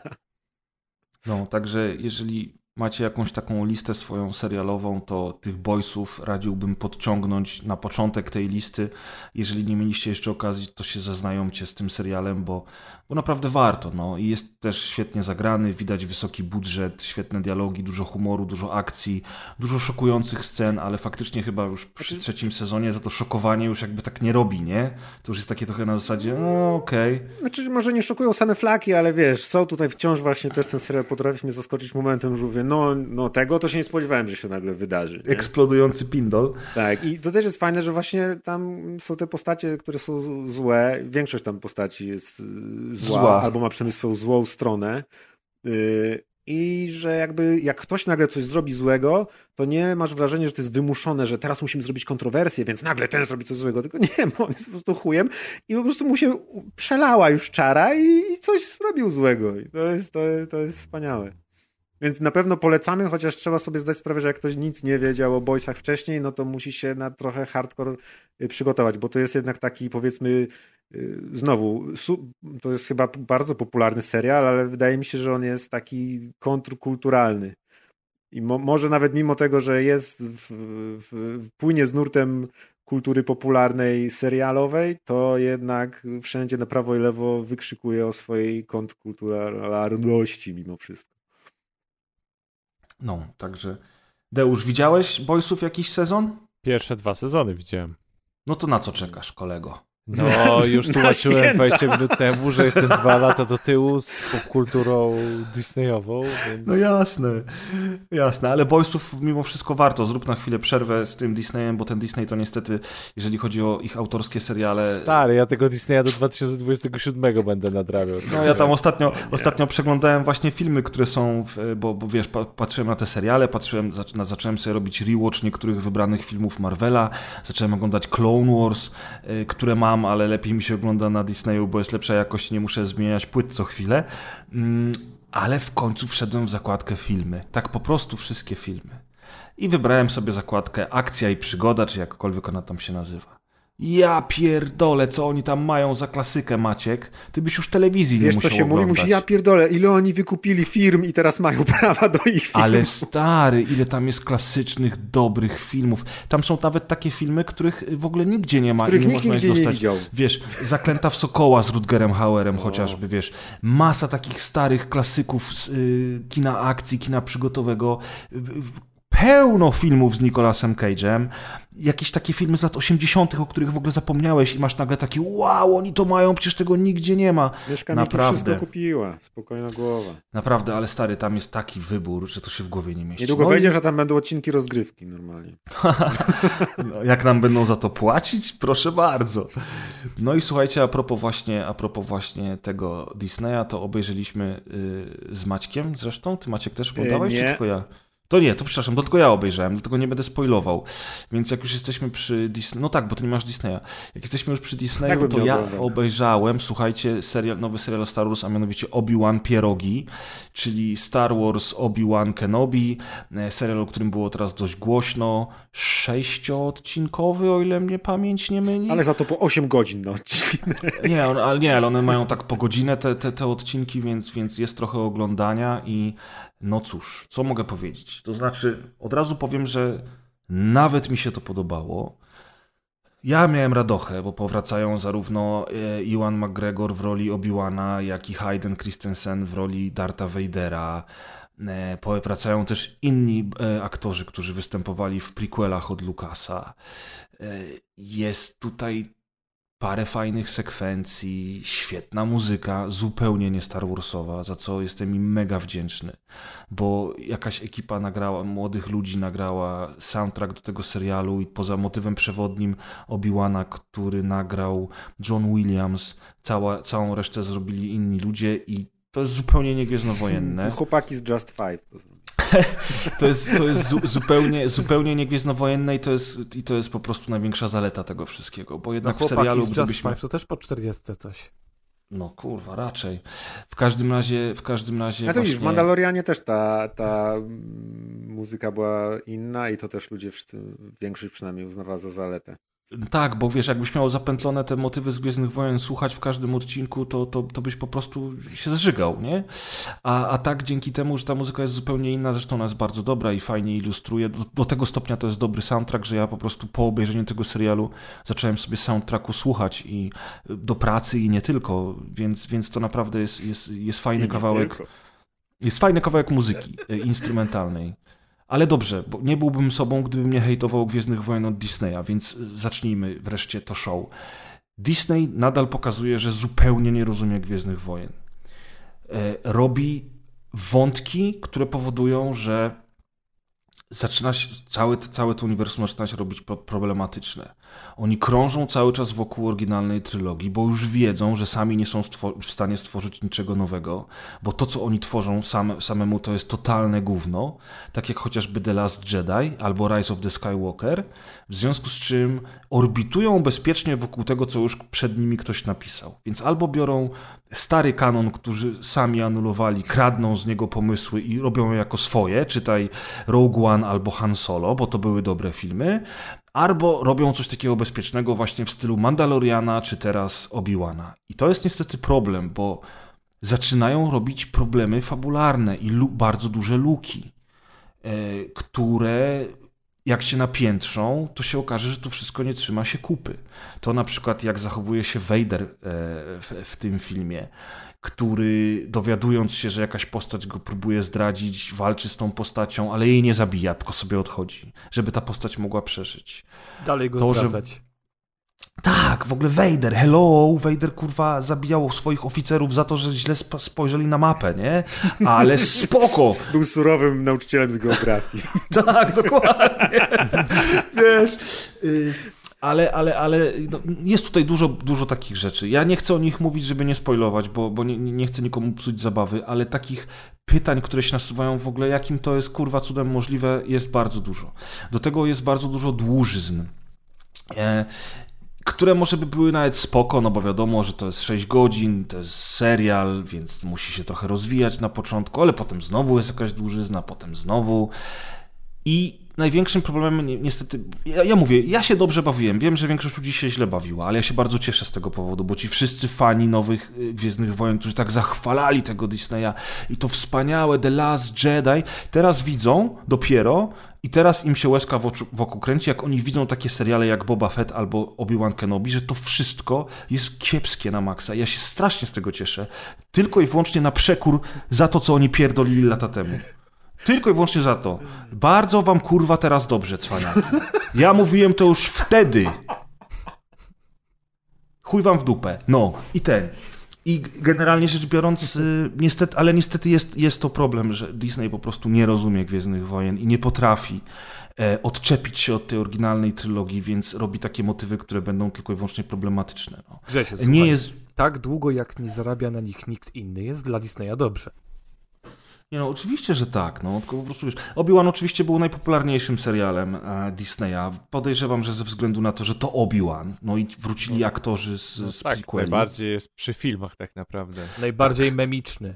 No, także jeżeli macie jakąś taką listę swoją serialową, to tych boysów radziłbym podciągnąć na początek tej listy. Jeżeli nie mieliście jeszcze okazji, to się zaznajomcie z tym serialem, bo, bo naprawdę warto. No. I jest też świetnie zagrany, widać wysoki budżet, świetne dialogi, dużo humoru, dużo akcji, dużo szokujących scen, ale faktycznie chyba już przy trzecim sezonie to to szokowanie już jakby tak nie robi, nie? To już jest takie trochę na zasadzie, no okej. Znaczy, może nie szokują same flaki, ale wiesz, są tutaj wciąż właśnie też ten serial potrafi mnie zaskoczyć momentem, że mówię, no, no tego to się nie spodziewałem, że się nagle wydarzy. Nie? Eksplodujący pindol. Tak, i to też jest fajne, że właśnie tam są te postacie, które są złe. Większość tam postaci jest y, zła, Zła. albo ma przynajmniej swoją złą stronę. Y, i że jakby jak ktoś nagle coś zrobi złego, to nie masz wrażenia, że to jest wymuszone, że teraz musimy zrobić kontrowersję, więc nagle ten zrobi coś złego, tylko <laughs> nie, bo on jest po prostu chujem i po prostu mu się przelała już czara i, i coś zrobił złego. I to jest, to, jest, to jest wspaniałe. Więc na pewno polecamy, chociaż trzeba sobie zdać sprawę, że jak ktoś nic nie wiedział o Boysach wcześniej, no to musi się na trochę hardcore y, przygotować, bo to jest jednak taki powiedzmy y, znowu, to jest chyba bardzo popularny serial, ale wydaje mi się, że on jest taki kontrkulturalny. I mo może nawet mimo tego, że jest w, w, płynie z nurtem kultury popularnej serialowej, to jednak wszędzie na prawo i lewo wykrzykuje o swojej kontrkulturalności mimo wszystko. No, także. Deusz, widziałeś Boysów jakiś sezon? Pierwsze dwa sezony widziałem. No to na co czekasz, kolego? No, już <laughs> tłumaczyłem 20 minut temu, że jestem dwa lata do tyłu z popkulturą disneyową. Więc... No jasne, jasne, ale Boysów mimo wszystko warto. Zrób na chwilę przerwę z tym Disneyem, bo ten Disney to niestety, jeżeli chodzi o ich autorskie seriale... Stary, ja tego Disneya do 2027 będę nadrabiał. No ja tam ostatnio, ostatnio przeglądałem właśnie filmy, które są, w, bo, bo wiesz, patrzyłem na te seriale, patrzyłem, zacząłem sobie robić rewatch niektórych wybranych filmów Marvela, zacząłem oglądać Clone Wars, y, które ma mam, ale lepiej mi się ogląda na Disneyu, bo jest lepsza jakość, nie muszę zmieniać płyt co chwilę. Mm, ale w końcu wszedłem w zakładkę filmy. Tak po prostu wszystkie filmy. I wybrałem sobie zakładkę akcja i przygoda, czy jakkolwiek ona tam się nazywa. Ja pierdolę, co oni tam mają za klasykę, Maciek. Ty byś już telewizji Wiesz, nie musiał co się oglądać. mówi? Musi, ja pierdolę, ile oni wykupili firm i teraz mają <laughs> prawa do ich filmów. Ale stary, ile tam jest klasycznych, dobrych filmów. Tam są nawet takie filmy, których w ogóle nigdzie nie ma. Których nie nikt nigdzie dostać. nie widział. Wiesz, Zaklęta w Sokoła z Rutgerem Hauerem chociażby, wiesz. Masa takich starych klasyków z y, kina akcji, kina przygotowego. Y, pełno filmów z Nicolasem Cage'em, jakieś takie filmy z lat 80., o których w ogóle zapomniałeś i masz nagle takie wow, oni to mają, przecież tego nigdzie nie ma. Mieszka Naprawdę. wszystko kupiła, spokojna głowa. Naprawdę, ale stary, tam jest taki wybór, że to się w głowie nie mieści. Niedługo no wejdzie, i... że tam będą odcinki rozgrywki normalnie. <laughs> no, jak nam będą za to płacić? Proszę bardzo. No i słuchajcie, a propos właśnie, a propos właśnie tego Disneya, to obejrzeliśmy yy, z Maćkiem zresztą. Ty Maciek też oglądałeś, yy, czy tylko ja? To nie, to przepraszam, to tylko ja obejrzałem, dlatego nie będę spoilował. Więc jak już jesteśmy przy Disney, no tak, bo ty nie masz Disneya. Jak jesteśmy już przy Disneyu, tak to ja obejrzałem, słuchajcie, serial, nowy serial Star Wars, a mianowicie Obi-Wan Pierogi, czyli Star Wars Obi-Wan Kenobi, e, serial, o którym było teraz dość głośno, sześcioodcinkowy, o ile mnie pamięć nie myli. Ale za to po 8 godzin na odcinek. <laughs> Nie, on, ale nie, ale one mają tak po godzinę te, te, te odcinki, więc, więc jest trochę oglądania i no cóż, co mogę powiedzieć? To znaczy, od razu powiem, że nawet mi się to podobało. Ja miałem radochę, bo powracają zarówno e, Iwan McGregor w roli Obi-Wana, jak i Hayden Christensen w roli Darta Vadera. E, powracają też inni e, aktorzy, którzy występowali w prequelach od Lucasa. Jest tutaj parę fajnych sekwencji, świetna muzyka, zupełnie nie Star Warsowa, za co jestem im mega wdzięczny, bo jakaś ekipa nagrała, młodych ludzi nagrała soundtrack do tego serialu i poza motywem przewodnim Obi-Wana, który nagrał John Williams, cała, całą resztę zrobili inni ludzie i to jest zupełnie niegwiezdnowojenne. Chłopaki z Just Five to zrobili. <laughs> to jest, to jest zu, zupełnie, zupełnie niegwiezdnowojenne i to, jest, i to jest po prostu największa zaleta tego wszystkiego, bo jednak no, w serialu... gdybyśmy... Five to też po 40 coś. No kurwa, raczej. W każdym razie, w każdym razie. A to właśnie... w Mandalorianie też ta, ta muzyka była inna i to też ludzie, wszyscy, większość przynajmniej uznawała za zaletę. Tak, bo wiesz, jakbyś miał zapętlone te motywy z Gwiezdnych Wojen słuchać w każdym odcinku, to, to, to byś po prostu się zżygał, nie? A, a tak dzięki temu, że ta muzyka jest zupełnie inna, zresztą ona jest bardzo dobra i fajnie ilustruje. Do, do tego stopnia to jest dobry soundtrack, że ja po prostu po obejrzeniu tego serialu zacząłem sobie soundtracku słuchać i do pracy i nie tylko, więc, więc to naprawdę jest, jest, jest fajny kawałek. Tylko. Jest fajny kawałek muzyki e, instrumentalnej. Ale dobrze, bo nie byłbym sobą, gdybym nie hejtował Gwiezdnych Wojen od Disneya, więc zacznijmy wreszcie to show. Disney nadal pokazuje, że zupełnie nie rozumie Gwiezdnych Wojen. E, robi wątki, które powodują, że zaczyna się, całe, całe to uniwersum zaczyna się robić problematyczne. Oni krążą cały czas wokół oryginalnej trylogii, bo już wiedzą, że sami nie są w stanie stworzyć niczego nowego, bo to, co oni tworzą same, samemu, to jest totalne gówno, tak jak chociażby The Last Jedi albo Rise of the Skywalker, w związku z czym orbitują bezpiecznie wokół tego, co już przed nimi ktoś napisał. Więc albo biorą stary kanon, którzy sami anulowali, kradną z niego pomysły i robią je jako swoje, czytaj Rogue One albo Han Solo, bo to były dobre filmy, albo robią coś takiego bezpiecznego właśnie w stylu Mandaloriana czy teraz Obi-Wana. I to jest niestety problem, bo zaczynają robić problemy fabularne i bardzo duże luki, e, które jak się napiętrzą, to się okaże, że to wszystko nie trzyma się kupy. To na przykład jak zachowuje się Vader e, w, w tym filmie, który dowiadując się, że jakaś postać go próbuje zdradzić, walczy z tą postacią, ale jej nie zabija, tylko sobie odchodzi, żeby ta postać mogła przeżyć. Dalej go To, że- zdradzać. Tak, w ogóle Vader, hello, Vader kurwa zabijał swoich oficerów za to, że źle sp- spojrzeli na mapę, nie? Ale spoko, <laughs> Był surowym nauczycielem z geografii. Tak, dokładnie. <laughs> Wiesz. Ale, ale, ale no, jest tutaj dużo, dużo takich rzeczy. Ja nie chcę o nich mówić, żeby nie spoilować, bo, bo nie, nie chcę nikomu psuć zabawy, ale takich pytań, które się nasuwają w ogóle, jakim to jest kurwa cudem możliwe, jest bardzo dużo. Do tego jest bardzo dużo dłużyzn. E, które może by były nawet spoko, no bo wiadomo, że to jest 6 godzin, to jest serial, więc musi się trochę rozwijać na początku, ale potem znowu jest jakaś dłużyzna, potem znowu. I największym problemem, ni- niestety, ja, ja mówię, ja się dobrze bawiłem. Wiem, że większość ludzi się źle bawiła, ale ja się bardzo cieszę z tego powodu, bo ci wszyscy fani nowych y, Gwiezdnych Wojen, którzy tak zachwalali tego Disneya i to wspaniałe The Last Jedi, teraz widzą dopiero i teraz im się łezka wokół kręci, jak oni widzą takie seriale jak Boba Fett albo Obi-Wan Kenobi, że to wszystko jest kiepskie na maksa. Ja się strasznie z tego cieszę. Tylko i wyłącznie na przekór za to, co oni pierdolili lata temu. Tylko i wyłącznie za to. Bardzo wam kurwa teraz dobrze, cwaniaki. Ja mówiłem to już wtedy. Chuj wam w dupę. No, i ten. I generalnie rzecz biorąc, y, niestety, ale niestety jest, jest to problem, że Disney po prostu nie rozumie Gwiezdnych Wojen i nie potrafi e, odczepić się od tej oryginalnej trylogii, więc robi takie motywy, które będą tylko i wyłącznie problematyczne. No. Grzesiu, Nie słuchaj, jest... tak długo jak nie zarabia na nich nikt inny, jest dla Disneya dobrze. Nie no, oczywiście, że tak. No, tylko po prostu wiesz, Obi-Wan oczywiście był najpopularniejszym serialem e, Disneya. Podejrzewam, że ze względu na to, że to Obi-Wan. No i wrócili aktorzy z, No z tak, prequeli. najbardziej jest przy filmach tak naprawdę. Najbardziej memiczny.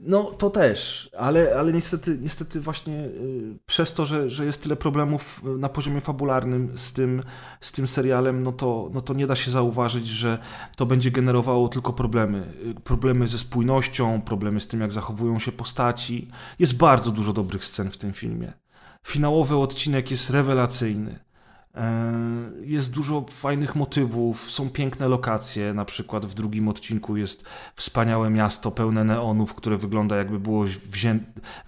No to też, ale, ale niestety, niestety właśnie y, przez to, że, że jest tyle problemów y, na poziomie fabularnym z tym, z tym serialem, no to, no to nie da się zauważyć, że to będzie generowało tylko problemy. Y, Problemy ze spójnością, problemy z tym, jak zachowują się postaci. Jest bardzo dużo dobrych scen w tym filmie. Finałowy odcinek jest rewelacyjny. E, Jest dużo fajnych motywów, są piękne lokacje. Na przykład w drugim odcinku jest wspaniałe miasto pełne neonów, które wygląda jakby było wzię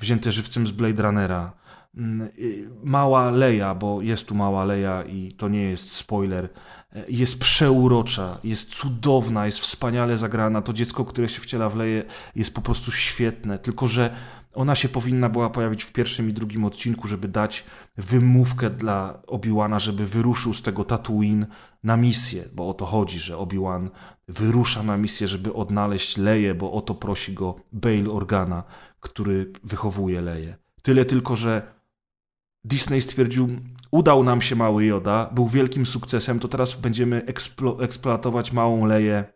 wzięte żywcem z Blade Runnera. Mm, y, Mała Leia, bo jest tu mała Leia i to nie jest spoiler, e, jest przeurocza, jest cudowna, jest wspaniale zagrana. To dziecko, które się wciela w Leję jest po prostu świetne, tylko że ona się powinna była pojawić w pierwszym i drugim odcinku, żeby dać wymówkę dla Obi-Wana, żeby wyruszył z tego Tatooine na misję, bo o to chodzi, że Obi-Wan wyrusza na misję, żeby odnaleźć Leję, bo o to prosi go Bail Organa, który wychowuje Leję. Tyle tylko, że Disney stwierdził, udał nam się mały Joda, był wielkim sukcesem, to teraz będziemy eksplo- eksploatować małą Leję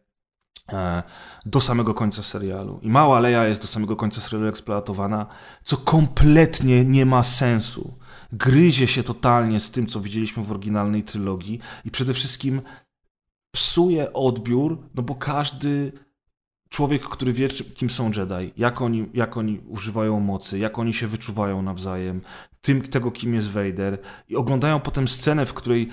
do samego końca serialu. I mała Leia jest do samego końca serialu eksploatowana, co kompletnie nie ma sensu. Gryzie się totalnie z tym, co widzieliśmy w oryginalnej trylogii i przede wszystkim psuje odbiór, no bo każdy człowiek, który wie, kim są Jedi, jak oni, jak oni używają mocy, jak oni się wyczuwają nawzajem, tym tego, kim jest Vader i oglądają potem scenę, w której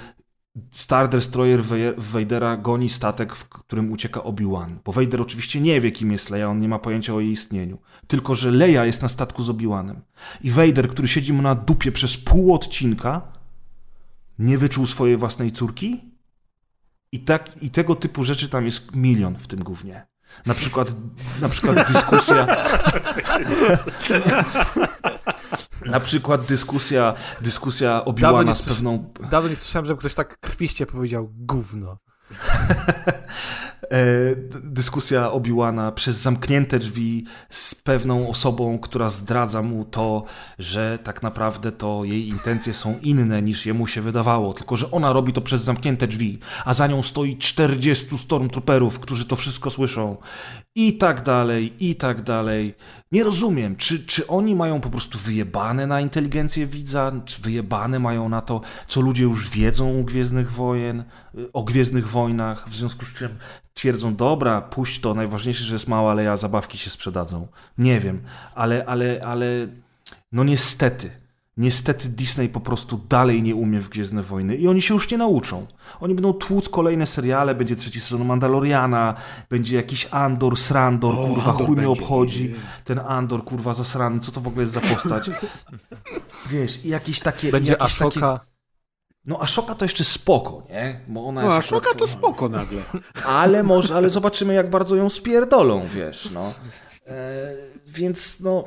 Star Destroyer Vadera goni statek, w którym ucieka Obi-Wan. Bo Vader oczywiście nie wie, kim jest Leia, on nie ma pojęcia o jej istnieniu. Tylko, że Leia jest na statku z Obi-Wanem. I Vader, który siedzi mu na dupie przez pół odcinka, nie wyczuł swojej własnej córki? I, tak, I tego typu rzeczy tam jest milion w tym głównie. Na przykład, na przykład dyskusja. <laughs> Na przykład dyskusja, dyskusja Dawno Obi-Wana nie z słysz- pewną Dawno nie słyszałem, żeby ktoś tak krwiście powiedział gówno. e, dyskusja Obi-Wana przez zamknięte drzwi z pewną osobą, która zdradza mu to, że tak naprawdę to jej intencje są inne niż jemu się wydawało, tylko że ona robi to przez zamknięte drzwi, a za nią stoi 40 stormtrooperów, którzy to wszystko słyszą. I tak dalej, i tak dalej. Nie rozumiem, czy, czy oni mają po prostu wyjebane na inteligencję widza, czy wyjebane mają na to, co ludzie już wiedzą u Gwiezdnych Wojen, o Gwiezdnych Wojnach, w związku z czym twierdzą, dobra, puść to, najważniejsze, że jest mała aleja, zabawki się sprzedadzą. Nie wiem, ale, ale, ale, no niestety, niestety Disney po prostu dalej nie umie w Gwiezdne Wojny i oni się już nie nauczą. Oni będą tłuc kolejne seriale, będzie trzeci sezon Mandaloriana, będzie jakiś Andor, Srandor, O, kurwa, Andor chuj mnie obchodzi. Ten Andor, kurwa, zasrany, co to w ogóle jest za postać? <laughs> Wiesz, i jakieś takie... Będzie jakieś takie... Ashoka. No Ashoka to jeszcze spoko, nie? Bo ona No, jest a Szoka akurat- to spoko nagle. <laughs> ale może, ale zobaczymy, jak bardzo ją spierdolą, wiesz, no. E, więc no,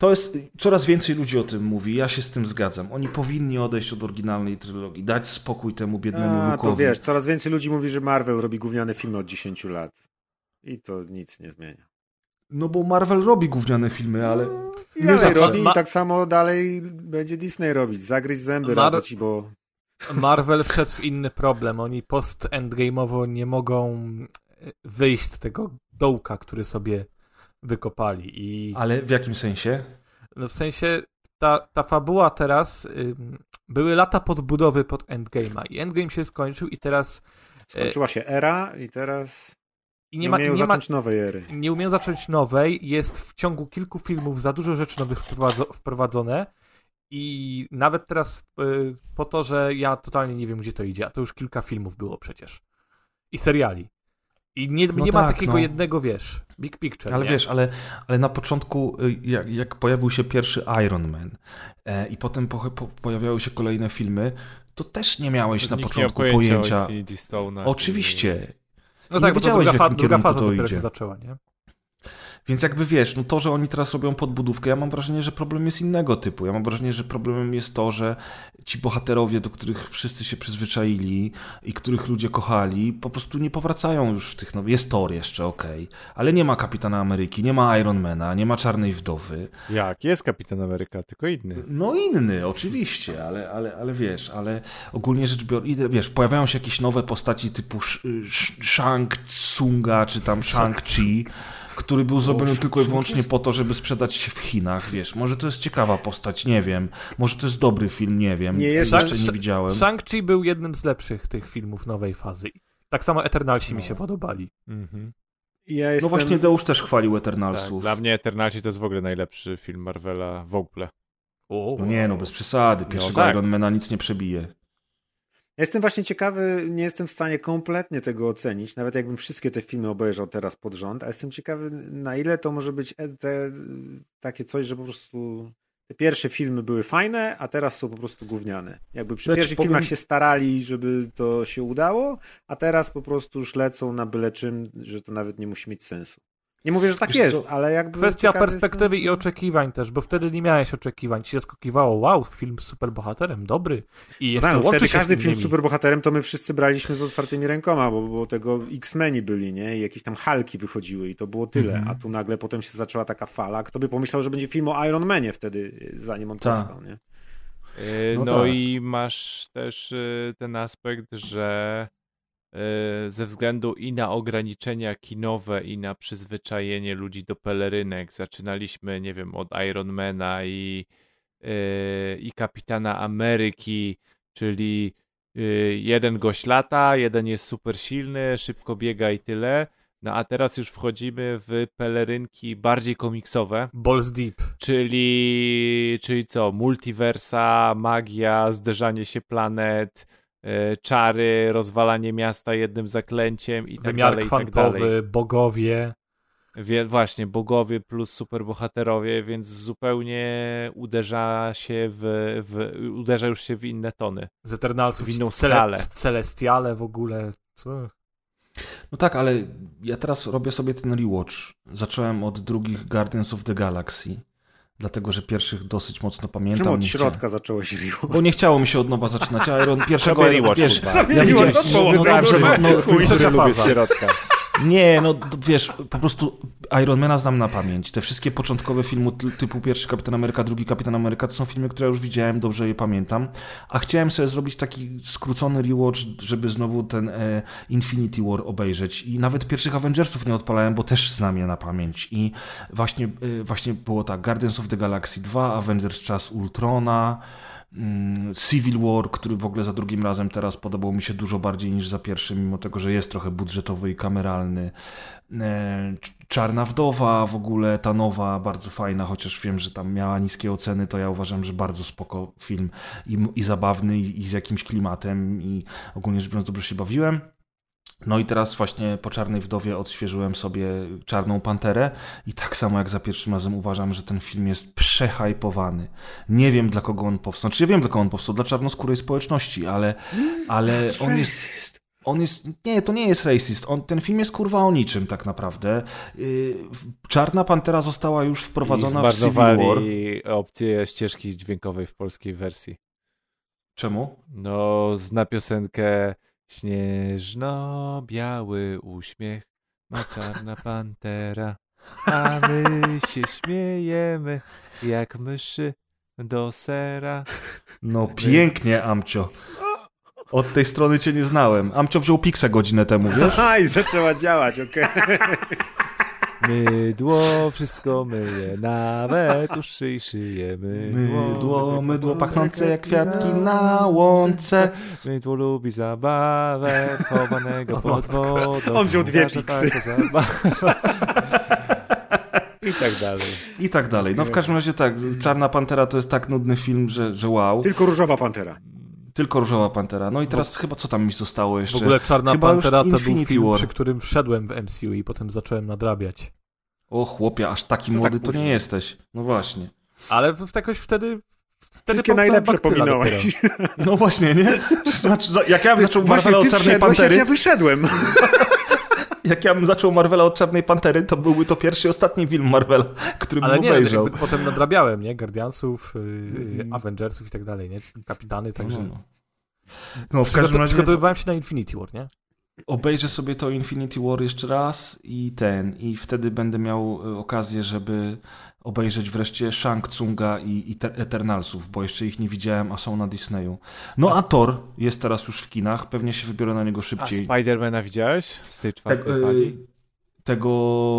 to jest, coraz więcej ludzi o tym mówi, ja się z tym zgadzam. Oni powinni odejść od oryginalnej trylogii, dać spokój temu biednemu A, to Lukowi. wiesz, coraz więcej ludzi mówi, że Marvel robi gówniane filmy od 10 lat. I to nic nie zmienia. No bo Marvel robi gówniane filmy, ale I nie dalej zawsze. robi Ma- i tak samo dalej będzie Disney robić. Zagryź zęby, Mar- radzę ci, bo... Marvel wszedł w inny problem. Oni post-endgame'owo nie mogą wyjść z tego dołka, który sobie wykopali. I ale w jakim sensie? no w sensie ta, ta fabuła teraz ym, były lata podbudowy pod endgame'a i endgame się skończył i teraz Skończyła się era i teraz i nie, nie ma, umieją nie ma zacząć nowej ery. nie umieją zacząć nowej, jest w ciągu kilku filmów za dużo rzeczy nowych wprowadzo- wprowadzone i nawet teraz y, po to, że ja totalnie nie wiem, gdzie to idzie, a to już kilka filmów było przecież. I seriali. I nie, No nie ma tak, takiego no. jednego, wiesz, big picture. Ale nie? wiesz, ale, ale na początku, y, jak, jak pojawił się pierwszy Iron Man e, i potem po, po, pojawiały się kolejne filmy, to też nie miałeś na Nikt początku nie pojęcia. pojęcia. Oczywiście. no nie tak, bo to wiedziałeś, druga, w fa- druga faza to dopiero idzie. się zaczęła, nie? Więc jakby wiesz, no to, że oni teraz robią podbudówkę, ja mam wrażenie, że problem jest innego typu. Ja mam wrażenie, że problemem jest to, że ci bohaterowie, do których wszyscy się przyzwyczaili i których ludzie kochali, po prostu nie powracają już w tych nowych. Jest Thor jeszcze, okej, ale nie ma Kapitana Ameryki, nie ma Ironmana, nie ma Czarnej Wdowy. Jak? Jest Kapitan Ameryka, tylko inny. No inny, oczywiście, ale, ale, ale wiesz, ale ogólnie rzecz biorąc, wiesz, pojawiają się jakieś nowe postaci typu Sh- Sh- Shang Tsunga, czy tam Shang-Chi, który był zrobiony tylko i wyłącznie po to, żeby sprzedać się w Chinach, wiesz, może to jest ciekawa postać, nie wiem, może to jest dobry film, nie wiem, Nie jest- jeszcze nie widziałem. Shang-Chi był jednym z lepszych tych filmów nowej fazy. Tak samo Eternalsi mi się podobali. Mhm. Ja No jestem... właśnie Deusz też chwalił Tak, Eternalsów. dla mnie Eternalsi to jest w ogóle najlepszy film Marvela w ogóle. O, No nie no, bez przesady, pierwszego tak. Ironmana nic nie przebije. Ja jestem właśnie ciekawy, nie jestem w stanie kompletnie tego ocenić, nawet jakbym wszystkie te filmy obejrzał teraz pod rząd, a jestem ciekawy, na ile to może być e- te, takie coś, że po prostu te pierwsze filmy były fajne, a teraz są po prostu gówniane. Jakby przy ci pierwszych powiem- filmach się starali, żeby to się udało, a teraz po prostu już lecą na byle czym, że to nawet nie musi mieć sensu. Nie mówię, że tak Wiesz jest, ale jakby... Kwestia ciekawy perspektywy jestem- i oczekiwań też, bo wtedy nie miałeś oczekiwań. Ci się zaskakiwało, wow, film z superbohaterem, dobry. I jeszcze No, łączy wtedy każdy z film z superbohaterem to my wszyscy braliśmy z otwartymi rękoma, bo, bo tego X-Meni byli, nie? I jakieś tam Halki wychodziły i to było tyle. Mhm. A tu nagle potem się zaczęła taka fala. Kto by pomyślał, że będzie film o Iron Manie wtedy, zanim on Tak. powstał, nie? Yy, No No, tak. i masz też yy, ten aspekt, że ze względu i na ograniczenia kinowe, i na przyzwyczajenie ludzi do pelerynek, zaczynaliśmy, nie wiem, od Ironmana i, yy, i Kapitana Ameryki, czyli yy, jeden gość lata, jeden jest super silny, szybko biega i tyle. No a teraz już wchodzimy w pelerynki bardziej komiksowe, Balls Deep. Czyli, czyli co? Multiversa, magia, zderzanie się planet, e, czary, rozwalanie miasta jednym zaklęciem i tak Wymiar dalej, i tak kwantowy, dalej. bogowie. Wie, właśnie, bogowie plus superbohaterowie, więc zupełnie uderza się w, w uderza już się w inne tony. Z Eternalsów. W inną cele-. Celestiale w ogóle. Co? No tak, ale ja teraz robię sobie ten rewatch. Zacząłem od drugich Guardians of the Galaxy. Dlatego że pierwszych dosyć mocno pamiętam. Czemu od środka chciałem- zaczęło się rewatch? Bo nie chciało mi się od nowa zaczynać Iron <laughs> pierwszego Robię Iron, rewatch, wiesz, kurwa. ja widziałem, no, dobrze, dobrze, no, no, Chuj, trzecia lubię z faza. środka. Nie, no wiesz, po prostu Ironmana znam na pamięć. Te wszystkie początkowe filmy ty- typu pierwszy Kapitan Ameryka, drugi Kapitan Ameryka to są filmy, które już widziałem, dobrze je pamiętam. A chciałem sobie zrobić taki skrócony rewatch, żeby znowu ten e, Infinity War obejrzeć. I nawet pierwszych Avengersów nie odpalałem, bo też znam je na pamięć. I właśnie, e, właśnie było tak, Guardians of the Galaxy 2, Avengers Czas Ultrona, Civil War, który w ogóle za drugim razem teraz podobał mi się dużo bardziej niż za pierwszym, mimo tego, że jest trochę budżetowy i kameralny. E, Cz- Czarna Wdowa w ogóle, ta nowa, bardzo fajna, chociaż wiem, że tam miała niskie oceny, to ja uważam, że bardzo spoko film i, i zabawny i, i z jakimś klimatem i ogólnie rzecz biorąc dobrze się bawiłem. No i teraz właśnie po Czarnej Wdowie odświeżyłem sobie Czarną Panterę i tak samo jak za pierwszym razem uważam, że ten film jest przehajpowany. Nie wiem dla kogo on powstał. Znaczy ja wiem dla kogo on powstał, dla czarnoskórej społeczności, ale, ale on jest... On jest. Nie, to nie jest racist. On, ten film jest kurwa o niczym tak naprawdę. Yy, Czarna Pantera została już I wprowadzona w Civil War. opcję ścieżki dźwiękowej w polskiej wersji. Czemu? No, zna piosenkę Śnieżno-biały uśmiech ma czarna pantera, a my się śmiejemy jak myszy do sera. No pięknie, Amcio. Od tej strony cię nie znałem. Amcio wziął Pixa godzinę temu, wiesz? <laughs> Aha, i zaczęła działać, okej. <laughs> Mydło wszystko myje, nawet uszy i szyję. Mydło, mydło pachnące jak kwiatki na łące. Mydło lubi zabawę chowanego <laughs> pod wodą. On wziął dwie piksy. <laughs> I tak dalej. I tak dalej. No w każdym razie tak, Czarna Pantera to jest tak nudny film, że, że wow. Tylko różowa pantera. Tylko Różowa Pantera. No i teraz chyba co tam mi zostało W jeszcze? ogóle Czarna Chyba już Pantera to był Infinity film, War. przy którym wszedłem w MCU i potem zacząłem nadrabiać. O chłopie, aż taki Co młody tak to nie jesteś. No właśnie. Ale w, jakoś wtedy... wtedy Wszystkie najlepsze pominąłeś. dopiero. <laughs> No właśnie, nie? Znaczy, jak ja bym zaczął Marvela od Czarnej wszedłeś, jak Pantery, ja wyszedłem. <laughs> jak ja bym zaczął Marvela od Czarnej Pantery, to byłby to pierwszy i ostatni film Marvela, który bym Ale nie, obejrzał. jakby potem nadrabiałem, nie? Guardiansów, yy, Avengersów i tak dalej, nie? Kapitany, także... No, no. no w każdym razie Przygotowywałem się na Infinity War, nie? Obejrzę sobie to Infinity War jeszcze raz i ten, i wtedy będę miał y, okazję, żeby obejrzeć wreszcie Shang Tsunga i, i Te- Eternalsów, bo jeszcze ich nie widziałem, a są na Disneyu. No a Thor jest teraz już w kinach, pewnie się wybiorę na niego A szybciej. Spidermana widziałeś z tej Te- czwartej y, fali? Tego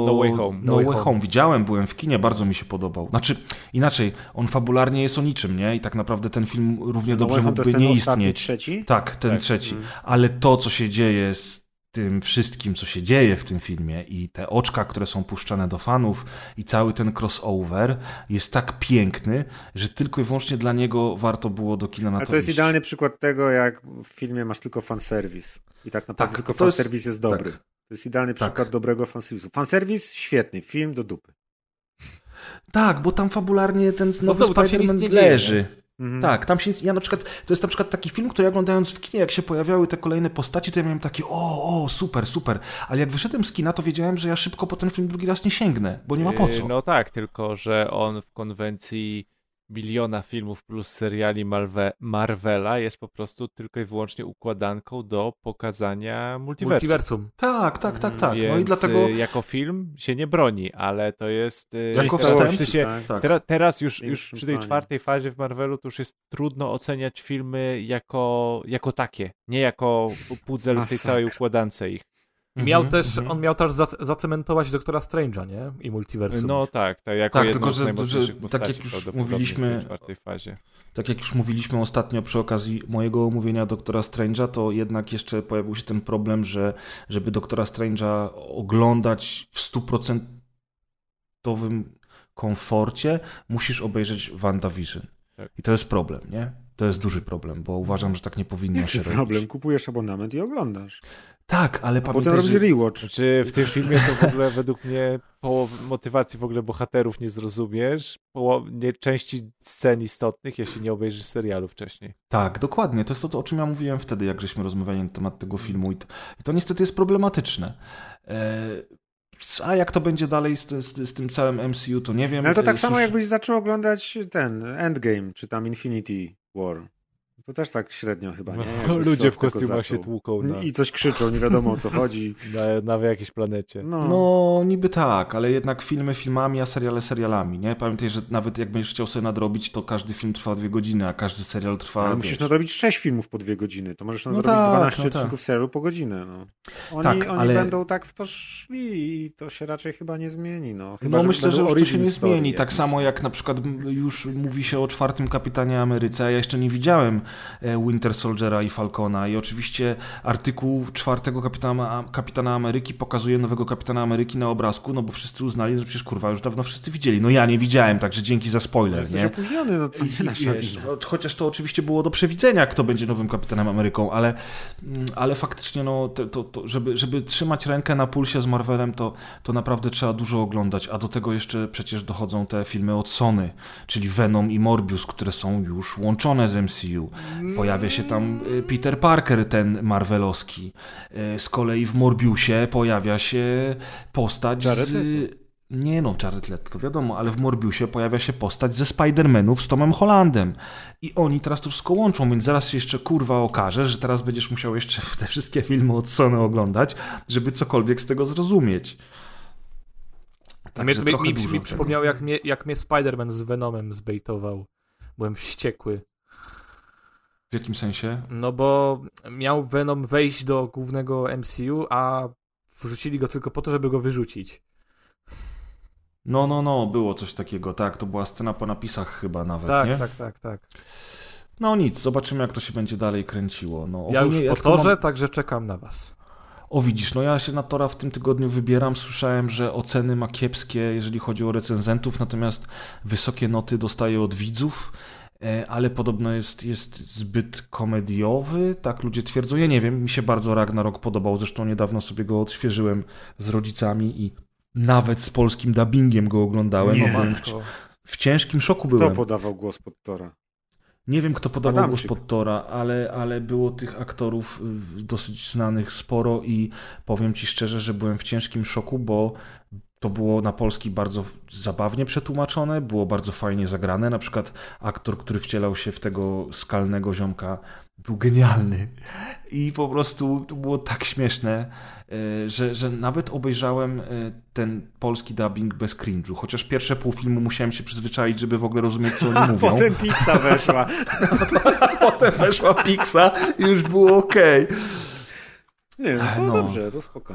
No Way Home. No, Way Home. Widziałem, byłem w kinie, bardzo mi się podobał. Znaczy, inaczej, on fabularnie jest o niczym, nie? I tak naprawdę ten film równie dobrze No, to mógłby jest ten nie ostatni, istnieć. trzeci? Tak, ten Tak. trzeci. Ale to, co się dzieje z tym wszystkim, co się dzieje w tym filmie i te oczka, które są puszczane do fanów i cały ten crossover jest tak piękny, że tylko i wyłącznie dla niego warto było do kina na Ale to to jest iść. idealny przykład tego, jak w filmie masz tylko fanserwis. I tak naprawdę Tak, tylko to jest- fanserwis jest dobry. tak. To jest idealny Tak. przykład dobrego fanserwisu. Fanserwis świetny, film do dupy. Tak, bo tam fabularnie ten nowy tam się nic Spider-Man leży. Mhm. Tak, tam się nic, ja na przykład, to jest na przykład taki film, który ja oglądając w kinie, jak się pojawiały te kolejne postaci, to ja miałem takie, o, o, super, super, ale jak wyszedłem z kina, to wiedziałem, że ja szybko po ten film drugi raz nie sięgnę, bo nie ma po co. Yy, No tak, tylko że on w konwencji miliona filmów plus seriali Marve Marvela jest po prostu tylko i wyłącznie układanką do pokazania multiversum. Multiversum. Tak, tak, tak, tak. Więc No i dlatego, y, jako film się nie broni, ale to jest... y, Jako teraz, wstęp, w sensie, tak. tak. Teraz, teraz już, już przy tej czwartej fazie w Marvelu to już jest trudno oceniać filmy jako, jako takie, nie jako pudzel w tej całej układance ich. I miał Mhm, też, mhm. on miał też zac- zacementować doktora Strange'a, nie? I multiversum. No tak, tak jako Tak, jedną tylko z że- najmocniejszych że tak jak już mówiliśmy- w tej czwartej fazie. tak jak już mówiliśmy ostatnio przy okazji mojego omówienia Doktora Strange'a, to jednak jeszcze pojawił się ten problem, że żeby Doktora Strange'a oglądać w stuprocentowym komforcie, musisz obejrzeć WandaVision. Tak. I to jest problem, nie? To jest duży problem, bo uważam, że tak nie powinno się <laughs> Jaki robić. problem? Kupujesz abonament i oglądasz. Tak, ale A potem pamiętaj, robisz że... rewatch. Znaczy w tym filmie to w ogóle według mnie połowy motywacji w ogóle bohaterów nie zrozumiesz, połow, nie, części scen istotnych, jeśli nie obejrzysz serialu wcześniej. Tak, dokładnie. To jest to, o czym ja mówiłem wtedy, jak żeśmy rozmawiali na temat tego filmu. I to, i to niestety jest problematyczne. E, A jak to będzie dalej z, z, z tym całym MCU, to nie wiem. No ale to tak Cóż, samo jakbyś zaczął oglądać ten Endgame, czy tam Infinity War. To też tak średnio chyba, nie? Jakbyś Ludzie sobie w kostiumach się tłuką na, I coś krzyczą, nie wiadomo o co chodzi. <laughs> na, na jakiejś planecie. No, No, niby tak, ale jednak filmy filmami, a seriale serialami, nie? Pamiętaj, że nawet jak będziesz chciał sobie nadrobić, to każdy film trwa dwie godziny, a każdy serial trwa, ale musisz wiesz, nadrobić 6 filmów po dwie godziny. To możesz No nadrobić tak, 12 no tak. odcinków serialu po godzinę. No. Oni, Tak, oni ale- będą tak w to szli i to się raczej chyba nie zmieni. No, chyba, no myślę, będą że już to się nie zmieni. Tak jakieś. samo jak na przykład już mówi się o czwartym Kapitanie Ameryce, a ja jeszcze nie widziałem Winter Soldiera i Falcona i oczywiście artykuł czwartego Kapitana, Kapitana Ameryki pokazuje nowego Kapitana Ameryki na obrazku, no bo wszyscy uznali, że przecież kurwa już dawno wszyscy widzieli. No ja nie widziałem, także dzięki za spoiler, Jesteś nie? opóźniony, no to nie nasza wiesz, wina. no, Chociaż to oczywiście było do przewidzenia, kto będzie nowym kapitanem Ameryką, ale, mm, ale faktycznie, no, to, to, to, żeby, żeby trzymać rękę na pulsie z Marvelem, to, to naprawdę trzeba dużo oglądać. A do tego jeszcze przecież dochodzą te filmy od Sony, czyli Venom i Morbius, które są już łączone z MCU. Pojawia się tam y, Peter Parker, ten marvelowski. Y, Z kolei w Morbiusie pojawia się postać Jared z... Nie no, Jared Leto, to wiadomo, ale w Morbiusie pojawia się postać ze Spider-Manów z Tomem Hollandem. I oni teraz to wszystko łączą, więc zaraz się jeszcze kurwa okaże, że teraz będziesz musiał jeszcze <laughs> te wszystkie filmy od Sony oglądać, żeby cokolwiek z tego zrozumieć. Mnie Także to mi, mi, mi tego. przypomniało, jak mnie, jak mnie Spider-Man z Venomem zbejtował. Byłem wściekły. W jakim sensie? No bo miał Venom wejść do głównego MCU, a wrzucili go tylko po to, żeby go wyrzucić. No, no, no, było coś takiego, tak, to była scena po napisach chyba nawet, Tak, nie? tak, tak, tak. No nic, zobaczymy jak to się będzie dalej kręciło. No, Ja już po to mam- torze, także czekam na was. O widzisz, no ja się na Tora w tym tygodniu wybieram. Słyszałem, że oceny ma kiepskie, jeżeli chodzi o recenzentów, natomiast wysokie noty dostaje od widzów, ale podobno jest, jest zbyt komediowy, tak ludzie twierdzą. Ja nie wiem, mi się bardzo Ragnarok podobał, zresztą niedawno sobie go odświeżyłem z rodzicami i nawet z polskim dubbingiem go oglądałem. Nie. No, w, w ciężkim szoku Kto byłem. podawał głos pod Tora? Nie wiem, kto podawał Adamczyk. głos pod Tora, ale, ale było tych aktorów y, dosyć znanych sporo i powiem ci szczerze, że byłem w ciężkim szoku, bo to było na polski bardzo zabawnie przetłumaczone, było bardzo fajnie zagrane. Na przykład aktor, który wcielał się w tego skalnego ziomka, był genialny. I po prostu to było tak śmieszne, y, że, że nawet obejrzałem y, ten polski dubbing bez cringe'u. Chociaż pierwsze pół filmu musiałem się przyzwyczaić, żeby w ogóle rozumieć, co oni A <laughs> mówią. potem pizza weszła. <laughs> Potem weszła Pixa i już było okej. Nie, no to No. dobrze, to spoko.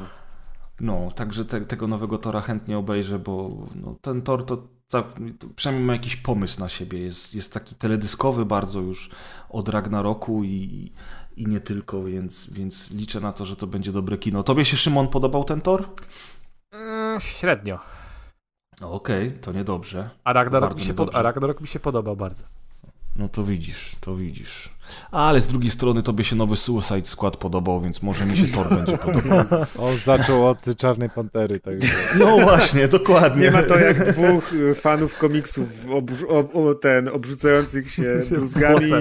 No, także te, tego nowego Tora chętnie obejrzę, bo no, ten Tor to, przynajmniej ma jakiś pomysł na siebie. Jest, jest taki teledyskowy bardzo już od Ragnaroku i, i nie tylko, więc, więc liczę na to, że to będzie dobre kino. Tobie się, Szymon, podobał ten Tor? Eee, średnio. No, Okej, to niedobrze. A Ragnarok, mi się pod... A Ragnarok mi się podobał bardzo. No to widzisz, to widzisz. Ale z drugiej strony tobie się nowy Suicide Squad podobał, więc może mi się Tor będzie podobał. <laughs> On zaczął od Czarnej Pantery, tak. <laughs> No właśnie, dokładnie. Nie ma to jak dwóch y, fanów komiksów o, ten, obrzucających się <laughs> bluzgami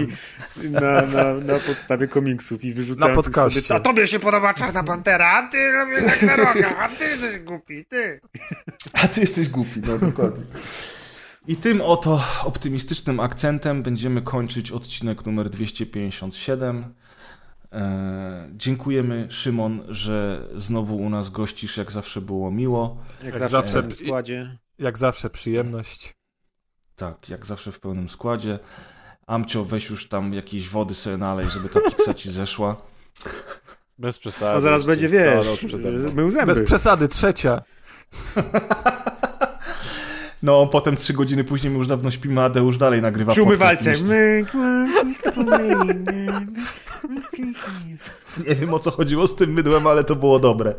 na, na, na podstawie komiksów i wyrzucających Na sobie... A tobie się podoba Czarna Pantera, a ty robisz jak na roga, a ty jesteś głupi, ty. A ty jesteś głupi, no dokładnie. I tym oto optymistycznym akcentem będziemy kończyć odcinek numer 257. E, dziękujemy, Szymon, że znowu u nas gościsz, jak zawsze było miło. Jak, Jak zawsze, zawsze- w składzie. Jak zawsze przyjemność. Tak, jak zawsze w pełnym składzie. Amcio, weź już tam jakiejś wody sobie nalej, żeby ta piksa ci zeszła. Bez przesady. A zaraz będzie, wiesz, mył zęby. Bez przesady, trzecia. <laughs> No, potem trzy godziny później my już dawno śpimy, a Adeusz dalej nagrywa Przy umywalce. Nie wiem o co chodziło z tym mydłem, ale to było dobre.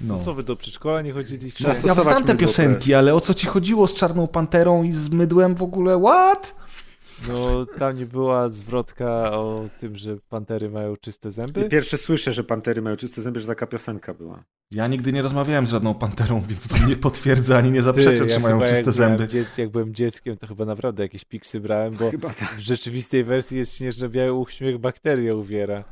No. To co, wy do przedszkola nie chodziliście? Ja znam te piosenki, ale o co ci chodziło z Czarną Panterą i z mydłem w ogóle? What? No, tam nie była zwrotka o tym, że pantery mają czyste zęby? Pierwsze słyszę, że pantery mają czyste zęby, że taka piosenka była. Ja nigdy nie rozmawiałem z żadną panterą, więc wam nie potwierdzę ani nie zaprzeczę, czy mają czyste jak zęby. dziec- jak byłem dzieckiem, to chyba naprawdę jakieś piksy brałem, bo Chyba tak. w rzeczywistej wersji jest śnieżno-biały uśmiech bakteria uwiera.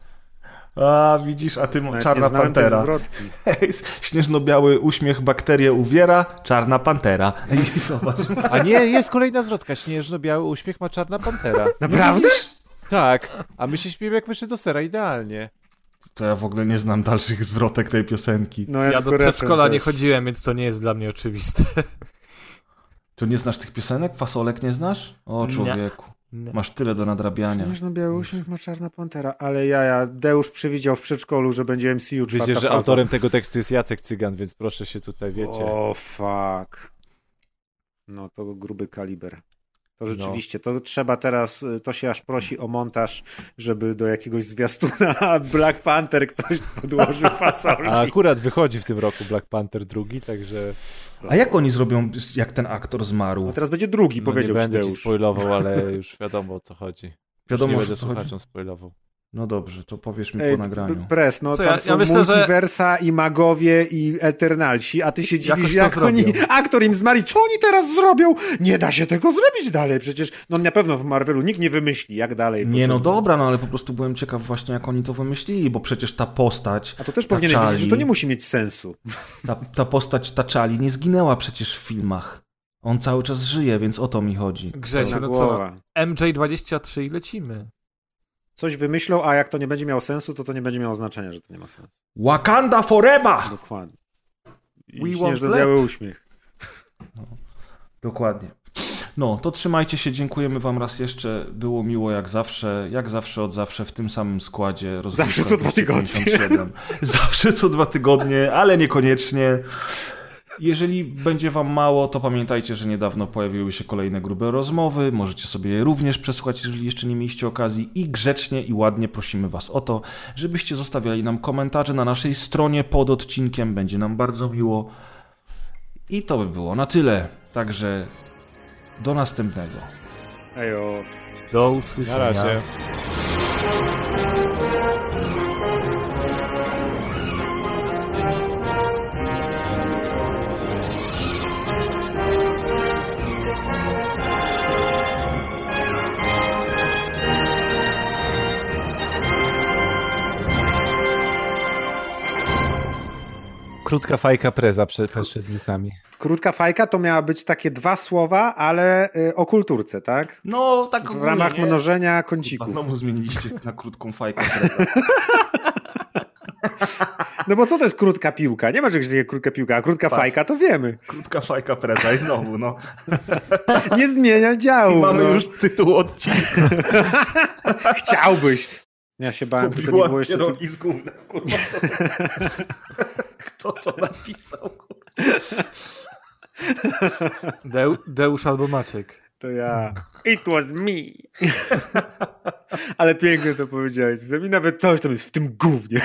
A, widzisz, a ty Nawet czarna nie znałem tej pantera. zwrotki. <laughs> Śnieżno-biały uśmiech, bakterię uwiera, czarna pantera. I zobacz. A nie, jest kolejna zwrotka. Śnieżno-biały uśmiech ma czarna pantera. Naprawdę? Tak, a my się śpiewamy jak myszy do sera, idealnie. To ja w ogóle nie znam dalszych zwrotek tej piosenki. No, Ja tylko do przedszkola nie chodziłem, więc to nie jest dla mnie oczywiste. To nie znasz tych piosenek? Fasolek nie znasz? O człowieku. Masz tyle do nadrabiania. Śnieżno-biały uśmiech ma czarna pantera, ale jaja, Deusz przewidział w przedszkolu, że będzie MCU czwarta Wiecie, że faza. autorem tego tekstu jest Jacek Cygan, więc proszę się tutaj, wiecie. O, fuck. No to gruby kaliber. To No. rzeczywiście, to trzeba teraz, to się aż prosi o montaż, żeby do jakiegoś zwiastuna <laughs> Black Panther ktoś podłożył <laughs> fasolki. A akurat wychodzi w tym roku Black Panther drugi, także A jak oni zrobią, jak ten aktor zmarł? No teraz będzie drugi, no, nie powiedział ci będę ci Deusz. spoilował, ale już wiadomo o co chodzi. Wiadomo, już nie będę słuchaczom spoilował. No dobrze, to powiesz mi Ej, po nagraniu. Pres, no Co, tam ja- są ja myślę, że- multiversa i magowie i Eternalsi, a ty się dziwisz, to jak oni, <laughs> aktor im zmarli, co oni teraz zrobią? Nie da się tego zrobić dalej, przecież, no na pewno w Marvelu nikt nie wymyśli, jak dalej. Nie, no dobra, no ale po prostu byłem ciekaw właśnie, jak oni to wymyślili, bo przecież ta postać, A to też Ta powinieneś wiedzieć, że to nie musi mieć sensu. ta, ta postać Taczali nie zginęła przecież w filmach. On cały czas żyje, więc o to mi chodzi. Grzesiu, no co? głowa. MJ23 i lecimy. Coś wymyślą, a jak to nie będzie miało sensu, to to nie będzie miało znaczenia, że to nie ma sensu. Wakanda forever! Dokładnie. I We śnieżno want biały uśmiech. Dokładnie. No, to trzymajcie się, dziękujemy wam raz jeszcze. Było miło jak zawsze, jak zawsze od zawsze w tym samym składzie. Zawsze co dwa tygodnie. 257. Zawsze co dwa tygodnie, ale niekoniecznie. Jeżeli będzie wam mało, to pamiętajcie, że niedawno pojawiły się kolejne grube rozmowy. Możecie sobie je również przesłuchać, jeżeli jeszcze nie mieliście okazji. I grzecznie i ładnie prosimy was o to, żebyście zostawiali nam komentarze na naszej stronie pod odcinkiem. Będzie nam bardzo miło. I to by było na tyle. Także do następnego. Ejo. Do Na usłyszenia. Krótka fajka preza przed, przed newsami. Krótka fajka to miała być takie dwa słowa, ale y, o kulturce, tak? No, tak W ramach mnożenia A kącików. znowu zmieniliście na krótką fajkę. No bo co to jest krótka piłka? Nie ma czegoś takiego krótka piłka, a krótka Patrz. fajka to wiemy. Krótka fajka preza i znowu, no. Nie zmienia I działu. mamy no. już tytuł odcinka. <laughs> Chciałbyś. Ja się bałem, tylko nie było jeszcze... z gównem, kurwa. <laughs> Kto to napisał, kurwa? Deu, Deusz albo Maciek. To ja. It was me. Ale pięknie to powiedziałeś. I nawet coś tam jest w tym gównie.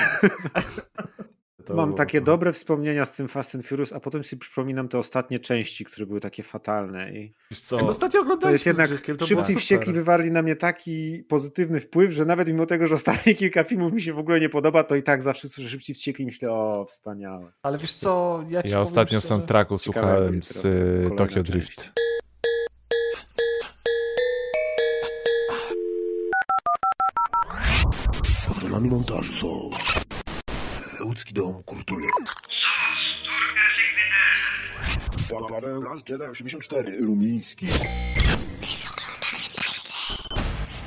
To Mam było takie to. dobre wspomnienia z tym Fast and Furious, a potem sobie przypominam te ostatnie części, które były takie fatalne. I Wiesz Ja co, ostatnio to jest jednak to szybcy i wściekli wywarli na mnie taki pozytywny wpływ, że nawet mimo tego, że ostatnie <laughs> kilka filmów mi się w ogóle nie podoba, to i tak zawsze słyszę szybcy i wściekli i myślę, o, wspaniałe. ale wiesz co, ja Ja powiem ostatnio szczerze- soundtracku słuchałem z y, Tokyo część. Drift. Patronami montażu są Łódzki Dom Kultury. Paweł Las Jedi 84 Rumiński.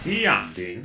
I Andy.